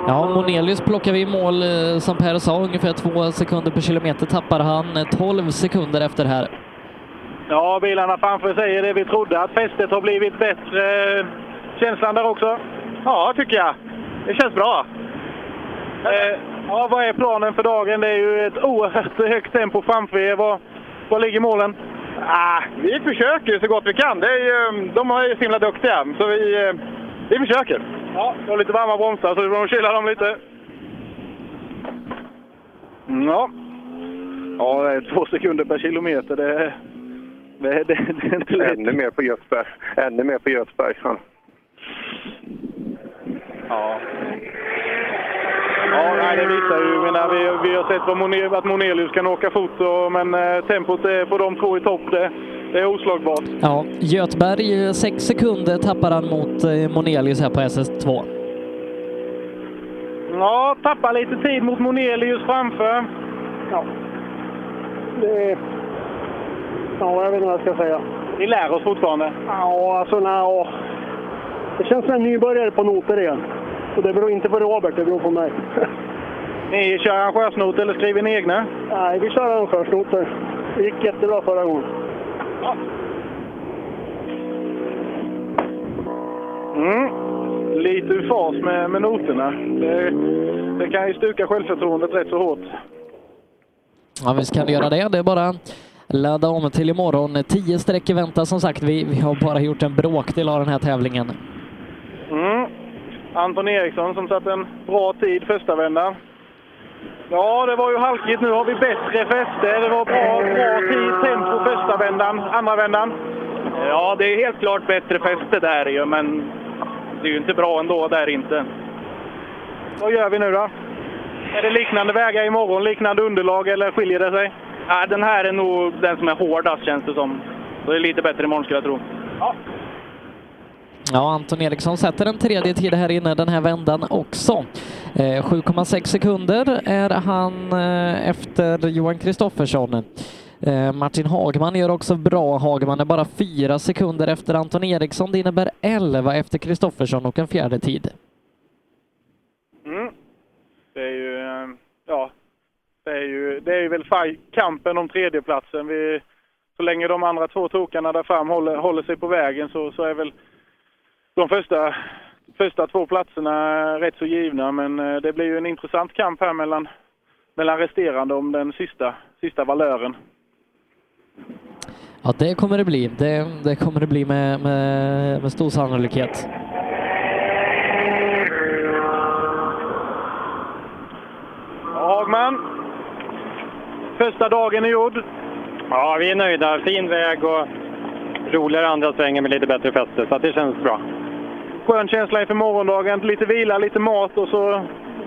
Ja, Monelius plockar vi i mål, eh, som Per sa, ungefär två sekunder per kilometer tappar han. eh, 12 sekunder efter här. Ja, bilarna framför säger det vi trodde, att fästet har blivit bättre. Känslan där också? Ja, tycker jag. Det känns bra. Eh, ja, vad är planen för dagen? Det är ju ett oerhört högt tempo framför er. Var, var ligger målen? Ah, vi försöker så gott vi kan. Det är ju, de är ju så himla duktiga, så vi, eh, vi försöker. Ja, du har lite varma bromsar så du får kyla dem lite. Ja. Ja, det är två sekunder per kilometer. Det, är- det, är- det, det är inte lätt. Ännu mer på Göteborg. Ännu mer på Göteborg. Ja. Ja. Ja, nej, det visar ju. Jag menar, vi, vi har sett vad Mone- att Monelius kan åka fort, och, men eh, tempot är på de två i topp, det, det är oslagbart. Ja, Götberg, 6 sekunder tappar han mot eh, Monelius här på SS2. Ja, tappar lite tid mot Monelius framför. Ja. Det är... Ja, jag vet inte vad jag ska säga. Vi lär oss fortfarande. Ja, alltså nej, ja. Det känns som en nybörjare på noter igen. Och det beror inte på Robert, det beror på mig. (laughs) Ni kör arrangörsnot eller skriver ni egna? Nej, vi kör arrangörsnoter. Det gick jättebra förra gången. Mm. Lite ur fas med, med noterna. Det, det kan ju stuka självförtroendet rätt så hårt. Ja, visst kan det göra det. Det är bara ladda om till imorgon. 10 sträckor väntar som sagt. Vi, vi har bara gjort en bråkdel av den här tävlingen. Mm. Anton Eriksson som satt en bra tid första vändan. Ja, det var ju halkigt. Nu har vi bättre fäste. Det var bra, bra tid, tempo första vändan. Andra vändan? Ja, det är helt klart bättre fäste där ju, men det är ju inte bra ändå där inte. Vad gör vi nu då? Är det liknande vägar imorgon, liknande underlag eller skiljer det sig? Nej, den här är nog den som är hårdast känns det som. Så det är lite bättre imorgon skulle jag tro. Ja. Ja, Anton Eriksson sätter en tredje tid här inne den här vändan också. Eh, 7,6 sekunder är han eh, efter Johan Kristoffersson. Eh, Martin Hagman gör också bra. Hagman är bara fyra sekunder efter Anton Eriksson. Det innebär 11 efter Kristoffersson och en fjärde tid. Mm. Det är ju, ja, det är ju, det är ju väl kampen om tredjeplatsen. Vi, så länge de andra två tokarna där fram håller, håller sig på vägen så, så är väl de första, första två platserna rätt så givna. Men eh, det blir ju en intressant kamp här mellan, mellan resterande om den sista, sista valören. Ja, det kommer det bli. Det, det kommer det bli med, med, med stor sannolikhet. Hagman, första dagen är gjord. Ja, vi är nöjda. Fin väg och roligare andra svängen med lite bättre fäste, så att det känns bra. Skön känsla inför morgondagen. Lite vila, lite mat och så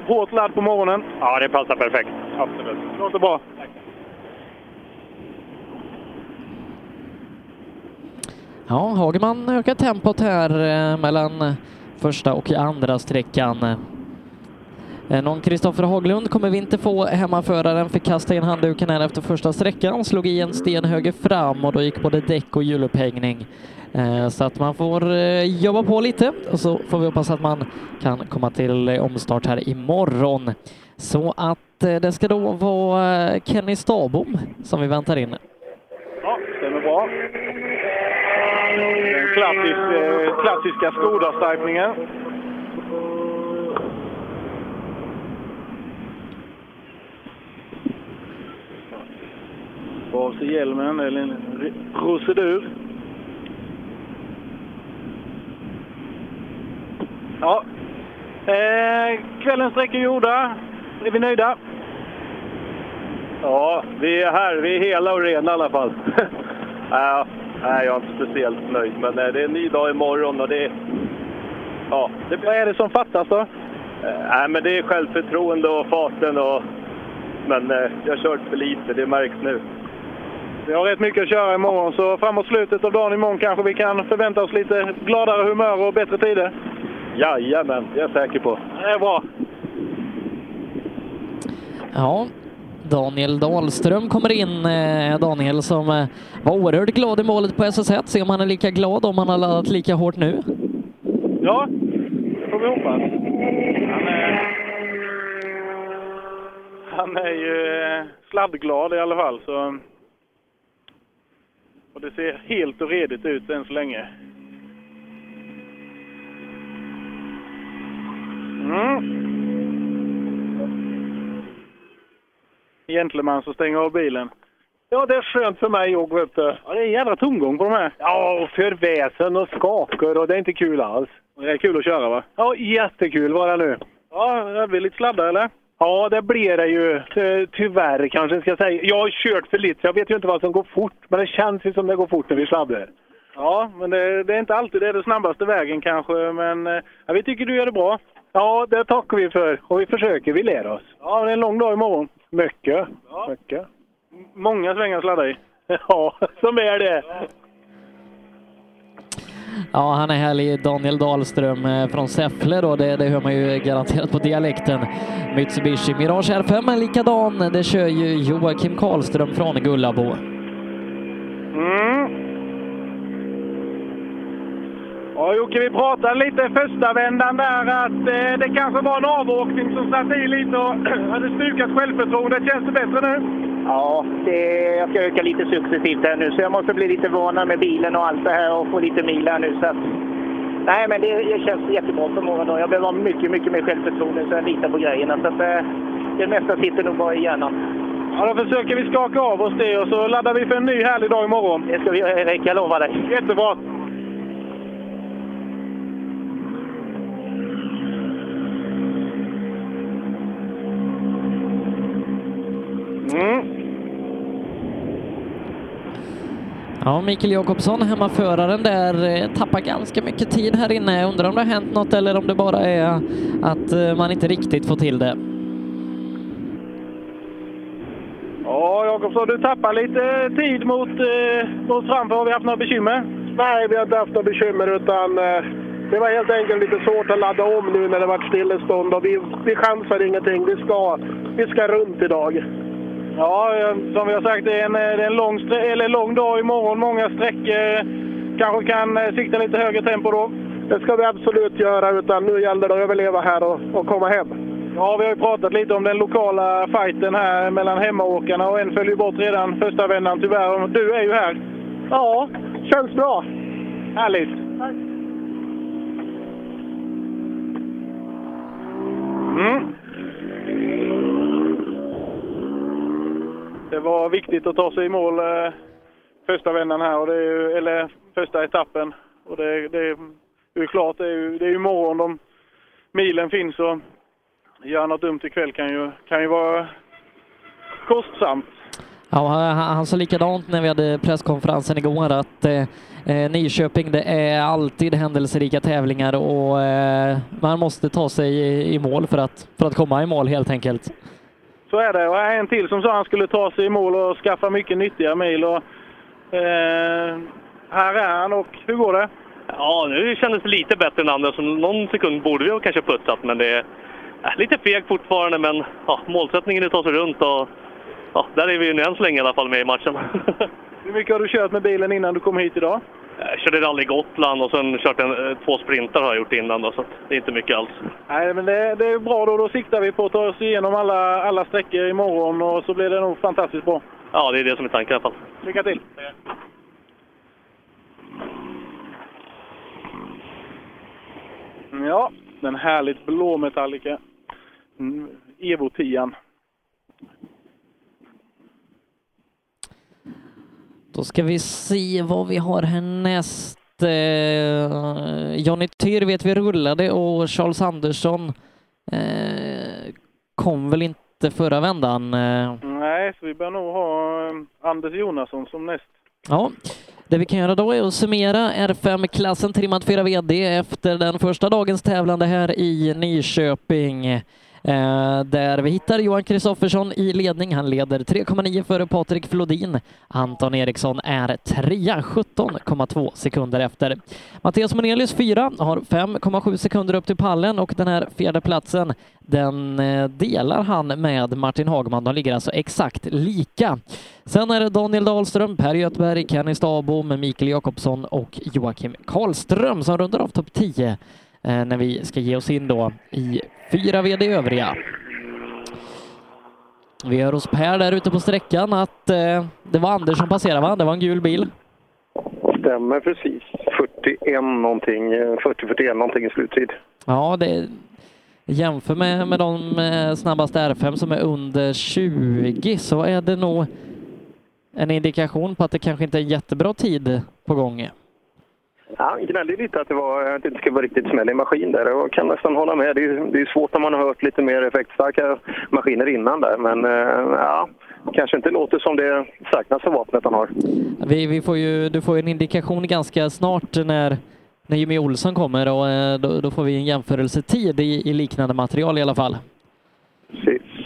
hårt ladd på morgonen. Ja, det passar perfekt. Absolut. Låter bra. Ja, Hagman ökar tempot här eh, mellan första och andra sträckan. Eh, Någon Kristoffer Haglund kommer vi inte få. Hemmaföraren fick kasta in handduken här efter första sträckan, slog i en sten höger fram och då gick både däck och hjulupphängning. Eh, så att man får eh, jobba på lite och så får vi hoppas att man kan komma till eh, omstart här imorgon. Så att det ska då vara Kenny Stabom som vi väntar in. Ja, stämmer bra. Den klassisk, klassiska Skoda-stripningen. Få av sig hjälmen, eller en procedur. Ja. Eh, kvällens sträckor gjorda. Är vi nöjda? Ja, vi är här. Vi är hela och rena i alla fall. (laughs) ja, nej, jag är inte speciellt nöjd, men eh, det är en ny dag imorgon och det... Ja, det Vad är det som fattas då? Eh, Nej, men det är självförtroende och farten och... Men eh, jag har kört för lite, det märks nu. Vi har rätt mycket att köra imorgon, så framåt slutet av dagen imorgon kanske vi kan förvänta oss lite gladare humör och bättre tider. Jajamän, det är jag säker på. Det är bra. Ja, Daniel Dahlström kommer in. eh, Daniel som eh, var oerhört glad i målet på SS1. Se om han är lika glad om han har laddat lika hårt nu. Ja, det får vi hoppas. Han är, han är ju eh, sladdglad i alla fall. Så. Och det ser helt och redigt ut än så länge. Mm. Gentleman som stänger av bilen. Ja, det är skönt för mig också, vet du. Ja, det är en jävla tomgång på de här. Ja, och för väsen och skakor och det är inte kul alls. Det är kul att köra, va? Ja, jättekul var det nu. Ja, hade vi lite sladdar, eller? Ja, det blir det ju. Tyvärr kanske jag ska säga. Jag har kört för lite, så jag vet ju inte vad som går fort. Men det känns ju som det går fort när vi sladdar. Ja, men det, det är inte alltid det är den snabbaste vägen kanske, men eh, ja, vi tycker du gör det bra. Ja, det tackar vi för. Och vi försöker, vi lär oss. Ja, det är en lång dag imorgon. Mycket. Mycket. Många svängar att sladda i. (laughs) Ja, som är det. Ja, han är härlig. Daniel Dahlström eh, från Säffle då. Det, det hör man ju garanterat på dialekten. Mitsubishi Mirage R5 är likadan. Det kör ju Joakim Karlström från Gullabo. Mm. Ja, Jocke, vi pratade lite första vändan där att eh, det kanske var en avåkning som satte i lite och (clears throat) hade stukat självförtroendet. Känns det bättre nu? Ja, det, jag ska öka lite successivt här nu så jag måste bli lite van med bilen och allt det här och få lite mil här nu. Så att, nej, men det, det känns jättebra för morgondagen. Jag behöver ha mycket, mycket mer självförtroende så jag litar på grejerna. Så att, eh, det mesta sitter nog bara i hjärnan. Ja, då försöker vi skaka av oss det och så laddar vi för en ny härlig dag imorgon. Det ska vi göra, Erik. Jag lovar dig. Jättebra. Mm. Ja, Mikael Jakobsson, hemmaföraren där, eh, tappar ganska mycket tid här inne. Jag undrar om det har hänt något eller om det bara är att eh, man inte riktigt får till det. Ja, Jakobsson, du tappar lite tid mot, eh, mot framför. Har vi haft några bekymmer? Nej, vi har inte haft några bekymmer utan eh, det var helt enkelt lite svårt att ladda om nu när det var stillestånd och vi, vi chansar ingenting. Vi ska, vi ska runt idag. Ja, eh, som vi har sagt, det är en, eh, det är en lång, eller lång dag imorgon. Många sträckor. Kanske kan eh, sikta lite högre tempo då. Det ska vi absolut göra, utan nu gäller det att överleva här och, och komma hem. Ja, vi har ju pratat lite om den lokala fighten här mellan hemmaåkarna och en följer bort redan första vändan tyvärr. Du är ju här. Ja, känns bra. Härligt. Mm. Det var viktigt att ta sig i mål eh, första vändan här, och det är ju, eller första etappen. Och det, det, är- det är ju klart, det är ju, det är ju morgon de milen finns och göra något dumt ikväll kan ju, kan ju vara kostsamt. Ja, han, han sa likadant när vi hade presskonferensen igår att eh, eh, Nyköping, det är alltid händelserika tävlingar och eh, man måste ta sig i, i mål för att, för att komma i mål helt enkelt. Så är det. Och en till som sa att han skulle ta sig i mål och skaffa mycket nyttiga mil. Och, eh, här är han och hur går det? Ja, nu kändes det lite bättre än andra, så någon sekund borde vi ha kanske putsat, men det är lite fegt fortfarande. Men ja, målsättningen är att ta sig runt och ja, där är vi ju än så länge i alla fall med i matchen. (laughs) Hur mycket har du kört med bilen innan du kom hit idag? Jag körde rally Gotland och sen kört en, eh, två sprintar har jag gjort innan, då, så det är inte mycket alls. Nej, men det, det är bra då. Då siktar vi på att ta oss igenom alla, alla sträckor imorgon och så blir det nog fantastiskt bra. Ja, det är det som är tanken i alla fall. Lycka till! Ja, den härligt blå Metallica. Mm, Evo 10. Då ska vi se vad vi har härnäst. Eh, Jonny Tyr vet vi rullade och Charles Andersson eh, kom väl inte förra vändan. Eh, Nej, så vi bör nog ha Anders Jonasson som näst. Ja, Det vi kan göra då är att summera R5-klassen trimmad 4 VD efter den första dagens tävlande här i Nyköping. Eh, där vi hittar Johan Kristoffersson i ledning. Han leder 3,9 före Patrik Flodin. Anton Eriksson är trea, 17,2 sekunder efter. Mattias Monelius fyra, har 5,7 sekunder upp till pallen och den här fjärde platsen den eh, delar han med Martin Hagman. De ligger alltså exakt lika. Sen är det Daniel Dahlström, Per Göthberg, Kenny Stabom, Mikael Jakobsson och Joakim Karlström som rundar av topp 10 när vi ska ge oss in då i fyra VD övriga. Vi hör hos Per där ute på sträckan att eh, det var Anders som passerade va? Det var en gul bil. Stämmer precis. 41 någonting, eh, 40-41 någonting i sluttid. Ja, det jämför med, med de eh, snabbaste R5 som är under 20 så är det nog en indikation på att det kanske inte är jättebra tid på gång. Ja, han gnällde lite att det, var, att det inte ska vara riktigt smäll i maskin där. Jag kan nästan hålla med. Det är, det är svårt när man har hört lite mer effektstarka maskiner innan där. Men eh, ja, kanske inte låter som det starkaste vapnet han har. Vi, vi får ju, du får ju en indikation ganska snart när, när Jimmy Olsson kommer och eh, då, då får vi en jämförelsetid i, i liknande material i alla fall. Precis.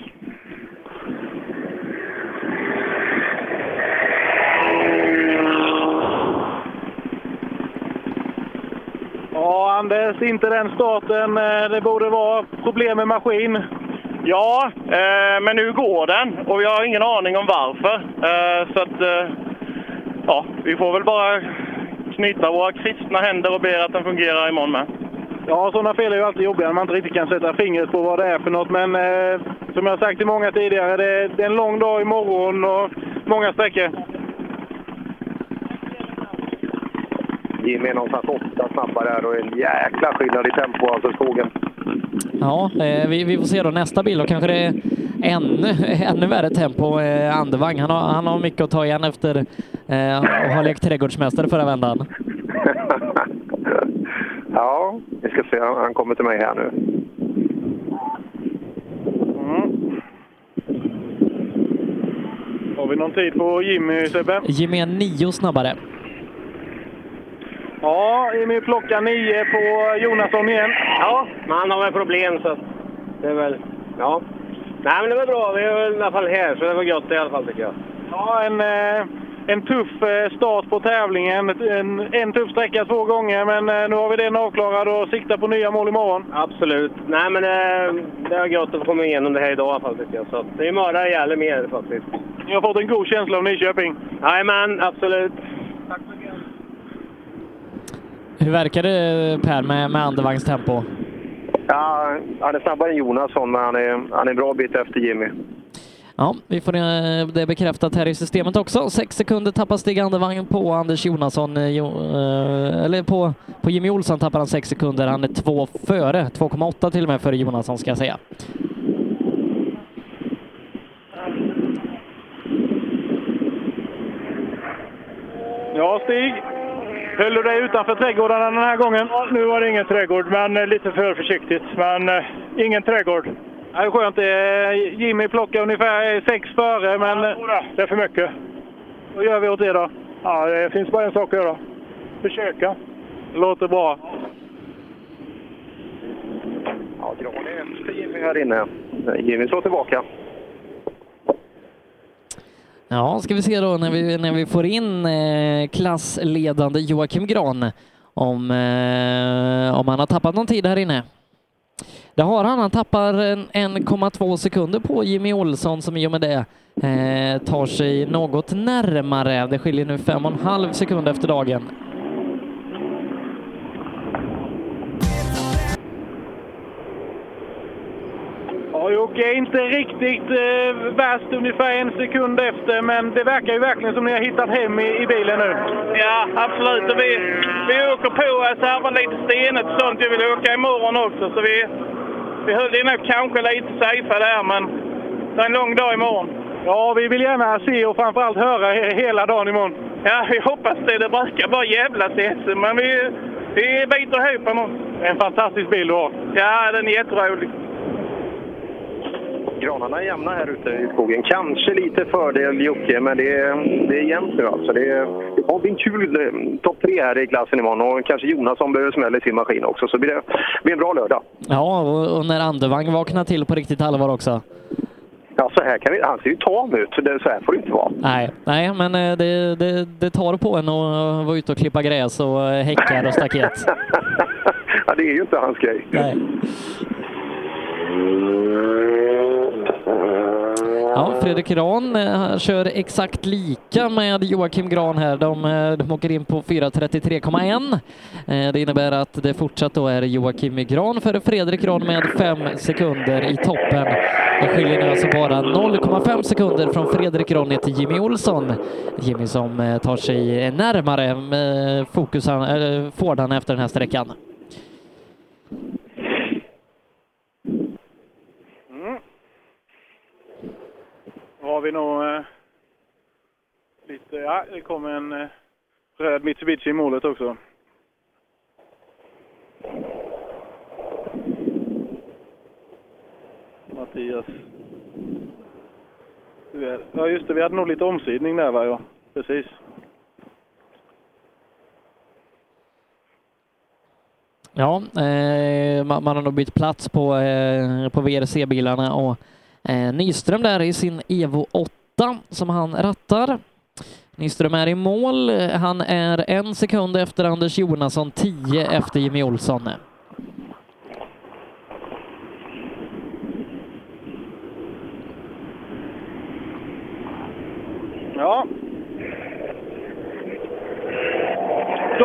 Ja, Anders, inte den starten eh, det borde vara. Problem med maskin. Ja, eh, men nu går den och vi har ingen aning om varför. Eh, så att, eh, ja, vi får väl bara knyta våra kristna händer och be att den fungerar imorgon med. Ja, sådana fel är ju alltid jobbiga när man inte riktigt kan sätta fingret på vad det är för något. Men eh, som jag har sagt till många tidigare, det, det är en lång dag imorgon och många sträckor. Jimmy är någonstans åtta snabbare här och en jäkla skillnad i tempo alltså i skogen. Ja, eh, vi, vi får se då nästa bil och kanske det är ännu, (laughs) ännu värre tempo. Eh, Andevang, han har, han har mycket att ta igen efter eh, att ha lekt trädgårdsmästare förra vändan. (laughs) Ja, vi ska se. Han han kommer till mig här nu. Har vi någon tid på Jimmy, Sebbe? Jimmy är nio snabbare. Ja, Jimmy plockar nio på Jonasson igen. Ja, men han har väl problem så det är väl... Ja. Nej, men det var bra. Vi är i alla fall här, så det var gott i alla fall tycker jag. Ja, en, eh, en tuff eh, start på tävlingen. En, en tuff sträcka två gånger, men eh, nu har vi den avklarad och siktar på nya mål imorgon. Absolut. Nej, men det, det var gott att få komma igenom det här idag i alla fall tycker jag. Så det imorgon gäller mer faktiskt. Ni har fått en god känsla av Nyköping. Jajamän, absolut. Hur verkar det Per med, med Andevangs tempo? Ja, han är snabbare än Jonasson, men han är, han är en bra bit efter Jimmy. Ja, vi får eh, det bekräftat här i systemet också. Sex sekunder tappar Stig Andevang på Anders Jonasson. eh, Jo- eh, Eller på, på Jimmy Olsson tappar han sex sekunder. Han är två före, 2,8 till och med före Jonasson ska jag säga. Ja, Stig. Höll du dig utanför trädgårdarna den här gången? Nu var det ingen trädgård, men eh, lite för försiktigt. Men eh, ingen trädgård. Ja, det är skönt. Eh, Jimmy plockar ungefär eh, sex före, men... eh, Det är för mycket. Vad gör vi åt det då? Ja, det finns bara en sak att göra. Försöka. Låter bra. Ja, drar ni efter Jimmy här inne? Jimmy slår tillbaka. Ja, ska vi se då när vi, när vi får in eh, klassledande Joakim Gran om, eh, om han har tappat någon tid här inne. Det har han. Han tappar 1,2 sekunder på Jimmy Olsson som i och med det eh, tar sig något närmare. Det skiljer nu 5,5 sekunder efter dagen. Jocke inte riktigt eh, värst, ungefär en sekund efter, men det verkar ju verkligen som ni har hittat hem i, i bilen nu. Ja, absolut. Och vi, vi åker på så här var lite stenigt och sånt. Vi vill åka imorgon också, så vi, vi höll det nog kanske lite safe där, men det är en lång dag imorgon. Ja, vi vill gärna se och framförallt höra he- hela dagen imorgon. Ja, vi hoppas det. Det brukar bara jävlas i SM, men vi, vi biter ihop nu. En fantastisk bil du har. Ja, den är jätterolig. Granarna är jämna här ute i skogen. Kanske lite fördel Jocke, men det är, det är jämnt nu alltså. Det, är, det bli en kul eh, topp tre här i klassen imorgon och kanske Jonasson behöver smälla i sin maskin också. Så blir det blir en bra lördag. Ja, och, när Andevang vaknar till på riktigt allvar också. Ja, så här kan vi, han ser ju tam ut. Det, så här får det inte vara. Nej, nej men eh, det, det, det tar på en att vara ute och klippa gräs och eh, häckar och staket. (laughs) ja, det är ju inte hans grej. Nej. Ja, Fredrik Gran eh, kör exakt lika med Joakim Gran här. De, eh, de åker in på 4.33,1. Eh, det innebär att det fortsatt då är Joakim Gran före Fredrik Gran med fem sekunder i toppen. Det skiljer nu alltså bara 0,5 sekunder från Fredrik Gran ner till Jimmy Olsson. Jimmy som tar sig närmare fokusan, äh, Fordan efter den här sträckan. Mm. Har vi nog eh, lite, ja det kom en eh, röd Mitsubishi i målet också. Mattias. Ja just det, vi hade nog lite omsidning där va? Ja, precis. Ja, eh, man, man har nog bytt plats på, eh, på VRC-bilarna och Eh, Nyström där i sin Evo 8 som han rattar. Nyström är i mål. Han är en sekund efter Anders Jonasson, tio efter Jimmy Olsson. Ja.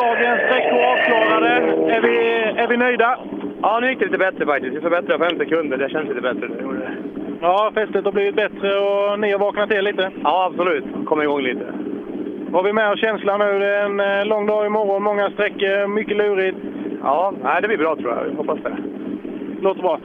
Dagens sträckor avklarade. Är vi, är vi nöjda? Ja, nu gick det lite bättre faktiskt. Vi förbättrade fem sekunder. Det känns lite bättre nu. Ja, fästet har blivit bättre och ni har vaknat till lite. Ja, absolut. Kom igång lite. Var vi med och känslan nu? Det är en eh, lång dag imorgon, många sträckor, mycket lurigt. Ja, nej, det blir bra tror jag. Hoppas det. Låter bra.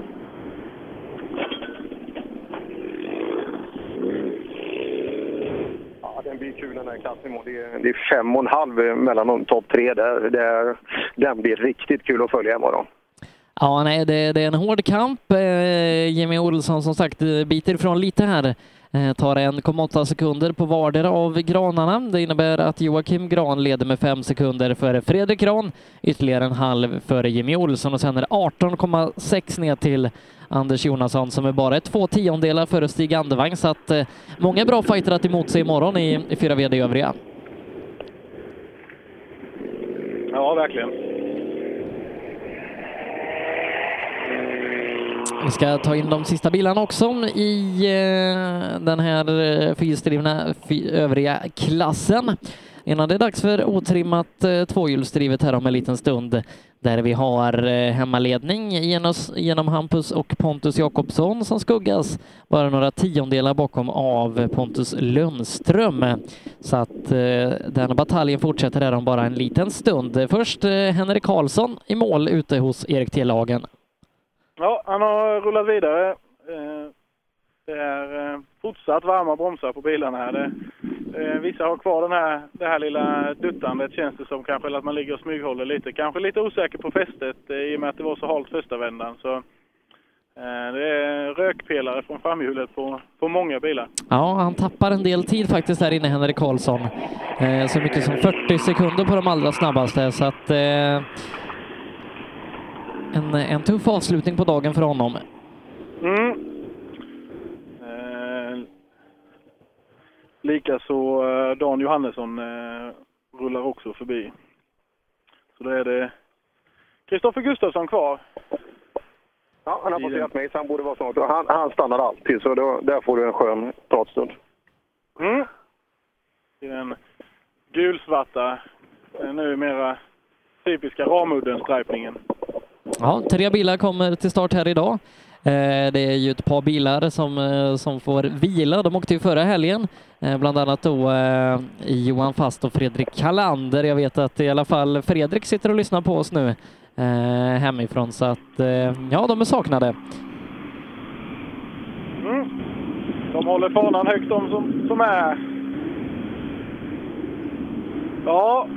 Ja, den blir kul den här klassen imorgon. Det är, det är fem och en halv mellan de topp tre. Där, där, den blir riktigt kul att följa imorgon. Ja, nej, det, det är en hård kamp. Eh, Jimmy Olsson som sagt biter ifrån lite här. Eh, tar 1,8 sekunder på vardera av granarna. Det innebär att Joakim Gran leder med 5 sekunder före Fredrik Gran, ytterligare en halv före Jimmy Olsson och sen är det 18,6 ner till Anders Jonasson som är bara två tiondelar före Stig Andevang så att eh, många bra fighter att emot sig imorgon i, i fyra VD övriga. Ja, verkligen. Vi ska ta in de sista bilarna också i eh, den här eh, fyrhjulsdrivna fy- övriga klassen. Innan det är dags för otrimmat eh, tvåhjulsdrivet här om en liten stund där vi har eh, hemmaledning genom, genom Hampus och Pontus Jakobsson som skuggas bara några tiondelar bakom av Pontus Lundström. Så att eh, den bataljen fortsätter här om bara en liten stund. Först eh, Henrik Karlsson i mål ute hos Erik T. Lagen. Ja, han har rullat vidare. Eh, det är eh, fortsatt varma bromsar på bilarna här. Det, eh, vissa har kvar den här, det här lilla duttandet känns det som kanske, eller att man ligger och smyghåller lite. Kanske lite osäker på fästet eh, i och med att det var så halt första vändan. Så eh, det är rökpelare från framhjulet på, på många bilar. Ja, han tappar en del tid faktiskt där inne, Henrik Karlsson. Eh, så mycket som 40 sekunder på de allra snabbaste, så att eh, en, en tuff avslutning på dagen för honom. Mm. Eh, Likaså eh, Dan Johannesson eh, rullar också förbi. Så då är det Kristoffer Gustafsson kvar. Ja, han har passerat mig så han borde vara snart. Han, han stannar alltid, så då, där får du en skön pratstund. Mm. I den gulsvarta, eh, numera typiska Ramudden-stripningen. Ja, tre bilar kommer till start här idag. Eh, Det är ju ett par bilar som, eh, som får vila. De åkte ju förra helgen, eh, bland annat då Johan Fast och Fredrik Kalander. Jag vet att i alla fall Fredrik sitter och lyssnar på oss nu hemifrån, så att ja, de är saknade. Mm. De håller fanan högt de som, som är här. Ja,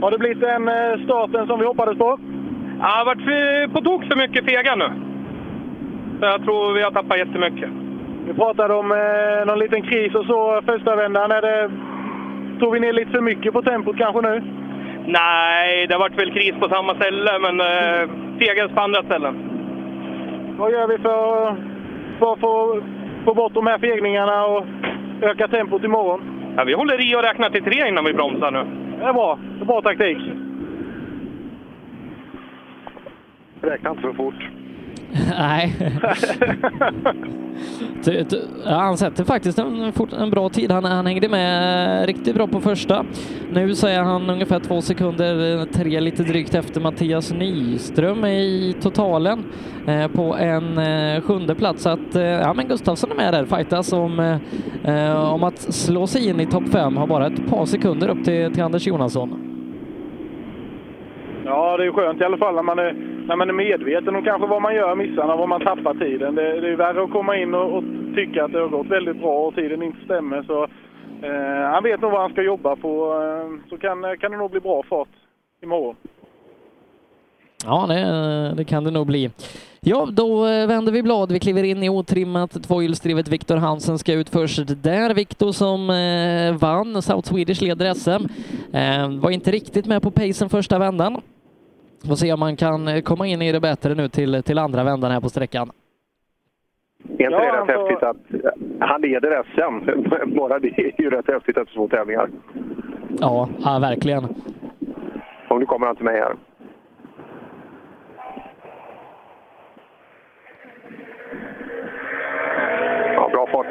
har det blivit den starten som vi hoppades på? Ja, det har varit för, på tok för mycket fega nu. Så jag tror vi har tappat jättemycket. Vi pratade om eh, någon liten kris och så första vändan. Är det, tog vi ner lite för mycket på tempot kanske nu? Nej, det har varit väl kris på samma ställe, men eh, fegades på andra ställen. Vad gör vi för, för att få, få bort de här fegningarna och öka tempot imorgon? Ja, vi håller i och räknar till tre innan vi bromsar nu. Det är bra. Det är bra taktik. Räkna inte för fort. (laughs) Nej. (laughs) Ja, han sätter faktiskt en, en bra tid. Han, han hängde med riktigt bra på första. Nu så är han ungefär två sekunder, tre lite drygt efter Mattias Nyström i totalen eh, på en eh, sjunde plats. Så att, eh, ja, men Gustafsson är med där, fightas om, eh, eh, om att slå sig in i topp fem. Har bara ett par sekunder upp till, till Anders Jonasson. Ja, det är skönt i alla fall när man är, när man är medveten om kanske vad man gör, missarna, vad man tappar tiden. Det, det är värre att komma in och, och tycka att det har gått väldigt bra och tiden inte stämmer. Så, eh, han vet nog vad han ska jobba på, eh, så kan, kan det nog bli bra fart imorgon. Ja, det, det kan det nog bli. Ja, då eh, vänder vi blad. Vi kliver in i otrimmat tvåhjulsdrivet. Viktor Hansen ska ut först där. Viktor som eh, vann, South Swedish leder SM. Eh, var inte riktigt med på pacen första vändan. Får se om man kan eh, komma in i det bättre nu till, till andra vändan här på sträckan. Är inte Ja, det rätt han får- häftigt att han leder SM? (laughs) Bara det är ju rätt häftigt efter två tävlingar. Ja, ja verkligen. Och nu kommer han till mig här. Ja, bra fart.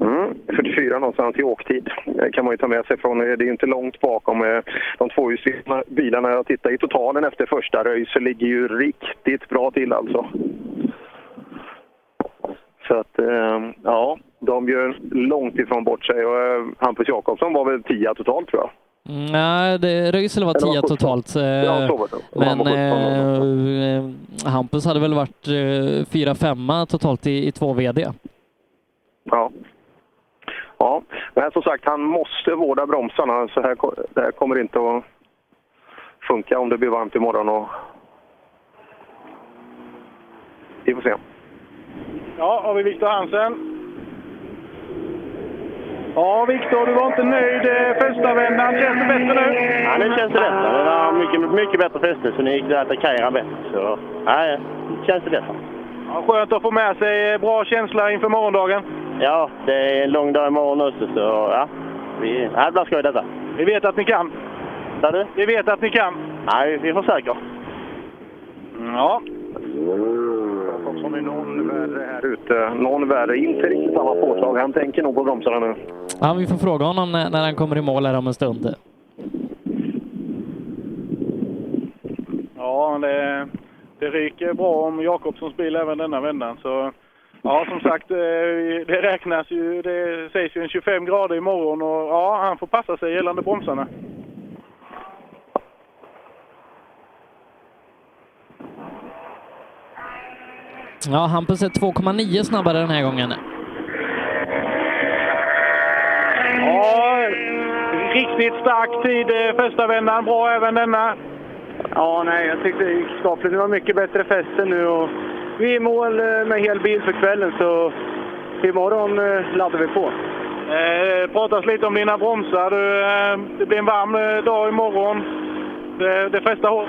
Mm, 44 någonstans i åktid Det kan man ju ta med sig från. Det är ju inte långt bakom eh, de tvåhjulsdrivna bilarna. Jag tittar i totalen efter första race ligger ju riktigt bra till alltså. Så att, eh, ja, de gör långt ifrån bort sig. Och, eh, Hampus Jakobsson var väl 10 totalt tror jag. Mm, Nej, det Röisel var Eller var 10 sjutton. totalt. eh, Ja, Men eh, eh, Hampus hade väl varit eh, fyra, femma totalt i, i två VD. Ja. Ja, men som sagt, han måste vårda bromsarna. Så här, det här kommer inte att funka om det blir varmt imorgon. Och... Vi får se. Ja, har vi Viktor Hansen. Ja, Viktor, du var inte nöjd eh, första vändan. Känns det bättre nu? Ja, nu känns det bättre. Det var mycket, mycket bättre fäste, så nu gick det att attackera bättre. Så, ja, känns det bättre. Ja, skönt att få med sig eh, bra känsla inför morgondagen. Ja, det är en lång dag imorgon också, så ja. Vi, ja, det blir skoj detta. Vi vet att ni kan. Sa du? Vi vet att ni kan. Nej, vi försöker. Ja. Jakobsson är någon värre här ute. Någon värre. Inte riktigt samma påslag. Han tänker nog på bromsarna nu. Ja, vi får fråga honom när, när han kommer i mål här om en stund. Ja, det, det ryker bra om Jakobssons bil även denna vändan. Så ja, som sagt, eh, det räknas ju. Det sägs ju en 25 grader imorgon och ja, han får passa sig gällande bromsarna. Ja, Hampus är 2,9 snabbare den här gången. Ja, riktigt stark tid eh, första vändan. Bra även denna. Ja, nej, jag tyckte det gick skapligt. Det var mycket bättre fäste nu och vi är i mål eh, med hel bil för kvällen så imorgon eh, laddar vi på. Eh, pratas lite om dina bromsar. Du, eh, det blir en varm dag imorgon. Det, det frestar hårt.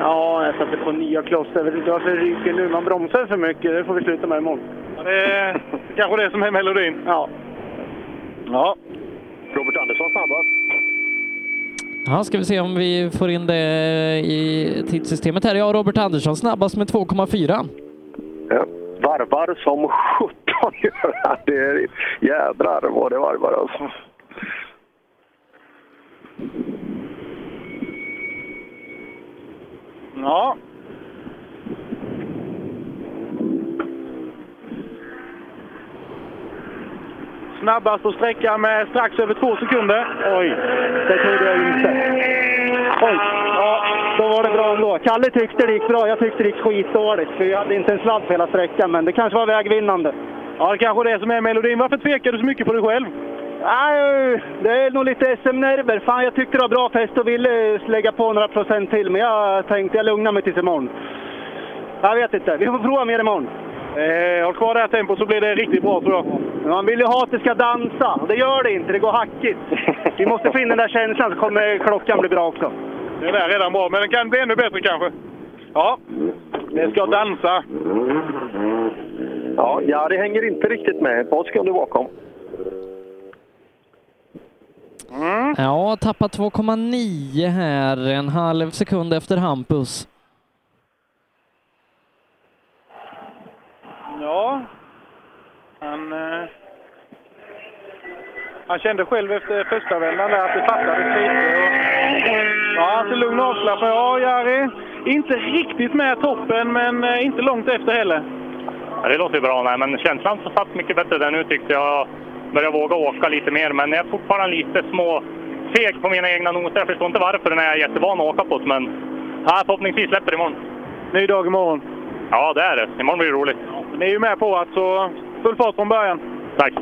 Ja, jag satte på nya klossar. Jag vet inte varför det ryker nu. Man bromsar för mycket. Det får vi sluta med imorgon. Ja, Det är (laughs) kanske det som är melodin. Ja. Ja. Robert Andersson snabbast. Ja, ska vi se om vi får in det i tidssystemet här. Ja, Robert Andersson snabbast med 2,4. Ja. Varvar som 17 (laughs) gör han. Det är jädrar vad det varvar alltså. Ja. Snabbast på sträckan med strax över två sekunder. Oj, det trodde jag inte. Oj, ja, då var det bra ändå. Kalle tyckte det gick bra. Jag tyckte det gick skitdåligt. För jag hade inte en sladd på hela sträckan, men det kanske var vägvinnande. Ja, det kanske är det som är melodin. Varför tvekar du så mycket på dig själv? Nej, det är nog lite SM-nerver. Fan, jag tyckte det var bra fest och ville lägga på några procent till, men jag tänkte jag lugnar mig tills imorgon. Jag vet inte. Vi får prova mer imorgon. Eh, håll kvar det här tempot så blir det riktigt bra tror jag. Men Man vill ju ha att det ska dansa. Det gör det inte. Det går hackigt. Vi måste in den där känslan så kommer klockan bli bra också. Det där är redan bra, men den kan bli ännu bättre kanske. Ja, det ska dansa. Ja, ja, det hänger inte riktigt med. Ett par sekunder bakom. Ja, tappat 2,9 här, en halv sekund efter Hampus. Ja, han, eh, han kände själv efter första vändan där att det fattades lite. Och, ja, han ser lugn och avslappnad Ja, Jari, inte riktigt med toppen, men eh, inte långt efter heller. Ja, det låter bra, nej, men känslan så satt mycket bättre där nu tyckte jag. Börjar våga åka lite mer, men jag är fortfarande lite små feg på mina egna noter. Jag förstår inte varför den är jättevan att åka på, men ja, förhoppningsvis släpper det imorgon. Ny dag imorgon. Ja, det är det. Imorgon blir det roligt. Ni är ju med på att så full fart från början. Tack.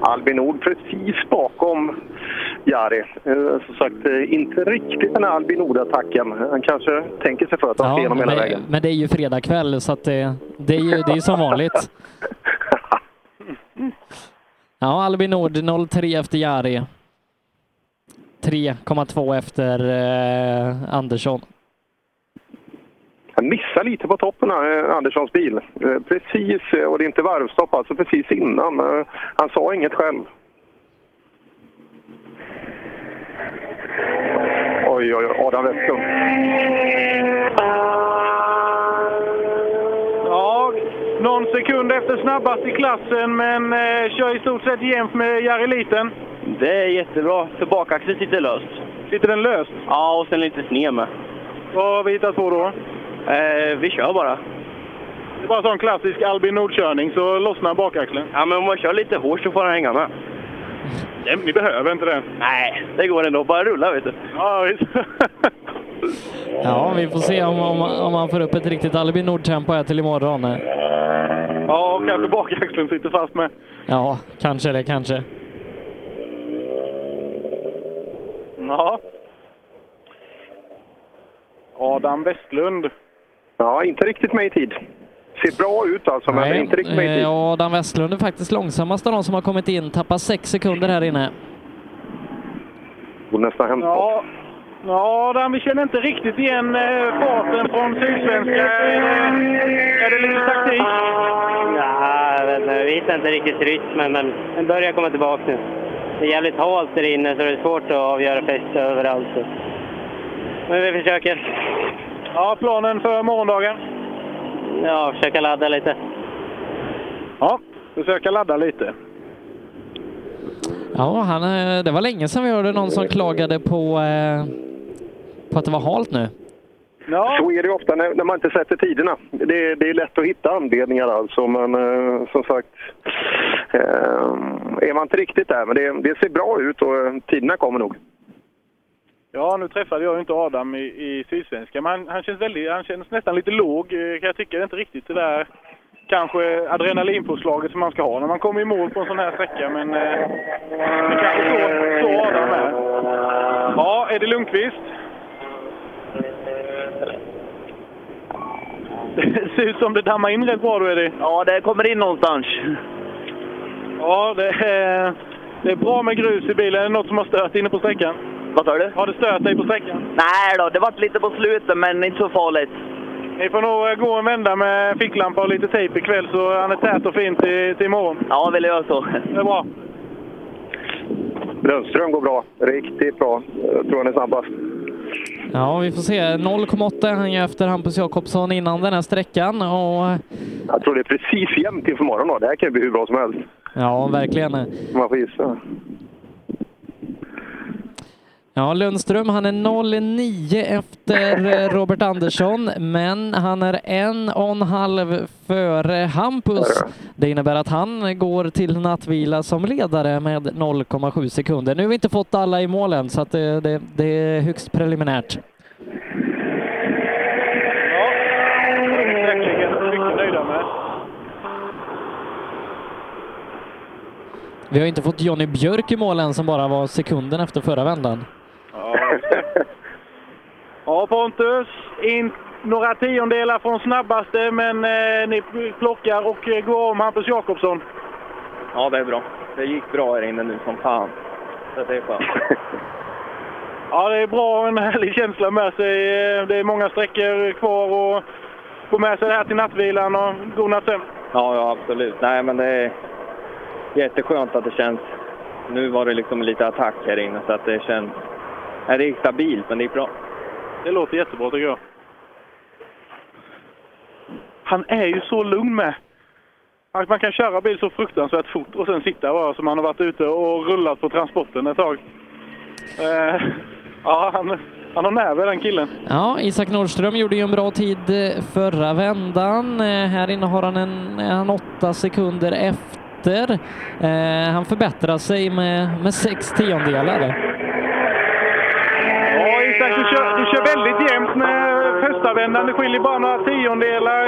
Albin Nord precis bakom Jari. Eh, som sagt, eh, inte riktigt den här Albin Nord-attacken. Han kanske tänker sig för att han ser igenom hela men, vägen. men det är ju fredag kväll så att det, det är ju det är som vanligt. Ja, Albin Nord 0,3 efter Jari. 3,2 efter eh, Andersson. Han missar lite på toppen här, eh, Anderssons bil. Eh, Precis, eh, och det är inte varvstopp, alltså precis innan. Han sa inget själv. Oj, oj, oj, Adam Westlund. Ja, någon sekund efter snabbast i klassen, men eh, kör i stort sett jämnt med Jari Liten. Det är jättebra, för bakaxeln sitter löst. Sitter den löst? Ja, och sen lite sned med. Vad har vi hittat på då? Eh, vi kör bara. Det är bara sån klassisk Albin Nord-körning, så lossnar bakaxeln. Ja, men om man kör lite hårt så får han hänga med. Nej, ni behöver inte det. Nej, det går ändå. Bara rulla, vet du. Ja, visst. Ja, vi får se om, om, om han får upp ett riktigt Albin Nord-tempo här till imorgon. Ja, och kanske bakaxeln sitter fast med. Ja, kanske det, kanske. Ja. Adam Westlund. Ja, inte riktigt med i tid. Ser bra ut alltså, men inte riktigt med i tid. eh, Adam Westlund är faktiskt långsammast av de som har kommit in. Tappar sex sekunder här inne. Borde nästan hämta Ja, ja Adam, vi känner inte riktigt igen eh, farten från Sydsvenska. Är det, är det lite taktik? Ja, jag vet inte, jag vet inte riktigt rytmen, men den börjar komma tillbaka nu. Det är jävligt halt där inne så det är svårt att avgöra fäste överallt. så. Men vi försöker. Ja, planen för morgondagen? Ja, försöka ladda lite. Ja, försöka ladda lite. Ja, han, eh, det var länge sedan vi hörde någon som klagade på, eh, på att det var halt nu. Så är det ju ofta när, när man inte sätter tiderna. Det, det är lätt att hitta anledningar alltså, men eh, som sagt eh, är man inte riktigt där. Men det, det ser bra ut och eh, tiderna kommer nog. Ja, nu träffade jag ju inte Adam i, i Sydsvenska, men han, han, känns väldigt, han känns nästan lite låg. eh, kan jag tycka. Inte riktigt det där kanske adrenalinpåslaget som man ska ha när man kommer i mål på en sån här sträcka. Men eh, det kanske så, så Adam är. Ja, Eddie Lundqvist. Det (laughs) ser ut som det dammar in rätt bra du Eddie. Ja, det kommer in någonstans. Ja, det är, det är bra med grus i bilen. Är det något som har stört inne på sträckan? Vad sa du? Har det stört dig på sträckan? Nej då, det var lite på slutet, men inte så farligt. Ni får nog eh, gå en vända med ficklampa och lite tejp ikväll så han är tät och fin till, till imorgon. Ja, vill jag så. Det är bra. Lundström går bra. Riktigt bra. Jag tror han är snabbast. Ja, vi får se. 0,8 är han ju efter Hampus Jakobsson innan den här sträckan. Och, Jag tror det är precis jämnt inför morgon då. Det här kan ju bli hur bra som helst. ja, verkligen. Man får gissa. Ja, Lundström, han är 0,9 efter eh, Robert Andersson, men han är en och en halv före Hampus. Det innebär att han går till nattvila som ledare med 0,7 sekunder. Nu har vi inte fått alla i målen, så det, det, det är högst preliminärt. Vi har inte fått Jonny Björk i mål än som bara var sekunden efter förra vändan. Ja, Pontus. In några tiondelar från snabbaste, men eh, ni plockar och eh, går om Hampus Jakobsson. Ja, det är bra. Det gick bra här inne nu som fan. Så det är skönt. Ja, det är bra och en härlig känsla med sig. Eh, Det är många sträckor kvar och få med sig det här till nattvilan och god nattsömn. Ja, ja, absolut. Nej, men det är jätteskönt att det känns... Nu var det liksom lite attack här inne, så att det känns... Nej, det är stabilt, men det är bra. Det låter jättebra tycker jag. Han är ju så lugn med. Att man kan köra bil så fruktansvärt fort och sen sitta bara som han har varit ute och rullat på transporten ett tag. Eh, (laughs) ja, han, han har nerver den killen. Ja, Isak Nordström gjorde ju en bra tid eh, förra vändan. Eh, Här inne har han en han åtta sekunder efter. Eh, Han förbättrar sig med, med sex tiondelar. Med första vändan. Det skiljer bara några tiondelar.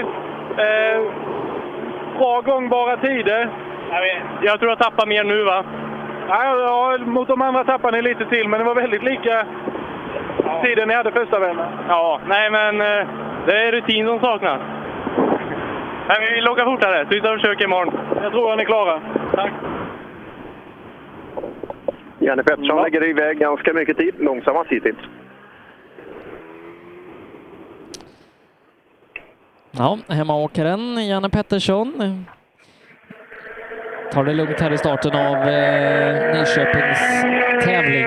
Eh, bra gångbara tider. Jag tror jag tappar mer nu va? Ja, ja, mot de andra tappade ni lite till, men det var väldigt lika tiden ni hade första vändan. Ja, nej men eh, det är rutin som saknas. Nej, men vi loggar fortare, så vi tar och försöker imorgon. Jag tror att ni är klara. Tack. Janne Pettersson lägger iväg ganska mycket tid. Långsammast hittills. Ja, hemmaåkaren Janne Pettersson tar det lugnt här i starten av eh, Nyköpings tävling.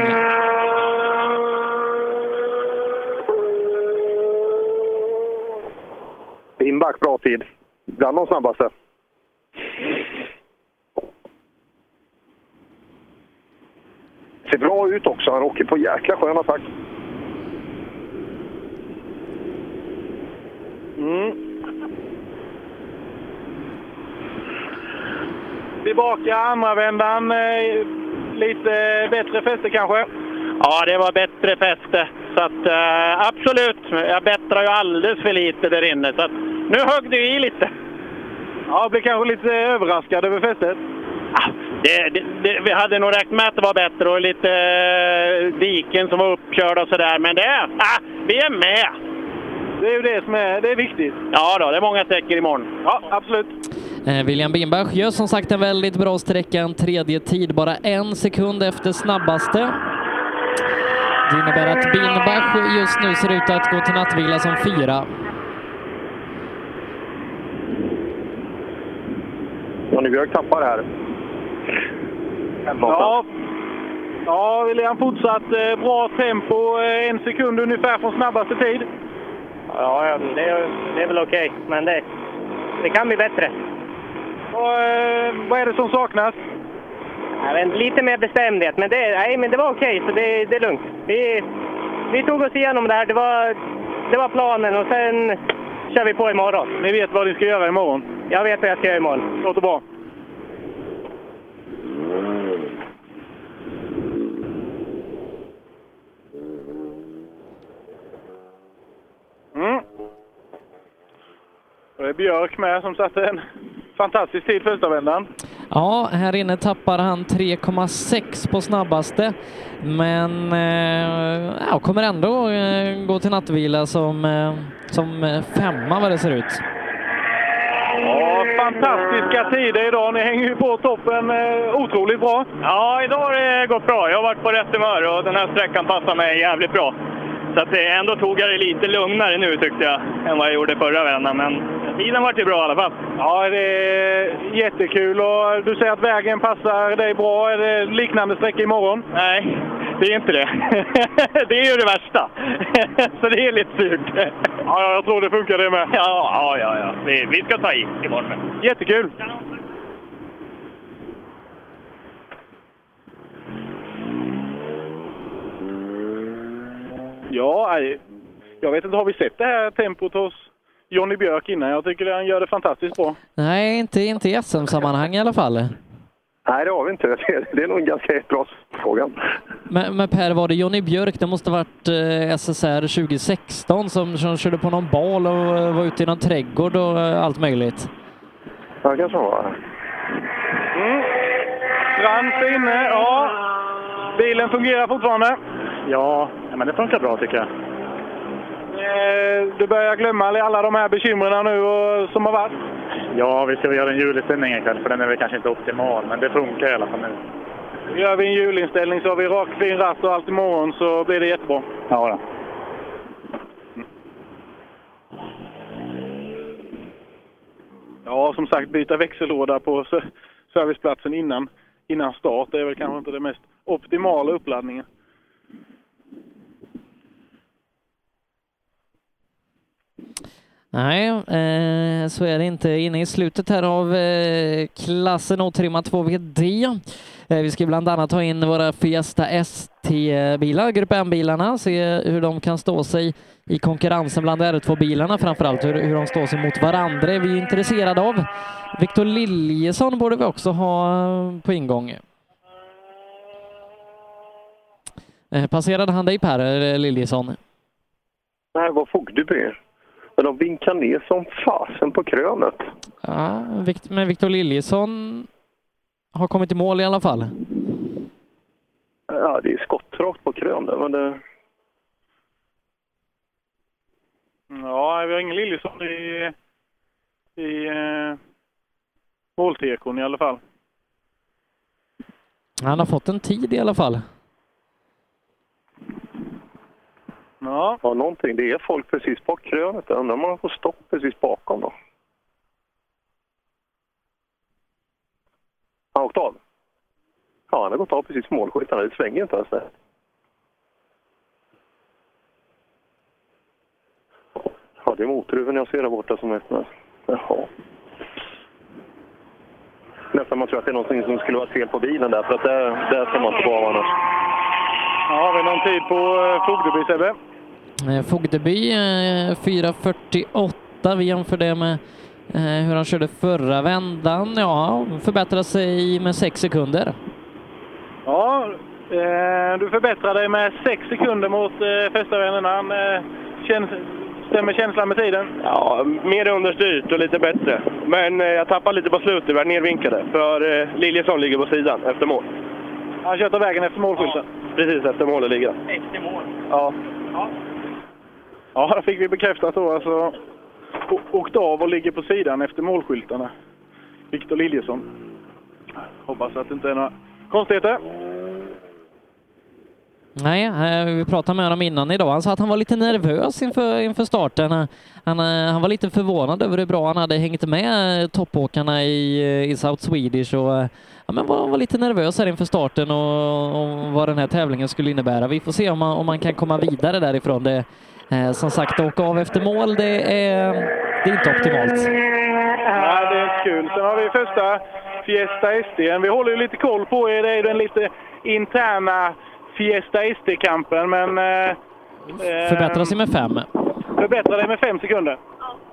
Lindback, bra tid. Bland de snabbaste. Ser bra ut också. Han åker på jäkla skön attack. Mm. Tillbaka andra vändan. Eh, lite bättre fäste kanske? Ja, det var bättre fäste. Så att, eh, absolut, jag bättrar ju alldeles för lite där inne. Så att, nu högg det i lite. Ja, jag blev kanske lite överraskad över fästet. Det, det, det, vi hade nog räknat med att det var bättre och lite eh, diken som var uppkörda och sådär. Men det, ah, vi är med! Det är ju det som är, det är viktigt. Ja då, det är många sträckor imorgon. Ja, absolut. Eh, William Bimbach gör som sagt en väldigt bra sträcka, en tredje tid, bara en sekund efter snabbaste. Det innebär att Bimbach just nu ser ut att gå till nattvila som fyra. Johnny Björk tappar här. Ja. Ja, William fortsatt eh, bra tempo. Eh, en sekund ungefär från snabbaste tid. Ja, det, är- det är väl okej, men det, det kan bli bättre. Och, eh, vad är det som saknas? Inte, lite mer bestämdhet, men det, nej, men det var okej, så det, det är lugnt. Vi, vi tog oss igenom det här. Det var, det var planen och sen kör vi på imorgon. Ni vet vad ni ska göra imorgon? Jag vet vad jag ska göra imorgon. Låter bra. Mm. Och det är Björk med som satte en fantastisk tid första vändan. Ja, här inne tappar han 3,6 på snabbaste, men eh, ja, kommer ändå eh, gå till nattvila som, eh, som femma vad det ser ut. Ja, fantastiska tider idag. Ni hänger ju på toppen eh, otroligt bra. Ja, idag har det gått bra. Jag har varit på rätt humör och den här sträckan passar mig jävligt bra. Så att det ändå tog jag det lite lugnare nu tyckte jag, än vad jag gjorde förra vändan. Men tiden vart ju bra i alla fall. Ja, det är jättekul och du säger att vägen passar dig bra. Är det liknande sträcka imorgon? Nej, det är inte det. (laughs) det är ju det värsta. (laughs) Så det är lite surt. Ja, jag tror det funkar det med. Ja, ja, ja. ja. Vi, vi ska ta i imorgon. Jättekul! Ja, jag vet inte, har vi sett det här tempot hos Jonny Björk innan? Jag tycker att han gör det fantastiskt bra. Nej, inte, inte i SM-sammanhang i alla fall. Nej, det har vi inte. (laughs) Det- är nog en ganska bra fråga. Men, men Per, var det Jonny Björk? Det måste varit eh, SSR 2016 som, som körde på någon bal och eh, var ute i någon trädgård och eh, allt möjligt. Ja, kanske han var. Mm. Är inne. Ja, bilen fungerar fortfarande. Ja, men det funkar bra tycker jag. Eh, Du börjar glömma alla de här bekymren nu och, som har varit. Ja, vi ska göra en hjulinställning ikväll för den är väl kanske inte optimal, men det funkar i alla fall nu. Gör vi en hjulinställning så har vi rak fin ratt och allt imorgon så blir det jättebra. Ja, då. Ja, som sagt, byta växellåda på serviceplatsen innan, innan start det är väl kanske inte det mest optimala uppladdningen. Nej, eh, så är det inte. Inne i slutet här av eh, klassen Otrimma 2VD. Eh, vi ska bland annat ta in våra Fiesta ST-bilar, Grupp M-bilarna, se hur de kan stå sig i konkurrensen bland R2-bilarna, framförallt hur, hur de står sig mot varandra är vi intresserade av. Viktor Liljesson borde vi också ha eh, på ingång. Eh, passerade han dig Per eh, Liljesson? Nej, det var Fogdeby. Men de vinkar ner som fasen på krönet. Ja, men Viktor Liljesson har kommit i mål i alla fall. Ja, det är skottrakt på krön där, men det... Ja, vi har ingen Liljesson i, i eh, måltekon i alla fall. Han har fått en tid i alla fall. Ja. ja, någonting. Det är folk precis bak krönet. Undrar om man får stopp precis bakom då. Han har åkt av? Ja, han har gått av precis målskyltarna. Det svänger inte ens där. Ja, det är motorhuven jag ser där borta som öppnas. Jaha. Nästan man tror att det är någonting som skulle vara fel på bilen där, för att där, där ska man inte vara annars. Ja, har vi någon tid på eh, Fogdeby, Sebbe? Eh, Fogdeby eh, 4.48. Vi jämför det med eh, hur han körde förra vändan. Ja, förbättrar sig med sex sekunder. Ja, eh, du förbättrar dig med sex sekunder mot eh, första vändan. Eh, känns, stämmer känslan med tiden? Ja, mer understyrt och lite bättre. Men eh, jag tappade lite på slutet, var nervinkade. För eh, Liljesson ligger på sidan efter mål. Han kört av vägen efter målskylten? Precis efter målet ligger han. Efter mål. Ja. Ja, Ja, det fick vi bekräftat då. Alltså, åkt av och ligger på sidan efter målskyltarna. Viktor Liljesson. Hoppas att det inte är några konstigheter. Nej, eh, vi pratade med honom innan idag. Han sa att han var lite nervös inför, inför starten. Han, han eh, var lite förvånad över hur bra han hade hängt med eh, toppåkarna i, i South Swedish och ja, men var, var lite nervös här inför starten och, och vad den här tävlingen skulle innebära. Vi får se om man, om man kan komma vidare därifrån. Det, eh, som sagt, åka av efter mål, det är, det är inte optimalt. Ja, det är kul. Sen har vi första Fiesta SD. Vi håller ju lite koll på er. Det är den lite interna Fiesta SD-kampen, men... Eh, Förbättrar sig med fem. Förbättrar dig med fem sekunder.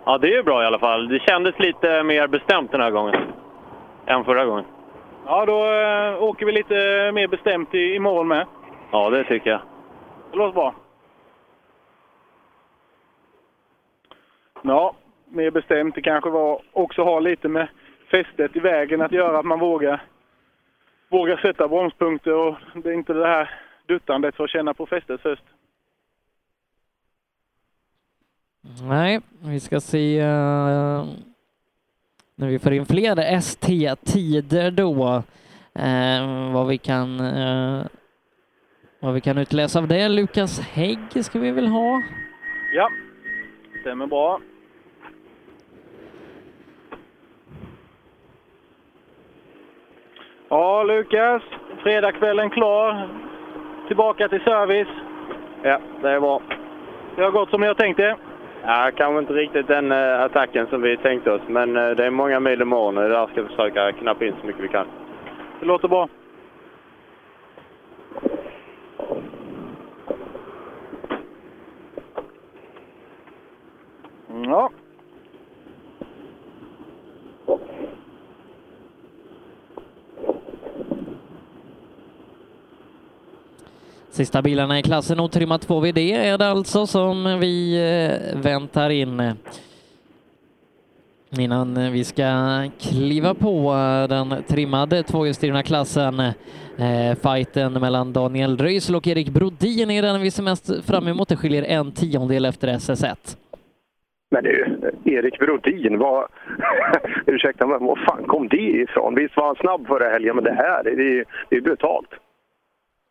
Ja, det är ju bra i alla fall. Det kändes lite mer bestämt den här gången än förra gången. Ja, då eh, åker vi lite mer bestämt i, i mål med. Ja, det tycker jag. Det låter bra. Ja, mer bestämt. Det kanske var också har lite med fästet i vägen att göra, att man vågar, vågar sätta bromspunkter och det är inte det här duttandet för att känna på fästet först. Nej, vi ska se eh, när vi får in fler ST-tider då, eh, vad vi kan eh, vad vi kan utläsa av det. Lukas Hägg ska vi väl ha? Ja, stämmer bra. Ja, Lukas. Fredagskvällen klar. Tillbaka till service. Ja, det är bra. Det har gått som ni har tänkt er. Ja, kanske inte riktigt den eh, attacken som vi tänkte oss, men eh, det är många mil imorgon och det där ska vi försöka knappa in så mycket vi kan. Det låter bra. Ja. Sista bilarna i klassen otrimmat 2VD är det alltså som vi eh, väntar in. innan vi ska kliva på den trimmade tvåhjulsdrivna klassen. Eh, fighten mellan Daniel Röisel och Erik Brodin är den vi ser mest fram emot. Det skiljer en tiondel efter SS1. Men du, Erik Brodin, vad... (laughs) ursäkta men var fan kom det ifrån? Visst var han snabb förra helgen, men det här, det är, det är brutalt.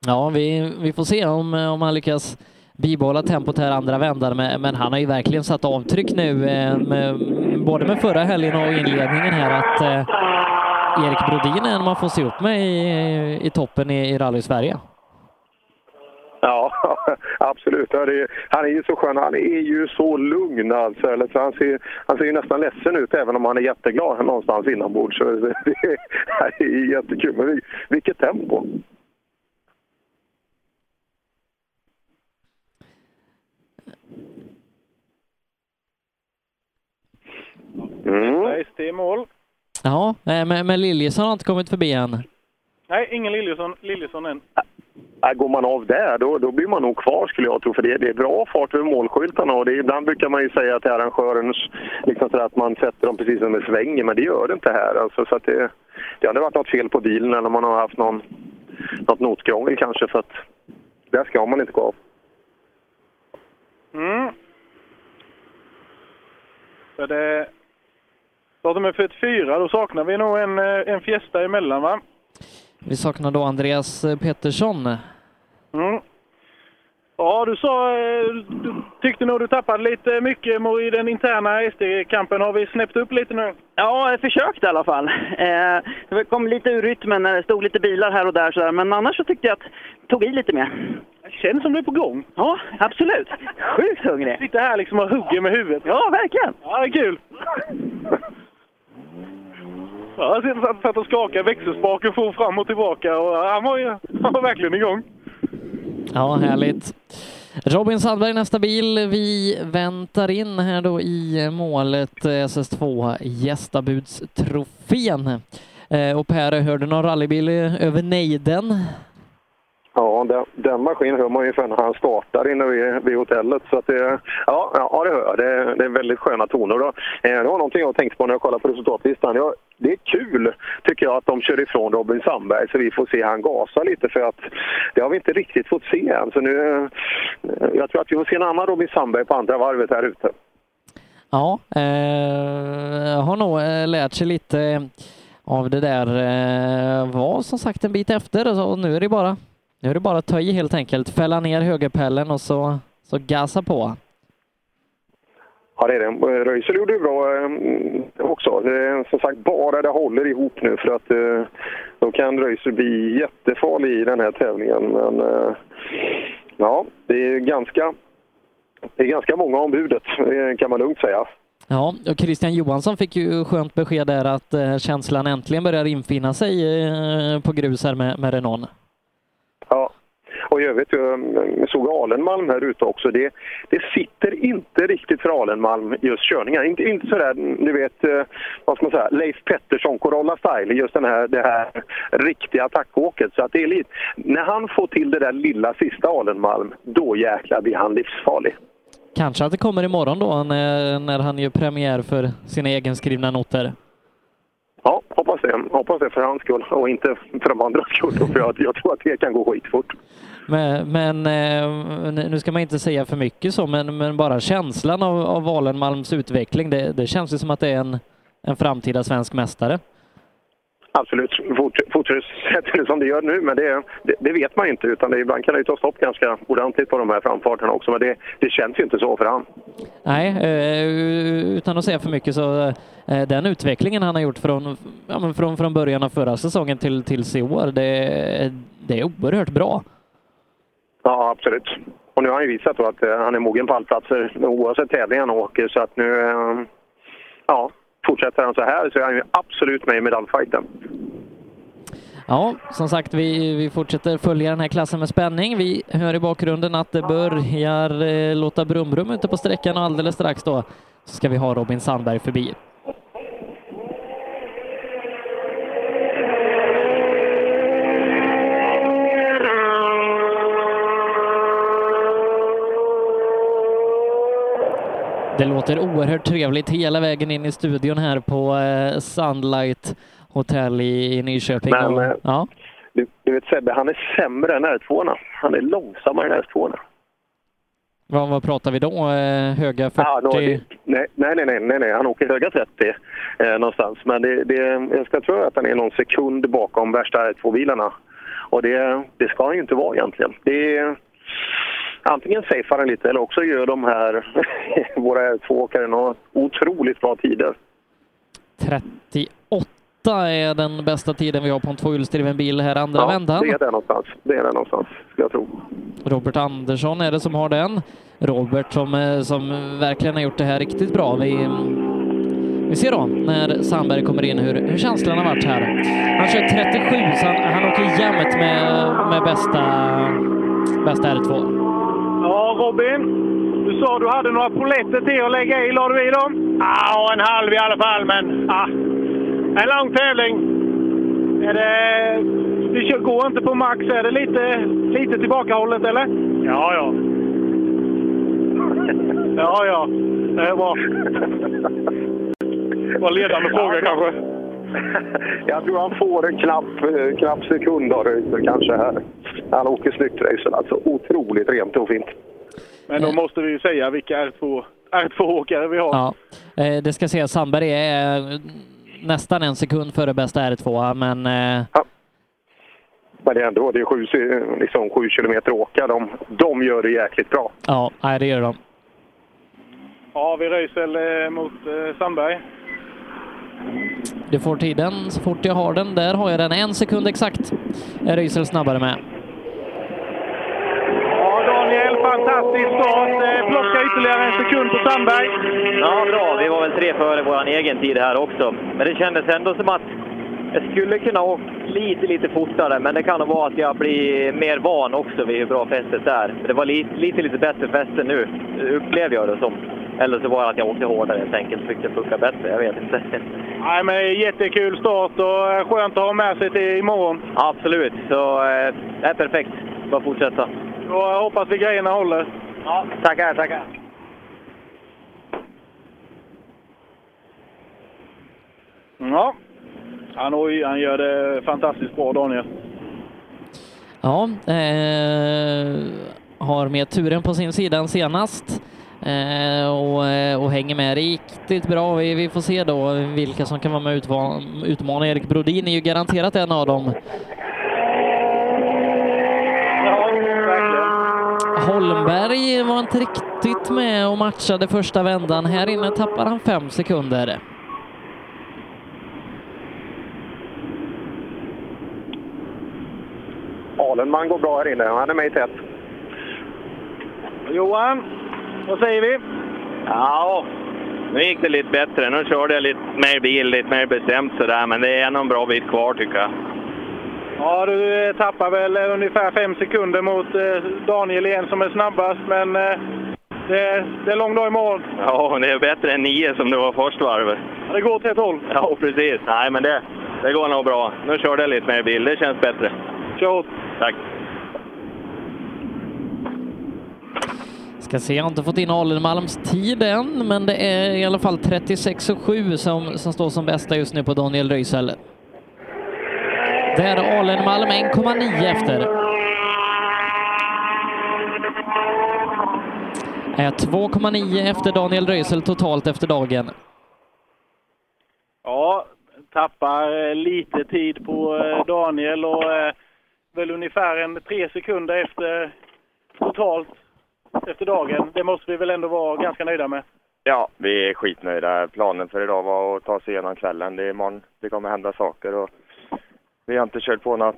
Ja, vi, vi får se om, eh, om han lyckas bibehålla tempot här andra vändan, men, men han har ju verkligen satt avtryck nu, eh, med, både med förra helgen och inledningen här, att eh, Erik Brodin är en man får se upp med i, i toppen i, i Rally Sverige. Ja, (laughs) absolut. Han är ju så skön. Han är ju så lugn alltså. Eller så han, ser, han ser ju nästan ledsen ut även om han är jätteglad någonstans inombords. Så det, (laughs) det är jättekul. Men vilket tempo! Det är mål. Ja, eh, men, men Liljesson har inte kommit förbi än. Nej, ingen Liljesson, Liljesson än. Äh, går man av där, då, då blir man nog kvar skulle jag tro. För det, det är bra fart över målskyltarna och det, ibland brukar man ju säga till arrangörens liksom så att man sätter dem precis som en svänger, men det gör det inte här. Alltså, så att det, det hade varit något fel på bilen eller man har haft någon, något notkrångel kanske. För att där ska man inte gå av. Mm. För det... Startar 44, då saknar vi nog en, eh, en Fiesta emellan va? Vi saknar då Andreas Pettersson. Mm. Ja, du sa, eh, du tyckte nog du tappade lite mycket i den interna SD-kampen. Har vi snäppt upp lite nu? Ja, jag försökte i alla fall. Eh, det kom lite ur rytmen när det stod lite bilar här och där sådär. Men annars så tyckte jag att jag tog i lite mer. Det känns som du är på gång. Ja, absolut. Sjukt hungrig. Sitter här liksom och hugger med huvudet. Ja, verkligen. Ja, det är kul. Ja, jag satt, och skakade växelspaken, for fram och tillbaka och han var, ju, han var verkligen igång. Ja, härligt. Robin Sandberg nästa bil. Vi väntar in här då i målet SS2 gästabudstrofén. Eh, och Per, hörde någon rallybil över nejden? Ja, den, den maskinen hör man ungefär när han startar inne vid, vid hotellet. Så att det, ja, ja, det hör jag. Det, det är väldigt sköna toner. Då. Eh, det var någonting jag tänkte på när jag kollade på resultatlistan. Jag, det är kul, tycker jag, att de kör ifrån Robin Sandberg så vi får se han gasa lite för att det har vi inte riktigt fått se än. Så nu, eh, jag tror att vi får se en annan Robin Sandberg på andra varvet här ute. Ja, eh, har nog eh, lärt sig lite eh, av det där. Eh, var som sagt en bit efter och nu är det bara nu är det bara att ta i helt enkelt, fälla ner högerpellen och så, så gasa på. Ja, det är det. Röisel gjorde det bra eh, också. Det är som sagt bara det håller ihop nu för att eh, då kan Röisel bli jättefarlig i den här tävlingen. Men eh, ja, det är ganska, det är ganska många om budet, kan man lugnt säga. Ja, och Christian Johansson fick ju skönt besked där att känslan äntligen börjar infinna sig på grus här med, med Renault. Och i övrigt, jag såg Alenmalm här ute också. Det, det sitter inte riktigt för Alenmalm just körningar. Inte, inte sådär, du vet, eh, vad ska man säga, Leif Pettersson, Corolla Style, just den här, det här riktiga attackåket. Så att det är lite, när han får till det där lilla sista Alenmalm, då jäklar blir han livsfarlig. Kanske att det kommer imorgon då när, när han gör premiär för sina egenskrivna noter. Ja, hoppas det. Hoppas det för hans skull och inte för de andras skull. För jag, jag tror att det kan gå skitfort. Men, men eh, nu ska man inte säga för mycket så, men, men bara känslan av, av Valenmalms utveckling, det, det känns ju som att det är en, en framtida svensk mästare. Absolut. Fort, fortsätter det som det gör nu, men det, det, det, vet man inte. Utan det, ibland kan det ju ta stopp ganska ordentligt på de här framfarterna också, men det, det känns ju inte så för han. Nej, eh, utan att säga för mycket så eh, den utvecklingen han har gjort från, ja, från, från början av förra säsongen till, till i år, det, det är oerhört bra. Ja, absolut. Och nu har han ju visat att eh, han är mogen pallplatser oavsett tävling han åker, så att nu, eh, ja, fortsätter han så här så är han ju absolut med i medaljfajten. Ja, som sagt, vi, vi fortsätter följa den här klassen med spänning. Vi hör i bakgrunden att det börjar eh, låta brum-brum ute på sträckan och alldeles strax då så ska vi ha Robin Sandberg förbi. Det låter oerhört trevligt hela vägen in i studion här på eh, Sunlight Hotel i, i Nyköping. Men, eh, ja. Du, du vet Sebbe, han är sämre än R2. Han är långsammare än R2. vad, vad pratar vi då? Eh, höga 40? Ja, då, det, nej, nej, nej, nej, nej, han åker höga 30 eh, någonstans. Men det, det, jag ska tro att han är någon sekund bakom värsta R2-bilarna. Och det, det ska han ju inte vara egentligen. Det är, antingen safear han lite eller också gör de här, (laughs) våra R2-åkare, några otroligt bra tider. 38 är den bästa tiden vi har på en tvåhjulsdriven bil här andra Ja, vändan. det är där någonstans. Det är där någonstans, ska jag tro. Robert Andersson är det som har den. Robert som, eh, som verkligen har gjort det här riktigt bra. Vi, vi ser då när Sandberg kommer in hur, hur känslan har varit här. Han kör 37 så han, han åker jämnt med, med bästa, bästa R2. Ja, Robin. Du sa du hade några poletter till att lägga i. La du i dem? Ja, en halv i alla fall, men ah, en lång tävling. Är det... Du kör- går inte på max. Är det lite, lite tillbakahållet, eller? Ja, ja. Ja, ja. Det är bra. var ledande fråga kanske. (laughs) Jag tror han får en knapp, eh, knapp sekund av Reuter kanske här. Han åker snyggt racen alltså. Otroligt rent och fint. Men då måste vi ju säga vilka R2, R2-åkare vi har. Ja, eh, det ska sägas Sandberg är eh, nästan en sekund före bästa R2, men eh, Men det är ändå det är sju, liksom sju kilometer åka. De, de gör det jäkligt bra. ja, det gör de. Ja, vi Röisel mot Sandberg. Du får tiden så fort jag har den. Där har jag den. En sekund exakt är Rysel snabbare med. Ja, Daniel, fantastisk start. Eh, Plocka ytterligare en sekund på Sandberg. Ja, bra. Vi var väl tre före vår egen tid här också. Men det kändes ändå som att jag skulle kunna åka lite, lite fortare. Men det kan nog vara att jag blir mer van också vid hur bra fästet är. Det var lite, lite, lite bättre fäste nu, upplevde jag det som. Eller så var det att jag åkte hårdare helt enkelt. Fick det funka bättre, jag vet inte. (laughs) Nej, men jättekul start och skönt att ha med sig till imorgon. Absolut, så eh, det är perfekt. Bara fortsätta. Och jag hoppas vi grejerna håller. Ja, tackar, tackar. Ja, han, han gör det fantastiskt bra, Daniel. Ja, eh, har med turen på sin sida än senast eh, och, eh, och hänger med riktigt bra. Vi, vi får se då vilka som kan vara med och utmana. Erik Brodin är ju garanterat en av dem. Holmberg var inte riktigt med och matchade första vändan. Här inne tappar han fem sekunder. Alenman går bra här inne. Han är med i tätt. Johan, vad säger vi? Ja, nu gick det lite bättre. Nu körde jag lite mer bil, lite mer bestämt sådär, men det är ändå en bra bit kvar tycker jag. Ja, du eh, tappar väl eh, ungefär fem sekunder mot eh, Daniel igen som är snabbast, men det, det är lång dag imorgon. Ja, det är bättre än nio som det var första varvet. Ja, Det går åt ett håll. Ja, precis. Nej, men det, det går nog bra. Nu körde jag lite mer bil, det känns bättre. Kör. Tack. Ska se, jag har inte fått in Alenmalms tid än, men det är i alla fall 36,7 som, som står som bästa just nu på Daniel Röisel. Där är Alenmalm 1,9 efter. Är 2,9 efter Daniel Röisel totalt efter dagen. Ja, tappar lite tid på eh, Daniel och eh, väl ungefär en tre sekunder efter totalt efter dagen. Det måste vi väl ändå vara ganska nöjda med. Ja, vi är skitnöjda. Planen för idag var att ta sig igenom kvällen. Det är imorgon det kommer hända saker och vi har inte kört på något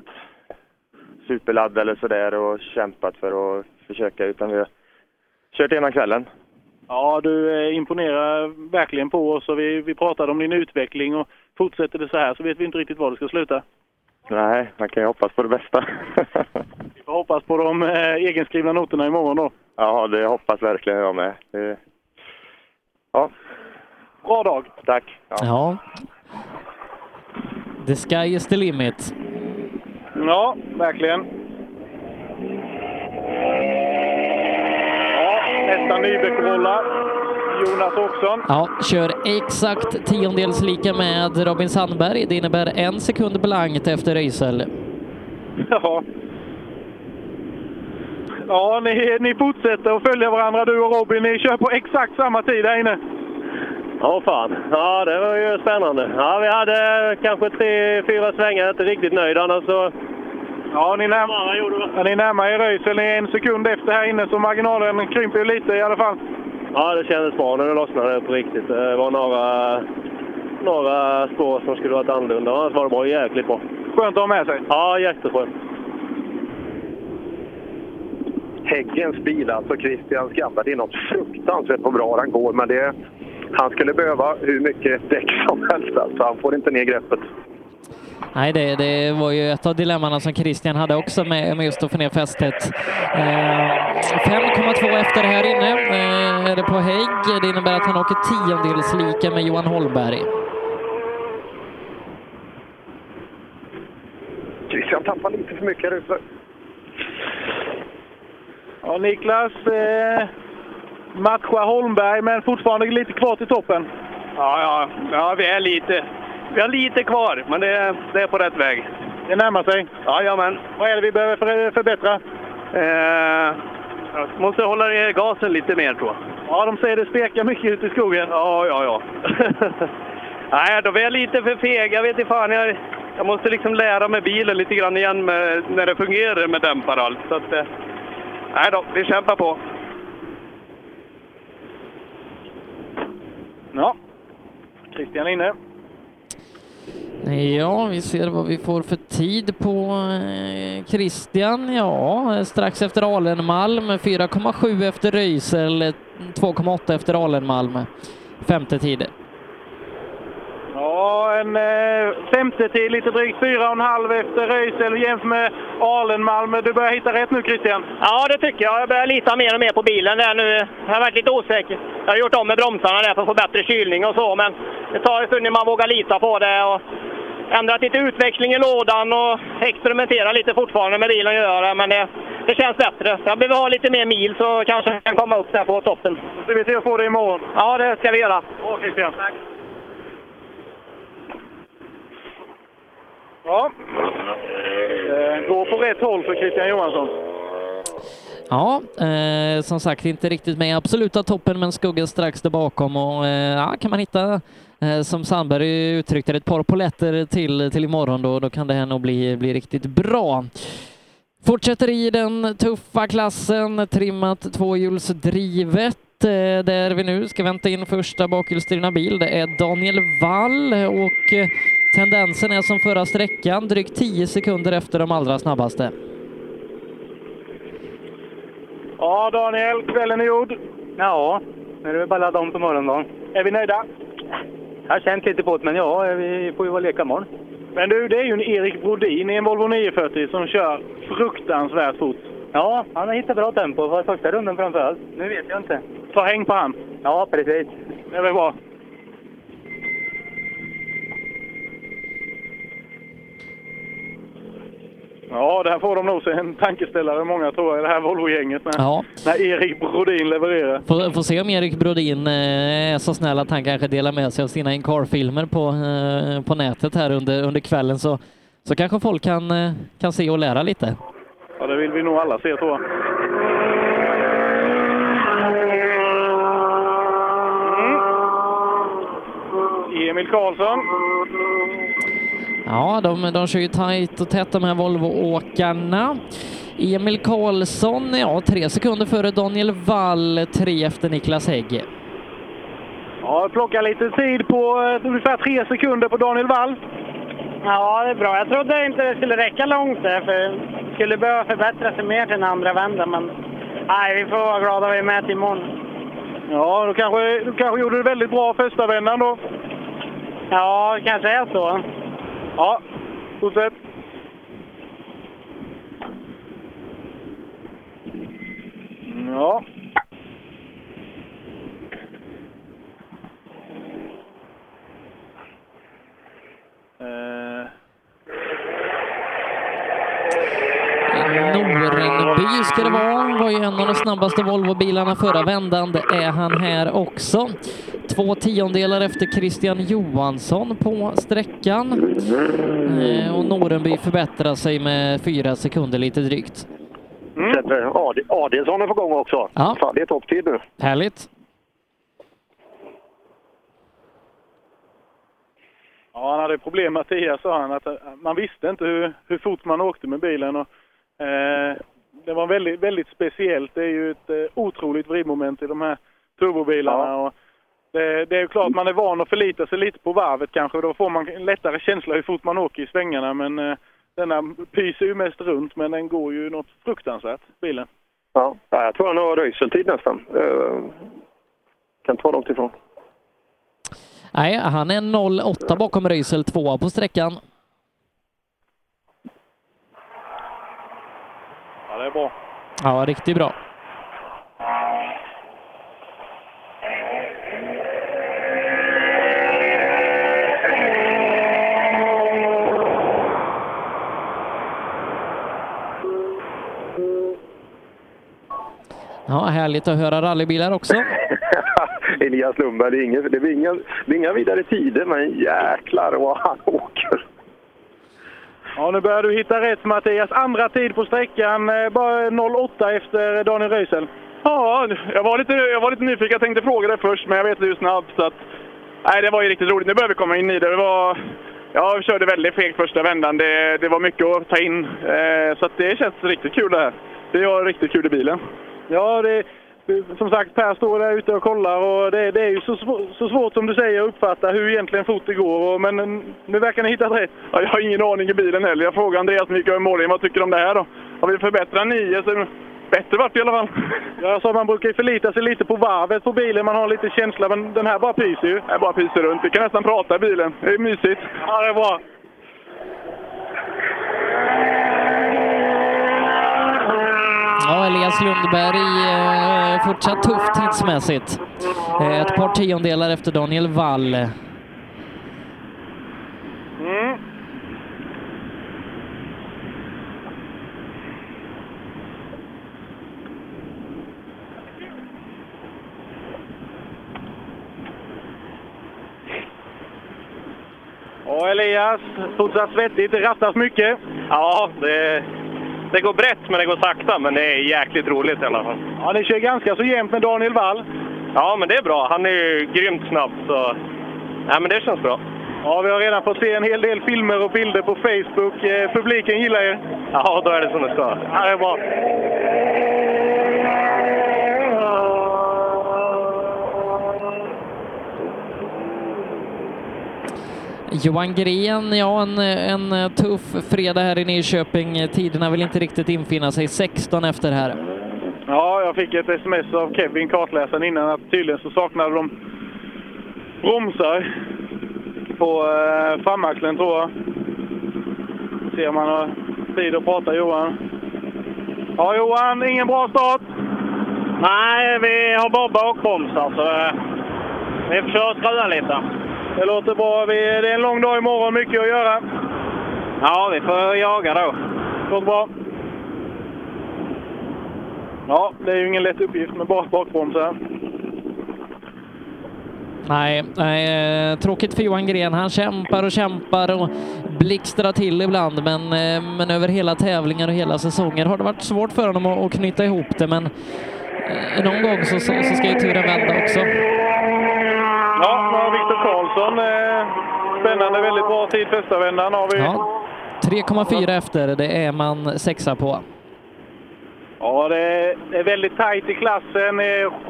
superladd eller sådär och kämpat för att försöka utan vi har kört igenom kvällen. Ja, du eh, imponerar verkligen på oss och vi, vi pratade om din utveckling och fortsätter det så här så vet vi inte riktigt var det ska sluta. Nej, man kan ju hoppas på det bästa. Vi får hoppas på de eh, egenskrivna noterna imorgon då. ja, det hoppas verkligen jag med. Det... Ja, Bra dag! tack. Ja. The sky is the limit. Ja, verkligen. Ja, nästa Nybäckrolla. Jonas Åkesson. Ja, kör exakt tiondels lika med Robin Sandberg. Det innebär en sekund blankt efter Röisel. Ja. Ja, ni, ni fortsätter att följa varandra du och Robin. Ni kör på exakt samma tid här inne. Ja, fan. Ja, det var ju spännande. Ja, vi hade kanske tre, fyra svängar. Jag är inte riktigt nöjd annars så... Ja, ni, närm ja, ni närmar er Röisel. Ni är en sekund efter här inne, så marginalen krymper ju lite i alla fall. Ja, det kändes bra. Lossnade det på riktigt. Det var några, några spår som skulle varit annorlunda. Annars var det bra. Jäkligt bra. Skönt att ha med sig. Ja, jätteskönt. Häggens bil, alltså Christians gamla, det är något fruktansvärt vad bra han går. Men det, han skulle behöva hur mycket däck som helst. Alltså. Han får inte ner greppet. Nej, det, det var ju ett av dilemmana som Christian hade också med, med just att få ner fästet. Eh, 5,2 efter här inne eh, är det på Hägg. Det innebär att han åker tiondels lika med Johan Holmberg. Christian tappar lite för mycket här ute. Ja, Niklas eh, matchar Holmberg, men fortfarande lite kvar till toppen. Ja, ja, ja vi är lite. Vi har lite kvar, men det är, det är på rätt väg. Det närmar sig. Jajamän. Vad är det vi behöver för, förbättra? Eh, jag måste hålla ner gasen lite mer tror jag. Ja, de säger det spekar mycket ute i skogen. Ja, ja, ja. (laughs) Nej, då är jag lite för feg. Jag vet inte fan. Jag, jag måste liksom lära mig bilen lite grann igen med, när det fungerar med dämpare och allt. Så att, eh, nej då, vi kämpar på. Ja, Christian är inne. Ja, vi ser vad vi får för tid på eh, Christian. Ja, strax efter Alenmalm, 4,7 efter Röisel, 2,8 efter Alenmalm. Femte tid. Ja, en eh, femte tid, lite drygt fyra och en halv efter Röisel jämfört med Alenmalm. Du börjar hitta rätt nu Christian? Ja, det tycker jag. Jag börjar lita mer och mer på bilen där nu. Jag har varit lite osäker. Jag har gjort om med bromsarna där för att få bättre kylning och så, men det tar en stund innan man vågar lita på det. Och ändrat lite utväxling i lådan och experimenterar lite fortfarande med bilen att göra, men det, det känns bättre. Jag behöver ha lite mer mil så kanske jag kan komma upp där på toppen. Så vi ser att få det imorgon? Ja, det ska vi göra. Bra Christian. Tack. Ja. Eh, går på rätt håll för Christian Johansson. Ja, eh, som sagt inte riktigt med i absoluta toppen men skuggan strax där bakom och eh, ja, kan man hitta eh, som Sandberg uttryckte det, ett par poletter till, till imorgon då, då kan det här nog bli, bli riktigt bra. Fortsätter i den tuffa klassen, trimmat tvåhjulsdrivet eh, där vi nu ska vänta in första bakhjulsdrivna bil. Det är Daniel Wall och eh, tendensen är som förra sträckan, drygt 10 sekunder efter de allra snabbaste. Ja, Daniel, kvällen är gjord. Ja, nu är det bara ladda om för morgondagen. Är vi nöjda? Jag har känt lite på det, men ja, vi får ju vara leka imorgon. Men du, det är ju en Erik Brodin i en Volvo 940 som kör fruktansvärt fort. Ja, han har hittat bra tempo. Var första rundan framför allt. Nu vet jag inte. Ta häng på han. Ja, precis. Det är väl bra. Ja, där får de nog sig en tankeställare, många tror jag, i det här Volvo-gänget. När, Ja. när Erik Brodin levererar. Får, får se om Erik Brodin eh, är så snäll att han kanske delar med sig av sina Incar-filmer på, eh, på nätet här under, under kvällen så, så kanske folk kan, eh, kan se och lära lite. Ja, det vill vi nog alla se, tror jag. Mm. Emil Karlsson. Ja, de, de kör ju tajt och tätt de här Volvo-åkarna. Emil Karlsson, ja, tre sekunder före Daniel Wall, tre efter Niklas Hägg. Ja, plockar lite tid på eh, ungefär tre sekunder på Daniel Wall. Ja, det är bra. Jag trodde inte det skulle räcka långt där, för det skulle behöva förbättra sig mer till den andra vändan. Men nej, vi får vara glada vi är med till imorgon. Ja, du kanske, du kanske gjorde det väldigt bra första vändan då. Ja, det kanske är så. Ja, fortsätt. Ja. Norengren Rönnby ska det vara. Var ju en av de snabbaste Volvo-bilarna förra vändan. Det är han här också. Två tiondelar efter Christian Johansson på sträckan. Eh, Och Norenby förbättrar sig med fyra sekunder lite drygt. Mm. Ad Adelsson är på gång också. Ja. Fan, det är topptid nu. Härligt. Ja, han hade problem med Mattias sa han. Att eh, man visste inte hur, hur fort man åkte med bilen. Och, det var väldigt, väldigt speciellt. Det är ju ett eh, otroligt vridmoment i de här turbobilarna. Och det, det är ju klart man är van att förlita sig lite på varvet kanske. Då får man en lättare känsla hur fort man åker i svängarna. Men eh, denna pyser ju mest runt men den går ju något fruktansvärt, bilen. Ja, ja jag tror han har röjseltid nästan. Uh, kan vara långt ifrån. Nej, han är 08 bakom Röisel, tvåa på sträckan. Ja, det är bra. Ja, riktigt bra. Ja, härligt att höra rallybilar också. (laughs) Elias Lundberg, det är, ingen, det, är inga, det är inga vidare tider, men jäklar vad han. Ja, nu börjar du hitta rätt Mattias. Andra tid på sträckan, eh, bara 08 efter Daniel Röisel. Ja, jag var, lite, jag var lite nyfiken. Jag tänkte fråga dig först, men jag vet att du är snabb. Så att, nej, det var ju riktigt roligt. Nu börjar vi komma in i det. det var, jag körde väldigt fegt första vändan. Det, det var mycket att ta in. Eh, så att det känns riktigt kul det här. Det är riktigt kul i bilen. Ja, det, som sagt, Per står där ute och kollar och det, det är ju så, så svårt som du säger att uppfatta hur egentligen fort det går. Och, men nu verkar ni hittat rätt. Ja, jag har ingen aning i bilen heller. Jag frågade Andreas Mikael i morgon, vad tycker du om det här då? Har vi förbättrat nio så bättre vart det i alla fall. (laughs) Ja, jag sa man brukar ju förlita sig lite på varvet på bilen. Man har lite känsla, men den här bara pyser ju. Jag bara pyser runt. Vi kan nästan prata i bilen. Det är mysigt. Ja, det är bra. Ja, Elias Lundberg eh, fortsatt tufft tidsmässigt. Eh, ett par tiondelar efter Daniel Wall. Mm. Ja, Elias, fortsatt svettigt. Det rattas mycket. Ja, det, det går brett men det går sakta. Men det är jäkligt roligt i alla fall. Ja, ni kör ganska så jämnt med Daniel Wall. Ja, men det är bra. Han är ju grymt snabb. Så... Ja, men det känns bra. Ja, vi har redan fått se en hel del filmer och bilder på Facebook. Eh, publiken gillar er. Ja, då är det som det ska. Ja, det är bra. Johan Gren, ja en, en tuff fredag här i Nyköping. Tiderna vill inte riktigt infinna sig. 16 efter här. Ja, jag fick ett sms av Kevin, kartläsaren, innan att tydligen så saknade de bromsar på eh, framaxeln tror jag. Se om han har tid att prata Johan. Ja Johan, ingen bra start? Nej, vi har bara bakbromsar så eh, vi försöker skruva lite. Det låter bra. Vi, det är en lång dag imorgon, mycket att göra. Ja, vi får jaga då. Låter bra. Ja, det är ju ingen lätt uppgift med bara bakbromsar. Nej, nej, eh, tråkigt för Johan Gren. Han kämpar och kämpar och blixtrar till ibland, men, eh, men över hela tävlingar och hela säsonger har det varit svårt för honom att, att knyta ihop det, men eh, någon gång så, så, så ska ju turen vända också. Ja, nu har Viktor Karlsson. Eh, spännande, väldigt bra tid första vändan har vi. Ja, 3,4 efter, det är man sexa på. Ja, det är, väldigt tajt i klassen.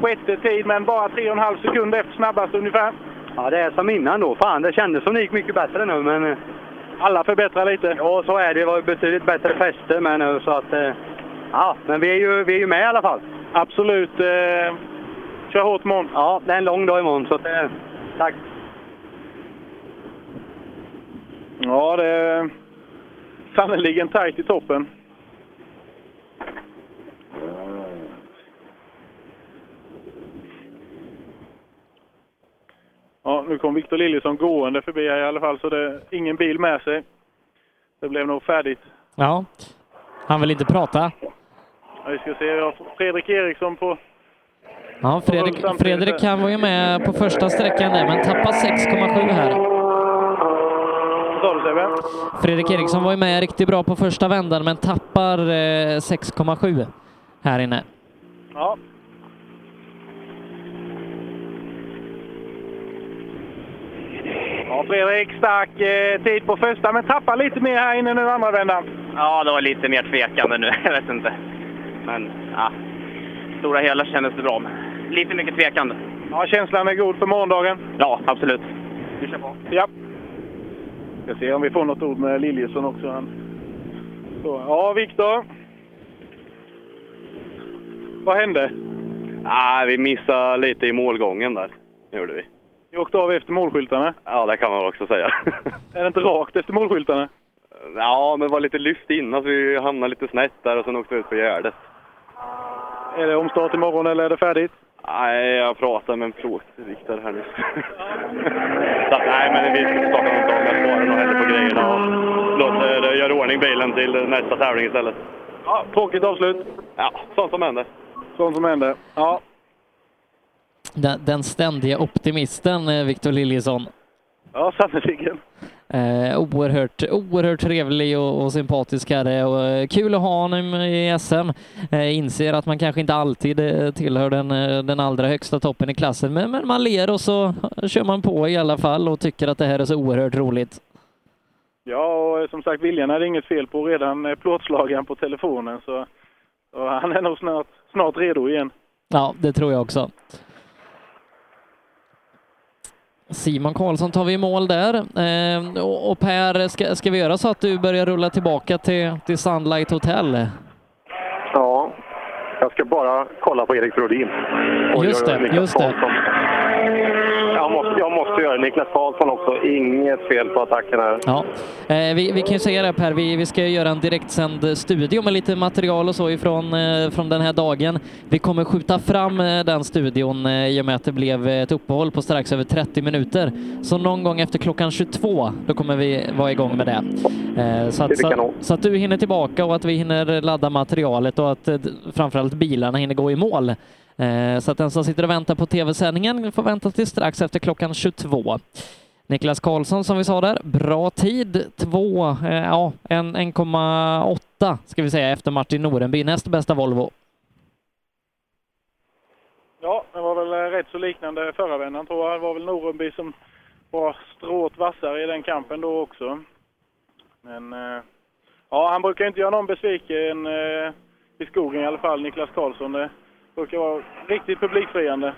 Sjätte tid, men bara 3,5 sekunder efter snabbast ungefär. Ja, det är som innan då. Fan, det kändes som det gick mycket bättre nu, men... eh, Alla förbättrar lite. Ja, så är det. Det var betydligt bättre fäste med nu, så att... eh, Ja, men vi är ju, vi är ju med i alla fall. Absolut. Kör hårt imorgon. Ja, det är en lång dag imorgon, så att, tack. Ja, det är sannerligen tajt i toppen. Ja, nu kom Victor Liljesson gående förbi här i alla fall, så det är ingen bil med sig. Det blev nog färdigt. Ja, han vill inte prata. Vi ska se, vi har Fredrik Eriksson på... Ja, Fredrik, Fredrik han var ju med på första sträckan där, men tappar 6,7 här. Du Sebbe? Fredrik Eriksson var ju med riktigt bra på första vändan, men tappar eh, 6,7 här inne. Ja. Ja, Fredrik, stark eh, tid på första, men tappar lite mer här inne nu andra vändan. Ja, det var lite mer tvekande nu. (laughs) Jag vet inte. Men ja, stora hela kändes det bra. Men lite mycket tvekande. Ja, känslan är god för morgondagen. Ja, absolut. Vi kör på. Ja. Ska se om vi får något ord med Liljesson också. Han. Så, ja, Viktor. Vad hände? Nej, vi missade lite i målgången där. Det gjorde vi. Ni åkte av efter målskyltarna. Ja, det kan man också säga. (laughs) Är det inte rakt efter målskyltarna? ja, men det var lite lyft innan så vi hamnade lite snett där och sen åkte vi ut på gärdet. Är det omstart imorgon eller är det färdigt? Nej, jag pratade med en plåtviktare här nyss. så att, nej, men vi ska starta någon dag. Jag svarar nog hellre på grejerna och låter göra i ordning bilen till nästa tävling istället. Ja, tråkigt avslut. Ja, sånt som händer. Sånt som händer. Ja. Den, den ständiga optimisten, eh, Victor Liljesson. Ja, sannerligen. Eh, oerhört, oerhört trevlig och, och sympatisk herre och eh, kul att ha honom i SM. Eh, inser att man kanske inte alltid eh, tillhör den, eh, den allra högsta toppen i klassen, men, men man ler och så kör man på i alla fall och tycker att det här är så oerhört roligt. Ja, och som sagt, William är det inget fel på. Redan plåtslagaren på telefonen, så, så han är nog snart, snart redo igen. Ja, det tror jag också. Simon Karlsson tar vi i mål där. Eh, och, och Per, ska, ska vi göra så att du börjar rulla tillbaka till, till Sunlight Hotel? Ja, jag ska bara kolla på Erik Brodin. Just det, just det. Karlsson. Jag måste, jag måste göra Niklas Karlsson också. Inget fel på attacken här. Ja, eh, vi, vi kan ju säga det Per, vi, vi ska göra en direktsänd studio med lite material och så ifrån eh, från den här dagen. Vi kommer skjuta fram eh, den studion eh, i och med att det blev ett uppehåll på strax över 30 minuter. Så någon gång efter klockan 22, då kommer vi vara igång med det. Eh, så, att, så, så att du hinner tillbaka och att vi hinner ladda materialet och att eh, framförallt bilarna hinner gå i mål. Eh, så att den som sitter och väntar på tv-sändningen får vänta till strax efter klockan 22. Niklas Karlsson som vi sa där, bra tid. Två, eh, ja, 1,8 ska vi säga efter Martin Norenby, näst bästa Volvo. Ja, det var väl eh, rätt så liknande förra vändan tror jag. Det var väl Norenby som var strået vassare i den kampen då också. Men ja, han brukar inte göra någon besviken i skogen i alla fall, Niklas Karlsson. Det brukar vara riktigt publikfriande.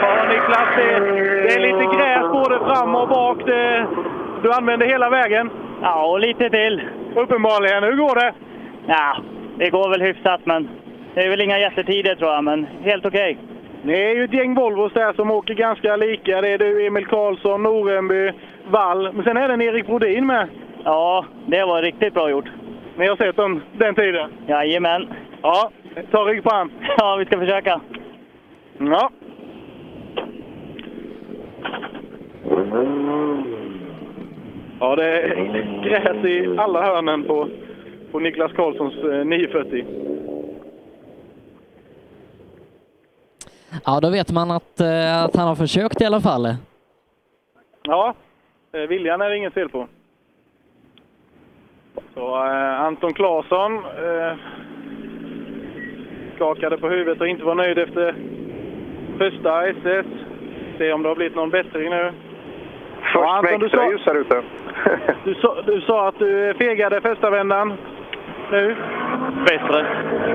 Ja, Niklas, det, det är lite gräs både fram och bak. Det, du använder hela vägen? Ja, och lite till. Uppenbarligen. Hur går det? Ja, det går väl hyfsat, men det är väl inga jättetider tror jag, men helt okej. Det är ju ett gäng Volvos där som åker ganska lika. Det är du, Emil Karlsson, Norenby, Wall. Men sen är det en Erik Brodin med. Ja, det var riktigt bra gjort. Ni har sett den, den tiden? Jajamän. Ja, ta rygg på han. (laughs) Ja, vi ska försöka. Ja. Ja, det är gräs i alla hörnen på, på Niklas Karlssons eh, 940. Ja, då vet man att, eh, att han har försökt i alla fall. Ja, eh, viljan är det inget fel på. Så eh, Anton Claesson eh, skakade på huvudet och inte var nöjd efter första SS. Se om det har blivit någon bättring nu. Först Ja, Anton, med du extra sa- ljus här ute. Du sa, du sa att du fegade första vändan. Nu? Bättre.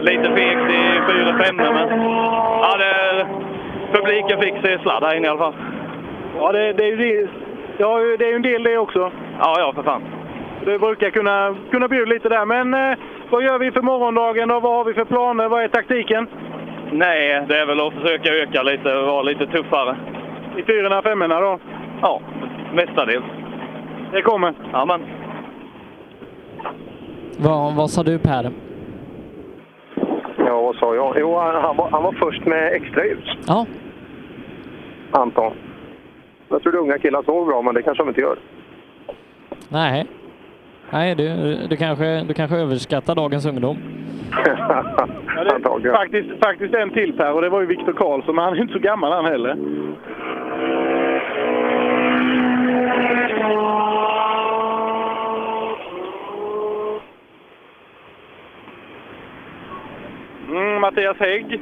Lite fegt i 4-5 men ja, det, publiken fick se sladd här inne i alla fall. Ja, det, det är ju det, ja, det är ju en del det också. Ja, ja för fan. Du brukar kunna, kunna bjuda lite där. Men eh, vad gör vi för morgondagen och vad har vi för planer? Vad är taktiken? Nej, det är väl att försöka öka lite och vara lite tuffare. I fyrorna, femmorna då? Ja, mestadels. Det kommer? Ja, men. Vad, vad sa du Per? Ja, vad sa jag? Jo, han var, han var först med extra ljus. Ja. Anton. Jag tror unga killar såg bra, men det kanske de inte gör. Nej. Nej, du, du, kanske, du kanske överskattar dagens ungdom. (laughs) Ja, det är faktiskt, faktiskt en till Per och det var ju Viktor Karlsson, men han är inte så gammal han heller. Mm, Mattias Hägg.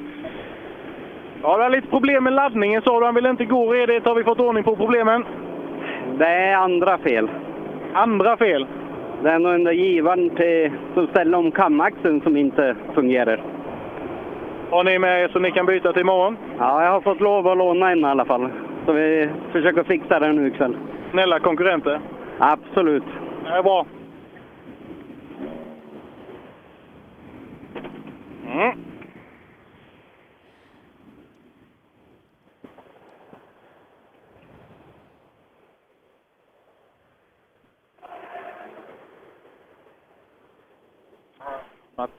Ja, det är lite problem med laddningen sa du. Han vill inte gå redigt. Har vi fått ordning på problemen? Det är andra fel. Andra fel? Det är nog den där givaren till, som ställer om kamaxeln som inte fungerar. Har ni med er så ni kan byta till imorgon? Ja, jag har fått lov att låna en i alla fall. Så vi försöker fixa det nu ikväll. Snälla konkurrenter? Absolut. Det är bra. Mm.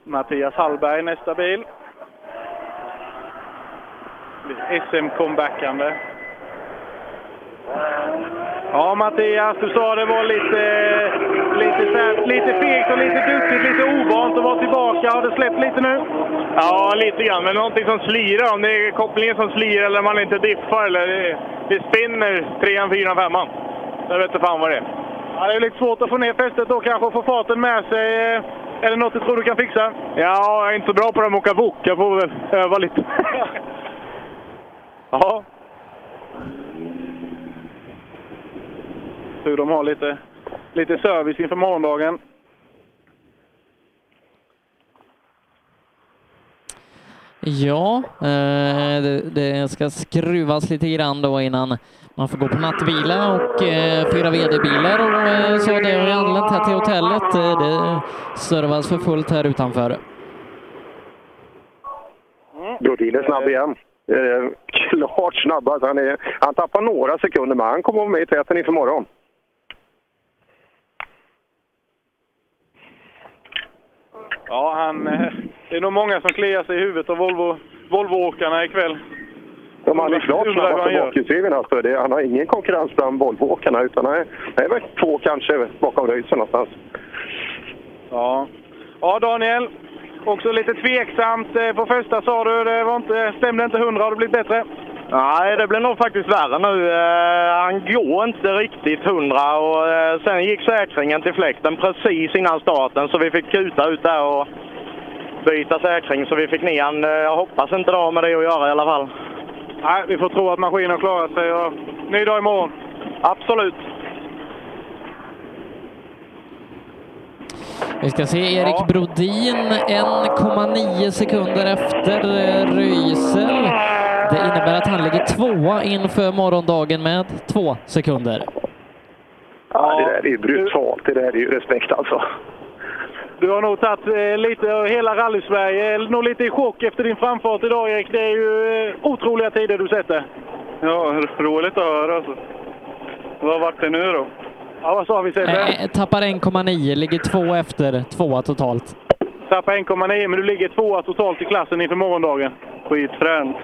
Mattias Hallberg nästa bil. SM-comebackande. Ja, Mattias, du sa det var lite, lite, lite fegt och lite duktigt, lite ovant att vara tillbaka. Har det släppt lite nu? Ja, lite grann. Men någonting som slirar. Om det är kopplingen som slirar eller man inte diffar eller det, det spinner trean, fyran, femman. Jag vet inte fan vad det är. Ja, det är lite svårt att få ner fästet då kanske och få farten med sig. Är det något du tror du kan fixa? Ja, jag är inte så bra på det med att åka wok. Jag får väl öva lite. (laughs) Ja. Tur de har lite, lite service inför morgondagen. Ja, eh, det, det ska skruvas lite grann då innan man får gå på nattvila och eh, fyra VD-bilar och eh, så det har anlänt här till hotellet. Eh, det servas för fullt här utanför. Brodin är snabb igen. Eh, klart snabbast. Han, är, han tappar några sekunder, men han kommer att vara med i täten inför morgon. Ja, han, eh, det är nog många som kliar sig i huvudet av Volvo, Volvo-åkarna ikväll. De han är klart snabbast gör. på bakhjulsdriven. Alltså. Det- Han har ingen konkurrens bland Volvo-åkarna, utan han är, han är väl två kanske bakom Röisel någonstans. Ja. ja, Daniel. Också lite tveksamt. Eh, På första sa du det var inte, stämde inte hundra. Har det blivit bättre? Nej, det blir nog faktiskt värre nu. Eh, han går inte riktigt hundra och eh, sen gick säkringen till fläkten precis innan starten så vi fick kuta ut där och byta säkring så vi fick ner han. Jag hoppas inte det har med det att göra i alla fall. Nej, vi får tro att maskinen har klarat sig. Och ny dag imorgon. Absolut. Vi ska se Erik Brodin 1,9 sekunder efter eh, Röisel. Det innebär att han ligger tvåa inför morgondagen med två sekunder. Ja, det där är ju brutalt. Det där är ju respekt alltså. Du har nog tagit eh, lite av hela rally-Sverige. är nog lite i chock efter din framfart idag, Erik. Det är ju eh, otroliga tider du sätter. Ja, roligt att höra alltså. Vad vart det nu då? Ja, vad sa vi Sebbe? Eh, tappar 1,9, ligger två efter tvåa totalt. Tappar 1,9 men du ligger tvåa totalt i klassen inför morgondagen. Skitfränt.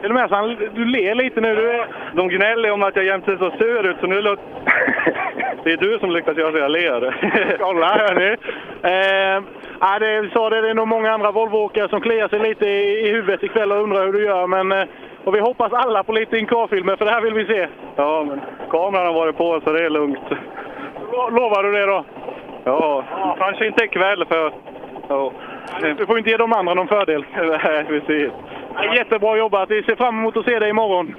Till och med så han, du ler lite nu. Du är... De gnäller om att jag jämt ser så sur ut, så nu låter... (laughs) Det är du som lyckas göra så jag ler. (laughs) Kolla här nu. Eh, ja, det, sa det, det är nog många andra Volvo-åkare som kliar sig lite i, i huvudet ikväll och undrar hur du gör. Men, eh, och vi hoppas alla på lite inkarfilmer för det här vill vi se. Ja, men kameran har varit på så det är lugnt. Lo- Lovar du det då? Ja, kanske inte ikväll för... Ja. Du får inte ge de andra någon fördel. (laughs) Nej, precis. Ja, Jättebra jobbat. Vi ser fram emot att se dig imorgon.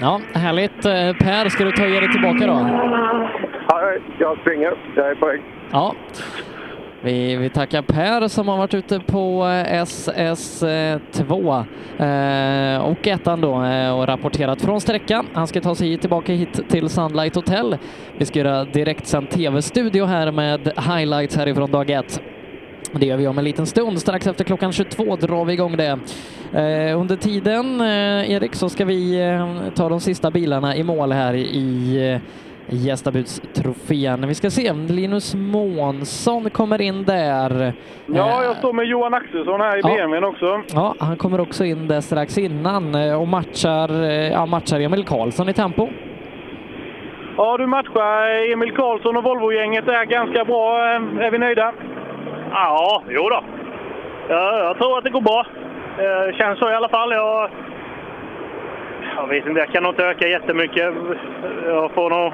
Ja, härligt. Eh, Per, ska du ta ge dig tillbaka då? Ja, jag springer. Jag är på väg. Ja. Vi, vi tackar Per som har varit ute på eh, SS2 eh, och ettan då eh, och rapporterat från sträckan. Han ska ta sig tillbaka hit till Sunlight Hotel. Vi ska göra direktsänd tv-studio här med highlights härifrån dag ett. Det gör vi om en liten stund. Strax efter klockan 22 drar vi igång det. Eh, under tiden, eh, Erik, så ska vi eh, ta de sista bilarna i mål här i Gästabudstrofén. Vi ska se, Linus Månsson kommer in där. Ja, jag står med Johan Axelsson här i Ja. BMWn också. Ja, han kommer också in där strax innan och matchar, ja, matchar Emil Karlsson i tempo. Ja, du matchar Emil Karlsson och Volvo-gänget där ganska bra. Är vi nöjda? Ja, jo då. Ja, jag tror att det går bra. Det känns så i alla fall. Jag, jag vet inte, jag kan nog inte öka jättemycket. Jag får nog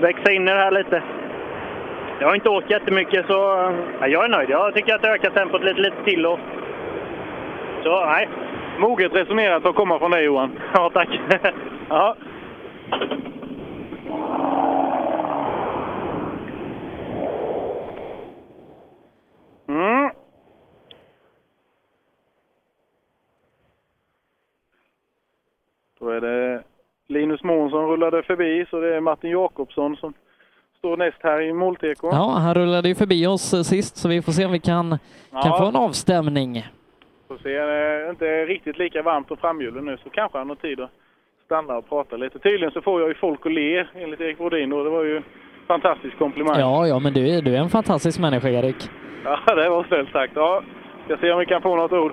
växa in i det här lite. Jag har inte åkt jättemycket så ja, jag är nöjd. Jag tycker att jag ökar tempot lite, lite till. Och, så nej. Moget resonerat att komma från dig Johan. Ja, tack. (laughs) (laughs) ja. Mm. Då är det Linus Månsson rullade förbi, så det är Martin Jakobsson som står näst här i målteko. Ja, han rullade ju förbi oss sist så vi får se om vi kan, kan Ja. få en avstämning. Får se, det är inte riktigt lika varmt på framhjulen nu så kanske han har tid att stanna och prata lite. Tydligen så får jag ju folk att le enligt Erik Brodin och det var ju en fantastisk komplimang. Ja, ja, men du, är- du är en fantastisk människa, Erik. Ja, (laughs) det var snällt sagt. Ja, ska se om vi kan få något ord.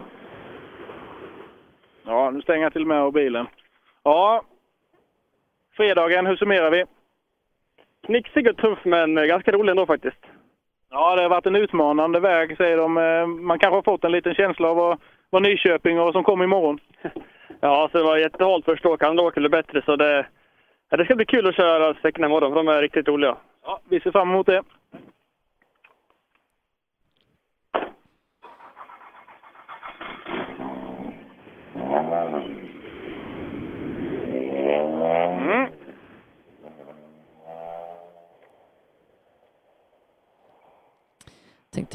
Ja, nu stänger jag till med av bilen. Ja, fredagen, hur summerar vi? Knixig och tuff, men ganska rolig ändå faktiskt. Ja, det har varit en utmanande väg, säger de. Eh, Man kanske har fått en liten känsla av vad, vad Nyköping och vad som kommer imorgon. (laughs) Ja, så det var jättehalt första åket. Andra åket blev bättre, så det, ja, det ska bli kul att köra sträckorna imorgon, för de är riktigt roliga. Ja, vi ser fram emot det.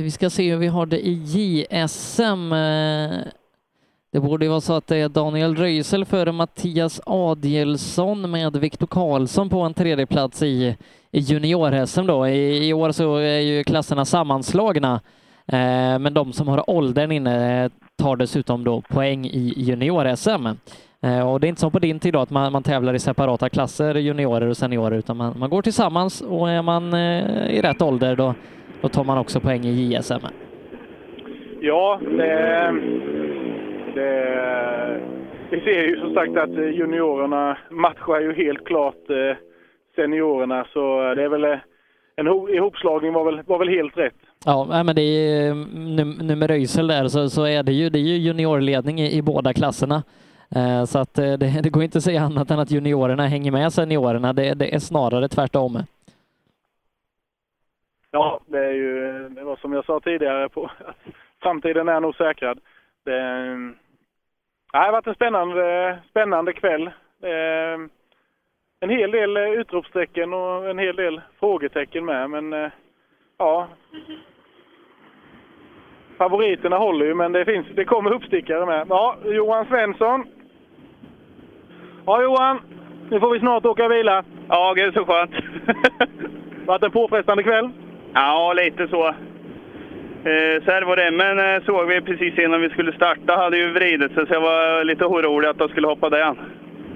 Tänkte vi ska se hur vi har det i JSM. Eh, det borde ju vara så att det är Daniel Röisel före Mattias Adielsson med Viktor Karlsson på en tredje plats i, i junior-SM då. I, I år så är ju klasserna sammanslagna, eh, men de som har åldern inne eh, tar dessutom då poäng i junior-SM. Och det är inte som på din tid då att man, man tävlar i separata klasser, juniorer och seniorer, utan man, man går tillsammans och är man i rätt ålder då, då tar man också poäng i JSM. Ja, det, det, vi ser ju som sagt att juniorerna matchar ju helt klart eh, seniorerna så det är väl eh, en ho- ihopslagning var väl, var väl helt rätt. Ja, men det är nu, nu med Röisel där så, så är det ju, det är ju juniorledning i, i båda klasserna. Eh, Så att eh, det, (laughs) det går inte att säga annat än att juniorerna hänger med seniorerna. Det, det är snarare tvärtom. Ja, det är ju det var som jag sa tidigare på framtiden är nog säkrad. Det, det har varit en spännande, spännande kväll. Det en hel del utropstecken och en hel del frågetecken med, men ja. Favoriterna håller ju, men det, finns, det kommer uppstickare med. Ja, Johan Svensson. Ja, Johan. Nu får vi snart åka och vila. Ja, gud så skönt. (laughs) Varit en påfrestande kväll? Ja, lite så. Eh, servoremmen eh, såg vi precis innan vi skulle starta, hade ju vridit sig så jag var lite orolig att de skulle hoppa den.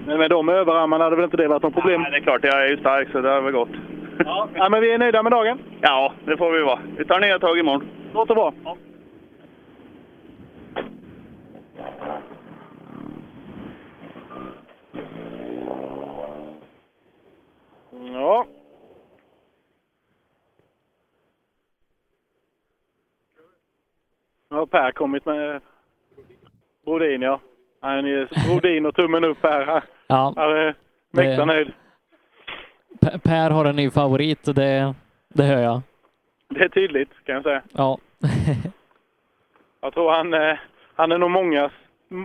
Men med de överarmarna hade väl inte det varit något problem? Nej, det är klart, jag är ju stark så det har väl gått. Ja. ja, men vi är nöjda med dagen. Ja, det får vi vara. Vi tar nya tag imorgon. Låter bra. Ja. Nu har Per kommit med Brodin, ja. Han är Brodin och tummen upp här. Ja. Han är mäkta nöjd. Per har en ny favorit det, det hör jag. Det är tydligt, kan jag säga. Ja. (laughs) Jag tror han, eh, han är nog mångas,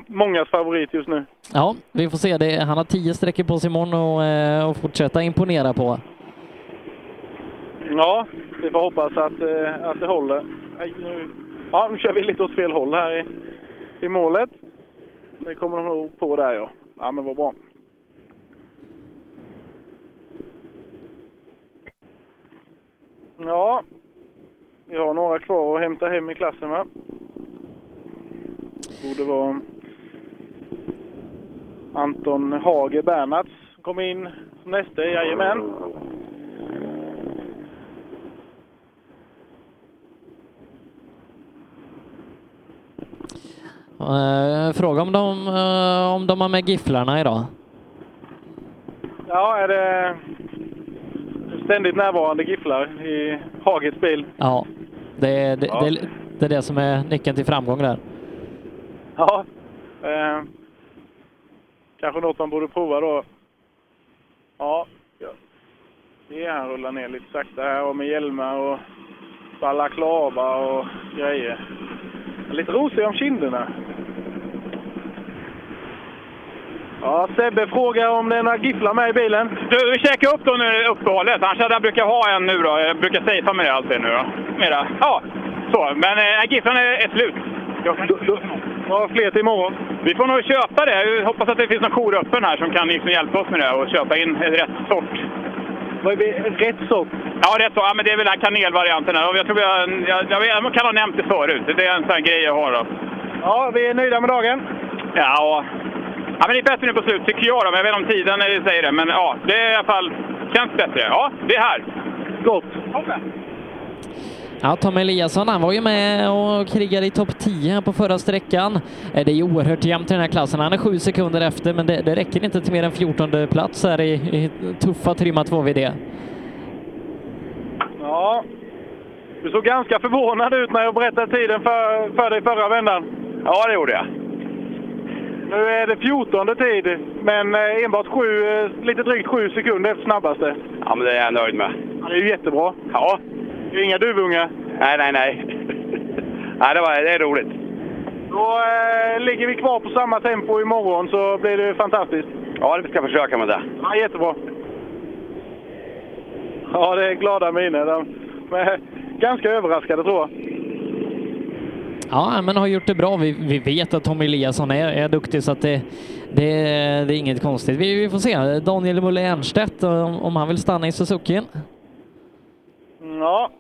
mångas favorit just nu. Ja, vi får se. Det, han har tio sträckor på sig imorgon och, eh, och fortsätta imponera på. Ja, vi får hoppas att, eh, att det håller. Nu, ja, nu kör vi lite åt fel håll här i, i målet. Det kommer de nog på där ja. Ja, men vad bra. Ja, vi har några kvar att hämta hem i klassen va? Borde vara Anton Hage Bernhards som kommer in som nästa, jajamän. Eh, fråga om de, eh, om de har med gifflarna idag. Ja, är det ständigt närvarande gifflar i Hagets bil. Ja, det, det, Ja. Det, det är det som är nyckeln till framgång där. Ja. Eh, kanske något man borde prova då. Ja. ja. Det är han rullar ner lite sakta här och med hjälmar och balaklava och grejer. Lite rosig om kinderna. Ja, Sebbe frågar om det är några gifflar med i bilen. Du, vi käkar upp då nu i uppehållet. Annars hade jag brukat ha en nu då. Jag brukar safea med det alltid nu då. Mera. Ja, så. Men äh, gifflarna är, är slut. Ja, fler till imorgon. Vi får nog köpa det. Jag hoppas att det finns någon jour öppen här som kan liksom hjälpa oss med det och köpa in rätt sort. Rätt sort? Ja, rätt sort. Ja, men det är väl den kanelvarianten. här. Jag, tror jag, jag, jag, jag kan ha nämnt det förut. Det är en sån grej jag har. Då. Ja, vi är nöjda med dagen. Ja, ja men det är bättre nu på slut tycker jag. Då. Men jag vet inte om tiden säger det. Men ja, det är i alla fall känns bättre. Ja, det är här. Gott. Ja, Tom Eliasson, han var ju med och krigade i topp 10 här på förra sträckan. Eh, Det är ju oerhört jämnt i den här klassen. Han är sju sekunder efter, men det, det räcker inte till mer än 14 plats här i, i tuffa trimma 2VD. Ja. Du såg ganska förvånad ut när jag berättade tiden för, för dig förra vändan. Ja, det gjorde jag. Nu är det 14 tid, men eh, enbart sju, eh, lite drygt sju sekunder efter snabbaste. Ja, men det är jag nöjd med. Ja, det är ju jättebra. Ja. Inga duvungar. Nej, nej, nej. (laughs) nej det, var, det är roligt. Då eh, ligger vi kvar på samma tempo imorgon så blir det fantastiskt. Ja, det ska jag försöka med det. Ja, jättebra. Ja, det är glada miner. De är ganska överraskade tror jag. Ja, men har gjort det bra. Vi, vi vet att Tom Eliasson är, är duktig så att det, det, det är inget konstigt. Vi, vi får se. Daniel Mulle Ernstedt, om, om han vill stanna i Suzuki. Ja,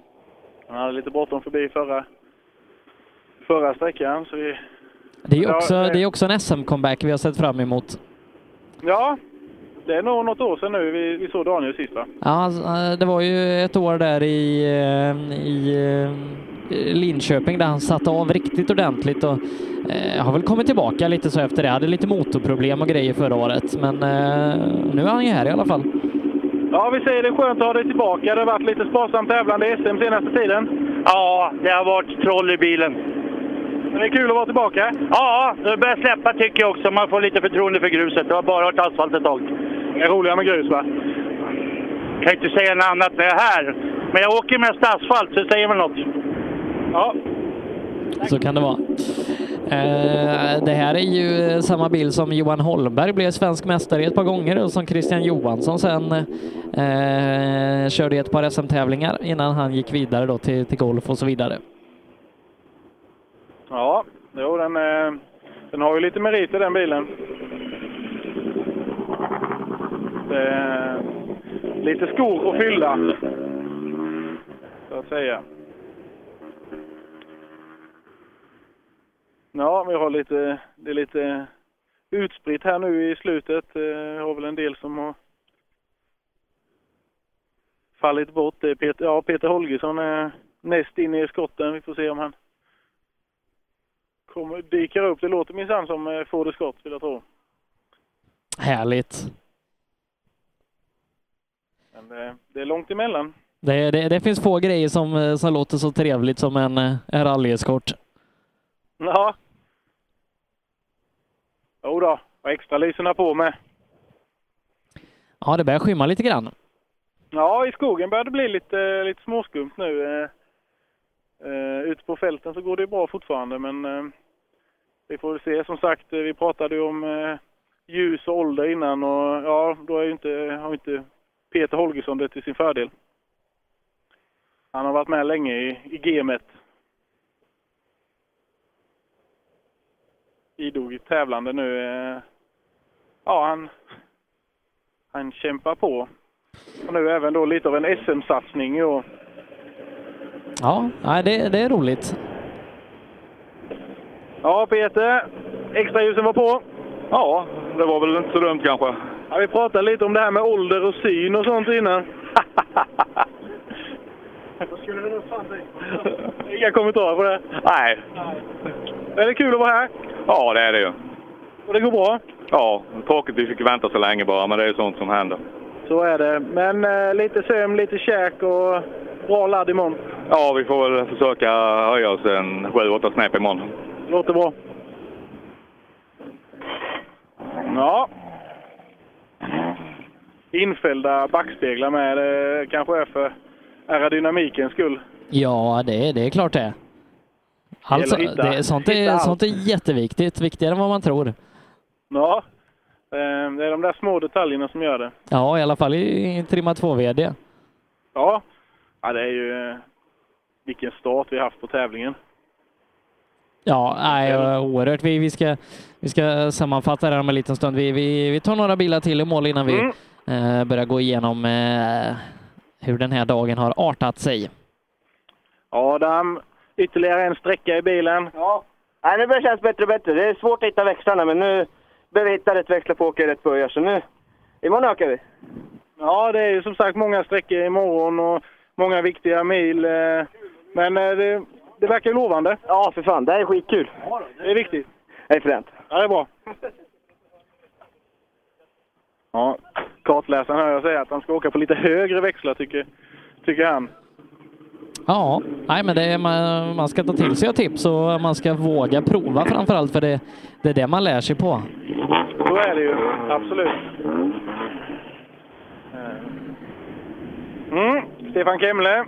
han hade lite bråttom förbi förra, förra sträckan. Så vi, Det är också, det- är också en SM-comeback vi har sett fram emot. ja, det är nog något år sedan nu vi, vi såg Daniel sist va? Ja, alltså, det var ju ett år där i, eh, i eh, Linköping där han satte av riktigt ordentligt och eh, har väl kommit tillbaka lite så efter det. Hade lite motorproblem och grejer förra året, men eh, nu är han ju här i alla fall. Ja, vi säger det är skönt att ha dig tillbaka. Det har varit lite sparsamt tävlande i SM senaste tiden. Ja, det har varit troll i bilen. Men det är kul att vara tillbaka. Ja, det börjar släppa tycker jag också. Man får lite förtroende för gruset. Det har bara varit asfalt ett tag. Det är roligare med grus va? Kan inte säga något annat när jag är här. Men jag åker mest asfalt, så det säger väl något. Ja. Så kan det vara. Eh, det här är ju samma bil som Johan Holmberg blev svensk mästare ett par gånger och som Christian Johansson sen eh, körde i ett par SM-tävlingar innan han gick vidare då till, till golf och så vidare. Ja, jo, den, eh, den har ju lite meriter den bilen. Det är lite skor att fylla. Så att säga. Ja, vi har lite, det är lite utspritt här nu i slutet. Eh, Vi har väl en del som har fallit bort. Det Peter, ja, Peter Holgersson är näst in i skotten. Vi får se om han kommer, dyker upp. Det låter minsann som eh, Ford Scott vill jag tro. Härligt. Men eh, det är långt emellan. Det, det, det finns få grejer som, eh, som låter så trevligt som en, eh, en rallyeskort. Ja. Jo då, och extra lyserna på med. Ja, det börjar skymma lite grann. Ja, i skogen börjar det bli lite, lite småskumt nu. Eh, ute på fälten så går det bra fortfarande, men eh, vi får se. Som sagt, vi pratade ju om eh, ljus och ålder innan och ja, då är inte, har inte Peter Holgersson det till sin fördel. Han har varit med länge i, i gamet. Idog tävlande nu. Eh, ja, han, han kämpar på. Och nu även då lite av en SM-satsning i år. Ja, nej, det, det är roligt. Ja, Peter. Extraljusen var på. Ja, det var väl inte så dumt kanske. Ja, vi pratade lite om det här med ålder och syn och sånt innan. (laughs) Vad skulle det nog fan? Inga kommentarer på det? Nej. Är det kul att vara här? Ja, det är det ju. Och det går bra? Ja, tråkigt vi fick vänta så länge bara, men det är ju sånt som händer. Så är det. Men eh, lite sömn, lite käk och bra ladd imorgon. Ja, vi får väl försöka höja oss en 7-8 snäpp imorgon. Låter bra. Ja. Infällda backspeglar med. Det kanske är för aerodynamikens skull. Ja, det, det är klart det. Alltså, hitta- det, är- sånt, är, sånt är jätteviktigt, viktigare än vad man tror. Ja. Eh, Det är de där små detaljerna som gör det. Ja, i alla fall i, trimma 2-VD. Ja. Ja, det är ju... eh, Vilken start vi har haft på tävlingen. Ja, nej, oerhört. Vi, vi, ska, vi ska sammanfatta det här om en liten stund. Vi, vi, vi tar några bilar till i mål innan vi Mm. eh, börjar gå igenom eh, hur den här dagen har artat sig. Adam, ytterligare en sträcka i bilen. Ja. Nej, nu börjar det kännas bättre och bättre. Det är svårt att hitta växlarna, men nu behöver vi hitta rätt växlar på att åka i rätt börjar. Så nu, imorgon ökar vi. Ja, det är ju som sagt många sträckor imorgon och många viktiga mil. eh, Men eh, det, det verkar lovande. Ja, för fan. Det här är skitkul. Det är viktigt. Det är fränt. Ja, det är bra. Ja, kartläsaren hör jag säga att han ska åka på lite högre växlar, tycker, tycker han. Ja, nej, men det är, man, man ska ta till sig av tips och man ska våga prova framför allt för det, det är det man lär sig på. Så är det ju, absolut. Mm, Stefan Kemle.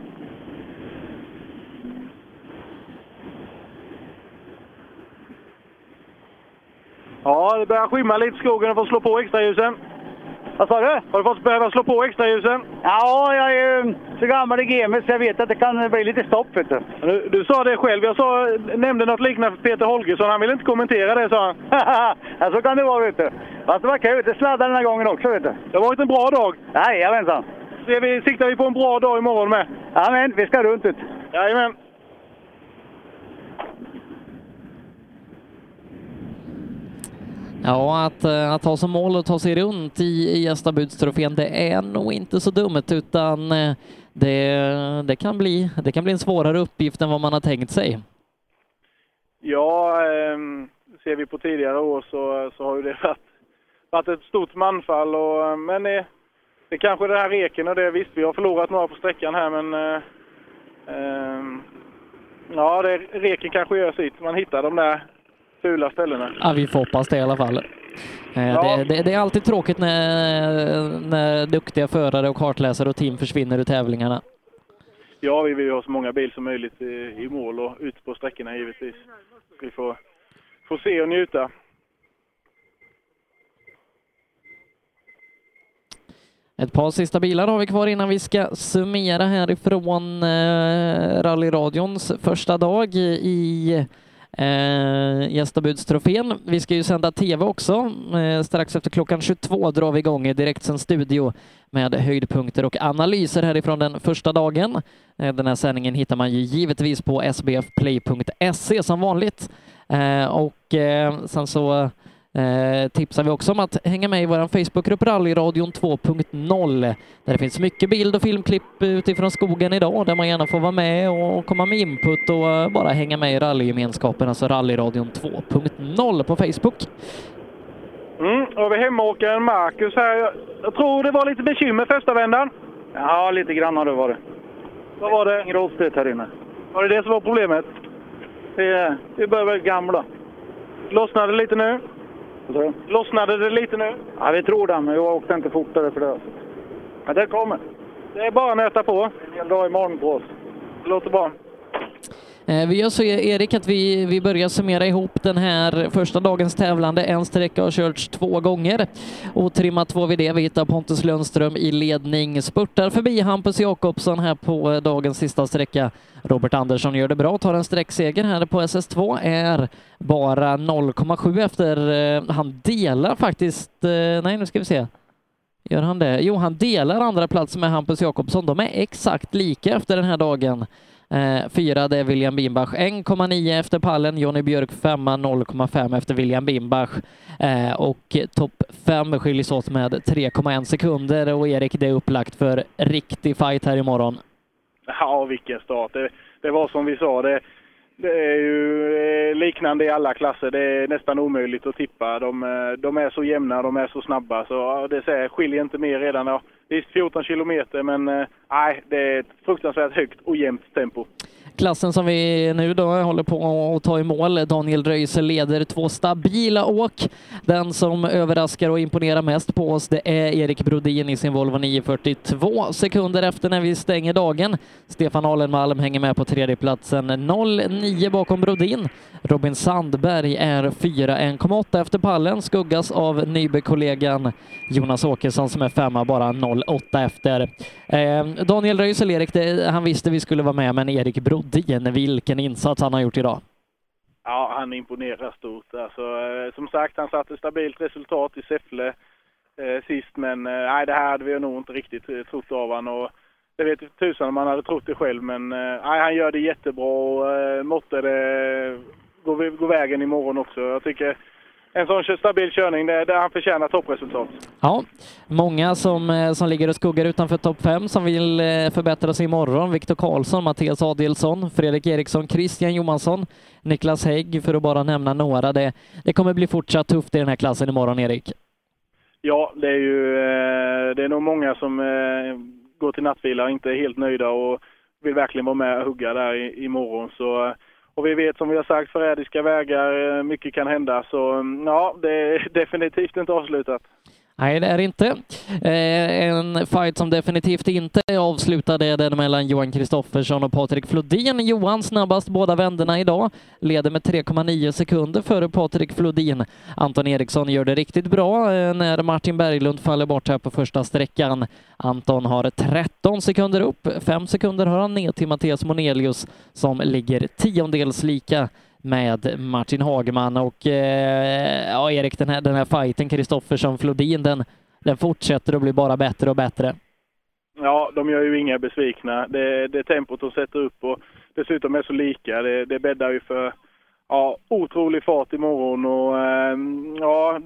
Ja, det börjar skymma lite i skogen och får slå på extraljusen. Vad sa du? Har du fått behöva slå på extraljusen? Ja, jag är ju så gammal i gamet så jag vet att det kan bli lite stopp. Vet du. Du, du sa det själv. Jag sa, nämnde något liknande för Peter Holgersson. Han ville inte kommentera det, sa han. (laughs) ja, så kan det vara, vet du. Fast det var kul. Det sladdade den här gången också, vet du. Det har varit en bra dag. Jajamensan. Vi, siktar vi på en bra dag imorgon med. Jajamän, vi ska runt ut. Jajamän. Ja, att, eh, att ha som mål att ta sig runt i, i Gästabudstrofén, det är nog inte så dumt utan eh, det, det, kan bli, det kan bli en svårare uppgift än vad man har tänkt sig. Ja, ehm, ser vi på tidigare år så, så har ju det varit, varit ett stort manfall. Och, men eh, det är kanske det här reken och det. Visst, vi har förlorat några på sträckan här, men eh, ehm, ja, det, reken kanske gör sitt. Man hittar de där fula ställena. Ja, vi får hoppas det i alla fall. Eh, Ja. Det, det, det är alltid tråkigt när, när duktiga förare och kartläsare och team försvinner ur tävlingarna. Ja, vi vill ju ha så många bil som möjligt i, i mål och ut på sträckorna givetvis. Vi får, får se och njuta. Ett par sista bilar har vi kvar innan vi ska summera härifrån eh, rallyradions första dag i eh, Gästabudstrofén. Vi ska ju sända TV också. Eh, strax efter klockan 22 drar vi igång direkt direktsänd studio med höjdpunkter och analyser härifrån den första dagen. Eh, den här sändningen hittar man ju givetvis på sbfplay.se som vanligt. Eh, och eh, sen så Eh, tipsar vi också om att hänga med i vår Facebookgrupp Rallyradion 2.0 där det finns mycket bild och filmklipp utifrån skogen idag där man gärna får vara med och komma med input och eh, bara hänga med i rallygemenskapen, alltså Rallyradion 2.0 på Facebook. Mm, och vi hemmaåkaren Marcus här. Jag, tror det var lite bekymmer första vändan. Ja, lite grann har det varit. Vad var det? Rostigt här inne. Var det det som var problemet? Vi, vi börjar bli gamla. Lossnade det lite nu? Lossnade det lite nu? Ja, vi tror det, men jag åkte inte fortare för det. Men det kommer. Det är bara att nöta på. En hel dag imorgon på oss. Det låter bra. Eh, vi gör så Erik att vi, vi börjar summera ihop den här första dagens tävlande. En sträcka har körts två gånger Otrimmat trimmat två vid det. Vi hittar Pontus Lundström i ledning, spurtar förbi Hampus Jakobsson här på dagens sista sträcka. Robert Andersson gör det bra, tar en sträckseger här på SS2, är bara 0,7 efter. Eh, han delar faktiskt, eh, nej nu ska vi se. Gör han det? Jo, han delar andra plats med Hampus Jakobsson. De är exakt lika efter den här dagen. Eh, fyra, det är William Bimbach. 1,9 efter pallen. Jonny Björk femma, 0,5 efter William Bimbach. Eh, och topp fem skiljs åt med 3,1 sekunder. Och Erik, det är upplagt för riktig fight här imorgon. Ja, vilken start. Det, det var som vi sa. Det, det är ju eh, liknande i alla klasser. Det är nästan omöjligt att tippa. De, eh, de är så jämna, de är så snabba. Så det säger, skiljer inte mer redan. Ja, Visst 14 kilometer, men eh, nej, det är ett fruktansvärt högt och jämnt tempo. Klassen som vi nu då håller på att ta i mål. Daniel Röisel leder två stabila åk. Den som överraskar och imponerar mest på oss det är Erik Brodin i sin Volvo 942 sekunder efter när vi stänger dagen. Stefan Alenmalm hänger med på tredjeplatsen 0,9 bakom Brodin. Robin Sandberg är 4, 1,8 efter pallen, skuggas av Nybe-kollegan Jonas Åkesson som är femma, bara 0,8 efter. Eh, Daniel Röisel, Erik, det, han visste vi skulle vara med, men Erik Brodin, vilken insats han har gjort idag. Ja, han imponerar stort. Alltså, eh, som sagt, han satte stabilt resultat i Säffle eh, sist, men eh, det här hade vi nog inte riktigt eh, trott av honom. Och det vet inte tusan om han hade trott det själv, men eh, han gör det jättebra och eh, måtte det gå, gå vägen imorgon också. Jag tycker en sån stabil körning, det, det han förtjänar toppresultat. Ja, många som, eh, som ligger och skuggar utanför topp fem som vill eh, förbättra sig imorgon. Viktor Karlsson, Mattias Adelsson, Fredrik Eriksson, Christian Johansson, Niklas Hägg för att bara nämna några. Det, det kommer bli fortsatt tufft i den här klassen imorgon, Erik. Ja, det är ju eh, det är nog många som går till nattvila och inte är helt nöjda och vill verkligen vara med och hugga där imorgon. Så, och vi vet som vi har sagt, förrädiska vägar, eh, mycket kan hända. Så mm, ja, det är (laughs) definitivt inte avslutat. Nej, det är det inte. Eh, en fight som definitivt inte är avslutad är den mellan Johan Kristoffersson och Patrik Flodin. Johan snabbast båda vänderna idag, leder med 3,9 sekunder före Patrik Flodin. Anton Eriksson gör det riktigt bra eh, när Martin Berglund faller bort här på första sträckan. Anton har 13 sekunder upp, 5 sekunder har han ner till Mattias Monelius som ligger tiondels lika med Martin Hagman och eh, ja, Erik, den här, den här fighten Kristoffersson Flodin, den, den fortsätter att bli bara bättre och bättre. Ja, de gör ju inga besvikna. Det, det tempot de sätter upp och dessutom är så lika. Det, det bäddar ju för ja, otrolig fart imorgon och eh, ja,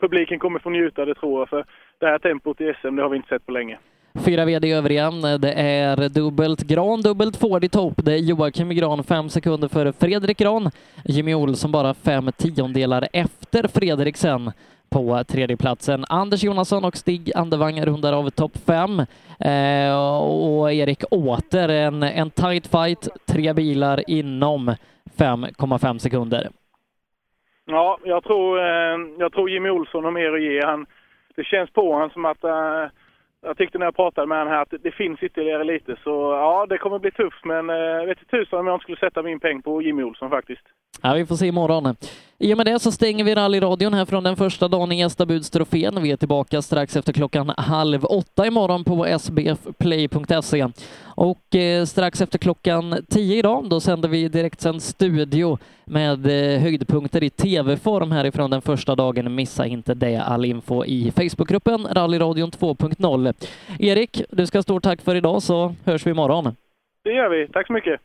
publiken kommer få njuta det tror jag. För det här tempot i SM, det har vi inte sett på länge. Fyra VD övriga. Det är dubbelt Gran, dubbelt Ford i topp. Det är Joakim Gran fem sekunder före Fredrik Gran. Jimmy Olsson bara fem tiondelar efter Fredriksen på tredjeplatsen. Anders Jonasson och Stig Andevang rundar av topp fem. Eh, och Erik åter en, en tight fight, tre bilar inom 5,5 sekunder. Ja, jag tror, eh, jag tror Jimmy Olsson har mer att ge. Han, det känns på honom som att eh, jag tyckte när jag pratade med honom här att det, finns ytterligare lite. Så ja, det kommer bli tufft. Men eh, jag vet inte tusan om jag inte skulle sätta min peng på Jimmy Olsson faktiskt. Ja, vi får se imorgon. I och med det så stänger vi rallyradion här från den första dagen i Gästabudstrofén. Vi är tillbaka strax efter klockan halv åtta imorgon på sbfplay.se. Och eh, strax efter klockan tio idag, då sänder vi direktsänd studio med eh, höjdpunkter i tv-form härifrån den första dagen. Missa inte det. All info i Facebookgruppen Rallyradion 2.0. Erik, du ska ha stort tack för idag så hörs vi imorgon. Det gör vi. Tack så mycket.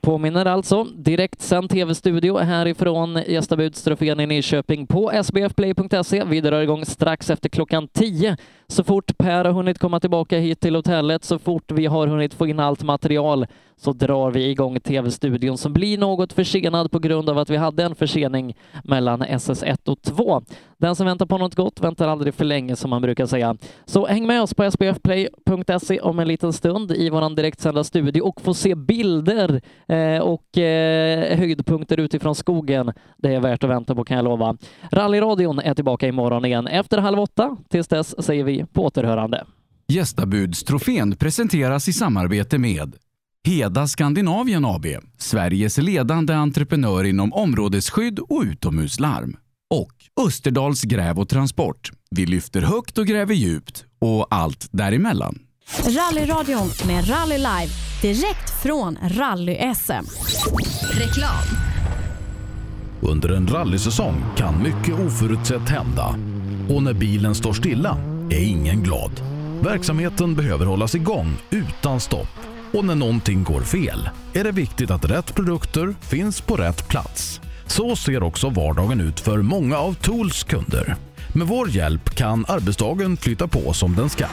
Påminner alltså direktsänd tv-studio härifrån Gästabudstrofén i Nyköping på sbfplay.se. Vi drar igång strax efter klockan 10. Så fort Per har hunnit komma tillbaka hit till hotellet, så fort vi har hunnit få in allt material, så drar vi igång tv-studion som blir något försenad på grund av att vi hade en försening mellan SS1 och 2. Den som väntar på något gott väntar aldrig för länge som man brukar säga. Så häng med oss på sbfplay.se om en liten stund i vår direktsända studio och få se bilder eh, och eh, höjdpunkter utifrån skogen. Det är värt att vänta på kan jag lova. Rallyradion är tillbaka imorgon igen efter halv åtta. Tills dess säger vi på återhörande. Gästabudstrofén presenteras i samarbete med Heda Skandinavien AB, Sveriges ledande entreprenör inom områdesskydd och utomhuslarm. Och Österdals gräv och transport. Vi lyfter högt och gräver djupt och allt däremellan. Rallyradion med Rally Live direkt från Rally-SM. Reklam. Under en rallysäsong kan mycket oförutsett hända. Och när bilen står stilla är ingen glad. Verksamheten behöver hållas igång utan stopp. Och när någonting går fel är det viktigt att rätt produkter finns på rätt plats. Så ser också vardagen ut för många av Tools kunder. Med vår hjälp kan arbetsdagen flytta på som den ska.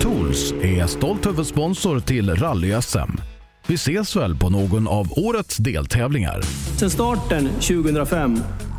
Tools är stolt huvudsponsor till Rally-SM. Vi ses väl på någon av årets deltävlingar. Sedan starten 2005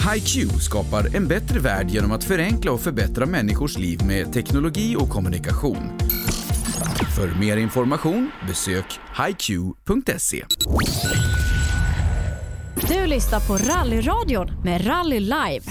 HiQ skapar en bättre värld genom att förenkla och förbättra människors liv med teknologi och kommunikation. För mer information besök hiq.se. Du lyssnar på Rallyradion med Rally Live.